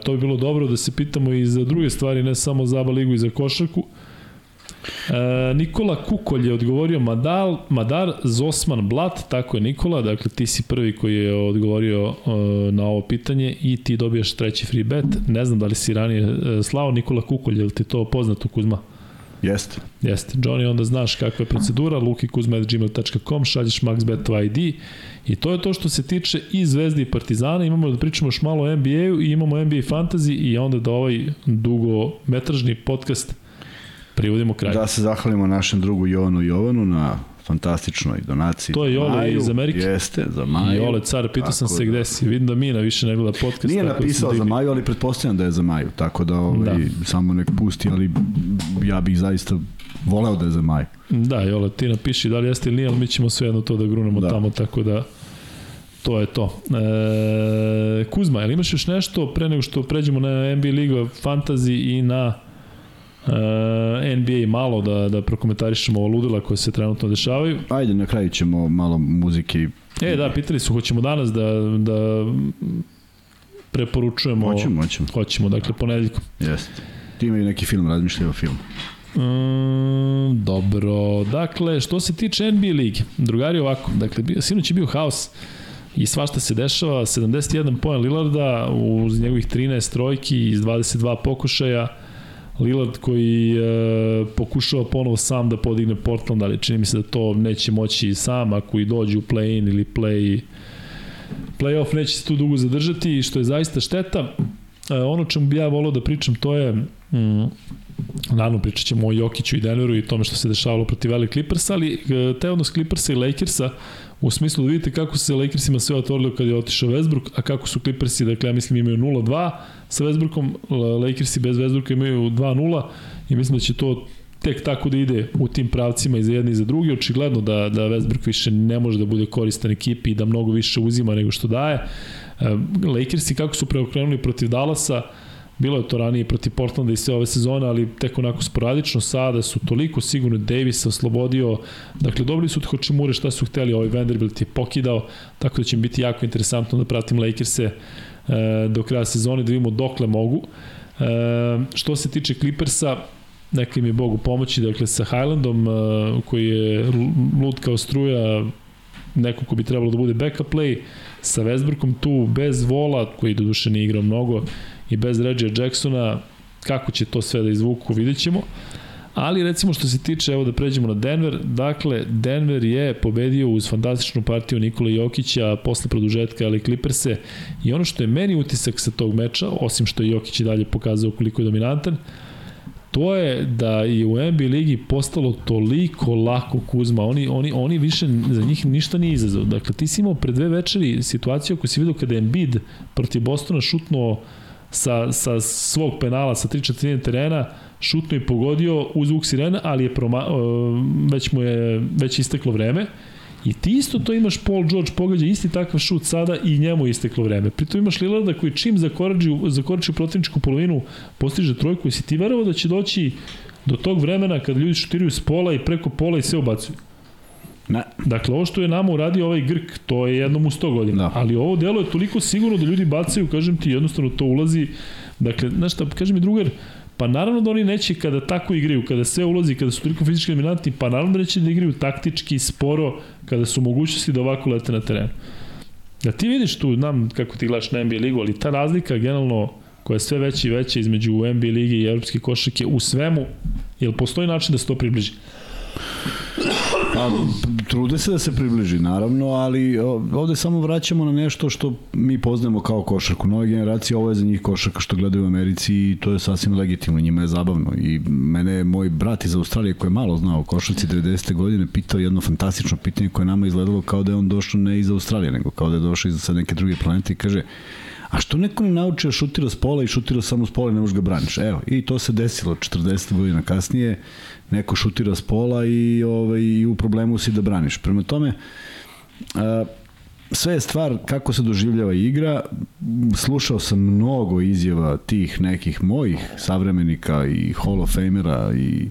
to bi bilo dobro da se pitamo i za druge stvari, ne samo za Aba ligu i za košarku. E, Nikola Kukolj je odgovorio Madal, Madar Zosman Blat, tako je Nikola, dakle ti si prvi koji je odgovorio e, na ovo pitanje i ti dobijaš treći free bet. Ne znam da li si ranije e, slao Nikola Kukolj, je li ti to poznato Kuzma? Jeste. Jeste. Johnny, onda znaš kakva je procedura, lukikuzma.gmail.com, šalješ maxbet ID i to je to što se tiče i Zvezde i Partizana. Imamo da pričamo još malo o NBA-u i imamo NBA fantasy i onda da ovaj dugometražni podcast privodimo kraj. Da se zahvalimo našem drugu Jovanu Jovanu na fantastičnoj donaciji. To je Jole Maju, iz Amerike. Jeste, za Maju. Jole, car, pitao sam se da. gde si. Vidim da Mina više ne gleda podcast. Nije napisao za Maju, ali pretpostavljam da je za Maju. Tako da, ovaj, da. samo nek pusti, ali ja bih zaista voleo da je za Maju. Da, Jole, ti napiši da li jeste ili nije, ali mi ćemo sve jedno to da grunemo da. tamo, tako da to je to. E, Kuzma, ili imaš još nešto pre nego što pređemo na NBA Liga Fantasy i na NBA malo da, da prokomentarišemo ovo ludila koje se trenutno dešavaju. Ajde, na kraju ćemo malo muzike. E, da, pitali su, hoćemo danas da, da preporučujemo... Hoćemo, hoćemo. Hoćemo, dakle, ponedeljkom. Jeste. Ti imaju neki film, razmišljaju o filmu. Mm, dobro, dakle, što se tiče NBA ligi, drugari ovako, dakle, sinoć je bio haos i svašta se dešava, 71 poen Lillarda uz njegovih 13 trojki iz 22 pokušaja, Lillard koji e, pokušava ponovo sam da podigne Portland, ali čini mi se da to neće moći sam ako i dođe u play-in ili play playoff neće se tu dugo zadržati, što je zaista šteta. E, ono čemu bi ja volao da pričam to je mm, naravno pričat ćemo o Jokiću i Denveru i tome što se dešavalo protiv LA Clippersa, ali e, te odnos Clippersa i Lakersa u smislu da vidite kako se Lakersima sve otvorilo kad je otišao Westbrook, a kako su Clippersi, dakle ja mislim imaju 0-2 sa Westbrookom, Lakersi bez Westbrooka imaju 2-0 i mislim da će to tek tako da ide u tim pravcima i za jedni i za drugi. Očigledno da, da Westbrook više ne može da bude koristan ekipi i da mnogo više uzima nego što daje. E, Lakersi kako su preokrenuli protiv Dallasa, Bilo je to ranije protiv Portlanda i sve ove sezone, ali tek onako sporadično sada su toliko sigurno Davis oslobodio. Dakle, dobili su od Hočimure šta su hteli, ovaj Vanderbilt je pokidao, tako da će biti jako interesantno da pratim Lakers-e e, do kraja sezone, da vidimo dokle mogu. E, što se tiče Clippersa, neka im je Bogu pomoći, dakle sa Highlandom e, koji je lud kao struja, neko ko bi trebalo da bude backup play, sa Westbrookom tu bez vola, koji do duše nije igrao mnogo, i bez Reggie Jacksona, kako će to sve da izvuku, vidjet ćemo. Ali recimo što se tiče, evo da pređemo na Denver, dakle Denver je pobedio uz fantastičnu partiju Nikola Jokića posle produžetka ali Clipperse i ono što je meni utisak sa tog meča, osim što je Jokić i dalje pokazao koliko je dominantan, to je da je u NBA ligi postalo toliko lako Kuzma, oni, oni, oni više, za njih ništa nije izazov. Dakle, ti si imao pre dve večeri situaciju koju si vidio kada je Embiid protiv Bostona šutnuo sa, sa svog penala, sa 3 četvrtine terena, šutno i pogodio uz zvuk sirena, ali je proma, već mu je već isteklo vreme. I ti isto to imaš Paul George pogađa isti takav šut sada i njemu je isteklo vreme. Pritom imaš Lillarda koji čim zakorači, zakorači u protivničku polovinu postiže trojku i si ti verovao da će doći do tog vremena kad ljudi šutiraju s pola i preko pola i sve ubacuju. Ne. Dakle, ovo što je nama uradio ovaj Grk, to je jednom u 100 godina. Da. Ali ovo delo je toliko sigurno da ljudi bacaju, kažem ti, jednostavno to ulazi. Dakle, znaš šta, kaže mi drugar, Pa naravno da oni neće kada tako igraju, kada sve ulazi, kada su toliko fizički dominantni, pa naravno da neće da igraju taktički, sporo, kada su mogućnosti da ovako lete na terenu. Da ti vidiš tu, znam kako ti gledaš na NBA ligu, ali ta razlika generalno koja je sve veća i veća između NBA lige i evropske košarke u svemu, jel postoji način da se to približi? Pa, trude se da se približi, naravno, ali ovde samo vraćamo na nešto što mi poznajemo kao košarku. Nove generacije, ovo je za njih košarka što gledaju u Americi i to je sasvim legitimno, njima je zabavno. I mene je moj brat iz Australije koji je malo znao o košarci 90. godine pitao jedno fantastično pitanje koje nama izgledalo kao da je on došao ne iz Australije, nego kao da je došao iz neke druge planete i kaže A što neko ne nauči da šutira s pola i šutira samo s pola i ne možeš ga braniš? Evo, i to se desilo 40 godina kasnije neko šutira s pola i, ovaj, i u problemu si da braniš. Prema tome, a, sve je stvar kako se doživljava igra. Slušao sam mnogo izjava tih nekih mojih savremenika i Hall of Famera i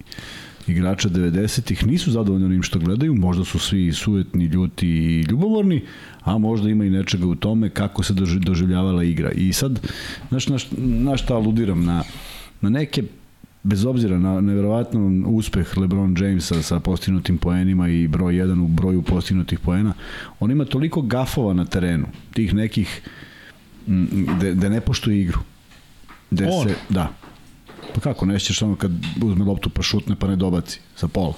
igrača 90-ih nisu zadovoljni onim što gledaju, možda su svi sujetni, ljuti i ljubomorni, a možda ima i nečega u tome kako se doživljavala igra. I sad, znaš, na, na šta aludiram? Na, na neke bez obzira na neverovatno uspeh LeBron Jamesa sa postignutim poenima i broj 1 u broju postignutih poena, on ima toliko gafova na terenu, tih nekih da ne poštuje igru. On? Se, da. Pa kako, nećeš samo kad uzme loptu pa šutne pa ne dobaci sa pola.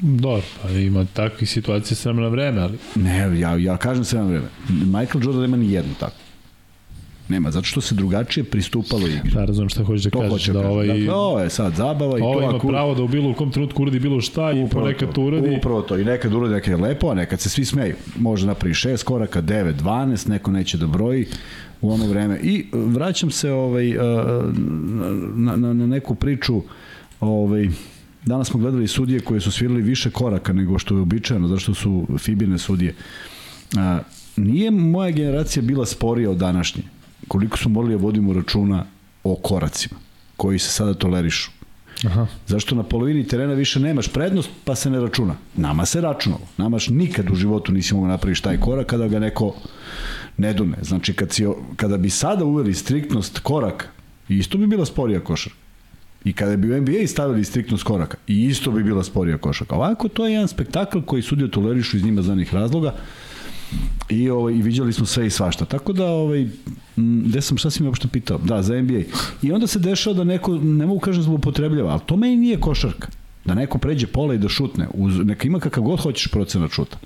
Dobro, pa ima takvih situacija sve na vreme, ali... Ne, ja, ja kažem sve na vreme. Michael Jordan nema ni jednu tako. Nema, zato što se drugačije pristupalo igri. Da, razumem šta hoćeš da kažeš. Da ovaj, dakle, ovo je sad zabava i ovo to ima ako... pravo da u bilo u kom trenutku uradi bilo šta i ponekad to uradi. Upravo to. I nekad uradi nekad je lepo, a nekad se svi smeju. Može napravi 6 koraka, 9, 12, neko neće da broji u ono vreme. I vraćam se ovaj, na, na, na neku priču ovaj, Danas smo gledali sudije koje su svirali više koraka nego što je običajeno, zašto su Fibine sudije. A, nije moja generacija bila sporija od današnje koliko smo morali da vodimo računa o koracima koji se sada tolerišu. Aha. Zašto na polovini terena više nemaš prednost, pa se ne računa. Nama se računalo. Namaš nikad u životu nisi mogao napraviš taj korak kada ga neko ne dume. Znači, kad si, kada bi sada uveli striktnost koraka, isto bi bila sporija košar. I kada bi u NBA stavili striktnost koraka, i isto bi bila sporija košarka. Ovako, to je jedan spektakl koji sudije tolerišu iz njima zanih razloga, I, ovaj, I viđali smo sve i svašta. Tako da, ovaj, gde sam, šta si mi uopšte pitao? Da, za NBA. I onda se dešava da neko, ne mogu kažem zlopotrebljava, ali to meni nije košarka. Da neko pređe pola i da šutne. Uz, neka ima kakav god hoćeš procenat šuta.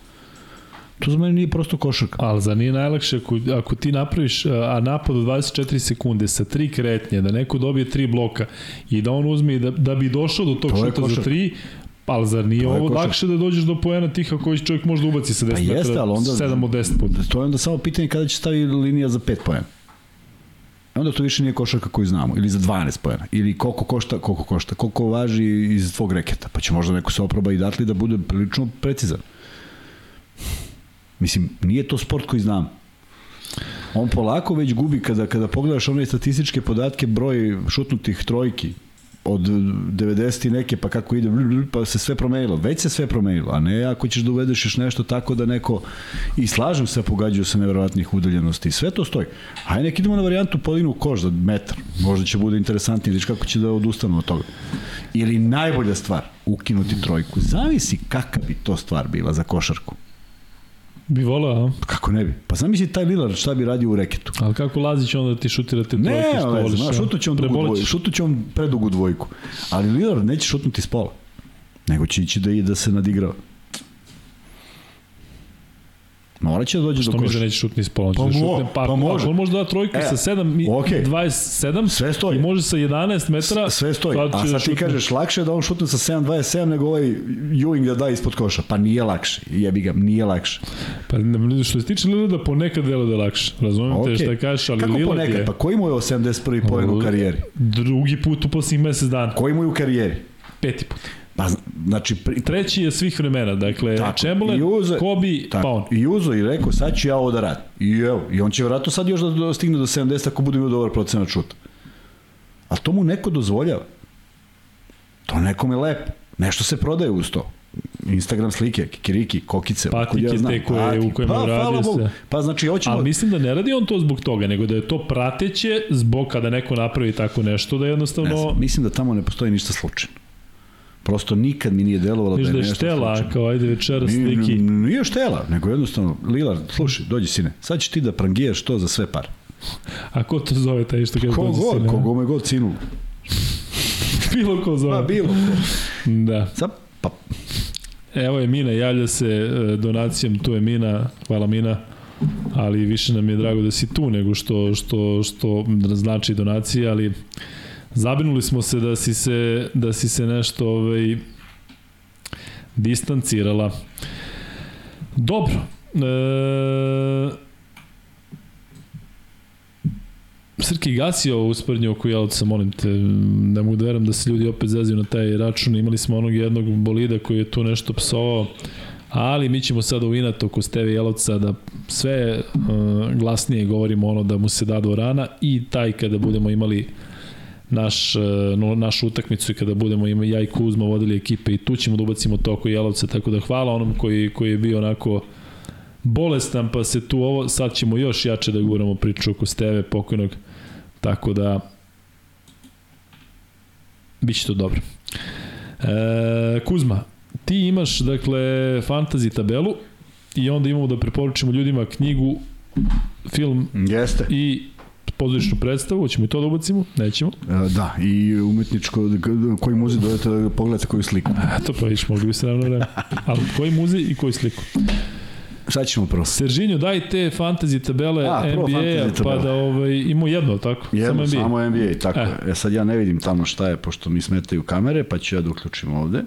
To za mene nije prosto košarka. Ali za nije najlakše ako, ako ti napraviš a napad od 24 sekunde sa tri kretnje, da neko dobije tri bloka i da on uzme da, da bi došao do tog to šuta za tri, ali zar nije ovo lakše da dođeš do poena tih ako čovjek može da ubaci sa 10 pa jeste, ali onda, 7 od 10 puta? To je onda samo pitanje kada će stavi linija za 5 poena. Onda to više nije košarka koju znamo. Ili za 12 poena. Ili koliko košta, koliko košta, koliko važi iz tvog reketa. Pa će možda neko se oproba i datli da bude prilično precizan. Mislim, nije to sport koji znamo. On polako već gubi kada kada pogledaš one statističke podatke broj šutnutih trojki od 90 i neke pa kako ide pa se sve promenilo. Već se sve promenilo a ne ako ćeš da uvedeš još nešto tako da neko i slažem se pogađaju sa neverovatnih udaljenosti sve to stoji. Aj nek idemo na varijantu podinu koš za metar. Možda će bude interesantnije vidiš kako će da odustanu od toga. Ili najbolja stvar ukinuti trojku. Zavisi kakva bi to stvar bila za košarku Bi volao, a? Kako ne bi? Pa zamisli taj Lillard šta bi radio u reketu. Ali kako Lazić onda ti šutira te trojke što voliš? Ne, on, dugu dvojku, šutuće on predugu dvojku. Ali Lillard neće šutnuti s pola. Nego će ići da, i da se nadigrava. Morat će da dođe Što do mi koša. da neće šutni pola? Pa da mo- pa, pa može. On može da da trojku E, sa 7, i okej. 27 Sve stoji. i može sa 11 metara, Sve stoji. će A da sad ti šutne. kažeš lakše je da on šutne sa 7.27 nego ovaj Ewing da da ispod koša. Pa nije lakše. Jebi ga, nije lakše. Pa što se tiče Lillada, ponekad delo da je lakše. Razumem Okej. te šta kažeš, ali Kako Lillard ponekad? je Pa koji mu je ovo 71. poen u karijeri? drugi put u posljednjih mesec dana. Koji mu je u karijeri? Peti put. Pa, znači, pri, Treći je svih vremena, dakle, Tako, Chamberlain, i uze- Kobe, Tako, pa on. I uzo i rekao, sad ću ja ovo da radim. I evo, i on će vjerojatno sad još da stigne do 70 ako bude imao dobar procenat šuta. A to mu neko dozvoljava. To nekom je lepo. Nešto se prodaje uz to. Instagram slike, kikiriki, kokice. Patike otkud te koje- Patike. u kojima pa, Bogu. se. Pa znači, hoćemo... Ali mislim da ne radi on to zbog toga, nego da je to prateće zbog kada neko napravi tako nešto, da Ne jednostavno... znam, mislim da tamo ne postoji ništa slučajno. Prosto nikad mi nije delovalo Viš da da je nešto štela, slučajno. kao ajde večeras Nije, neki... nije štela, nego jednostavno, Lillard, slušaj, dođi sine, sad ćeš ti da prangijaš to za sve pare. A ko to zove taj što kaže Ko god, sine, a? kogo me god cinulo. <laughs> Bilo ko zove. Pa bilo ko. Da. Sad, pa, Evo je Mina, javlja se e, donacijom, tu je Mina, hvala Mina, ali više nam je drago da si tu nego što, što, što znači donacija, ali zabrinuli smo se da si se, da si se nešto ovaj, distancirala. Dobro. E, Srki gasio ovu usporednju oko Jelca, molim te, ne mogu da verujem da se ljudi opet zezaju na taj račun, imali smo onog jednog bolida koji je tu nešto psovao, ali mi ćemo sada u inat oko Steve Jelovca da sve uh, glasnije govorimo ono da mu se da dvorana i taj kada budemo imali naš, uh, no, našu utakmicu i kada budemo imali ja i Kuzma vodili ekipe i tu ćemo da ubacimo to oko Jelovca, tako da hvala onom koji, koji je bio onako bolestan pa se tu ovo, sad ćemo još jače da guramo priču oko Steve pokojnog, tako da Biće to dobro. E, Kuzma, ti imaš, dakle, fantasy tabelu i onda imamo da preporučimo ljudima knjigu, film jeste. i pozorišnu predstavu, hoćemo i to da ubacimo? Nećemo. E, Da, i umetničko, koji muzej dodajete da pogledate koju sliku. Eto, pa viš, mogli bi se ravno vreme. Ali koji muzej i koju sliku? Sad ćemo prvo. Seržinjo, daj te fantasy tabele A, NBA-a, pa da ovaj, imamo jedno, tako? Jedno, NBA. samo NBA, tako E. je. E sad ja ne vidim tamo šta je, pošto mi smetaju kamere, pa ću ja da uključim ovde.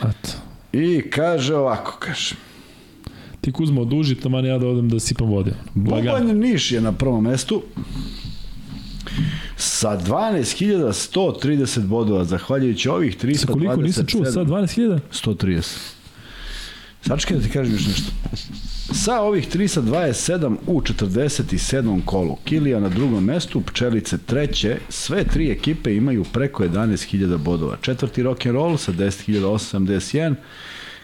Eto. I kaže ovako, kaže. Ti Kuzma oduži, taman ja da odem da sipam vode. Bubanj Niš je na prvom mestu sa 12.130 bodova, zahvaljujući ovih 327. Sa koliko nisam čuo, sad 12.000? 130. Sačekaj da ti kažem još nešto. Sa ovih 327 u 47. kolu, Kilija na drugom mestu, Pčelice treće, sve tri ekipe imaju preko 11.000 bodova. Četvrti rock and roll sa 10.871,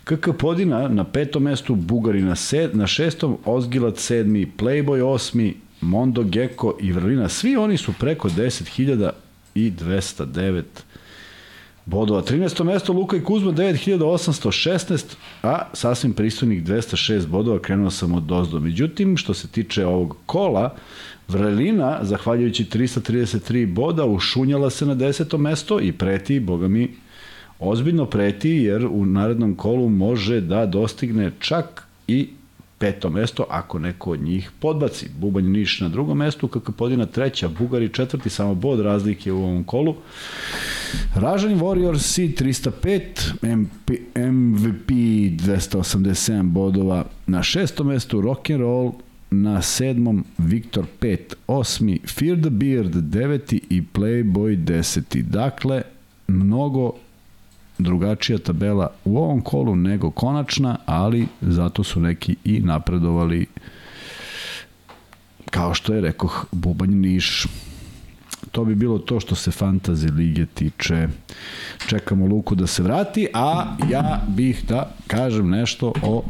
KK Podina na petom mestu, Bugari na, sed, na šestom, Ozgilat sedmi, Playboy osmi, Mondo Gecko i Vrlina. Svi oni su preko 10.000 i 209 bodova. 13. mesto Luka i Kuzma 9816, a sasvim pristojnih 206 bodova krenuo sam od dozdo. Međutim, što se tiče ovog kola, Vrelina, zahvaljujući 333 boda, ušunjala se na 10. mesto i preti, boga mi, ozbiljno preti, jer u narednom kolu može da dostigne čak i peto mesto ako neko od njih podbaci. Bubanj Niš na drugom mestu, KK Podina treća, Bugari četvrti, samo bod razlike u ovom kolu. Ražani Warriors C 305, MP, MVP 287 bodova na šestom mestu, Rock'n'Roll na sedmom, Viktor 5, osmi, Fear the Beard deveti i Playboy deseti. Dakle, mnogo drugačija tabela u ovom kolu nego konačna, ali zato su neki i napredovali kao što je rekoh Bubanj Niš to bi bilo to što se fantasy lige tiče. Čekamo Luku da se vrati, a ja bih da kažem nešto o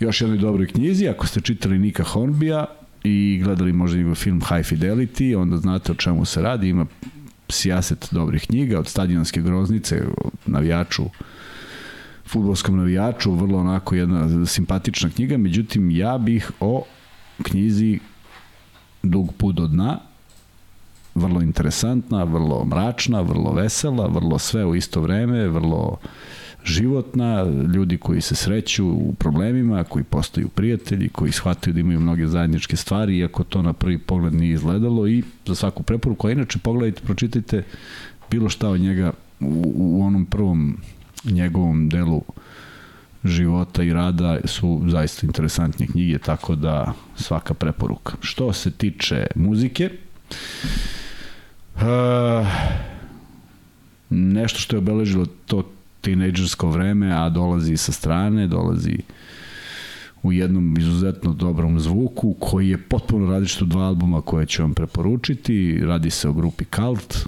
još jednoj dobroj knjizi. Ako ste čitali Nika Hornbija i gledali možda njegov film High Fidelity, onda znate o čemu se radi. Ima sijaset dobrih knjiga, od stadionske groznice, navijaču, futbolskom navijaču, vrlo onako jedna simpatična knjiga, međutim ja bih o knjizi Dug put do dna, vrlo interesantna, vrlo mračna, vrlo vesela, vrlo sve u isto vreme, vrlo životna, ljudi koji se sreću u problemima, koji postaju prijatelji, koji shvataju da imaju mnoge zajedničke stvari, iako to na prvi pogled nije izgledalo i za svaku preporuku, a inače pogledajte, pročitajte bilo šta od njega u, u onom prvom njegovom delu života i rada su zaista interesantne knjige, tako da svaka preporuka. Što se tiče muzike, uh, nešto što je obeležilo to tinejdžersko vreme, a dolazi sa strane, dolazi u jednom izuzetno dobrom zvuku, koji je potpuno različit od dva albuma koje ću vam preporučiti. Radi se o grupi Cult,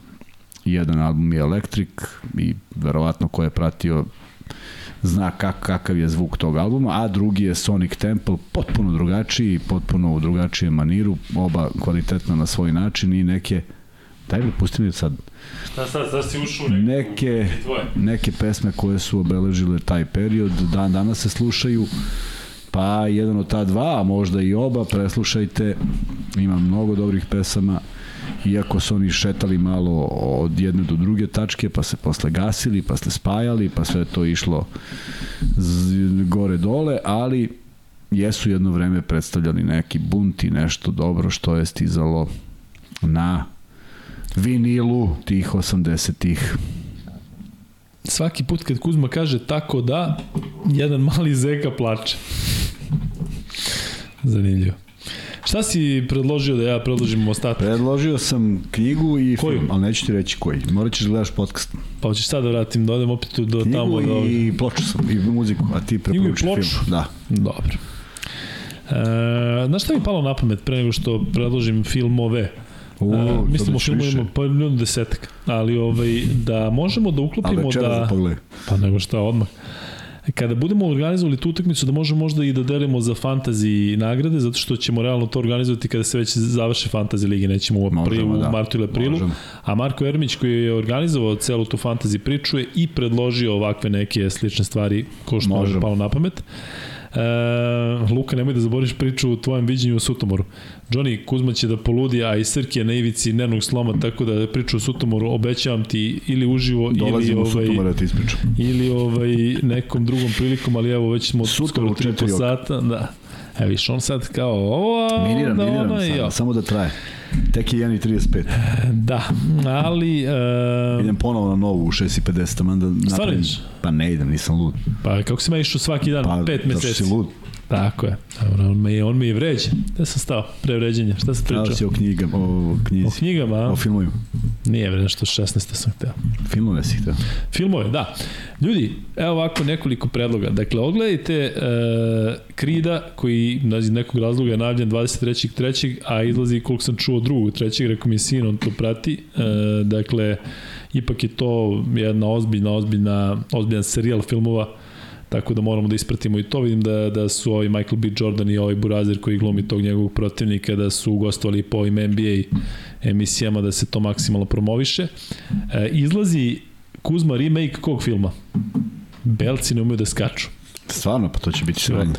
jedan album je Electric i verovatno ko je pratio zna kak, kakav je zvuk tog albuma, a drugi je Sonic Temple, potpuno drugačiji, potpuno u drugačijem maniru, oba kvalitetna na svoj način i neke daj mi pusti sad Šta sad, sad si ušao neke, neke pesme koje su obeležile taj period, dan danas se slušaju pa jedan od ta dva, a možda i oba, preslušajte, ima mnogo dobrih pesama, iako su oni šetali malo od jedne do druge tačke, pa se posle gasili, pa se spajali, pa sve to išlo gore dole, ali jesu jedno vreme predstavljali neki bunt i nešto dobro što je stizalo na vinilu tih 80-ih. Svaki put kad Kuzma kaže tako da, jedan mali zeka plače. Zanimljivo. Šta si predložio da ja predložim ostatak? Predložio sam knjigu i Koju? film, ali neću ti reći koji. Morat ćeš da gledaš podcast. Pa hoćeš sad da vratim, da odem opet do knjigu tamo. Knjigu i do... ploču sam, i muziku, a ti preporučiš film. Da. Dobro. E, znaš šta mi palo na pamet pre nego što predložim filmove? U, uh, mislim o filmu imamo pa minut desetak, ali ovaj, da možemo da uklopimo da... da pa nego šta, odmah. Kada budemo organizovali tu utakmicu da možemo možda i da delimo za fantasy nagrade, zato što ćemo realno to organizovati kada se već završe fantasy lige, nećemo u aprilu, da. martu ili aprilu. Možemo. A Marko Ermić koji je organizovao celu tu fantasy priču je i predložio ovakve neke slične stvari ko što je palo na pamet. Uh, Luka, nemoj da zaboriš priču u tvojem viđenju o Sutomoru. Johnny Kuzma će da poludi, a i Srki je na ivici nervnog sloma, tako da priču o Sutomoru obećavam ti ili uživo Dolazim ili ovaj, da ti ispričam. ili ovaj nekom drugom prilikom, ali evo već smo Sutra skoro 3 sata. Da. Evo viš, on sad kao ovo, miniram, da miniram, ono, sad, samo da traje. Tek je 1.35. Da, ali... Uh, idem ponovo na novu u 6.50, tamo da napravim. Pa ne idem, nisam lud. Pa kako si me išao svaki dan, pa, pet meseci? Pa, si lud. Tako je. Dobro, on me je, on me je vređa. Gde sam stao? Pre vređenja. Šta sam pričao? Stao si o knjigama, o knjizi. O knjigama, a? O filmovima. Nije bre, nešto 16. sam hteo. Filmove si hteo. Filmove, da. Ljudi, evo ovako nekoliko predloga. Dakle, odgledajte uh, Krida, koji iz nekog razloga je najavljen 23.3. a izlazi, koliko sam čuo, drugog, trećeg, rekao mi sin, on to prati. Uh, dakle, ipak je to jedna ozbiljna, ozbiljna, ozbiljna serijal filmova tako da moramo da ispratimo i to. Vidim da, da su ovaj Michael B. Jordan i ovaj Burazer koji glumi tog njegovog protivnika, da su gostovali po ovim NBA emisijama da se to maksimalno promoviše. E, izlazi Kuzma remake kog filma? Belci ne umeju da skaču. Stvarno, pa to će biti sredno.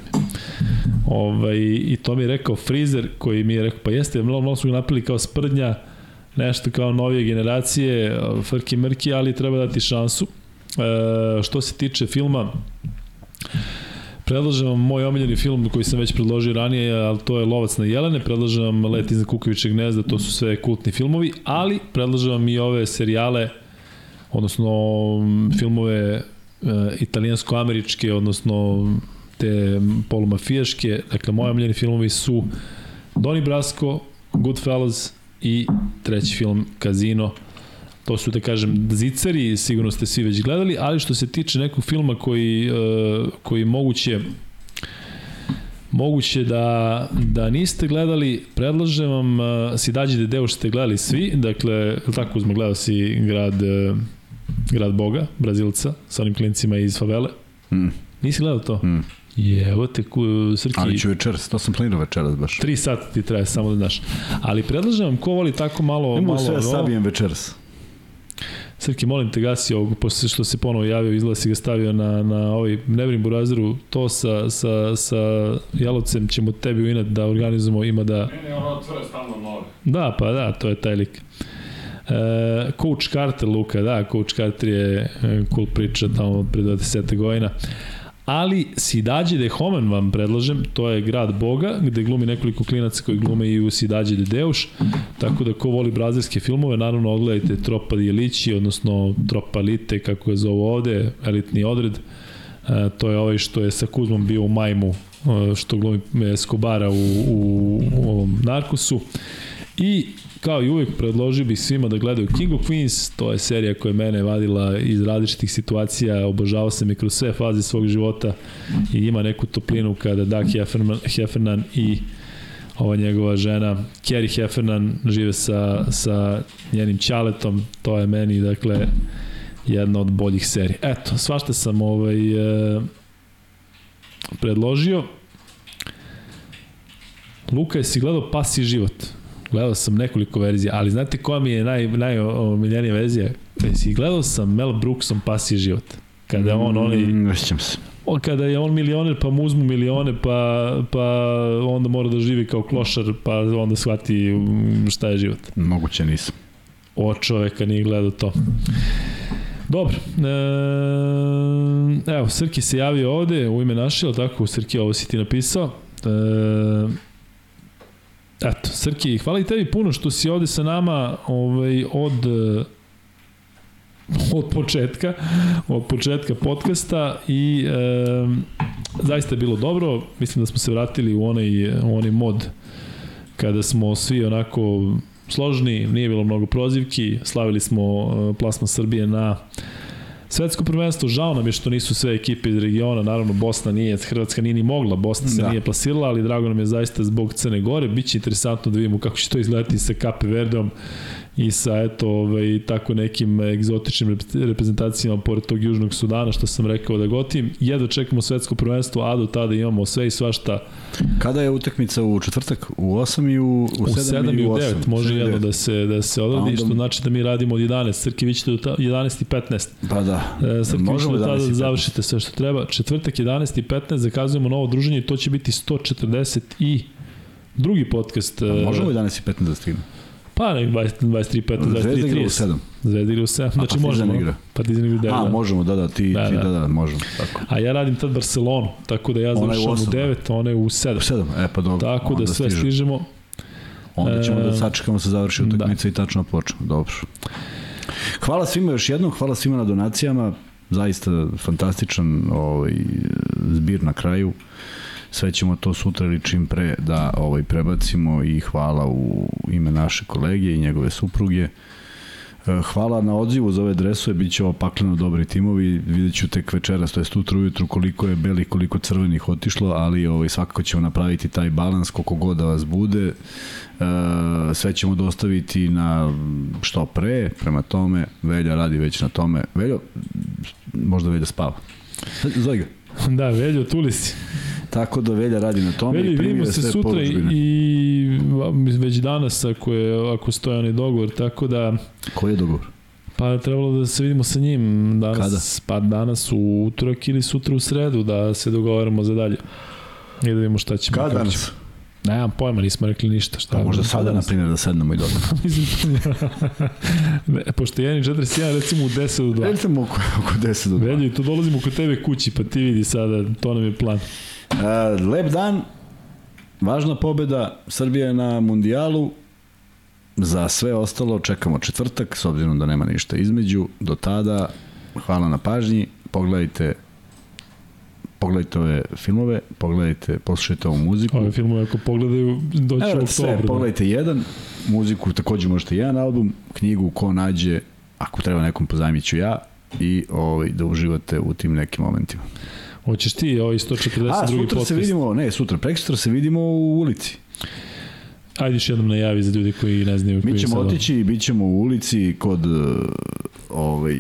Ovaj, I to mi je rekao Freezer koji mi je rekao, pa jeste, malo, malo su ga napili kao sprdnja, nešto kao novije generacije, frki mrki, ali treba dati šansu. E, što se tiče filma, Predlažem vam moj omiljeni film koji sam već predložio ranije, ali to je Lovac na Jelene, predlažem vam Let iznad Kukoviće gnezda, to su sve kultni filmovi, ali predlažem vam i ove serijale, odnosno filmove e, italijansko-američke, odnosno te polumafijaške, dakle moji omiljeni filmovi su Donnie Brasco, Goodfellas i treći film Casino, To su, da kažem, zicari, sigurno ste svi već gledali, ali što se tiče nekog filma koji, uh, koji moguće moguće da, da niste gledali, predlažem vam uh, si dađe deo što ste gledali svi, dakle, tako uzmo gledao si grad, uh, grad Boga, Brazilca, sa onim klincima iz favele. Mm. Nisi gledao to? Mm. Je, evo te, ku, Srki... Ali ću večeras, to sam planirao večeras baš. Tri sata ti traje, samo da znaš. Ali predlažem vam ko voli tako malo... Nemo malo sve sabijem večeras. Srki, molim te gasi ovog, posle što se ponovo javio, izgleda si ga stavio na, na ovaj Nevrim Burazeru, to sa, sa, sa Jalovcem ćemo tebi u inat da organizujemo, ima da... Ne, ne, ono otvore stalno nove. Da, pa da, to je taj lik. E, Coach Carter, Luka, da, Coach Carter je e, cool priča tamo pre 20 godina. Ali Sidađe de Homen vam predlažem, to je grad Boga, gde glumi nekoliko klinaca koji glume i u Sidađe de Deuš, tako da ko voli brazilske filmove, naravno ogledajte Tropa di Elići, odnosno Tropa Lite, kako je zovu ovde, elitni odred, e, to je ovaj što je sa Kuzmom bio u Majmu, e, što glumi Escobara u, u, u ovom Narkosu. I kao i uvek predložio bih svima da gledaju King of Queens, to je serija koja je mene vadila iz različitih situacija, obožavao sam je kroz sve faze svog života i ima neku toplinu kada Doug Heffernan, Heffernan i ova njegova žena Kerry Heffernan žive sa, sa njenim ćaletom, to je meni dakle jedna od boljih serija. Eto, svašta sam ovaj, e, predložio. Luka, jesi gledao Pas i život? Gledao sam nekoliko verzija, ali znate koja mi je naj, najomiljenija verzija? Jesi gledao sam Mel Brooksom Pas i život? Kada je on, onaj... Mm, se. On, kada je on milioner, pa mu uzmu milione, pa, pa onda mora da živi kao klošar, pa onda shvati mm, šta je život. Moguće nisam. O čoveka nije gledao to. Dobro. E, evo, Srki se javio ovde u ime naše, ali tako, Srki, ovo si ti napisao. E, eto, Srki, hvala i tebi puno što si ovde sa nama ovaj, od <laughs> od početka, od početka podcasta i e, zaista je bilo dobro. Mislim da smo se vratili u onaj, u onaj mod kada smo svi onako složni, nije bilo mnogo prozivki, slavili smo e, plasma Srbije na Svetsko prvenstvo, žao nam je što nisu sve ekipe iz regiona, naravno Bosna nije, Hrvatska nije ni mogla, Bosna se da. nije plasirala, ali drago nam je zaista zbog Crne Gore, biće interesantno da vidimo kako će to izgledati sa Kape Verdom i sa eto ovaj tako nekim egzotičnim reprezentacijama pored tog Južnog Sudana što sam rekao da gotim. Jedva čekamo svetsko prvenstvo, a do tada imamo sve i svašta. Kada je utakmica u četvrtak? U 8 i u, u 7, u 7 i u 9. Može jedno da se da se odradi, onda... što znači da mi radimo od 11. Srki vi ćete do 11 i 15. Pa da. E, Srki vi ćete do tada da završite sve što treba. Četvrtak 11 i 15 zakazujemo novo druženje i to će biti 140 i drugi podcast. Pa možemo 11 i 15 da stignemo. Pa nek 23, 15, 23, 30. Zvezda igra u 7. Zvezda igra u 7, znači možemo. Igra. Partizan igra u 9. A, da. možemo, da, da, ti, da, ti, da, da, možemo. Tako. A ja radim tad Barcelonu, tako da ja završam u 9, ona je u 7. U 7, e pa dobro. Tako da sve stižemo. stižemo. Onda ćemo e, da sačekamo se završi utakmica da. i tačno počnemo. Dobro. Hvala svima još jednom, hvala svima na donacijama. Zaista fantastičan ovaj, zbir na kraju sve ćemo to sutra ili čim pre da ovaj prebacimo i hvala u ime naše kolege i njegove supruge. E, hvala na odzivu za ove dresove, bit će ovo pakleno dobri timovi, vidjet ću tek večeras, to je sutra ujutru koliko je belih, koliko crvenih otišlo, ali ovaj, svakako ćemo napraviti taj balans koliko god da vas bude. E, sve ćemo dostaviti na što pre, prema tome, Velja radi već na tome. Veljo, možda Velja spava. Zove ga. Da, Veljo, tuli si. Tako da Velja radi na tome Velja, i primio se sutra poručbine. i već danas ako, je, ako stoje onaj dogovor, tako da... Koji je dogovor? Pa trebalo da se vidimo sa njim danas, Kada? pa danas u utorak ili sutra u sredu da se dogovaramo za dalje. I da vidimo šta ćemo. Kada danas? Nemam pojma, nismo rekli ništa. Šta pa možda sada, na primjer, da sednemo i dodamo. <laughs> Mislim, ne, pošto je 1.41, recimo u 10 do 2. Recimo oko, oko 10 do 2. Velji, tu dolazimo kod tebe kući, pa ti vidi sada, to nam je plan. Uh, lep dan, važna pobeda, Srbija je na mundijalu, za sve ostalo čekamo četvrtak, s obzirom da nema ništa između. Do tada, hvala na pažnji, pogledajte pogledajte ove filmove, pogledajte, poslušajte ovu muziku. Ove filmove ako pogledaju, doći u oktobru. Da. pogledajte jedan, muziku takođe možete jedan album, knjigu ko nađe, ako treba nekom pozajmit ću ja, i ovaj, da uživate u tim nekim momentima. Hoćeš ti ovaj 142. A, sutra podcast. se vidimo, ne, sutra, preksutra se vidimo u ulici. Ajde još jednom najavi za ljudi koji ne znaju. Mi ćemo otići i bit ćemo u ulici kod uh, ovaj,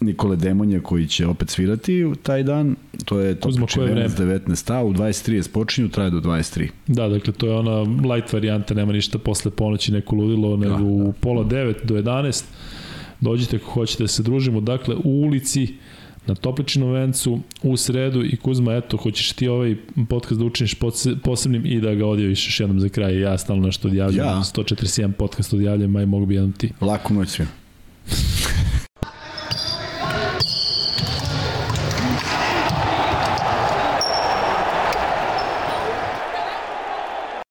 Nikole Demonja koji će opet svirati taj dan. To je to vreme? 19 a u 23 počinju, traje do 23. Da, dakle to je ona light varijanta, nema ništa posle ponoći neko ludilo, nego da, u da. pola 9 do 11. Dođite ako hoćete da se družimo. Dakle, u ulici na Topličinu vencu u sredu i Kuzma, eto, hoćeš ti ovaj podcast da učiniš posebnim i da ga odjaviš još jednom za kraj. Ja stalno nešto odjavljam, Ja? 141 podcast odjavljam, aj mogu bi jednom ti. Laku noć svima.